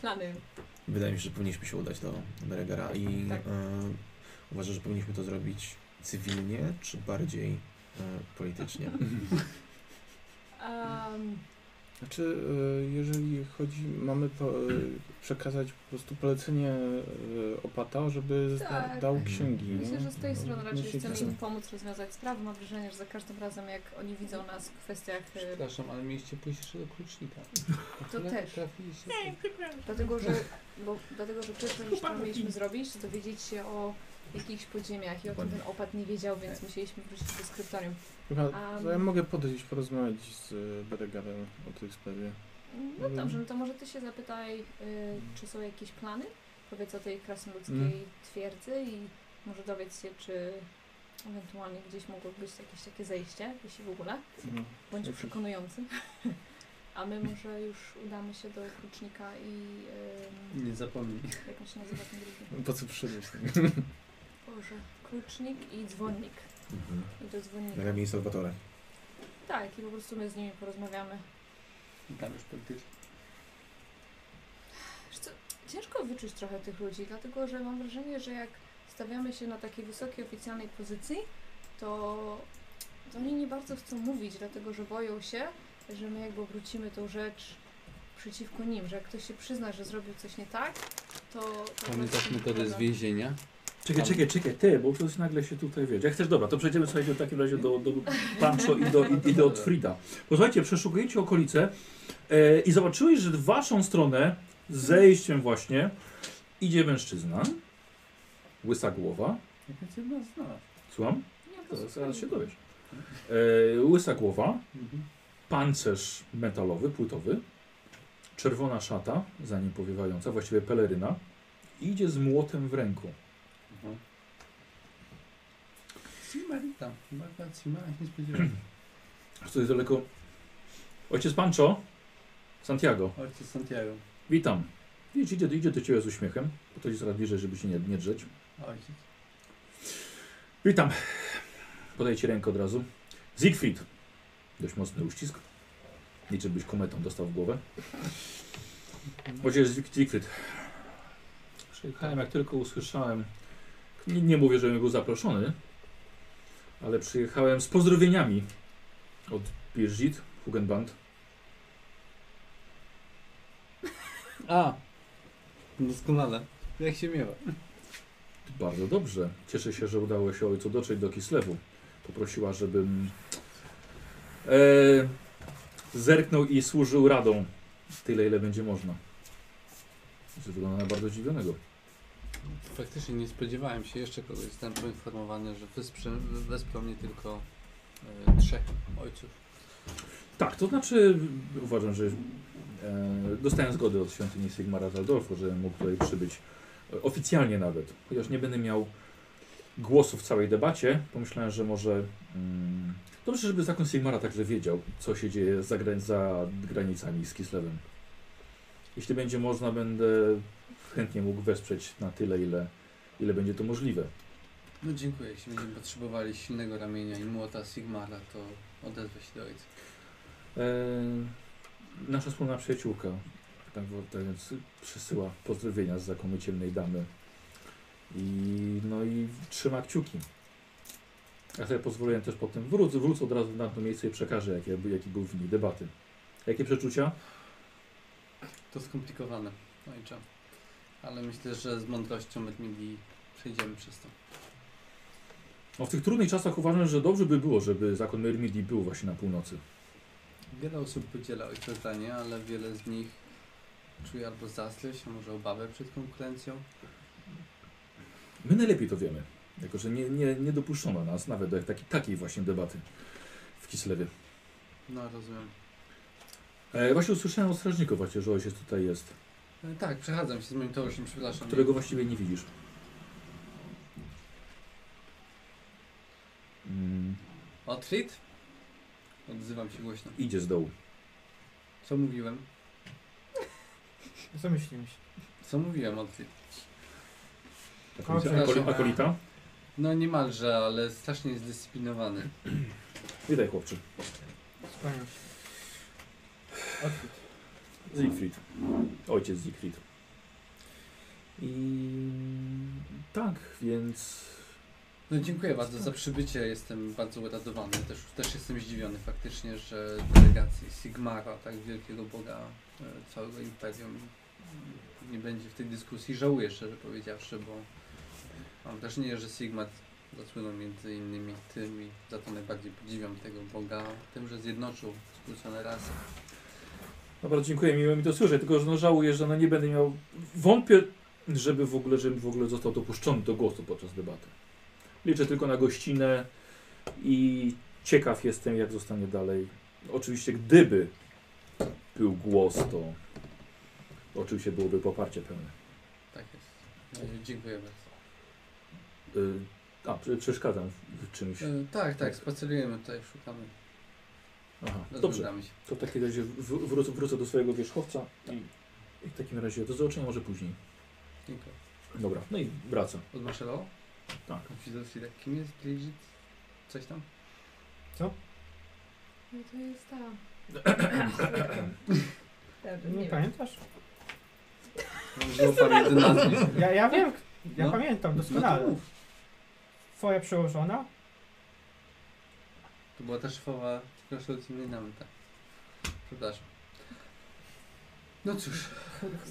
Plany. Wydaje mi się, że powinniśmy się udać do Beregara i Tak. e, uważasz, że powinniśmy to zrobić cywilnie, czy bardziej e, politycznie? Um, Znaczy, e, jeżeli chodzi, mamy po, e, przekazać po prostu polecenie e, opata, żeby Tak. dał księgi. myślę, nie? że z tej strony raczej Myślę, chcemy im pomóc rozwiązać sprawę. Mam wrażenie, że za każdym razem jak oni widzą nas w kwestiach... Przepraszam, ale mieliście pójść jeszcze do klucznika. To też. Trafiliście. Dlatego, że, bo, dlatego, że pierwsze rzecz, którą mieliśmy zrobić, to dowiedzieć się o jakichś podziemiach i o tym ten opat nie wiedział, więc musieliśmy wrócić do skryptorium. Chyba, to ja mogę podejść, porozmawiać z e, Beregarem o tej sprawie. No dobrze, no to może ty się zapytaj, y, czy są jakieś plany? Powiedz o tej krasnoludzkiej Mhm. twierdzy i może dowiedz się, czy ewentualnie gdzieś mogło być jakieś takie zejście, jeśli w ogóle. No. Bądź Jakiś- przekonujący. A my może już udamy się do klucznika i... Nie zapomnij. jak on się nazywa ten drugi? Po co przyszedłeś? Boże, klucznik i dzwonnik. Mhm. I do dzwonnika. Na miejsce Salvatore. Tak, i po prostu my z nimi porozmawiamy. Tam już praktycznie. Wiesz co, ciężko wyczuć trochę tych ludzi, dlatego że mam wrażenie, że jak stawiamy się na takiej wysokiej oficjalnej pozycji, to, to oni nie bardzo chcą mówić, dlatego że boją się, że my jakby obrócimy tą rzecz przeciwko nim, że jak ktoś się przyzna, że zrobił coś nie tak, to... to Pamiętasz metodę z więzienia? Czekaj, Tam- czekaj, czekaj, ty, bo ktoś nagle się tutaj wiesz. Jak chcesz, dobra, to przejdziemy słuchajcie w takim razie do, do Pancho i do, i, i do Frida. Posłuchajcie, przeszukujecie okolice e, i zobaczyłeś, że w waszą stronę, zejściem właśnie, idzie mężczyzna, łysa głowa, Jak cię nas znalazł. słucham? Nie, To zaraz się dowiesz. E, łysa głowa, Mhm. pancerz metalowy, płytowy, czerwona szata, za nim powiewająca, właściwie peleryna, idzie z młotem w ręku. Mhm. Simarita. Chyba Sima się nie spodziewałem. To jest daleko. Ojciec Pancho, Santiago, Ojciec Santiago. witam. Widzisz, idzie, idzie do ciebie z uśmiechem. Podchodzi coraz bliżej, żeby się nie, nie drzeć. Ojciec. Witam. Podaję ci rękę od razu. Siegfried. Dość mocny uścisk. Liczę, byś kometą dostał w głowę. Ojciec Sieg- Siegfried. Przyjechałem, jak tylko usłyszałem. Nie, nie mówię, żebym był zaproszony, ale przyjechałem z pozdrowieniami od Birgit, Hugenband. A! Doskonale. Jak się miewa? Bardzo dobrze. Cieszę się, że udało się ojcu dotrzeć do Kislewu. Poprosiła, żebym e, zerknął i służył radą tyle, ile będzie można. Wygląda na bardzo zdziwionego. Faktycznie nie spodziewałem się jeszcze kogoś. Zostałem poinformowany, że wesprze, wesprą mnie tylko e, trzech ojców. Tak, to znaczy uważam, że e, dostałem zgodę od świątyni Sigmara Zaldorfu, że mógł tutaj przybyć e, oficjalnie nawet. Chociaż nie będę miał głosu w całej debacie, pomyślałem, że może mm, dobrze, żeby zakon Sigmara także wiedział, co się dzieje za, za granicami z Kislewem. Jeśli będzie można, będę chętnie mógł wesprzeć na tyle, ile, ile będzie to możliwe. No dziękuję. Jeśli będziemy potrzebowali silnego ramienia i młota Sigmara, to odezwę się do ojca. E, nasza wspólna przyjaciółka, tak, tak więc przysyła pozdrowienia z zakonu ciemnej damy. I no i i trzyma kciuki. Ja sobie pozwoliłem też potem wrócę, wrócę od razu na to miejsce i przekażę, jaki, jaki był w niej debaty. Jakie przeczucia? To skomplikowane, ojcze. Ale myślę, że z mądrością Medmili przejdziemy przez to. No w tych trudnych czasach uważam, że dobrze by było, żeby zakon Myrmidii był właśnie na północy. Wiele osób podziela ojcze zdanie, ale wiele z nich czuje albo zazdrość, a może obawę przed konkurencją. My najlepiej to wiemy, jako że nie, nie, nie dopuszczono nas nawet do taki, takiej właśnie debaty w Kislewie. No, rozumiem. E, właśnie usłyszałem od strażników właśnie, że ojciec tutaj jest, tak, przechadzam się z moim towarzystem, przepraszam. którego właściwie nie widzisz. Mm, Otwit? Odzywam się głośno. idzie z dołu. Co mówiłem? Zamyśliłem się. Co mówiłem, Otwit? Akoli- Akolita? No niemalże, ale strasznie niezdyscyplinowany. Witaj chłopcze. Skłaniam się. Siegfried. Ojciec Siegfried. I tak, więc No dziękuję bardzo za przybycie, jestem bardzo uradowany. Też, też jestem zdziwiony faktycznie, że delegacji Sigmara, tak wielkiego boga e, całego imperium, nie będzie w tej dyskusji. Żałuję szczerze powiedziawszy, bo mam wrażenie, że Sigmar zasłynął między innymi tym i za to najbardziej podziwiam tego boga, tym, że zjednoczył skrócone rasy. No bardzo dziękuję, miło mi to słyszeć, tylko że no żałuję, że no nie będę miał, wątpię, żeby w ogóle, żeby w ogóle został dopuszczony do głosu podczas debaty. Liczę tylko na gościnę i ciekaw jestem, jak zostanie dalej. Oczywiście, gdyby był głos, to oczywiście byłoby poparcie pełne. Tak jest. Dziękuję bardzo. Y, a, prze- przeszkadzam w czymś. E, tak, tak, spacerujemy tutaj, szukamy, Aha, dobrze. rozglądamy się. To w takim razie w- wrócę, wrócę do swojego wierzchowca i, i w takim razie do zobaczenia może później. Dziękuję. Dobra, no i wracam. Odmaszerował? Tak. Tak, kim jest Bridget? Coś tam? No to jest ta. Nie wiem. pamiętasz? Nazwisk. Ja, ja wiem, ja No. pamiętam No doskonale. mów. Twoja przełożona? To była ta szefowa Kraszolcy nami, tak. Przepraszam. No cóż,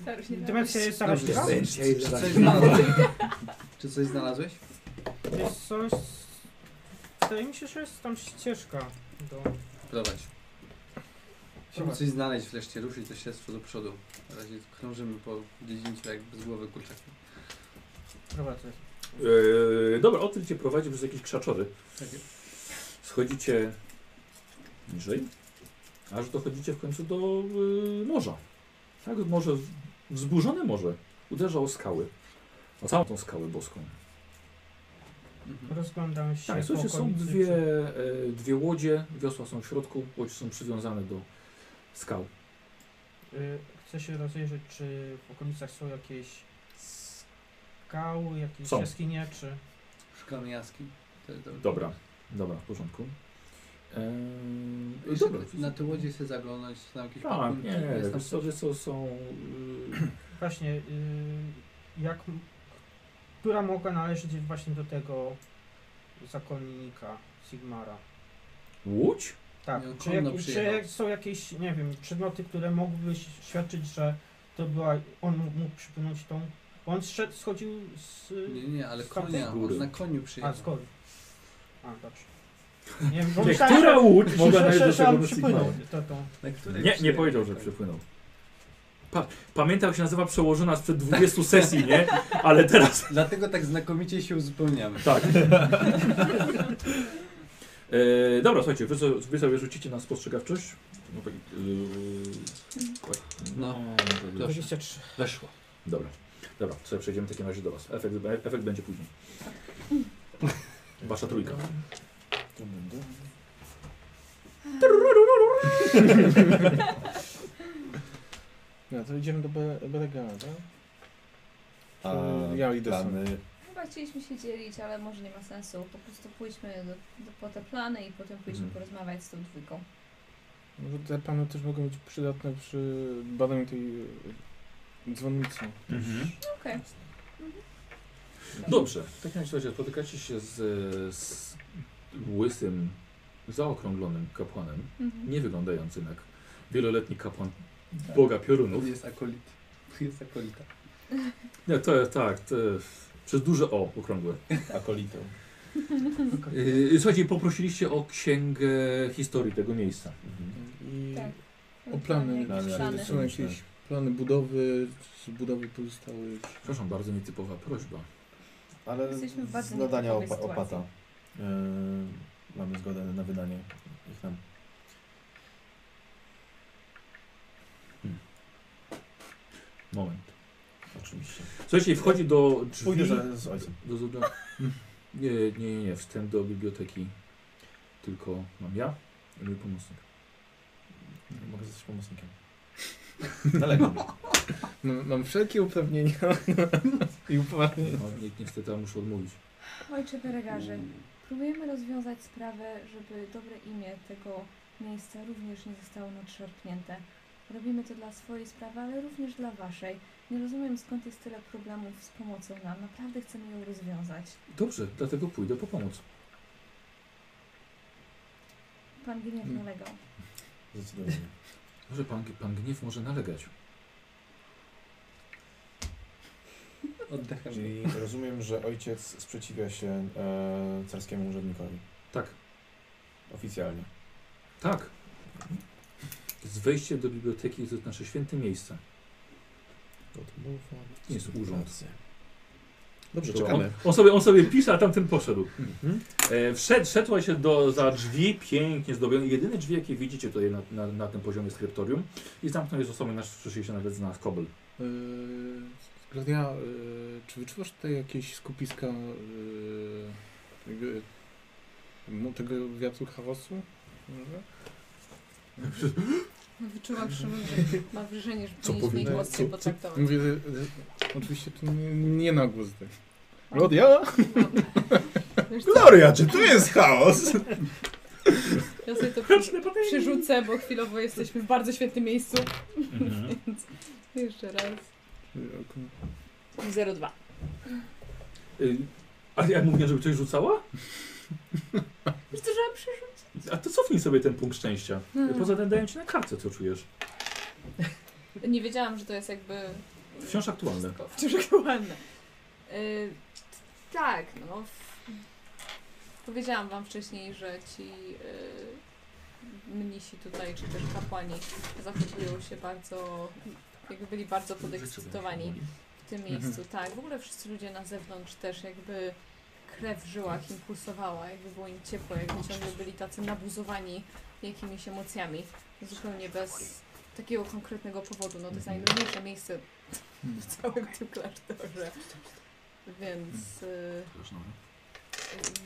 Starość nie Demencja jest Dobrze. czy coś znalazłeś? Czy coś znalazłeś? Wydaje mi się, że jest tam ścieżka do... Prowadź. Musimy coś znaleźć wreszcie, ruszyć to śledztwo do przodu. Na razie krążymy po dziedzińcu jak bez głowy kurczaki. prowadzę. Yy, dobra, o tym cię prowadzi przez jakieś krzaczory. Jest. Schodzicie niżej, aż dochodzicie w końcu do yy, morza. Tak, morze, wzburzone morze. Uderza o skały. O całą tą skałę boską. Rozglądam się Tak, słuchajcie, są dwie, e, dwie łodzie, wiosła są w środku, łodzie są przywiązane do skał. y, Chcę się rozejrzeć, czy w okolicach są jakieś skały, jakieś Są. jaskinie, czy... Szukamy jaskiń. To. Dobra, dobra, w porządku. Eee, dobra, na te łodzie chcę zaglądać, tam jakieś tak, pakunki, nie, jest tam wiesz co, co są... Yy, Właśnie, y, jak... Która mogła należeć właśnie do tego zakonnika Sigmara? łódź? Tak, czy, jak, czy są jakieś, nie wiem, przedmioty, które mogłyby świadczyć, że to była, on mógł, mógł przypłynąć tą, on zszedł, schodził z, Nie, nie, ale z konia, góry. na koniu a, przyjechał. z góry. A, dobrze. Nie wiem, bo Nie, myślałem, która że- łódź że- mogła że- należeć do że on tego przypłynął, to, to. Nie, nie powiedział, że przepłynął. Pa, pamiętam, jak się nazywa przełożona sprzed 20 sesji, nie? Ale teraz... Dlatego tak znakomicie się uzupełniamy. Tak. E, dobra, słuchajcie, wy, so- wy sobie rzucicie na spostrzegawczość. No, tak, yy, No. może być. 23. Weszło. Dobra, dobra, sobie przejdziemy w takim razie do Was. Efekt, efekt będzie później. Wasza trójka. No to idziemy do Be- Beregana, tak? A Czy ja idę sam? plany... Chyba chcieliśmy się dzielić, ale może nie ma sensu. Po prostu pójdźmy do, do, po te plany i potem pójdźmy Mhm. porozmawiać z tą dwójką. Może te panu też mogą być przydatne przy badaniu tej dzwonnicy. Mhm. Okej. Dobrze, w takim razie spotykacie się z, z łysym, zaokrąglonym kapłanem, Mhm. nie wyglądającym jak wieloletni kapłan Boga Piorunów. Tu jest akolit. Tu jest akolita. Nie, to jest tak, to jest przez duże O okrągłe. Akolitą. Yy, słuchajcie, poprosiliście o księgę historii tego miejsca. I Tak. o plany, Plany, czy są jakieś plany budowy, z budowy pozostałych. Przepraszam, bardzo nietypowa prośba. Ale Jesteśmy w bardzo z nadania opa- sytuacji. opata. Yy, mamy zgodę na wydanie ich nam. Moment. Oczywiście. Słuchajcie, wchodzi do drzwi. Pójdę za, z ojcem. Do, do, do, nie, nie, nie, nie. Wstęp do biblioteki tylko mam ja i mój pomocnik. Nie mogę zostać pomocnikiem. Daleko. Mam, mam wszelkie uprawnienia i upoważnienia. No, ni niestety ja muszę odmówić. Ojcze Beregarze, próbujemy rozwiązać sprawę, żeby dobre imię tego miejsca również nie zostało nadszarpnięte. Robimy to dla swojej sprawy, ale również dla waszej. Nie rozumiem skąd jest tyle problemów z pomocą nam. Naprawdę chcemy ją rozwiązać. Dobrze, dlatego pójdę po pomoc. Pan Gniew Mm. nalegał. Zdecydowanie. Może pan, pan gniew może nalegać. Oddechem. Czyli rozumiem, że ojciec sprzeciwia się e, carskiemu urzędnikowi. Tak, Oficjalnie. tak. Z wejście do biblioteki to nasze święte miejsce. Nie jest urząd. Dobrze, To czekamy. On, on, sobie, on sobie pisze, a tamten poszedł. Mhm. E, wszedł, szedł się do, za drzwi, pięknie zdobione. Jedyne drzwi, jakie widzicie tutaj na, na, na tym poziomie skryptorium i zamknął je z osobą, nasz się nawet znalazł kobel. Yy, Klaudia, yy, czy wyczuwasz tutaj jakieś skupiska yy, jakby, no, tego wiatru chaosu? Może? Wyczułam, że ma wrażenie, że Co powinniśmy ich mocniej potraktować. Mówię, że, że, oczywiście to nie, nie na głos. Tak. Klaudia? Wiesz co, Gloria, czy tu jest chaos? Ja sobie to przy, przerzucę, bo chwilowo jesteśmy w bardzo świetnym miejscu. Mhm. Więc jeszcze raz. Yy, 02. Y, a ja mówię, żeby coś rzucała? Wiesz co, żeby przerzucić? A to cofnij sobie ten punkt szczęścia. Hmm. Poza tym daję ci na kartce, co czujesz. Nie wiedziałam, że to jest jakby... Wciąż aktualne. Wszystko, wciąż aktualne. Y, tak, no. w- Powiedziałam wam wcześniej, że ci y, mnisi tutaj, czy też kapłani zachowują się bardzo... Jakby byli bardzo podekscytowani w tym Mhm. miejscu. Tak, w ogóle wszyscy ludzie na zewnątrz też jakby krew w żyłach im pulsowała, jakby było im ciepło, jakby ciągle byli tacy nabuzowani jakimiś emocjami, zupełnie bez takiego konkretnego powodu. No to jest najnudniejsze miejsce w całym tym klasztorze. Więc, y,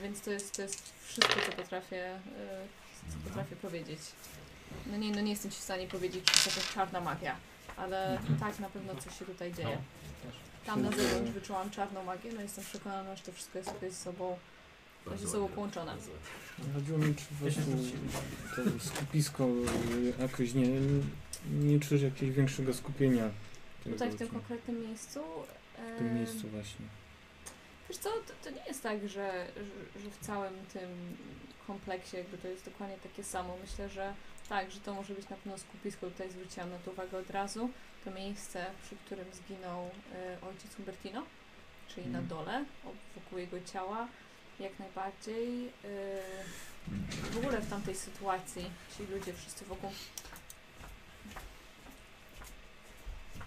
więc to jest, to jest wszystko, co potrafię, y, co potrafię powiedzieć. No nie, no nie jestem ci w stanie powiedzieć, czy to jakaś czarna magia, ale tak na pewno coś się tutaj dzieje. Tam na zewnątrz wyczułam czarną magię, no jestem przekonana, że to wszystko jest jakoś ze sobą, ze sobą połączone. Chodziło mi, czy prostu to skupisko jakoś nie, nie czujesz jakiegoś większego skupienia. Tutaj w tym konkretnym miejscu. w tym miejscu właśnie. Wiesz co, to, to nie jest tak, że, że, że w całym tym kompleksie jakby to jest dokładnie takie samo. Myślę, że tak, że to może być na pewno skupisko, tutaj zwróciłam na to uwagę od razu. To miejsce, przy którym zginął y, ojciec Umbertino, czyli na Mhm. dole, wokół jego ciała, jak najbardziej. Y, w ogóle w tamtej sytuacji ci ludzie wszyscy wokół.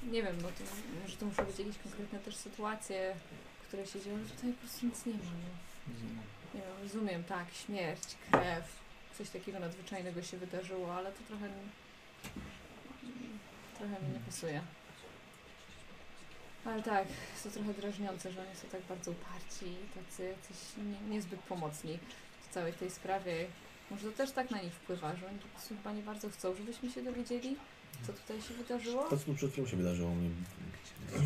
Nie wiem, no to może to muszą być jakieś konkretne też sytuacje, które się dzieją, że tutaj po prostu nic nie ma. No. Nie wiem, rozumiem, tak, śmierć, krew, coś takiego nadzwyczajnego się wydarzyło, ale to trochę, trochę mi nie pasuje. Ale tak, jest to trochę drażniące, że oni są tak bardzo uparci i tacy jacyś nie, niezbyt pomocni w całej tej sprawie. Może to też tak na nich wpływa, że oni chyba nie bardzo chcą, żebyśmy się dowiedzieli, co tutaj się wydarzyło. To, co przed chwilą się wydarzyło, mnie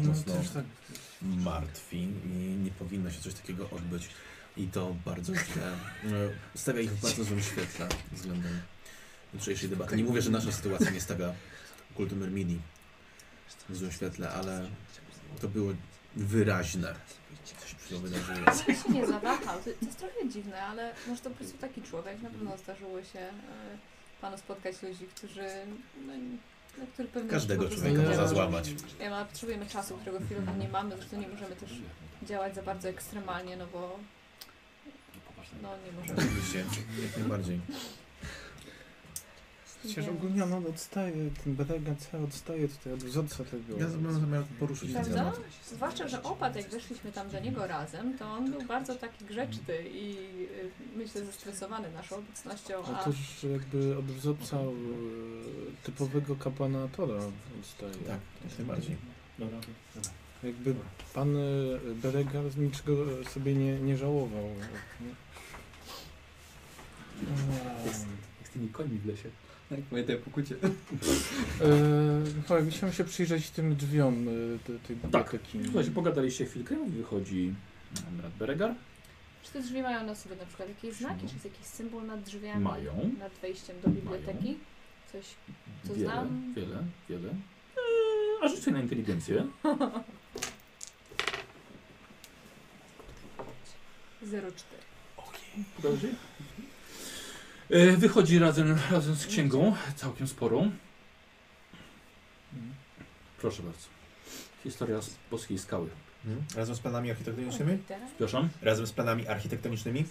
No, mocno też tak. martwi i nie powinno się coś takiego odbyć. I to bardzo źle. e, Stawia ich w bardzo złym świetle względem jutrzejszej debaty. Nie mówię, że nasza sytuacja nie stawia kultu Myrmidii w złym świetle, ale to było wyraźne. Ja się nie zawahał. To, jest trochę dziwne, ale może to po prostu taki człowiek. Na pewno zdarzyło się e, panu spotkać ludzi, którzy. No, na który pewnie Każdego człowieka można ma- złamać. Nie ma, potrzebujemy czasu, którego chwilowo nie mamy, zresztą nie możemy też działać za bardzo ekstremalnie, no bo no nie możemy. Oczywiście, jak najbardziej. Przecież ogólnie on odstaje, ten Bedega C odstaje tutaj od wzorca tego. Ja mam zamiar poruszyć ten Prawda? temat. Zwłaszcza, że opad, jak weszliśmy tam do niego razem, to on był bardzo taki grzeczny i y, myślę zestresowany naszą obecnością, a Otóż jakby od wzorca e, typowego kapłana Tora odstaje. Tak, jak najbardziej. Dobra. Jakby pan e, Beregar niczego sobie nie, nie żałował. nie? Jest. Jak z tymi końmi w lesie. Tak, pamiętaj pokucie. E, tak, chciałem się przyjrzeć tym drzwiom te- tej Tak. biblioteki. Słuchajcie, pogadaliście chwilkę i wychodzi brat Beregar. czy te drzwi mają na sobie na przykład jakieś znaki, czy jest jakiś symbol nad drzwiami, Mają. nad wejściem do biblioteki? Coś, co Wiele, znam? wiele, wiele. Eee, a rzucę na inteligencję. 04. Dobrze. E, Wychodzi razem, razem z księgą, całkiem sporą. Proszę bardzo. Historia z boskiej skały. Mhm. Razem z planami architektonicznymi? Przepraszam? Razem z planami architektonicznymi?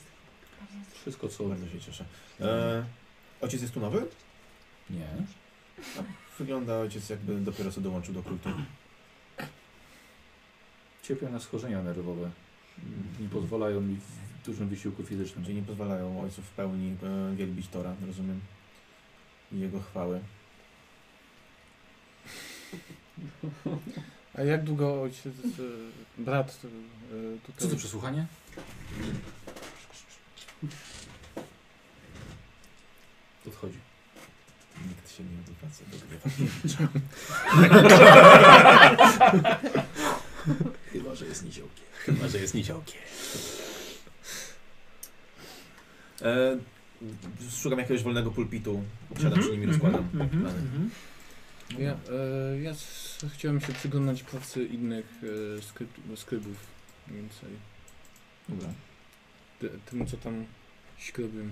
Wszystko co... Bardzo się cieszę. E, ojciec jest tu nowy? Nie. Wygląda ojciec jakby dopiero co dołączył do kultu. Cierpią na schorzenia nerwowe. Nie pozwalają mi dużym wysiłku fizycznym. Czyli nie pozwalają ojcu w pełni e, wielbić Tora, rozumiem. I jego chwały. A jak długo ojciec, e, brat e, tutaj... Co to przesłuchanie? Odchodzi. Nikt się nie odwraca do gniewa. Chyba, że jest niziołkiem. Chyba, że jest niziołkiem. E, szukam jakiegoś wolnego pulpitu. Siadam przy nim i rozkładam Mhm, plany. mhm. Ja, e, ja chciałem się przyglądać pracy innych e, skryb, skrybów mniej więcej. Dobra. Ty- Tym, co tam skrybią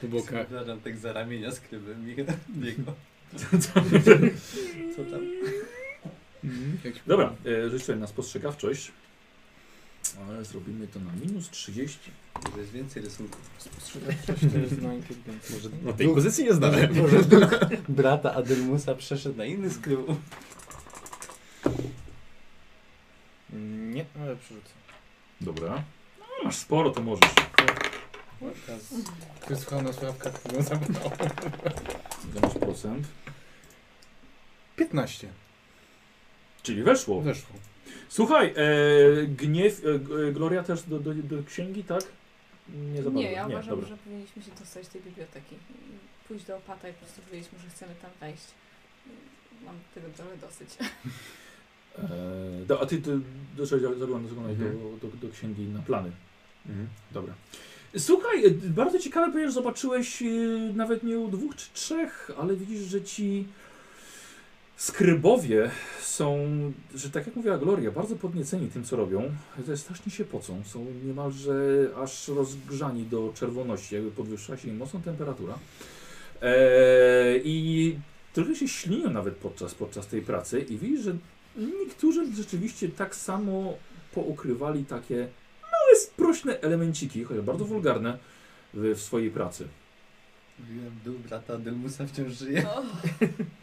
po bokach. Zaglądam tak za ramienia skryby biego. Co? Co tam? Jak- Dobra, e, sobie na spostrzegawczość. Ale zrobimy to na minus 30. To jest więcej rysunków. Na. Może No tej pozycji nie znamy. Może duch brata Adelmusa przeszedł na inny skrył. Nie, ale przerzucę. Dobra. No, masz sporo, to możesz. To jest słuchana sprawka, którą zabrał. Ile masz procent? 15. Czyli weszło. Weszło. Słuchaj, e, gniew, e, g- Gloria też do, do, do księgi, tak? Nie za bardzo. Nie, ja uważam, dobra. że powinniśmy się dostać do tej biblioteki. Pójść do opata i po prostu powiedzieć mu, że chcemy tam wejść. Mam tego trochę dosyć. E, do, a ty, ty do, zaglądasz Mhm. do, do, do księgi na plany. Mhm. Dobra. Słuchaj, e, bardzo ciekawe, ponieważ zobaczyłeś e, nawet nie u dwóch czy trzech, ale widzisz, że ci skrybowie są, że tak jak mówiła Gloria, bardzo podnieceni tym, co robią. Strasznie się pocą. Są niemalże aż rozgrzani do czerwoności, jakby podwyższyła się im mocno temperatura. E, I trochę się ślinią nawet podczas, podczas tej pracy i widzisz, że niektórzy rzeczywiście tak samo poukrywali takie małe, sprośne elemenciki, chociaż bardzo wulgarne, w, w swojej pracy. Mówiłem, duch brata Adelmusa wciąż żyje.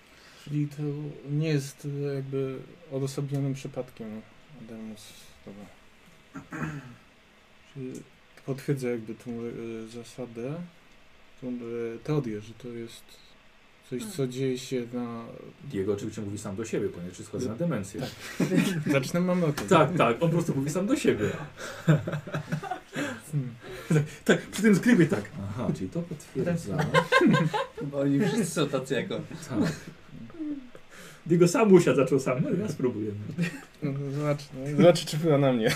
Czyli to nie jest e, jakby odosobnionym przypadkiem Adelmus. Dobra. Czyli potwierdza jakby tą e, zasadę, tą e, teorię, że to jest coś, co dzieje się na... Diego oczywiście mówi sam do siebie, ponieważ jest chory na demencję. Tak. Zacznę mamotę. Tak, tak, on po prostu mówi sam do siebie. Hmm. Tak, przy tym skrybie tak. Aha, czyli to potwierdza. Bo oni wszyscy są tacy jak on. Tak. Diego sam usiadł, zaczął sam. No ja spróbuję. No, zobacz, no, zobacz, czy była na mnie.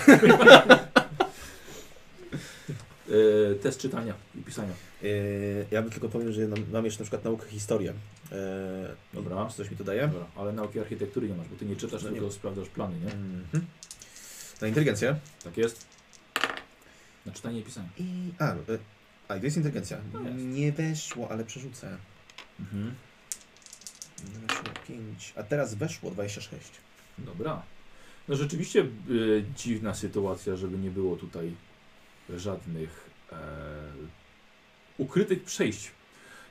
E, test czytania i pisania. Yy, ja bym tylko powiem, że mam, mam jeszcze na przykład naukę historię. Yy, Dobra. Czy coś mi to daje? Dobra, ale nauki architektury nie masz, bo ty nie czytasz, No nie. tylko sprawdzasz plany, nie? Mhm. Na inteligencję. Tak jest? Na czytanie i pisanie. I, a, a, to jest inteligencja. No jest. Nie weszło, ale przerzucę. Mhm. Weszło 5, a teraz weszło 26. Dobra. No rzeczywiście y, dziwna sytuacja, żeby nie było tutaj żadnych e, ukrytych przejść.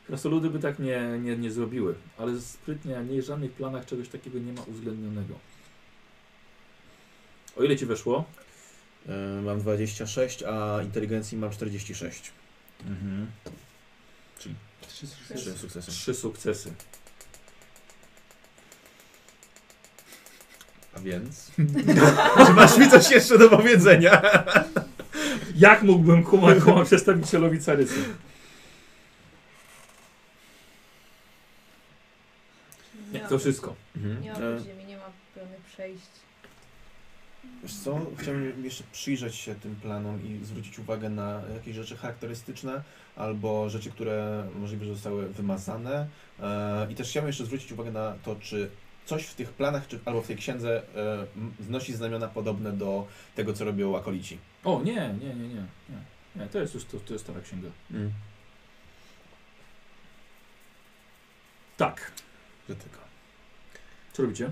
Krasnoludy by tak nie, nie, nie zrobiły, ale sprytnie, a nie w żadnych planach czegoś takiego nie ma uwzględnionego. O ile ci weszło? Yy, mam 26, a inteligencji mam 46. Mhm. Trzy Trzy sukcesy. sukcesy. Trzy sukcesy. A więc? Czy masz mi coś jeszcze do powiedzenia? Jak mógłbym kuma przedstawicielowi Carysy? Nie, to wszystko. Mhm. Nie ma E, podziemi, nie ma pełnych przejść. Wiesz co, chciałbym jeszcze przyjrzeć się tym planom i zwrócić uwagę na jakieś rzeczy charakterystyczne albo rzeczy, które możliwe, że zostały wymazane. E, I też chciałbym jeszcze zwrócić uwagę na to, czy coś w tych planach czy, albo w tej księdze e, m- wnosi znamiona podobne do tego, co robią akolici. O, nie, nie, nie, nie. Nie, nie to jest już to, to jest stara księga. Tak. Że tylko. Co robicie?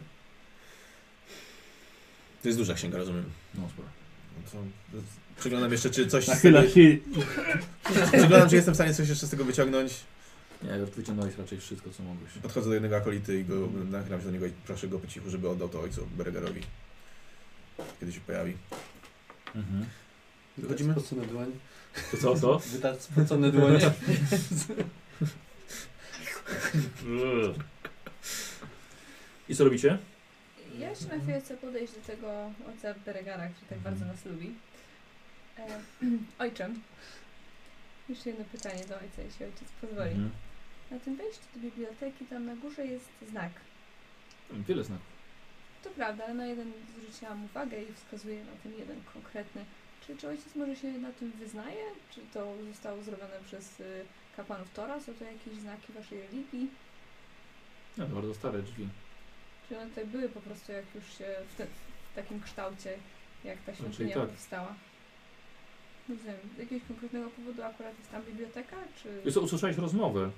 To jest duża księga, rozumiem. No, sporo. No to, przeglądam jeszcze, czy coś... Nachyla się. Przeglądam, czy jestem w stanie coś jeszcze z tego wyciągnąć. Nie, już wyciągnąłeś raczej wszystko, co mogłeś. Podchodzę do jednego akolity i go, nachylam się do niego i proszę go po cichu, żeby oddał to ojcu Beregerowi. Kiedy się pojawi. Mhm. Wychodzimy? Spocone dłonie. To co, co? Wytarć spocone dłonie. I co robicie? Ja jeszcze na chwilę chcę podejść do tego ojca Beregara, który tak bardzo nas lubi. E, ojcze, jeszcze jedno pytanie do ojca, jeśli ojciec pozwoli. Mhm. Na tym wejściu do biblioteki tam na górze jest znak. Wiele znaków. To prawda, ale na jeden zwróciłam uwagę i wskazuję na ten jeden konkretny. Czy, czy ojciec może się na tym wyznaje? Czy to zostało zrobione przez y, kapłanów Tora? Są to jakieś znaki waszej religii? No, to bardzo stare drzwi. Czy one tutaj były po prostu jak już się w, te, w takim kształcie, jak ta świątynia tak. powstała? Nie wiem, z jakiegoś konkretnego powodu akurat jest tam biblioteka, czy... Wiesz co, usłyszałeś rozmowę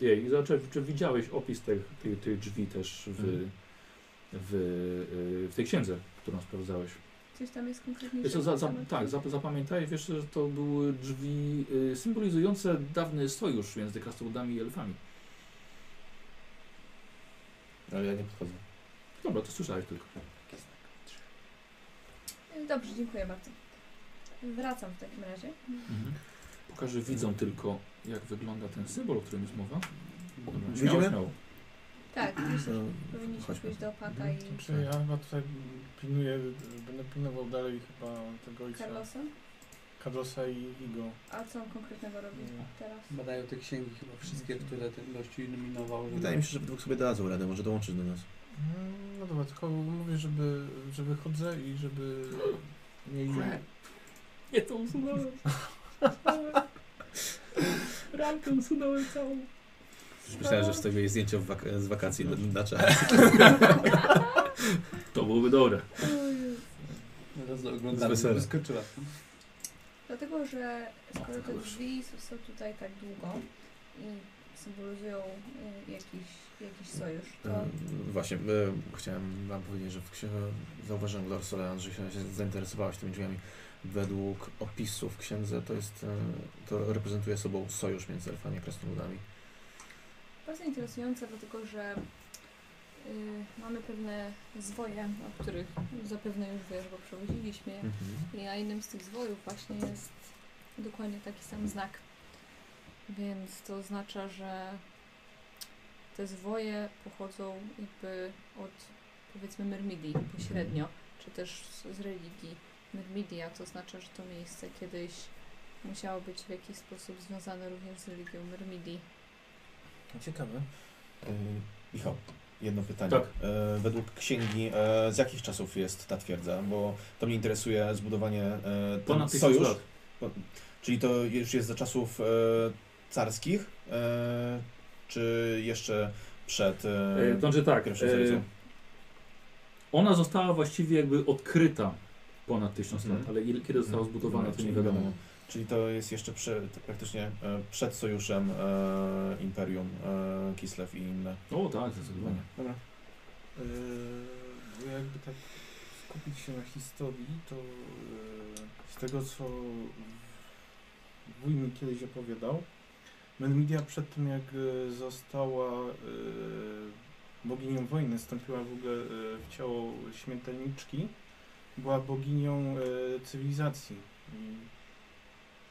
jej i zacząłeś, czy widziałeś opis tych, tych, tych drzwi też w, Mhm. w, y, w tej księdze, którą sprawdzałeś. Coś tam jest co, za, za, tak, zap, zapamiętaj, wiesz, że to były drzwi y, symbolizujące dawny sojusz między krasnoludami i elfami. Ale ja nie podchodzę. Dobra, to słyszałeś tylko. Dobrze, dziękuję bardzo. Wracam w takim razie. Mhm. Pokażę widzom tylko, jak wygląda ten symbol, o którym jest mowa. Dobra, śmiało, Wyjdziemy? śmiało. Tak, myślę, że No, powinniśmy chodźmy. pójść do opata i Czy ja chyba tutaj pilnuję, będę pilnował dalej chyba tego ojca Carlosa. Carlosa i Igo. A co on konkretnego robi Nie. teraz? Badają te księgi chyba wszystkie, które ten gościu iluminował. żeby- Wydaje mi się, że dwóch sobie dadzą radę, może dołączyć do nas. Mm, No dobra, tylko mówię, żeby, że wychodzę i żeby mieli... Nie to usunąłem. Ramkę usunąłem całą. Już myślałem, że wstawię jej zdjęcie wak- z wakacji na, na czas. To byłoby dobre. Zaraz Z oglądamy, wyskoczyła. Dlatego, że No, skoro te drzwi są tutaj tak długo i symbolizują y, jakiś, jakiś sojusz, to E, Właśnie, e, chciałem wam powiedzieć, że w księdze zauważyłem, Lord Solean, że się się zainteresowałaś tymi drzwiami. Według opisów w księdze to jest, e, to reprezentuje sobą sojusz między elfami a krasnoludami. bardzo interesujące, dlatego że y, mamy pewne zwoje, o których zapewne już wiesz, bo przewodziliśmy je. I na jednym z tych zwojów właśnie jest dokładnie taki sam znak. Więc to oznacza, że te zwoje pochodzą jakby od powiedzmy Myrmidii pośrednio, czy też z, z religii Myrmidii, a to oznacza, że to miejsce kiedyś musiało być w jakiś sposób związane również z religią Myrmidii. Ciekawe. E, Michał, jedno pytanie. Tak. E, według księgi, e, z jakich czasów jest ta twierdza? Bo to mnie interesuje zbudowanie e, ten Ponad sojusz. lat. Po- Czyli to już jest za czasów e, carskich, e, czy jeszcze przed e, to znaczy tak, ona została właściwie jakby odkryta ponad tysiąc Mhm. lat, ale ile, kiedy została zbudowana, to nie wiadomo. Czyli to jest jeszcze prze, to praktycznie e, przed sojuszem e, Imperium e, Kislev i inne. O tak, zdecydowanie. Dobra. Yy, bo jakby tak skupić się na historii, to yy, z tego co wuj mi kiedyś opowiadał, Menmidia przed tym jak została yy, boginią wojny, wstąpiła w ogóle yy, w ciało śmiertelniczki, była boginią yy, cywilizacji i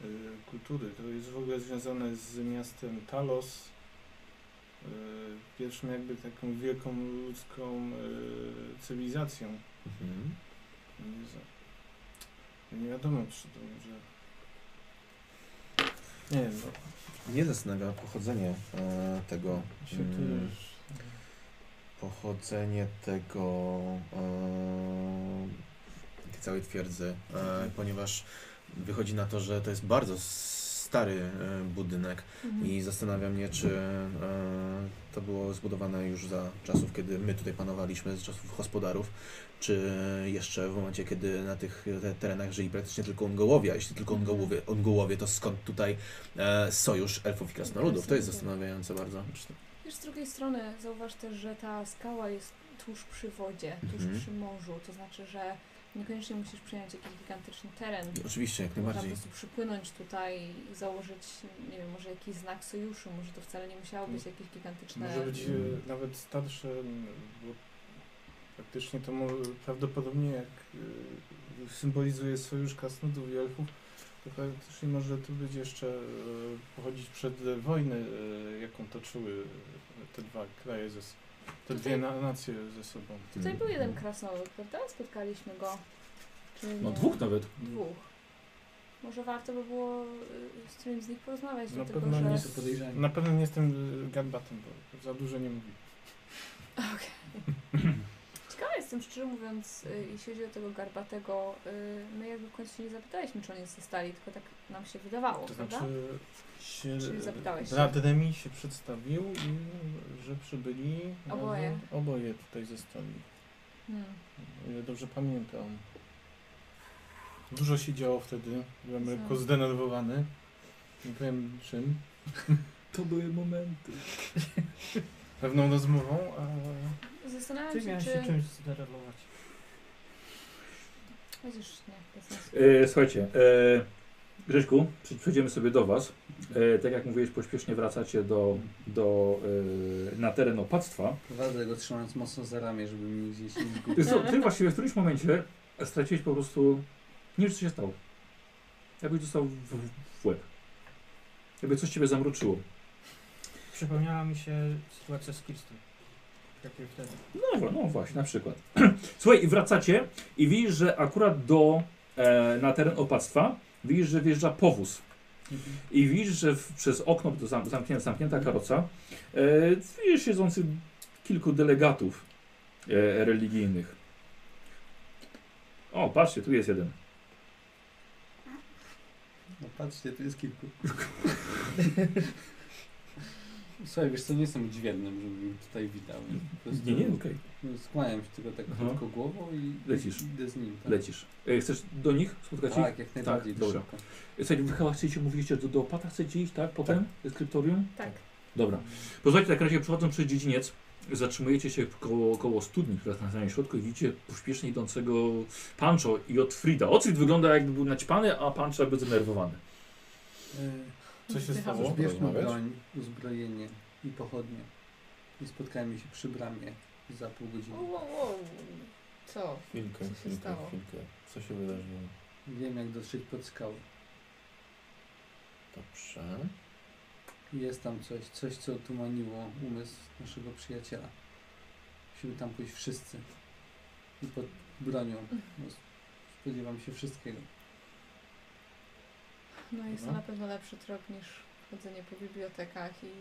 yy, kultury. To jest w ogóle związane z miastem Talos, yy, pierwszą jakby taką wielką ludzką cywilizacją. Mhm. Nie, nie wiadomo, czy to może... Nie wiem, no, Mnie zastanawia pochodzenie e, tego. się mm, pochodzenie tego e, tej całej twierdzy, e, ponieważ wychodzi na to, że to jest bardzo stary e, budynek Mhm. i zastanawia mnie, czy e, to było zbudowane już za czasów, kiedy my tutaj panowaliśmy, z czasów gospodarów, czy jeszcze w momencie, kiedy na tych te, terenach żyli praktycznie tylko Ongołowie, a jeśli tylko. Ongołowie, Ongołowie to skąd tutaj sojusz elfów i krasnoludów? To jest zastanawiające bardzo. Wiesz, z drugiej strony zauważ też, że ta skała jest tuż przy wodzie, tuż Mhm. przy morzu, to znaczy, że niekoniecznie musisz przejąć jakiś gigantyczny teren. Oczywiście, jak Można po najbardziej. prostu przypłynąć tutaj i założyć, nie wiem, może jakiś znak sojuszu, może to wcale nie musiało być jakieś gigantyczne... Może być e, nawet starsze, bo faktycznie to prawdopodobnie jak e, symbolizuje sojusz krasnodów i elfów, to faktycznie może to być jeszcze e, pochodzić przed wojny, e, jaką toczyły te dwa kraje, ze, s- te dwie na, nacje ze sobą. Tutaj był jeden krasnolud, prawda? Spotkaliśmy go. Czy No nie? dwóch nawet. Dwóch. Może warto by było y, z którymś z nich porozmawiać, Na dlatego pewno, że... nie, Są podejrzani. na pewno nie jestem e, garbatem, bo za dużo nie mówi. Ciekawa jestem, szczerze mówiąc, y, jeśli chodzi o tego garbatego, y, my jakby w końcu się nie zapytaliśmy, czy oni zostali, tylko tak nam się wydawało, To prawda? znaczy się, Czy zapytałeś się? brat Remi się przedstawił i że przybyli Oboje. razem- oboje tutaj zostali. Hmm. O ile dobrze pamiętam. Dużo się działo wtedy. Byłem Co? lekko zdenerwowany. Nie wiem czym. To były momenty. Pewną rozmową, a Zastanawiam Ty się, miałeś czy... się czymś zdenerwować. Chociaż nie, bez sensu. E, słuchajcie, e, Grześku, przy- przejdziemy sobie do Was. E, tak jak mówiłeś, pośpiesznie wracacie do, do, e, na teren opactwa. Prowadzę go trzymając mocno za ramię, żeby mi gdzieś nie Ty, zgubił. co, ty właściwie w którymś momencie straciłeś po prostu, nie wiesz co się stało. Jakbyś dostał w, w łeb. Jakby coś Ciebie zamroczyło. Przypomniała mi się sytuacja z Kirsten. Wtedy. No, no właśnie, na przykład. Słuchaj, i wracacie i widzisz, że akurat do, e, na teren opactwa widzisz, że wjeżdża powóz. I widzisz, że w, przez okno, to zam, zamknięta, zamknięta karoca, e, widzisz siedzących kilku delegatów e, religijnych. O, patrzcie, tu jest jeden. No patrzcie, tu jest kilku. Słuchaj, wiesz co, nie jestem dźwiędnym, żeby mnie tutaj witał. więc po prostu Nie, nie, okej, Skłaniam się tylko tak Aha. krótko głową i Lecisz. idę z nim. Tak, lecisz. E, chcesz do nich spotkać ich? tak jak najbardziej. Tak, dobra. szybko. Słuchajcie, wy chyba chcecie, mówiliście, do, do opata chcecie iść, tak? Potem? Tak. Skryptorium? Tak. Dobra. Posłuchajcie, w takim razie przechodząc przez dziedziniec, zatrzymujecie się koło, koło studni, która jest na samym środku i widzicie pośpiesznie idącego Pancho i Otfrida. Otfrid wygląda jakby był naćpany, a Pancho jakby zdenerwowany. Co się stało? Zbierzmy broń, uzbrojenie i pochodnie. I spotkajmy się przy bramie za pół godziny. Wow, wow, wow. Co? Chwilkę, Co się chwilkę, stało? chwilkę. Co się wydarzyło? Wiem jak dotrzeć pod skałę. Dobrze. Jest tam coś, coś co otumaniło umysł naszego przyjaciela. Musimy tam pójść wszyscy. I pod bronią. No, spodziewam się wszystkiego. No jest to Dobra. na pewno lepszy trop niż chodzenie po bibliotekach i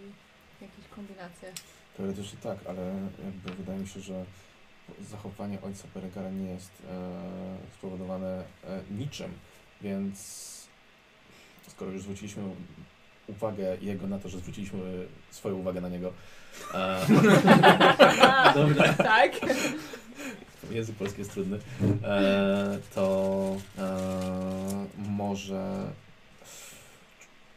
jakieś kombinacje. Teoretycznie tak, ale jakby wydaje mi się, że zachowanie ojca Peregara nie jest e, spowodowane e, niczym, więc skoro już zwróciliśmy uwagę jego na to, że zwróciliśmy swoją uwagę na niego. E, Dobra. Tak. język polski jest trudny. E, to e, może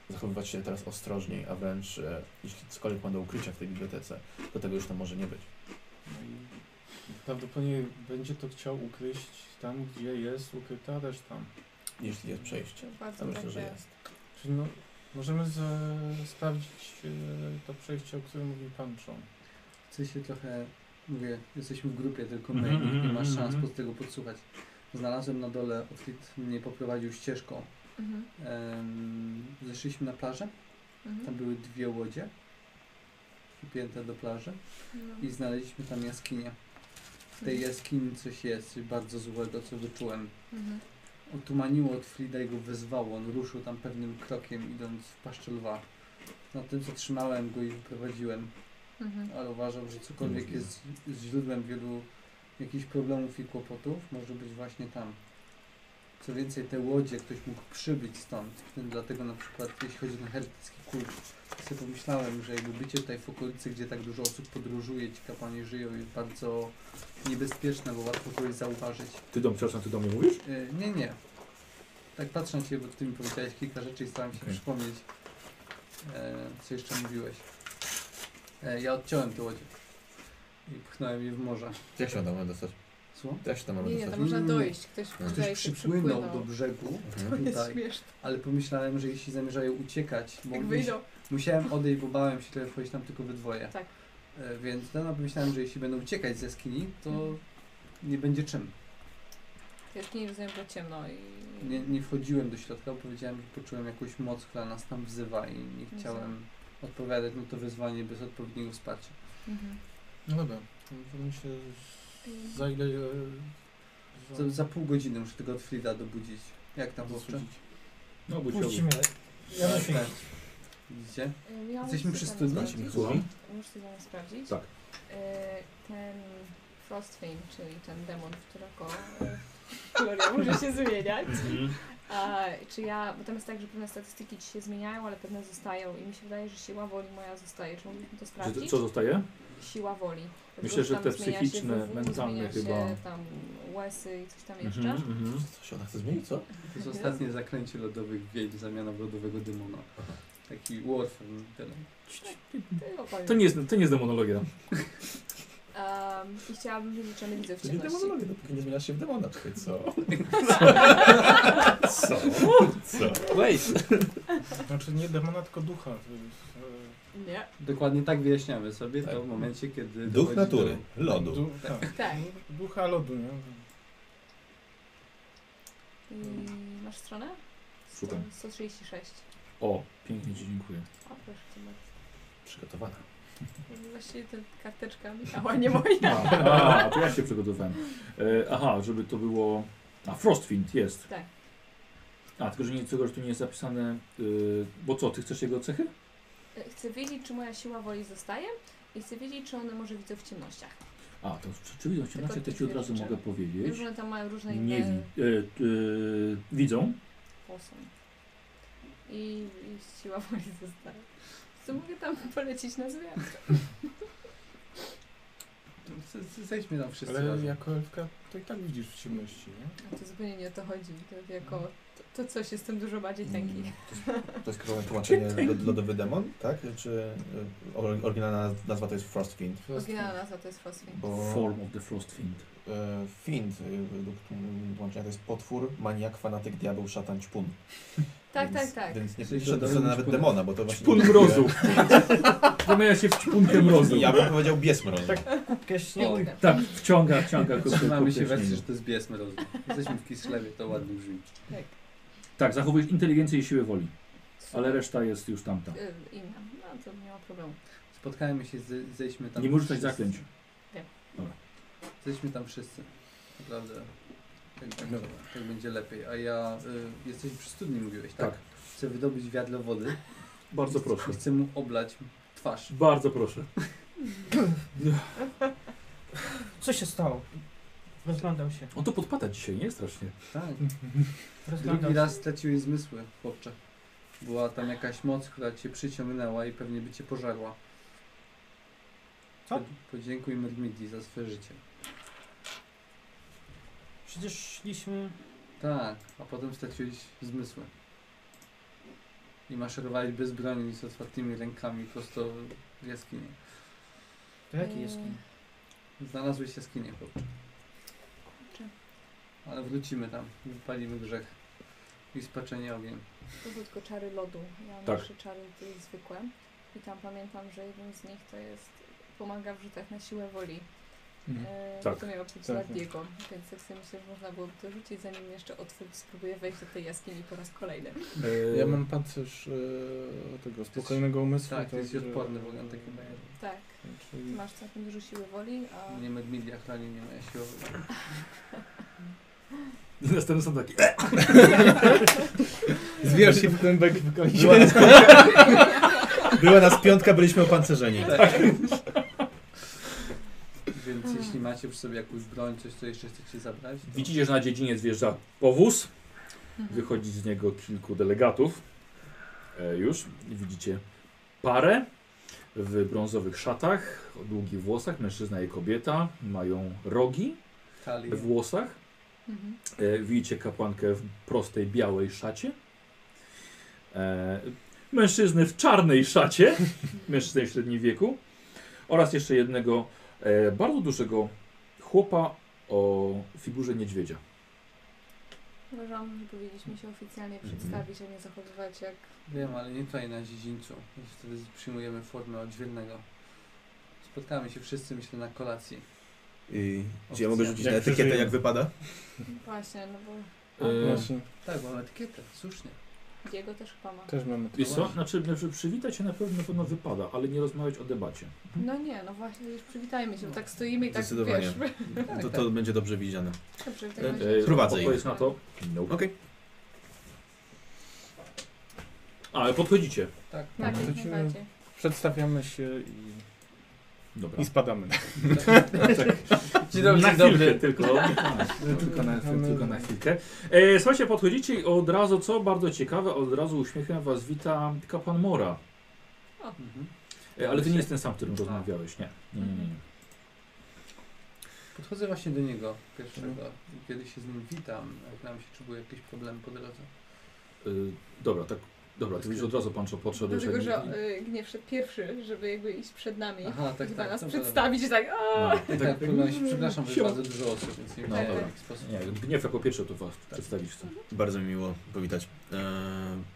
zachowywać się teraz ostrożniej, a wręcz e, jeśli cokolwiek ma do ukrycia w tej bibliotece, to tego już tam może nie być. No i prawdopodobnie będzie to chciał ukryć tam, gdzie jest ukryta reszta. Jeśli jest przejście. Bardzo To myślę, tak że jest. jest. Czyli no, możemy z, sprawdzić e, to przejście, o którym mówił pan John. Chcę się trochę, mówię, jesteśmy w grupie, tylko my, Mhm, nikt nie mhm, ma szans mhm. pod tego podsłuchać. Znalazłem na dole, Otwit mnie poprowadził ścieżką. Mhm. Em, zeszliśmy na plażę, tam Mhm. były dwie łodzie przypięte do plaży No. i znaleźliśmy tam jaskinię. W tej jaskini coś jest, coś bardzo złego, co wyczułem. Mhm. Otumaniło od Frida i go wezwało. On ruszył tam pewnym krokiem, idąc w paszczę lwa. Na tym zatrzymałem go i wyprowadziłem, Mhm. ale uważam, że cokolwiek jest źródłem wielu jakichś problemów i kłopotów, może być właśnie tam. Co więcej, te łodzie ktoś mógł przybyć stąd. Dlatego na przykład, jeśli chodzi o hertycki kult, to sobie pomyślałem, że jakby bycie tutaj w okolicy, gdzie tak dużo osób podróżuje, ci kapłani żyją, jest bardzo niebezpieczne, bo łatwo kogoś zauważyć. Ty do, przepraszam, ty do mnie mówisz? E, Nie, nie. Tak patrzę na Ciebie, bo Ty mi powiedziałeś kilka rzeczy i staram się Okej. przypomnieć, e, co jeszcze mówiłeś. E, ja odciąłem te łodzie i pchnąłem je w morze. Jak się mamy dostać? Jak się tam Nie, nie, to można Mm. dojść. Ktoś, Ktoś przypłynął do brzegu, To jest tutaj, śmieszne. ale pomyślałem, że jeśli zamierzają uciekać, bo Jak mus- musiałem odejść, bo bałem się trochę wchodzić tam tylko we dwoje. Tak. E, więc no, pomyślałem, że jeśli będą uciekać z jaskini, to Mhm. nie będzie czym. W jaskini rozumiem, że ciemno i... Nie, nie wchodziłem do środka, bo powiedziałem, że poczułem jakąś moc, która nas tam wzywa i nie chciałem odpowiadać na to wyzwanie bez odpowiedniego wsparcia. Mhm. No dobra, to to myślę, że za ile... e, Za, za pół godziny muszę tego od Frida dobudzić. Jak tam dosyć- No, bój Puścimy. Ja Tak, muszę tak. iść. Widzicie? Y, ja Jesteśmy muszę przy studni? Słucham? Muszę sobie tam sprawdzić. Tak. Y, Ten Frostfane, czyli ten demon, w którego Gloria może się zmieniać. Mhm. A, czy ja, bo tam jest tak, że pewne statystyki ci się zmieniają, ale pewne zostają i mi się wydaje, że siła woli moja zostaje. Czy mogliśmy to sprawdzić? co zostaje? Siła woli. Myślę, że te psychiczne, mentalne chyba. Się tam łesy i coś tam jeszcze. Mhm, mhm. Co się ona chce zmienić, co? To jest ostatnie zaklęcie lodowych wiedźm, zamiana w lodowego demona. Taki warfare, tyle. Ty opowiem. To nie jest, to nie jest demonologia. Um, I chciałabym wiedzieć, czy one widzą w To nie ciemności. demonologia, dopóki nie zmieniasz się w demona. Czekaj, co? Co? Co? Wait! Znaczy nie demona, tylko ducha. To jest, e, Nie. Dokładnie tak wyjaśniamy sobie Tak. to w momencie, kiedy... Duch natury, Do... lodu. Du, tak. Tak. Ducha lodu, nie? I masz stronę? Szukam. 136. O, pięknie Ci dziękuję. O, proszę cię bardzo. Przygotowana. Właściwie to karteczka Michała, nie moja. A, a, to ja się przygotowałem. E, aha, żeby to było... A, Frostwind jest. Tak. A, tylko że nie, tego, że tu nie jest zapisane... y, bo co, Ty chcesz jego cechy? E, Chcę wiedzieć, czy moja siła woli zostaje i chcę wiedzieć, czy one może widzą w ciemnościach. A, to czy widzą ciemności, to Ci od razu mogę powiedzieć. Że one tam mają różne Nie wi- y, y, widzą. posą. I, I siła woli zostaje. Co mogę tam polecić na zmianę? Z- z- Zejdźmy tam wszyscy Ale razem. jako elfka to i tak widzisz w ciemności, nie? A to zupełnie nie o to chodzi. To jako to, coś jest tym dużo bardziej Mm, tęgi. To jest królowne tłumaczenie lod- lodowy demon, tak? Czy or- oryginalna nazwa to jest Frostfiend? Oryginalna nazwa to jest Frostwind. Bo Form of the Frostwind. y, Fiend y, według tłum- tłumaczenia to jest potwór, maniak, fanatyk, diabeł, szatan, ćpun. Tak, więc, tak, tak. Więc nie lodowym to nawet demona, bo to właśnie... Ćpun mrozu. Zamienia się w ćpunkę mrozu. Ja bym powiedział bies mrozu. Tak. Piękne. Tak, wciąga, wciąga Trzymamy się wersji, że to jest bies mrozu. Jesteśmy w Kiszlewie, to ładnie brzmi. Tak, zachowujesz inteligencję i siłę woli. Super. Ale reszta jest już tamta. Y, Inna. No to nie ma problemu. Spotkajmy się, ze- zejdźmy tam Nie możesz dać wszyscy. zaklęć. Zejdźmy tam wszyscy. Naprawdę. Tak będzie, tak będzie lepiej. A ja... Y, jesteś przy studni, mówiłeś, tak? Tak. Chcę wydobyć wiadro wody Bardzo proszę. i chcę mu oblać twarz. Bardzo proszę. Co się stało? Rozglądał się. On to podpada dzisiaj, nie? Strasznie. Tak. Rozglądał Drugi się. raz straciłeś zmysły, chłopcze. Była tam jakaś moc, która cię przyciągnęła i pewnie by cię pożarła. Co? Po- Podziękuj Mermidi za swoje życie. Przecież szliśmy... Tak, a potem straciłeś zmysły. I maszerowałeś bez broni z otwartymi rękami prosto w jaskini. Do jakiej jaskini? Znalazłeś jaskinię, chłopcze. Ale wrócimy tam, wypalimy grzech i spaczenie ogień. To były tylko czary lodu. Ja mam Tak. trzy czary te zwykłe. I tam pamiętam, że jeden z nich to jest pomaga w rzutach na siłę woli. Mhm. E, Tak. To miało być Tak, dla tak. Diego, więc tak sobie myślę, że można byłoby to rzucić, zanim jeszcze Otwór spróbuje wejść do tej jaskini po raz kolejny. E, Ja mam pancerz e, tego spokojnego umysłu. Tak, to jest także- odporny w ogóle na takie bajery. Tak, Czyli masz całkiem dużo siły woli, a Nie Mermidi chroni mnie moja. I następne są takie. Zwierasz się w kłębek wykończyć. Była nas, była nas piątka, byliśmy opancerzeni. Więc jeśli macie przy sobie jakąś broń, coś co jeszcze chcecie zabrać, to Widzicie, że na dziedziniec wjeżdża powóz. Mhm. Wychodzi z niego kilku delegatów. E, już. Widzicie parę w brązowych szatach, o długich włosach, mężczyzna i kobieta. Mają rogi talii. we włosach. Mhm. E, widzicie kapłankę w prostej białej szacie. E, mężczyznę w czarnej szacie, mężczyznę w średnim wieku. Oraz jeszcze jednego e, bardzo dużego chłopa o figurze niedźwiedzia. Uważam, że powinniśmy się oficjalnie Mhm. przedstawić, a nie zachowywać jak... Wiem, ale nie tutaj na dziedzińcu. Wtedy przyjmujemy formę odźwiernego. Spotkamy się wszyscy, myślę, na kolacji. I, czy ja mogę rzucić Jak na etykietę, przeżyjemy. jak wypada? Właśnie, no bo E, Właśnie, Tak, mam etykietę, słusznie. Diego też chyba ma. też mamy Wiesz co? Znaczy, znaczy przywitać się na pewno, na pewno wypada, ale nie rozmawiać o debacie. No nie, no właśnie, już przywitajmy się, bo tak stoimy i tak Zdecydowanie. wiesz. Tak, To, tak. to będzie dobrze widziane. Dobrze, w E, takim razie. Prowadzę na to. No. Okej. A, ale podchodzicie. Tak, Tak, jak najbardziej. Przedstawiamy się i, Dobra. i spadamy. Dzień dobry, na dzień dobry. tylko. tylko, na, tylko na chwilkę. E, słuchajcie, podchodzicie i od razu, co bardzo ciekawe, od razu uśmiechem was wita kapłan Mora. Mhm. E, ale to nie jest ten sam, którym rozmawiałeś, nie. nie, nie, nie. Podchodzę właśnie do niego pierwszego kiedy się z nim witam, pytam się, czy były jakieś problemy po drodze. E, dobra, tak. Dobra, to już od razu pan co podszedłeś. Dlatego, że y, Gniew pierwszy, żeby jakby iść przed nami. Aha, tak, chyba tak. nas przedstawić i tak. No, A! dobra. Tak, tak, problem się, przepraszam, bo bardzo dużo osób, więc nie No, dobra. sposób. Nie, gniew jako pierwszy to was przedstawić chcę. Bardzo mi miło powitać e,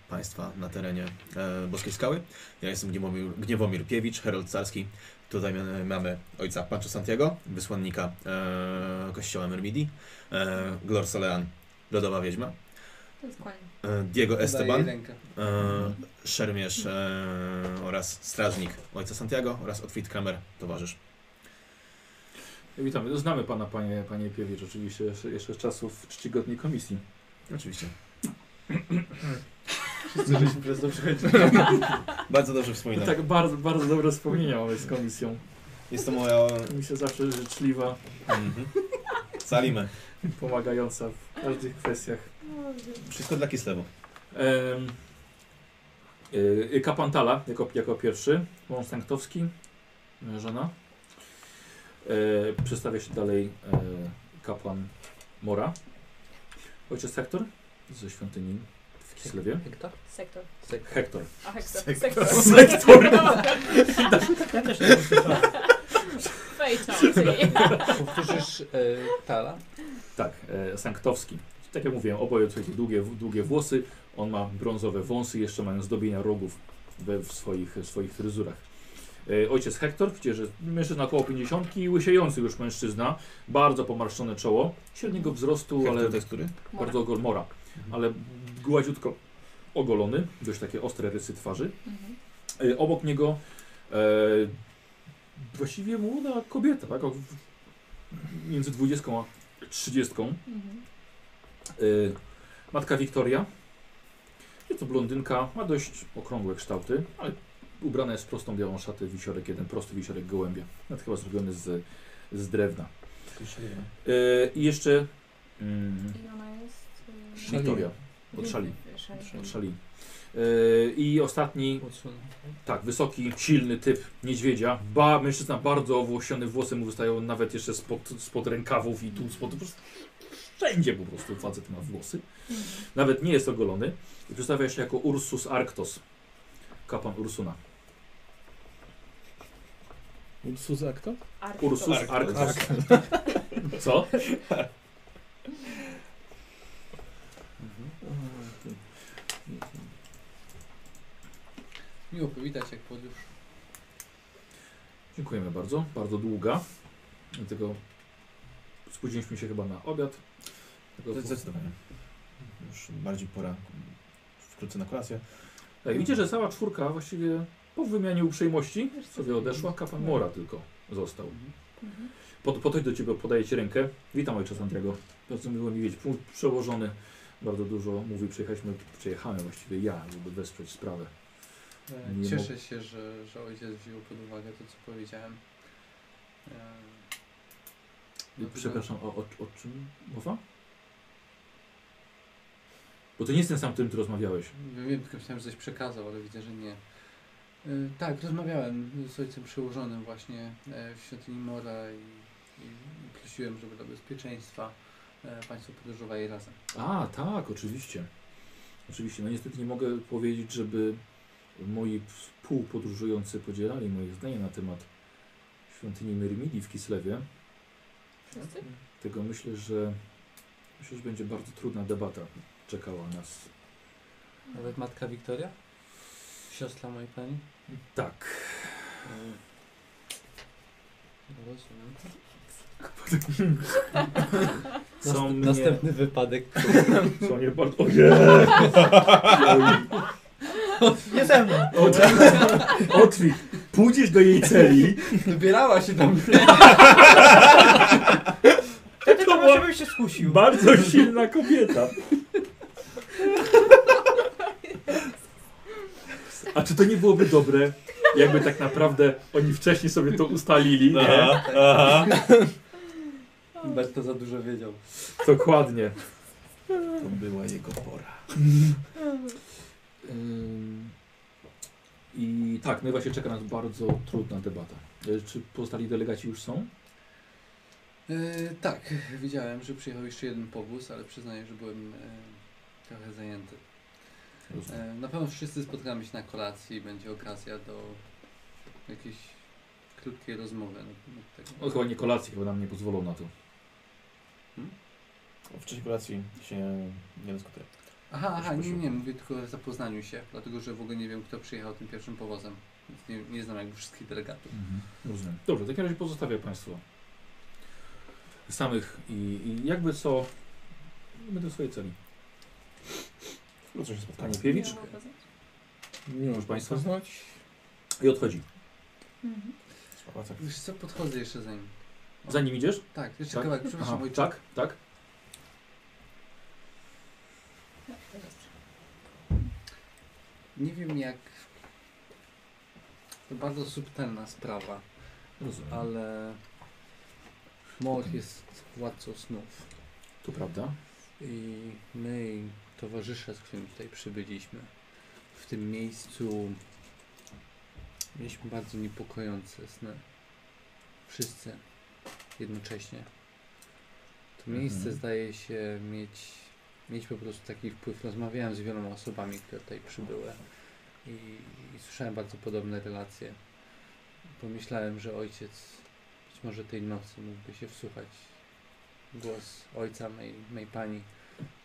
Państwa na terenie e, Boskiej Skały. Ja jestem Gniewomir, Gniewomir Piewicz, Herold Carski. Tutaj mamy- mamy ojca Pancho Santiago, wysłannika e, kościoła Mermidi, e, Glor Solean, Lodowa Wiedźma, Diego Podaję Esteban, e, szermierz e, oraz strażnik ojca Santiago oraz Otwit Kramer, towarzysz. Witamy. Znamy pana, panie, panie Piewicz, oczywiście jeszcze, jeszcze z czasów czcigodnej komisji. Oczywiście. Wszyscy żeśmy przez to przechodzili. Bardzo dobrze wspominam. Tak, bardzo, bardzo dobre wspomnienia mamy z komisją. Jest to moja... Komisja zawsze życzliwa, Mhm. Salimy. pomagająca w każdych kwestiach. Wszystko dla Kislewu. Em, y, kapłan Tala jako, jako pierwszy, mąż Sanktowski, moja żona. E, przedstawia się dalej e, kapłan Mora. Ojciec Hektor ze świątyni w Kislewie. Hektor? Sektor. Hektor. A Hektor. Sektor. Sektor. Sektor. Ja też nie wiem, Fatality. Powtórzysz e, Tala? Tak, e, Sanktowski. Tak jak mówiłem, oboje słuchajcie, długie, długie włosy. On ma brązowe wąsy, jeszcze mają zdobienia rogów we, w swoich, swoich fryzurach. E, ojciec Hektor, widzicie, że mężczyzna około 50, łysiejący już mężczyzna, bardzo pomarszczone czoło, średniego wzrostu, ale Ale to jest który? bardzo ogolmora, ale gładziutko ogolony, dość takie ostre rysy twarzy. Mhm. E, obok niego e, właściwie młoda kobieta, tak? o- Między 20 a 30. Mhm. Y, matka Wiktoria. Jest to blondynka, ma dość okrągłe kształty, ale ubrana jest w prostą białą szatę, wisiorek jeden, prosty wisiorek gołębia. Nawet chyba zrobiony z, z drewna. Y, I jeszcze mm, I ona jest... y, Wiktoria. Od szali. Szali. Od szali. E, I ostatni, tak, wysoki, silny typ niedźwiedzia. Ba, mężczyzna bardzo owłosiony, włosy mu wystają nawet jeszcze spod, spod rękawów i tu spod, po prostu wszędzie po prostu facet ma włosy. Nawet nie jest ogolony. I przedstawia się jako Ursus Arctos. Kapłan Ursuna. Ursus to? Ursus Arctos. Arctos. Co? Miło powitać jak podróż. Dziękujemy bardzo. Bardzo długa. Dlatego spóźniliśmy się chyba na obiad. Zdecydowanie. Już bardziej pora wkrótce na kolację. Tak, widzicie, że cała czwórka właściwie po wymianie uprzejmości sobie odeszła. Kapłan Mora tylko został. Mhm. Pod, podchodź do ciebie, podaję ci rękę. Witam ojcze Santiago. Bardzo miło mi wiedzieć. Punkt przełożony bardzo dużo mówi. Przyjechaliśmy, przyjechałem właściwie ja, żeby wesprzeć sprawę. E, Nie Cieszę się, że, że ojciec wziął pod uwagę to, co powiedziałem. E, no, Przepraszam, o, o, o czym mowa? Bo to nie jest ten sam, którym ty rozmawiałeś. Wiem, tylko myślałem, że coś przekazał, ale widzę, że nie. E, Tak, rozmawiałem z ojcem przełożonym właśnie e, w świątyni Mora i, i prosiłem, żeby dla bezpieczeństwa e, Państwo podróżowali razem. A, tak, oczywiście. Oczywiście. No niestety nie mogę powiedzieć, żeby moi współpodróżujący podzielali moje zdanie na temat świątyni Myrmidii w Kislewie. Wszyscy? Tego myślę, że myślę, że będzie bardzo trudna debata czekała nas. Nawet matka Wiktoria? Siostra mojej pani? Tak. No, Rozumiem. Są Nast- mnie... Następny wypadek. Są mnie bardzo... Ojej! Nie ze mną. Otwit, pójdziesz do jej celi. Wybierała się tam. Wtedy To może się skusił. Bardzo silna kobieta. A czy to nie byłoby dobre, jakby tak naprawdę oni wcześniej sobie to ustalili, nie? aha. Berto za dużo wiedział. Dokładnie. To była jego pora. Ym, I tak, no i właśnie czeka nas bardzo trudna debata. E, Czy pozostali delegaci już są? E, tak, widziałem, że przyjechał jeszcze jeden powóz, ale przyznaję, że byłem e, trochę zajęty. E, na pewno wszyscy spotkamy się na kolacji i będzie okazja do jakiejś krótkiej rozmowy. na temat tego. No chyba nie kolacji, chyba nam nie pozwolą na to. W czasie kolacji się nie dyskutuje. Aha, aha, nie, nie, mówię tylko o zapoznaniu się, dlatego że w ogóle nie wiem, kto przyjechał tym pierwszym powozem. Więc nie, nie znam jakby wszystkich delegatów. Rozumiem. Dobrze, w takim razie pozostawię Państwa samych i, i jakby co, będę w swojej celi. Wkrótce się spotkamy. Panie Piewicz Miałam okazję? Miło Proszę Państwa. poznać. i odchodzi. Mhm. Spacer. Wiesz co, podchodzę jeszcze za nim. Za nim idziesz? Tak, jeszcze Tak? kawałek, przepraszam, Aha, tak, tak. Nie wiem jak... To bardzo subtelna sprawa, Rozumiem. ale... Moch jest władcą snów. To prawda. I my towarzysze, z którymi tutaj przybyliśmy, w tym miejscu mieliśmy bardzo niepokojące sny. Wszyscy jednocześnie. To miejsce Mhm. zdaje się mieć, mieć po prostu taki wpływ. Rozmawiałem z wieloma osobami, które tutaj przybyły i, i słyszałem bardzo podobne relacje. Pomyślałem, że ojciec być może tej nocy mógłby się wsłuchać głos ojca mej, mej pani.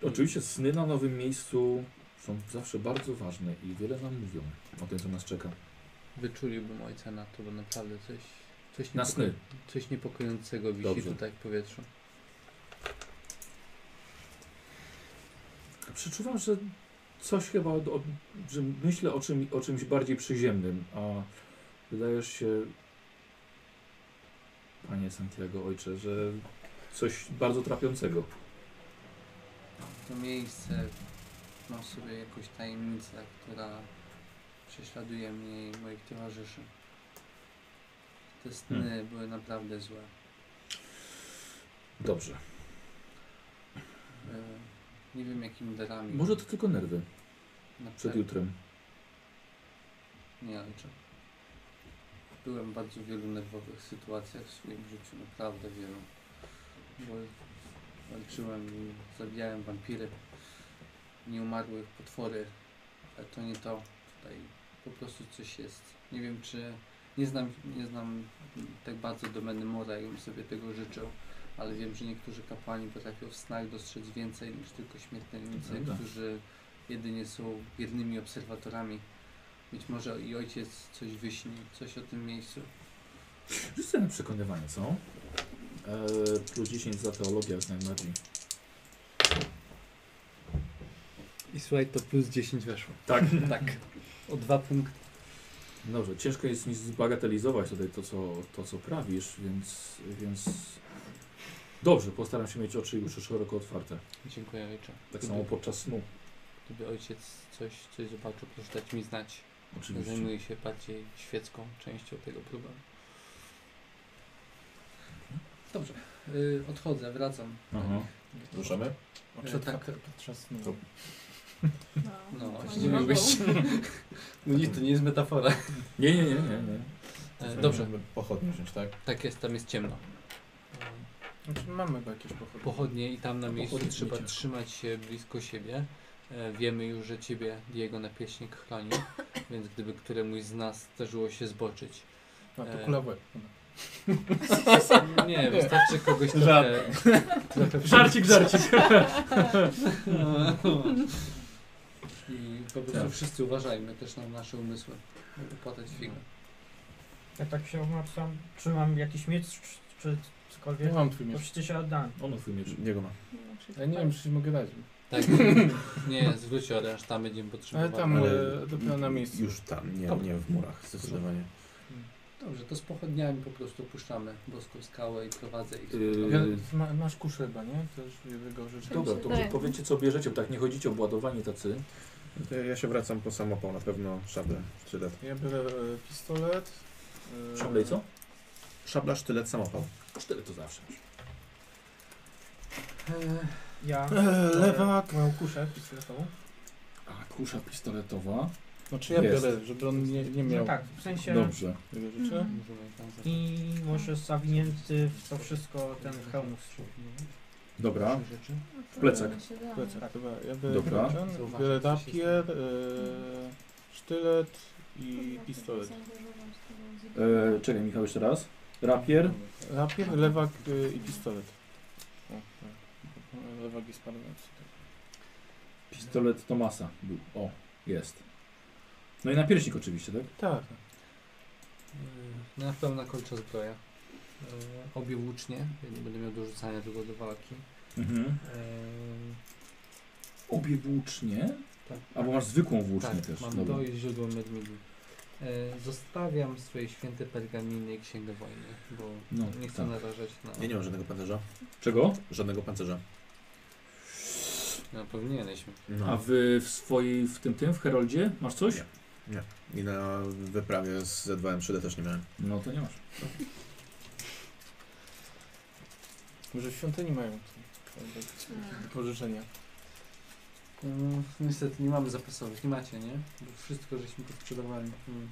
Oczywiście sny na nowym miejscu są zawsze bardzo ważne i wiele nam mówią o tym, co nas czeka. Wyczuliłbym ojca na to, bo naprawdę coś, coś, Na sny. coś niepokojącego wisi Dobrze. tutaj w powietrzu. Przeczuwam, że coś chyba, o, że myślę o, czym, o czymś bardziej przyziemnym, a wydajesz się, panie Santiago, ojcze, że coś bardzo trapiącego. To miejsce ma w sobie jakąś tajemnicę, która prześladuje mnie i moich towarzyszy. Te sny Hmm. były naprawdę złe. Dobrze. E, Nie wiem jakimi darami. Może to tylko nerwy na przed jutrem. Nie, ojcze. Byłem w bardzo wielu nerwowych sytuacjach w swoim życiu, naprawdę wielu. Bo walczyłem i zabijałem wampiry, nieumarłych potwory, ale to nie to. Tutaj po prostu coś jest. Nie wiem czy... Nie znam, nie znam tak bardzo domeny Mora i bym sobie tego życzył, ale wiem, że niektórzy kapłani potrafią w snach dostrzec więcej niż tylko śmiertelnicy, Prawda. którzy jedynie są biernymi obserwatorami. Być może i ojciec coś wyśni, coś o tym miejscu. Sobie na przekonywanie, co? Eee, plus 10 za teologię jak najbardziej. I słuchaj, to plus 10 weszło. Tak. Tak. O dwa punkty. Dobrze, ciężko jest mi zbagatelizować tutaj to, co, to, co prawisz, więc, więc... Dobrze, postaram się mieć oczy już szeroko otwarte. Dziękuję ojcze. Tak Gdyby- samo podczas snu. Gdyby ojciec coś, coś zobaczył, proszę dać mi znać. Oczywiście. Zajmuję się bardziej świecką częścią tego problemu. Dobrze. Y, odchodzę, wracam. Aha. Ruszamy? Oczy tak. otwarte podczas snu. To- No, No, to właśnie nie miał mogą. być. No nic, to nie jest metafora. Nie, nie, nie, nie, nie. E, dobrze, Możemy Pochodnie wziąć, tak? tak jest, tam jest ciemno. Znaczy mamy chyba jakieś pochody. Pochodnie i tam na A miejscu pochodnie trzeba trzymać się blisko siebie. E, wiemy już, że ciebie Diego Napieśnik chroni, więc gdyby któremuś z nas zdarzyło się zboczyć. A to E. kula w łeb. Nie, wystarczy kogoś trochę... Żart. trochę Żarcik, żarcik. I po prostu Tak. wszyscy uważajmy też na nasze umysły. Mogę płatać figę. Ja tak się obracam, czy mam jakiś miecz, czy, czy cokolwiek? Ja mam twój miecz. przecież się oddałem. Ono twój miecz. Niego ma. Ja nie wiem, czy ci mogę dać. Tak, nie, zwróć oręż, tam będziemy potrzebowali. Ale tam Ale e, dopiero na miejscu. Już tam, nie, nie w murach, zdecydowanie. Dobrze, to z pochodniami po prostu puszczamy boską skałę i prowadzę ich. Yy, ma, masz kuszę chyba, nie? Też jednego rzeczy. Dobra, to Tak. powiedzcie co bierzecie, bo tak nie chodzicie obładowani tacy. To ja się wracam po samopał, na pewno szablę, sztylet. Ja biorę e, pistolet. e, Szable i co? Szabla, sztylet, samopał. Cztery to zawsze. Eee, Ja E, lewak. moją kuszę pistoletową. A, kusza pistoletowa. Znaczy ja Jest. biorę, żeby on nie, nie miał No tak, w sensie Dobrze. tego rzeczy. Mhm. i może zawinięty w to wszystko ten hełm. Dobra. W da. Plecak, dobra. Ja biorę, Dobra. ten, biorę rapier, e, sztylet i pistolet. E, czekaj Michał jeszcze raz. Rapier. Rapier, lewak e, i pistolet. O, tak. Lewak jest parlamentu. Pistolet Tomasa był. O, jest. No i napierśnik oczywiście, tak? Tak. Na pełna kolcza zbroja. Eee, Obie włócznie, ja nie będę miał do rzucania tylko do walki. Mhm. Eee, Obie włócznie? Tak. Albo masz zwykłą włócznię tak, też. mam Dobra. to i źródło Mermidi. E, zostawiam swoje święte pergaminy i księgę wojny, bo No, nie chcę tak. narażać na... Ja nie mam żadnego pancerza. Czego? Żadnego pancerza. No, powinieneśmy. No. A wy w swojej, w tym tym, w Heroldzie masz coś? Nie. I na wyprawie z Z2M3D też nie miałem. No to nie masz. Może w świątyni mają to- Mm. pożyczenia. No, niestety nie mamy zapasowych, nie macie, nie? Bo wszystko żeśmy sprzedawali. Hmm.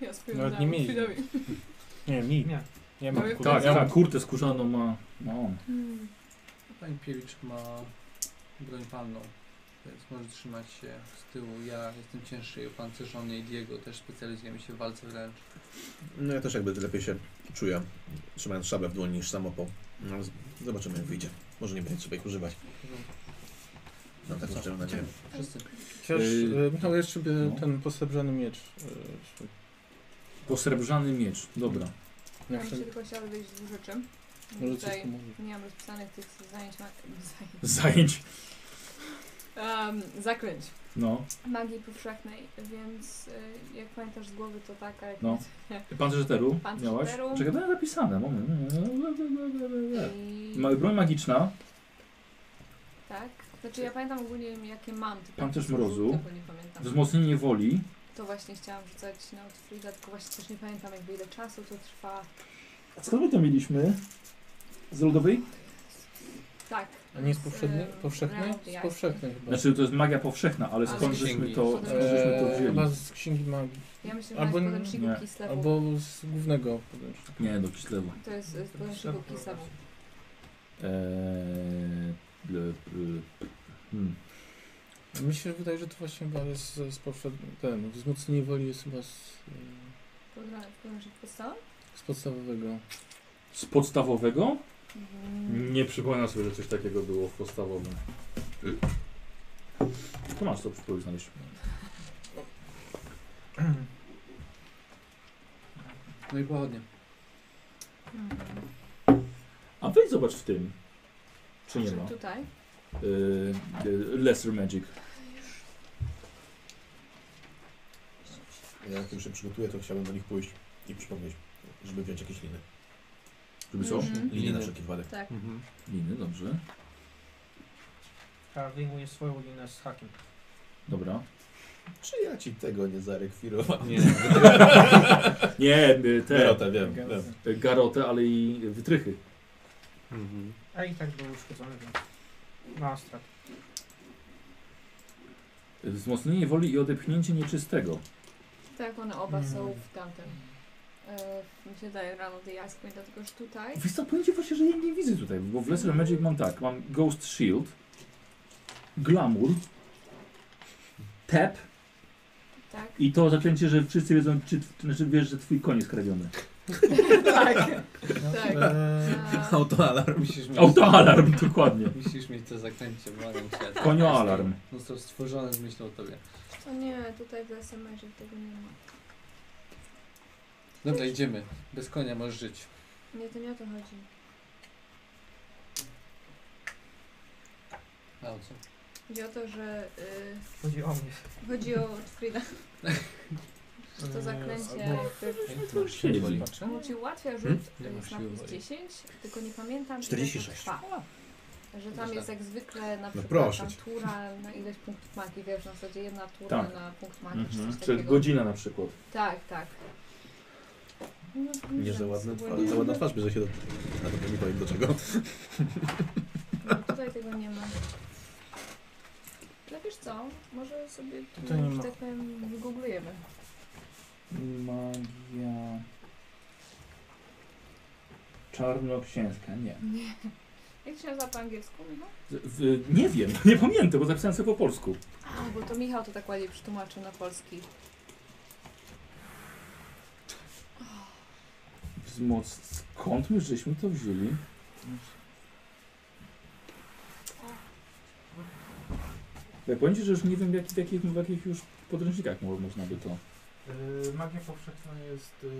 Ja swoją Nawet nie dałam mieli. Nie, mi. Nie. Ja No mam i kurwa. Tak, ja mam kurtę skórzaną ma, ma on. Mm. Pani Piewicz ma broń palną, więc może trzymać się z tyłu. Ja jestem cięższy i opancerzony i Diego też specjalizujemy się w walce wręcz. No ja też jakby lepiej się czuję, trzymając szablę w dłoni niż samopał. No, zobaczymy jak wyjdzie. Może nie będzie trzeba ich używać. Mam taką szczerą nadzieję. Wszyscy. Chociaż, Yy, Michał, jeszcze no. ten posrebrzany miecz. e. Posrebrzany miecz. Dobra. Ja bym się wszel- tylko chciała dowiedzieć dwóch rzeczy. Może Tutaj nie mam rozpisanych tych zajęć. Ma... zajęć. Zajęć. Um, zaklęć No. magii powszechnej, więc y, jak pamiętasz z głowy to taka, jak No. nie. Pancerzeteru Pancerzeteru. miałaś? Czekaj, to jest zapisane. Moment. I... Broń magiczna. Tak. Znaczy ja pamiętam ogólnie jakie mam. Pancerz mrozu. Tego nie pamiętam. Wzmocnienie woli. To właśnie chciałam rzucać na Outfrida, tylko właśnie też nie pamiętam jakby ile czasu to trwa. A skąd my to mieliśmy? Z lodowej? Tak. A nie jest z, powszechny? powszechny? Jest Eyes. powszechny chyba. Znaczy to jest magia powszechna, ale skąd z żeśmy księgi. to, skąd żeśmy to Eee, wzięli? chyba z księgi magii. Ja myślę, że Albo Albo podręczniku nie. Kislewu. Albo z głównego podręcznika. Nie, do Kislewu. To jest z podręczniku Kislewu. Eee, ble, hmm. Mi się wydaje, że to właśnie chyba jest z, z powszedni- ten, wzmocnienie woli jest chyba z, Podrę- Podręcznik podstawa? z podstawowego. Z podstawowego? Mhm. Nie przypominam sobie, że coś takiego było w podstawowym. To masz to spróbuj znaleźć. No i pochodnie. A wejdź zobacz w tym. Czy nie ma? Tutaj? Yy, Lesser Magic. Ja jak już się przygotuję, to chciałbym do nich pójść i przypomnieć, żeby wziąć jakieś liny. Żeby co? Mhm. Liny na wszelki wypadek. Tak. Mhm. Liny, dobrze. A wyjmuje swoją linę z hakiem. Dobra. Czy ja ci tego nie zarekwirowałem? Nie. Nie, y, te Garota, wiem, wiem. y, garotę, ale i wytrychy. Mhm. A i tak był uszkodzony, więc ma strat. Wzmocnienie woli i odepchnięcie nieczystego. Tak, one oba są Mhm. w tamtym. E, mi się daje rano tej jaskini, dlatego że tutaj. Wiesz co, powiem ci właśnie, że ja nie widzę tutaj, bo w Lesser Magic mam tak, mam Ghost Shield, Glamour, Tap Tak. i to zaklęcie, że wszyscy wiedzą, czy, znaczy wiesz, że twój koń jest kradziony. tak. No, Tak. eee, A, Autoalarm. Musisz mieć, Autoalarm, dokładnie. musisz mieć to zaklęcie, błagam cię. Konioalarm. Został stworzone z myślą o tobie. to nie, tutaj w SMS tego nie ma. Dobra, idziemy. Bez konia możesz żyć. Nie, to nie o to chodzi. A o co? Chodzi o to, że y, Chodzi o mnie. chodzi o Frida. Że to Eee, zaklęcie albo- jakby to już siedzi. Patrzę? mu ci ułatwia rzut, Hmm? Nie ma jest na siły plus woli. 10, tylko nie pamiętam ile to 46. trwa. Że tam jest jak zwykle na No przykład proszę tam cię. tura na ileś punktów magii, wiesz, na zasadzie jedna tura Tak. na punkt magii czy Mhm. coś Czy takiego. godzina na przykład. Tak, tak. No, Nie za ładna twarz, za ładna twarz bierze się do... A to nie powiem do czego. No, tutaj tego nie ma. Ale wiesz co, może sobie tu, Tutaj nie że ma. tak powiem, wygooglujemy. Magia... Czarnoksięska, nie. Nie. Jak się nazywa po angielsku, Michał? Z- w, nie wiem, nie pamiętam, bo zapisałem sobie po polsku. A, bo to Michał to tak ładnie przetłumaczył na polski. Wzmoc... Skąd my żeśmy to wzięli? Ja powiem ci, że już nie wiem, jak, w, jakich, w jakich już podręcznikach mo- można by to... Eee, magia powszechna jest eee,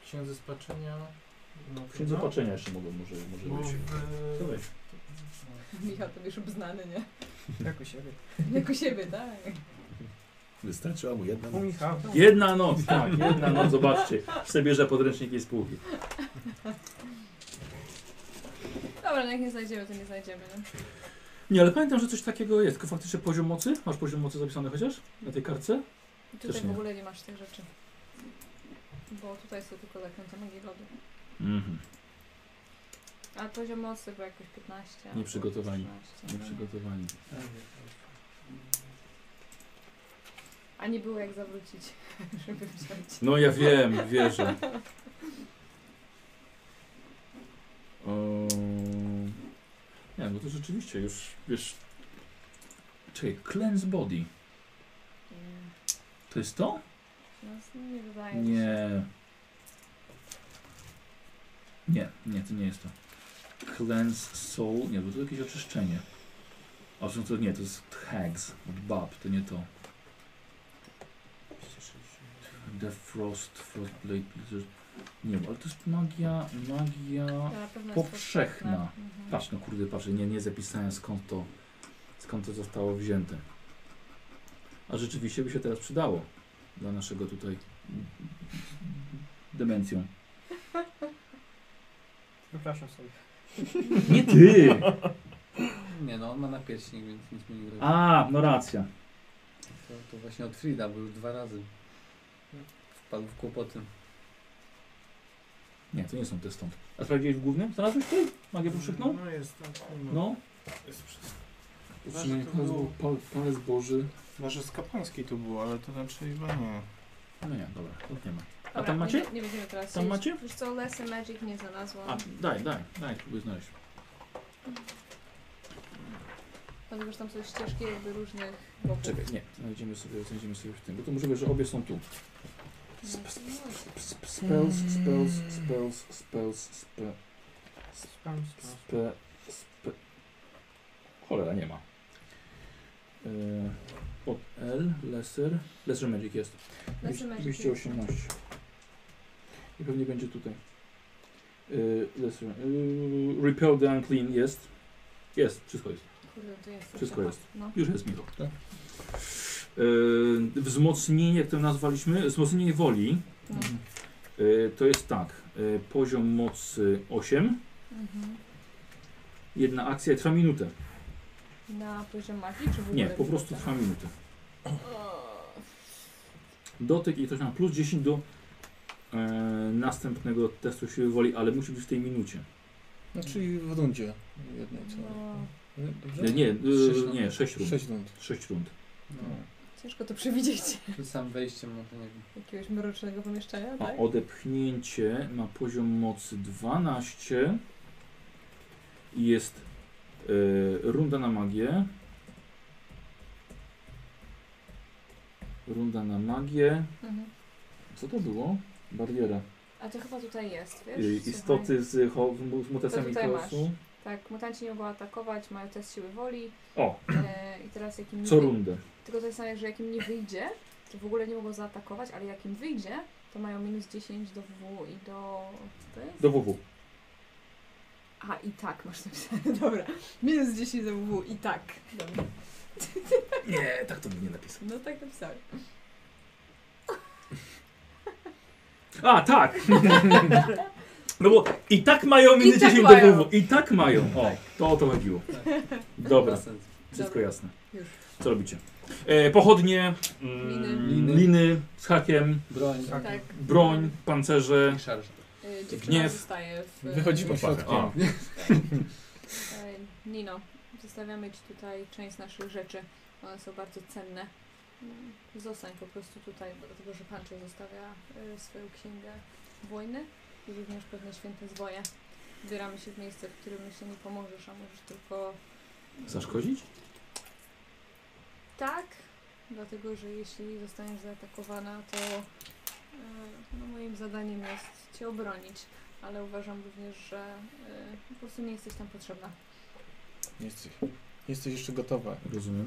w księdze spaczenia. No, W księdze patrzenia jeszcze mogą, może, może Bo być. To w, weź. Michał to wiesz obznany, nie? Jak u siebie. Jak u siebie, tak. Wystarczyła mu jedna. Michała. Jedna noc, tak, jedna noc, zobaczcie. Sobie bierze podręczniki z półki. Dobra, no jak nie znajdziemy, to nie znajdziemy, nie? Nie, ale pamiętam, że coś takiego jest. Tylko faktycznie poziom mocy? Masz poziom mocy zapisany chociaż? Na tej kartce? I Też tutaj w ogóle nie masz tych rzeczy. Bo tutaj są tylko zakręta magii lodu. Mhm. A poziom mocy był jakoś 15. albo Nieprzygotowani. 13, no. Nieprzygotowani. A nie było jak zawrócić, żeby wziąć. No ja wiem, wierzę. O... Nie, no to rzeczywiście już, wiesz... Czekaj, cleanse body. To jest to? No, nie wydaje mi się. Nie. Nie, nie, to nie jest to. Cleanse soul, nie, bo to jakieś oczyszczenie. A to, to nie, to jest hags, bab, to nie to. The frost, frostblade, blizzard. Nie wiem, ale to jest magia, magia... Na powszechna. Mhm. Patrz, no kurde, patrz, nie, nie zapisałem skąd to, skąd to zostało wzięte. A rzeczywiście by się teraz przydało dla naszego tutaj demencją. Przepraszam sobie. Nie ty! Nie no, on ma napierśnik, więc nic mu nie grozi. A, no racja. To, to właśnie od Frida, bo już dwa razy wpadł w kłopoty. Nie, to nie są te stąd. A sprawdziłeś w głównym? Znalazłeś tutaj magię powszechną? No jest, ma. No. Jest wszystko. Utrzymanie to było- pal, palec Boży. Chyba, że z kapłańskiej to było, ale to raczej chyba nie. No nie, dobra, to nie ma. Dobra, tam macie? Nie, nie będziemy teraz Tam iść. macie? Wiesz co, Lesson Magic nie znalazłam. A, daj, daj, daj, próbuję znaleźć. Że tam są ścieżki jakby różnych boków. Czekaj, nie, znajdziemy sobie, znajdziemy sobie w tym, bo to możliwe, że obie są tu. Sp- sp- Spells, spells, spells, spells, spe, spe, spe... Cholera, nie ma. E, Pod L, Lesser, Lesser Magic jest. Lesser Magic 218. I pewnie będzie tutaj. Y, lesser, y, repel the unclean jest. Jest, wszystko jest. Kurde, to jest. Wszystko jest. No. Już jest Michał. Tak. Y, wzmocnienie, jak to nazwaliśmy? Wzmocnienie woli. No. Y, to jest tak. Y, poziom mocy 8. Mhm. Jedna akcja trwa minutę. Na poziom magii, czy w ogóle? Nie, po prostu trwa minutę. Dotyk i ktoś ma plus 10 do e, następnego testu siły woli, ale musi być w tej minucie. No czyli w rundzie jednej co? No, Nie, Dobrze? Nie, nie, Sześć y, rund. nie 6 rund. Sześć rund. 6 rund. No. Ciężko to przewidzieć. Przed samym wejściem, no to nie wiem. Jakiegoś mrocznego pomieszczenia, A tak? odepchnięcie ma poziom mocy 12 i jest y, runda na magię. Runda na magię. Mhm. Co to było? Bariera. A to chyba tutaj jest, wiesz? Y, istoty z, ho- z mutacjami To tutaj chaosu. Tak, mutanci nie mogą atakować, mają test siły woli. O, E, I teraz jak im nie co wy- rundę. Tylko to jest tak, że jak im nie wyjdzie, to w ogóle nie mogą zaatakować, ale jak im wyjdzie, to mają minus 10 do W i do... Co to jest? Do WW. A, i tak masz napisane, dobra. Minus 10 do W i tak. Dobra. Nie, tak to by nie napisał. No tak napisałem. A, tak! No bo i tak mają minus tak 10 mają. do WW. I tak mają. O, to o to chodziło. Dobra. Wszystko jasne. Co robicie? E, pochodnie, mm, Liny. z hakiem, Broń. Tak. broń, pancerze. Y, dziewczyna Gniew. zostaje w... Wychodzimy w- środkiem. A. E, Nino, zostawiamy Ci tutaj część naszych rzeczy. One są bardzo cenne. Mm, Zostań po prostu tutaj, dlatego że Pancho zostawia e, swoją księgę wojny i również pewne święte zwoje. Wybieramy się w miejsce, w którym myślę nie pomożesz, a możesz tylko Zaszkodzić? tak, dlatego że jeśli zostaniesz zaatakowana, to e, no, moim zadaniem jest Cię obronić, ale uważam również, że e, po prostu nie jesteś tam potrzebna. Nie jesteś, nie jesteś jeszcze gotowa. Rozumiem.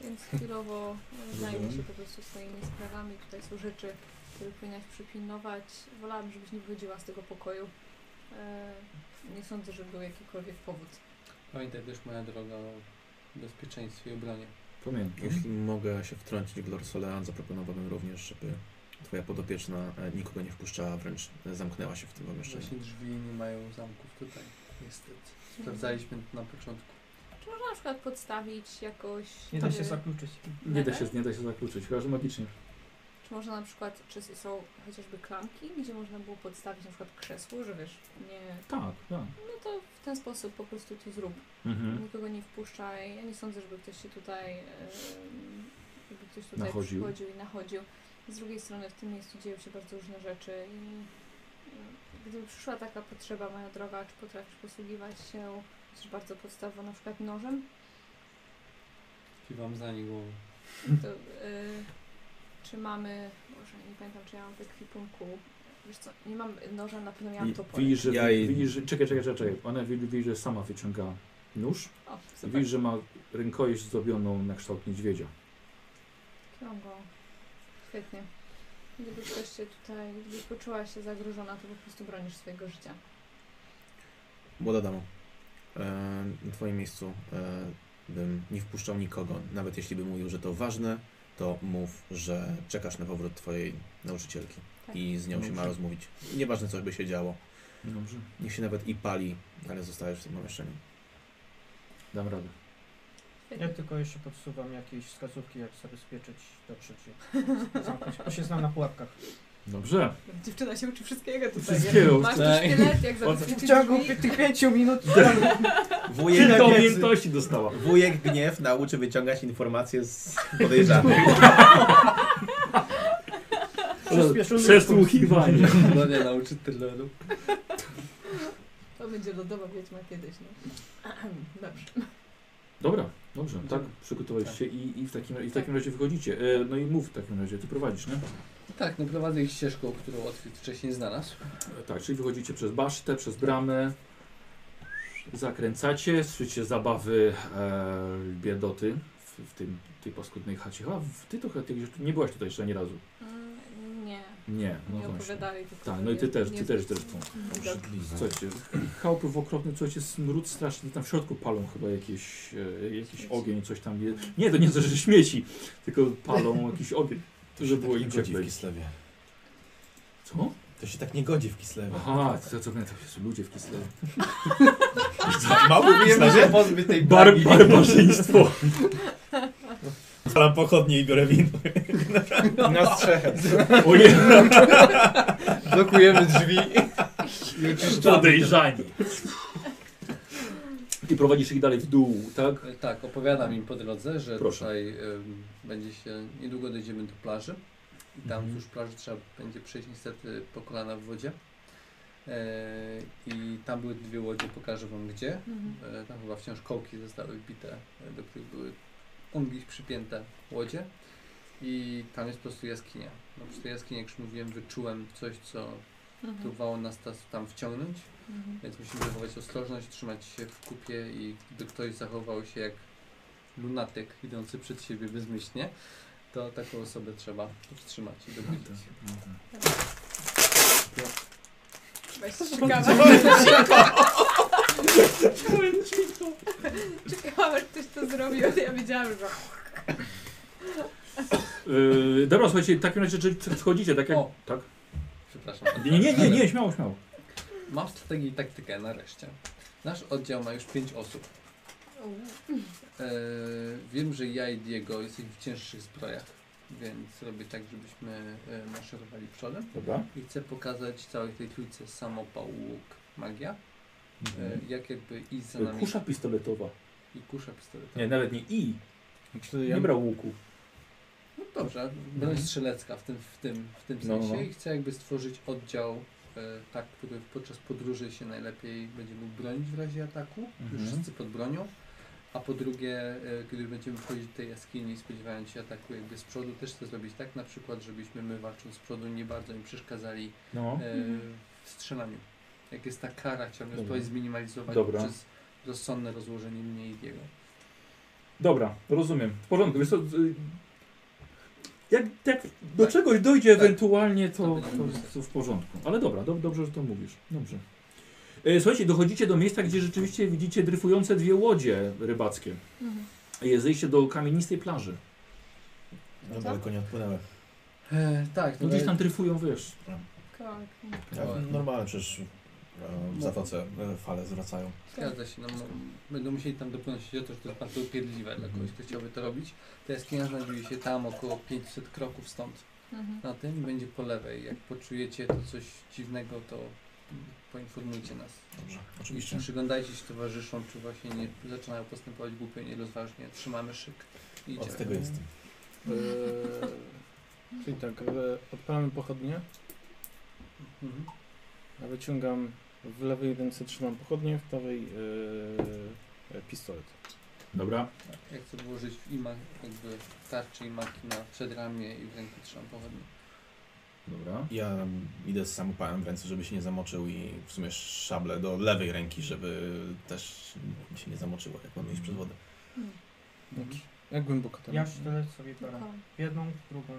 Więc chwilowo e, zajmę się po prostu swoimi sprawami. Tutaj są rzeczy, które powinnaś przypilnować. Wolałabym, żebyś nie wychodziła z tego pokoju. E, nie sądzę, że był jakikolwiek powód. Pamiętaj też moja droga o bezpieczeństwie i obronie. Pamiętam. Jeśli mogę się wtrącić w Lord Solean, zaproponowałbym również, żeby twoja podopieczna e, nikogo nie wpuszczała, wręcz zamknęła się w tym pomieszczeniu. Właśnie drzwi nie mają zamków tutaj. Niestety. Sprawdzaliśmy to na początku. Czy można na przykład podstawić jakoś... Nie da się zakluczyć. Nie da się, nie da się zakluczyć, chyba że magicznie. Czy można na przykład, czy są chociażby klamki, gdzie można było podstawić na przykład krzesło, że wiesz, nie... Tak, tak. No to w ten sposób po prostu to zrób. Mhm. Nikogo nie wpuszczaj. Ja nie sądzę, żeby ktoś się tutaj, żeby ktoś tutaj Nachodził. przychodził i nachodził. Z drugiej strony w tym miejscu dzieją się bardzo różne rzeczy i gdyby przyszła taka potrzeba, moja droga, czy potrafisz posługiwać się coś bardzo podstawową, na przykład nożem, Kiwam za nie głową. to e, czy mamy, Boże, nie pamiętam, czy ja mam w ekwipunku, wiesz co, nie mam noża, na pewno miałam topór. widzisz, że, Ja widzisz, że czekaj, czekaj, czekaj, czekaj. Ona widzi, widzi, że sama wyciąga nóż. O, super, widzisz, że ma rękojeść zrobioną na kształt niedźwiedzia. Go. Świetnie. Gdyby ktoś się tutaj, gdybyś poczuła się zagrożona, to po prostu bronisz swojego życia. Młoda damo, e, na twoim miejscu e, bym nie wpuszczał nikogo, nawet jeśli by mówił, że to ważne, to mów, że czekasz na powrót twojej nauczycielki Tak. i z nią się ma Dobrze. rozmówić. Nieważne, co by się działo. Dobrze, Niech się nawet i pali, ale zostajesz w tym pomieszczeniu. dam radę. Ja tylko jeszcze podsuwam jakieś wskazówki, jak zabezpieczyć dotrzeć. Zamknąć, bo się znam na pułapkach. Dobrze. Dziewczyna się uczy wszystkiego tutaj. Wszystkiego. Masz tu Tak. szkielet, jak W ciągu drzwi. tych pięciu minut Wujek, Kilka wiedzy. umiejętności dostała. wujek gniew nauczy wyciągać informacje z podejrzanych. przyspieszony Przesłuchiwanie. No nie nauczy terroru. To będzie lodowa wiedźma kiedyś, no. Dobrze. Dobra, dobrze, tak, przygotowałeś się i, i, w takim, i w takim razie wychodzicie. E, no i mów w takim razie, ty prowadzisz, nie? Tak, no prowadzę ich ścieżką, którą Otwit wcześniej znalazł. Tak, czyli wychodzicie przez basztę, przez bramę, zakręcacie, słyszycie zabawy e, biedoty w, w tym, tej paskudnej chacie. A, ty to chyba ty gdzieś tu nie byłaś tutaj jeszcze ani razu. Mm, Nie, Nie, no nie właśnie. opowiadali tylko. Tak, no i ty nie- też, ty też zresztą. widok. Słuchajcie, chałupy w okropny, słuchajcie, smród straszny, tam w środku palą chyba jakieś, e, jakiś Śmieci. ogień, coś tam jest. Nie, to nie to, że śmieci, tylko palą jakiś ogień, żeby było im godzi w. Kislewie. Co? To się tak nie godzi w Kislewie. Aha, to, to, to, to ludzie w Kislewie. Mało w Kislewie? pozbyć tej Bar, barbarzyństwo. Zalam pochodnie i biorę wino. Na strzechę. Ojej, Blokujemy drzwi podejrzani. I prowadzisz ich dalej w dół, tak? E, Tak, opowiadam im po drodze, że Proszę. tutaj em, będzie się, niedługo dojdziemy do plaży. I tam Mhm. wzdłuż plaży trzeba będzie przejść niestety po kolana w wodzie. E, I tam były dwie łodzie, pokażę wam gdzie. Mhm. E, tam chyba wciąż kołki zostały wbite, e, do których były ongli przypięte łodzie. I tam jest po prostu jaskinia. No przy tej jaskini, jak już mówiłem, wyczułem coś, co Mhm. próbowało nas tam wciągnąć. Mhm. Więc musimy zachować ostrożność, trzymać się w kupie i gdyby ktoś zachował się jak lunatyk idący przed siebie bezmyślnie, to taką osobę trzeba wstrzymać i dobudzić. Weź strzykawę. Czekałam, aż ktoś to zrobił, ale ja wiedziałam, że... Yy, dobra, słuchajcie, w takim razie, że wchodzicie, tak jak... O. Tak? Przepraszam. Nie, nie, nie, nie, śmiało, śmiało. Mam strategię i taktykę nareszcie. Nasz oddział ma już 5 osób. E, wiem, że ja i Diego jesteśmy w cięższych zbrojach, więc robię tak, żebyśmy e, maszerowali przodem. Dobra. I chcę pokazać całej tej trójce samopał, łuk, magia. E, Mhm. jak jakby iść za nami. Kusza pistoletowa. I kusza pistoletowa. Nie, nawet nie i. Czyli Nie brał łuku. No dobrze, broń strzelecka w tym, w tym, w tym No, no, sensie no. i chcę jakby stworzyć oddział e, tak, który podczas podróży się najlepiej będzie mógł bronić w razie ataku, już Mhm. wszyscy pod bronią, a po drugie, e, kiedy będziemy wchodzić do tej jaskini spodziewając się ataku jakby z przodu, też chcę zrobić tak na przykład, żebyśmy my walcząc z przodu nie bardzo im przeszkadzali No. e, Mhm. w strzelaniu. Jak jest ta kara, chciałbym Dobra. zminimalizować Dobra. przez rozsądne rozłożenie mnie i Diego. Dobra, rozumiem. W porządku, wiesz co, jak, jak do Tak. czegoś dojdzie Tak. ewentualnie, to, To to, w porządku. Ale dobra, dob, dobrze, że to mówisz. Dobrze. E, Słuchajcie, dochodzicie do miejsca, gdzie rzeczywiście widzicie dryfujące dwie łodzie rybackie. Mhm. Jest zejście do kamienistej plaży. No daleko nie odpłynęły. E, tak, No gdzieś tam dryfują, wiesz. Tak. Ja, normalne przecież e, w zatoce e, fale zwracają. Zgadza się, no, będą musieli tam dopłynąć się o to, że to jest bardzo upierdliwe dla kogoś, kto chciałby to robić. Ta jaskinia znajduje się tam około 500 kroków stąd. Mhm. Na tym będzie po lewej. Jak poczujecie to coś dziwnego, to poinformujcie nas. Dobrze, Jeśli oczywiście. przyglądajcie się towarzyszom, czy właśnie nie zaczynają postępować głupio i nierozważnie, trzymamy szyk i idziemy. Od tego jestem. Eee, czyli tak, e, odpalamy pochodnie, Mhm. a wyciągam w lewej ręce trzymam pochodnie, w prawej e, e, pistolet. Dobra. Ja chcę włożyć w ima, jakby tarczy i maki na przedramię i w ręku trzymam pochodnie. Dobra. Ja idę z samopałem w ręce, żeby się nie zamoczył i w sumie szable do lewej ręki, żeby też się nie zamoczyło, jak mamy iść przez wodę. Mhm. Jak, jak głęboko tam? Ja sztylet sobie biorę. Jedną, drugą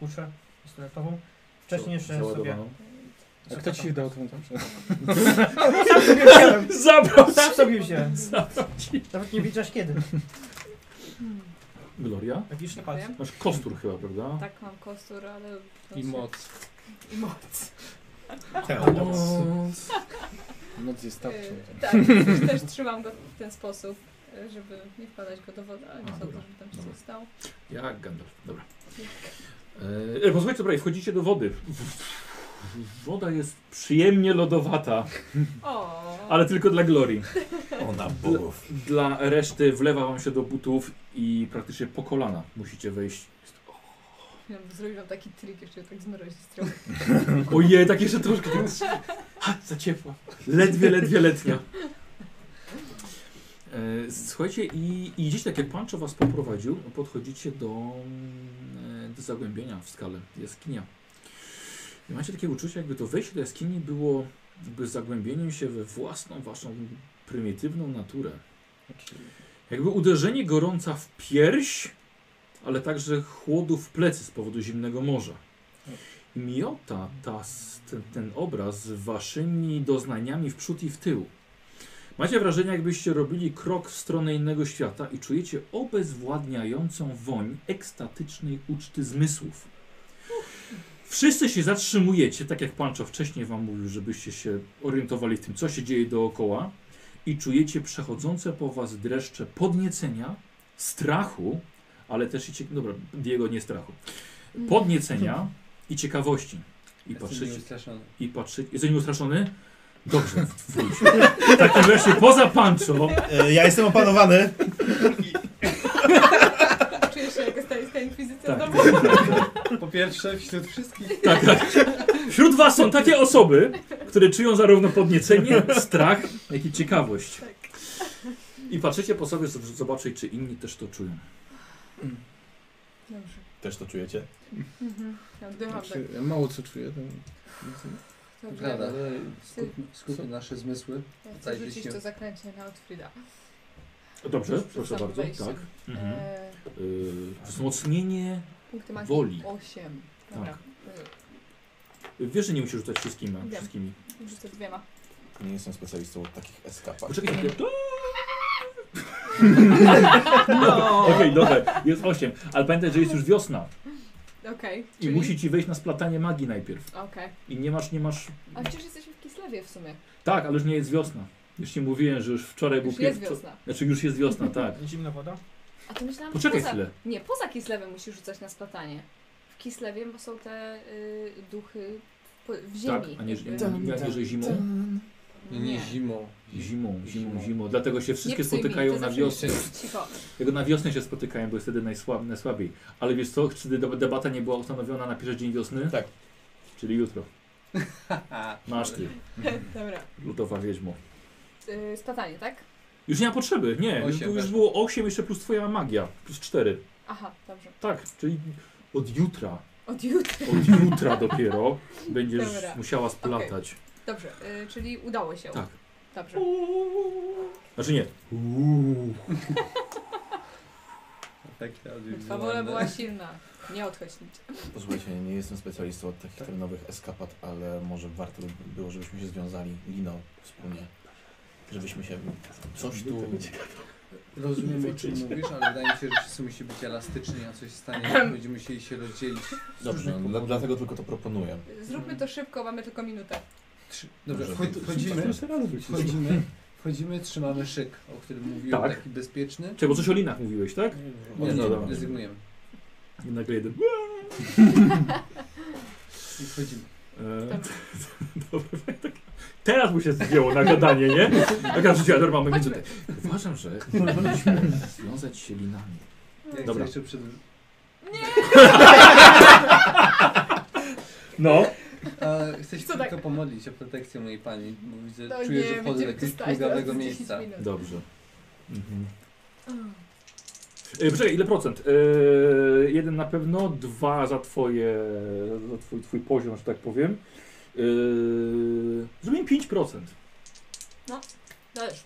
kuszę pistoletową. Wcześniej jeszcze sobie... A kto ci dał tą? Sam sobie wziąłem. Zabrał Sam sobie wziąłem. Zabrał ci. Nawet nie wiedziałeś kiedy. Gloria? Jakiś napad. Dziękuję. Masz kostur chyba, prawda? Tak, mam kostur, ale... I moc. I moc. Noc jest tarczą. Yy, tak, też, trzymam go w ten sposób. e, żeby nie wpadać go do wody, ale nie sądzę, żeby tam się coś stało. Jak Gandalf, dobra. E, posłuchajcie, dobra, i wchodzicie do wody. Woda jest przyjemnie lodowata, O, ale tylko dla Glorii. Ona bogów. Dla reszty wlewa wam się do butów i praktycznie po kolana musicie wejść. Ja bym zrobił wam taki trik, jeszcze tak zmrozić trochę. Ojej, tak jeszcze troszkę. Ha, za ciepła. Ledwie, ledwie letnia. E, Słuchajcie, i, i idziecie tak jak Pancho was poprowadził, podchodzicie do, mm, do zagłębienia w skale, jaskinia. I macie takie uczucie, jakby to wejście do jaskini było jakby zagłębieniem się we własną, waszą prymitywną naturę. Jakby uderzenie gorąca w pierś, ale także chłodu w plecy z powodu zimnego morza. I miota ta, ten, ten obraz z waszymi doznaniami w przód i w tył. Macie wrażenie, jakbyście robili krok w stronę innego świata i czujecie obezwładniającą woń ekstatycznej uczty zmysłów. Wszyscy się zatrzymujecie, tak jak Pancho wcześniej wam mówił, żebyście się orientowali w tym, co się dzieje dookoła i czujecie przechodzące po was dreszcze podniecenia, strachu, ale też i cie... dobra, Diego nie strachu, podniecenia i ciekawości. I Jestem patrzycie, i patrzycie. Jesteś nieustraszony? Dobrze, wróć. W takim razie poza Pancho, Ja jestem opanowany. Czujesz się jak estańska inkwizycja Tak. Po pierwsze, wśród wszystkich tak, tak. Wśród was są takie osoby, które czują zarówno podniecenie, strach, jak i ciekawość. Tak. I patrzycie po sobie, żeby zobaczyć, czy inni też to czują. Dobrze. Też to czujecie? Mhm. Ja oddycham tak. Znaczy, ja mało co czuję. To... Dobrze. Prawda, skupmy, nasze zmysły. Ja chcę rzucić się. to zaklęcie na Outfrida. Dobrze, Już przed proszę bardzo. wejściem. Tak. Mhm. E, wzmocnienie. punkty Woli. 8. Dobra. Tak. Wiesz, że nie musisz rzucać wszystkimi. Wiem. wszystkimi. E, rzucę dwiema. Nie jestem specjalistą od takich eskapach. Poczekaj chwilę. No. Okej, dobra, jest 8. Ale pamiętaj, że jest już wiosna. Okej. I czyli- musi ci wejść na splatanie magii najpierw. Okej. I nie masz, nie masz. A przecież jesteśmy w Kislewie w sumie. Tak, ale już nie jest wiosna. Już ci mówiłem, że już wczoraj był Już jest pier- wiosna. Znaczy już jest wiosna, tak. Zimna woda? A to myślałam, Poczekaj że poza... chwilę. Nie, poza Kislewem musisz rzucać na splatanie. W Kislewie bo są te y, duchy w, w ziemi. Tak, a nie, nie, nie, nie, że zimą? Nie, nie zimą. Zimą, zimą, Zimą. Dlatego się Nie wszystkie mi, spotykają ty na wiosnę. Cicho. Tego na wiosnę się spotykają, bo jest wtedy najsłab, najsłabiej. Ale wiesz co, czy deb- debata nie była ustanowiona na pierwszy dzień wiosny? Tak. Czyli jutro. Masz ty, Dobra. ludowa wiedźmo. Y, splatanie, tak? Już nie ma potrzeby, nie. Osiem tu już weszło. było 8 jeszcze plus twoja magia. Plus 4. Aha, dobrze. Tak, czyli od jutra. Od jutra. Od jutra dopiero będziesz Dobra. musiała splatać. Dobrze, y, czyli udało się. Tak. Dobrze. Znaczy nie. Efekty Twa wola audiowizualne. była silna. Nie odchodź nic. Posłuchajcie, nie jestem specjalistą od takich terenowych eskapat, ale może warto by było, żebyśmy się związali liną wspólnie. Żebyśmy się coś tu... Rozumiem o czym mówisz, ale wydaje mi się, że wszyscy musi być elastyczni, a coś stanie, będziemy musieli się rozdzielić. Dobrze, no, dla, dlatego tylko to proponuję. Zróbmy to szybko, mamy tylko minutę. Trzy, dobrze, wchodzimy, Jeszcze raz wrócić. wchodzimy, wchodzimy, trzymamy szyk, o którym mówiłem, Tak. taki bezpieczny. Czekaj, bo coś o linach mówiłeś, tak? Nie, No nie, dobra. rezygnujemy. I nagle jeden. I wchodzimy. E, Dobra, tak. Teraz mu się zdjęło na gadanie, nie? Taka rzuciła normalną minutę. Uważam, że powinniśmy związać się linami. Ja Dobra. jeszcze przedłużyć. No. A chcę się Co tylko tak? pomodlić o protekcję mojej pani, bo widzę, No czuję, nie, że wchodzę do będziemy jakiegoś stać teraz 10 miejsca. minut. Dobrze. Mhm. O. E, poczekaj, ile procent? E, jeden na pewno, dwa za twoje, za twój, twój poziom, że tak powiem. E, zrobimy 5%. Dajesz.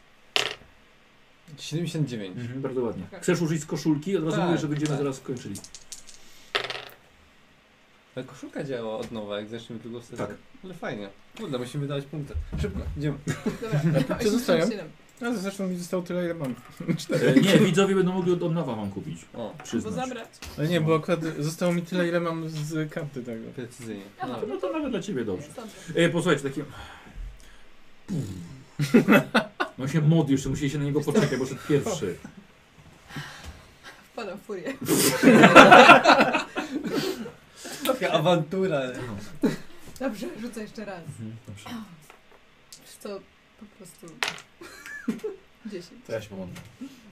79. Mhm, bardzo ładnie. Tak. Chcesz użyć z koszulki? Od razu Tak, mówię, że będziemy tak. zaraz skończyli. Ale koszulka działa od nowa, jak zaczniemy drugą sesję. Tak. Ale fajnie. Kurde, musimy wydawać punkty. Szybko, idziemy. Dobra. Co zostaje? 87. No zresztą mi zostało tyle, ile mam. E, nie, widzowie będą mogli od, od nowa wam kupić. O, Bo Przyznać. zabrać. Ale nie, bo akurat zostało mi tyle, ile mam z karty tego. precyzyjnie. Aha. No to nawet dla ciebie dobrze. Jest dobrze. E, posłuchajcie, takie... No się modli, jeszcze musi się na niego poczekać, bo szedł pierwszy. Wpadam w furię. Taka awantura. Dobrze, rzucę jeszcze raz. Mhm, dobrze. Wiesz co, po prostu... 10. To ja się.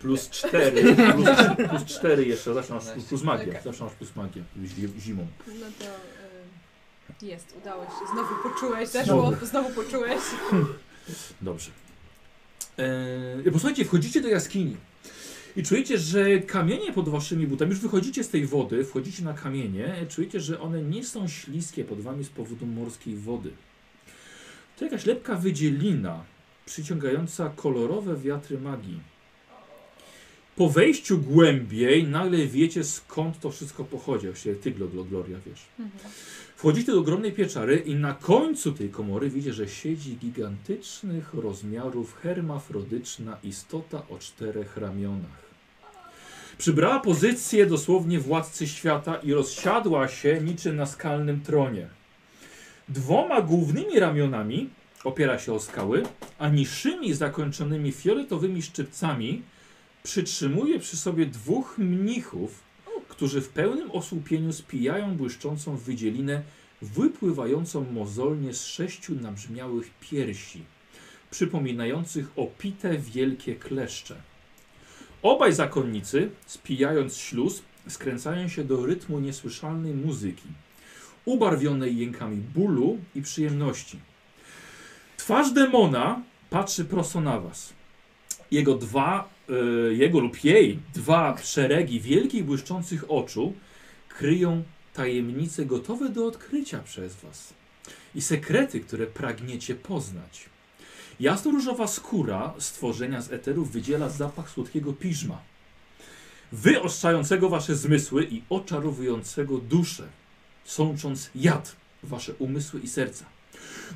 Plus 4, plus, plus 4 jeszcze, zawsze masz plus, plus magię, zawsze masz plus magię, zi- zimą. No to y, jest, udało się. Znowu poczułeś, zeszło, znowu poczułeś. Dobrze. Eee, posłuchajcie, wchodzicie do jaskini i czujecie, że kamienie pod waszymi butami, już wychodzicie z tej wody, wchodzicie na kamienie, czujecie, że one nie są śliskie pod wami z powodu morskiej wody. To jakaś lepka wydzielina przyciągająca kolorowe wiatry magii. Po wejściu głębiej nagle wiecie skąd to wszystko pochodzi. Właściwie ty, Glo- Glo- Gloria, wiesz. Mhm. Wchodzicie do ogromnej pieczary i na końcu tej komory widzicie, że siedzi gigantycznych rozmiarów hermafrodyczna istota o czterech ramionach. Przybrała pozycję dosłownie władcy świata i rozsiadła się niczym na skalnym tronie. Dwoma głównymi ramionami opiera się o skały, a niższymi zakończonymi fioletowymi szczypcami przytrzymuje przy sobie dwóch mnichów, którzy w pełnym osłupieniu spijają błyszczącą wydzielinę wypływającą mozolnie z sześciu nabrzmiałych piersi, przypominających opite wielkie kleszcze. Obaj zakonnicy, spijając śluz, skręcają się do rytmu niesłyszalnej muzyki, ubarwionej jękami bólu i przyjemności. Twarz demona patrzy prosto na was. Jego dwa, e, jego lub jej dwa szeregi wielkich błyszczących oczu kryją tajemnice gotowe do odkrycia przez was i sekrety, które pragniecie poznać. Jasno-różowa skóra stworzenia z eterów wydziela zapach słodkiego piżma, wyostrzającego wasze zmysły i oczarowującego duszę, sącząc jad wasze umysły i serca.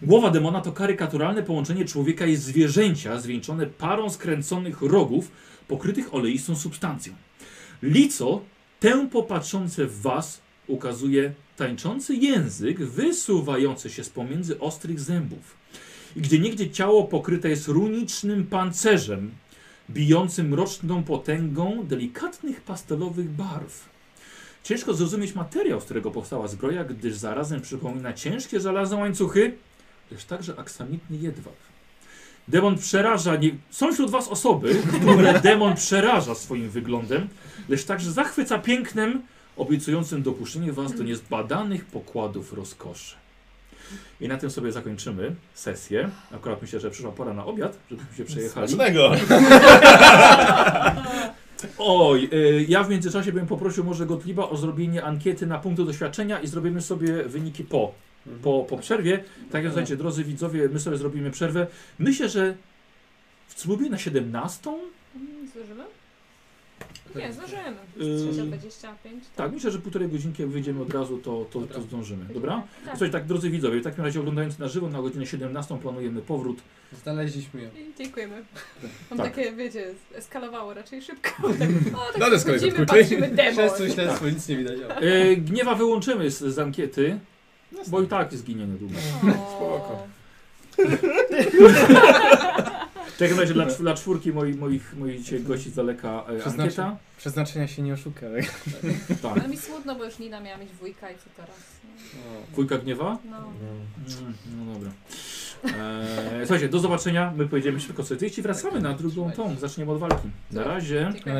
Głowa demona to karykaturalne połączenie człowieka i zwierzęcia zwieńczone parą skręconych rogów pokrytych oleistą substancją. Lico, tępo patrzące w was, ukazuje tańczący język wysuwający się z pomiędzy ostrych zębów. I gdzie niegdzie ciało pokryte jest runicznym pancerzem, bijącym mroczną potęgą delikatnych pastelowych barw. Ciężko zrozumieć materiał, z którego powstała zbroja, gdyż zarazem przypomina ciężkie żelazne łańcuchy, lecz także aksamitny jedwab. Demon przeraża, nie... są wśród was osoby, które demon przeraża swoim wyglądem, lecz także zachwyca pięknem, obiecującym dopuszczenie was do niezbadanych pokładów rozkoszy. I na tym sobie zakończymy sesję. Akurat myślę, że przyszła pora na obiad, żebyśmy się przejechali. Smacznego! Oj, y, ja w międzyczasie bym poprosił może Gottlieba o zrobienie ankiety na punkty doświadczenia i zrobimy sobie wyniki po, po, po przerwie. Tak jak słuchajcie, drodzy widzowie, my sobie zrobimy przerwę. Myślę, że w spróbuję na 17? Mm, Zdążymy? Nie, zdążymy. Ym, 325. Tak, myślę, że półtorej godzinki jak wyjdziemy od razu, to, to, to zdążymy. Dobra? Tak. Słuchajcie, tak, drodzy widzowie, w takim razie oglądając na żywo na godzinę 17 planujemy powrót. Znaleźliśmy ją. I dziękujemy. Mam Tak. takie, wiecie, eskalowało raczej szybko. Tak, o, tak No, deskę wchodzimy, krócej. patrzymy demon. Śledztwo, śledztwo, nic nie widać. E, gniewa wyłączymy z, z ankiety, bo i tak zginie niedługo. Spoko. W takim razie dla, dla czwórki moich, moich, moich dzisiaj gości z daleka e, Przeznaczy- ankieta. Przeznaczenia się nie oszuka. Tak. Ale mi smutno, bo już Nina miała mieć wujka i co teraz? Dwójka gniewa? No. Mm, no dobra. E, słuchajcie, do zobaczenia. My pojedziemy szybko sobie. I wracamy na drugą tą. Zaczniemy od walki. Na razie. Dziękuję.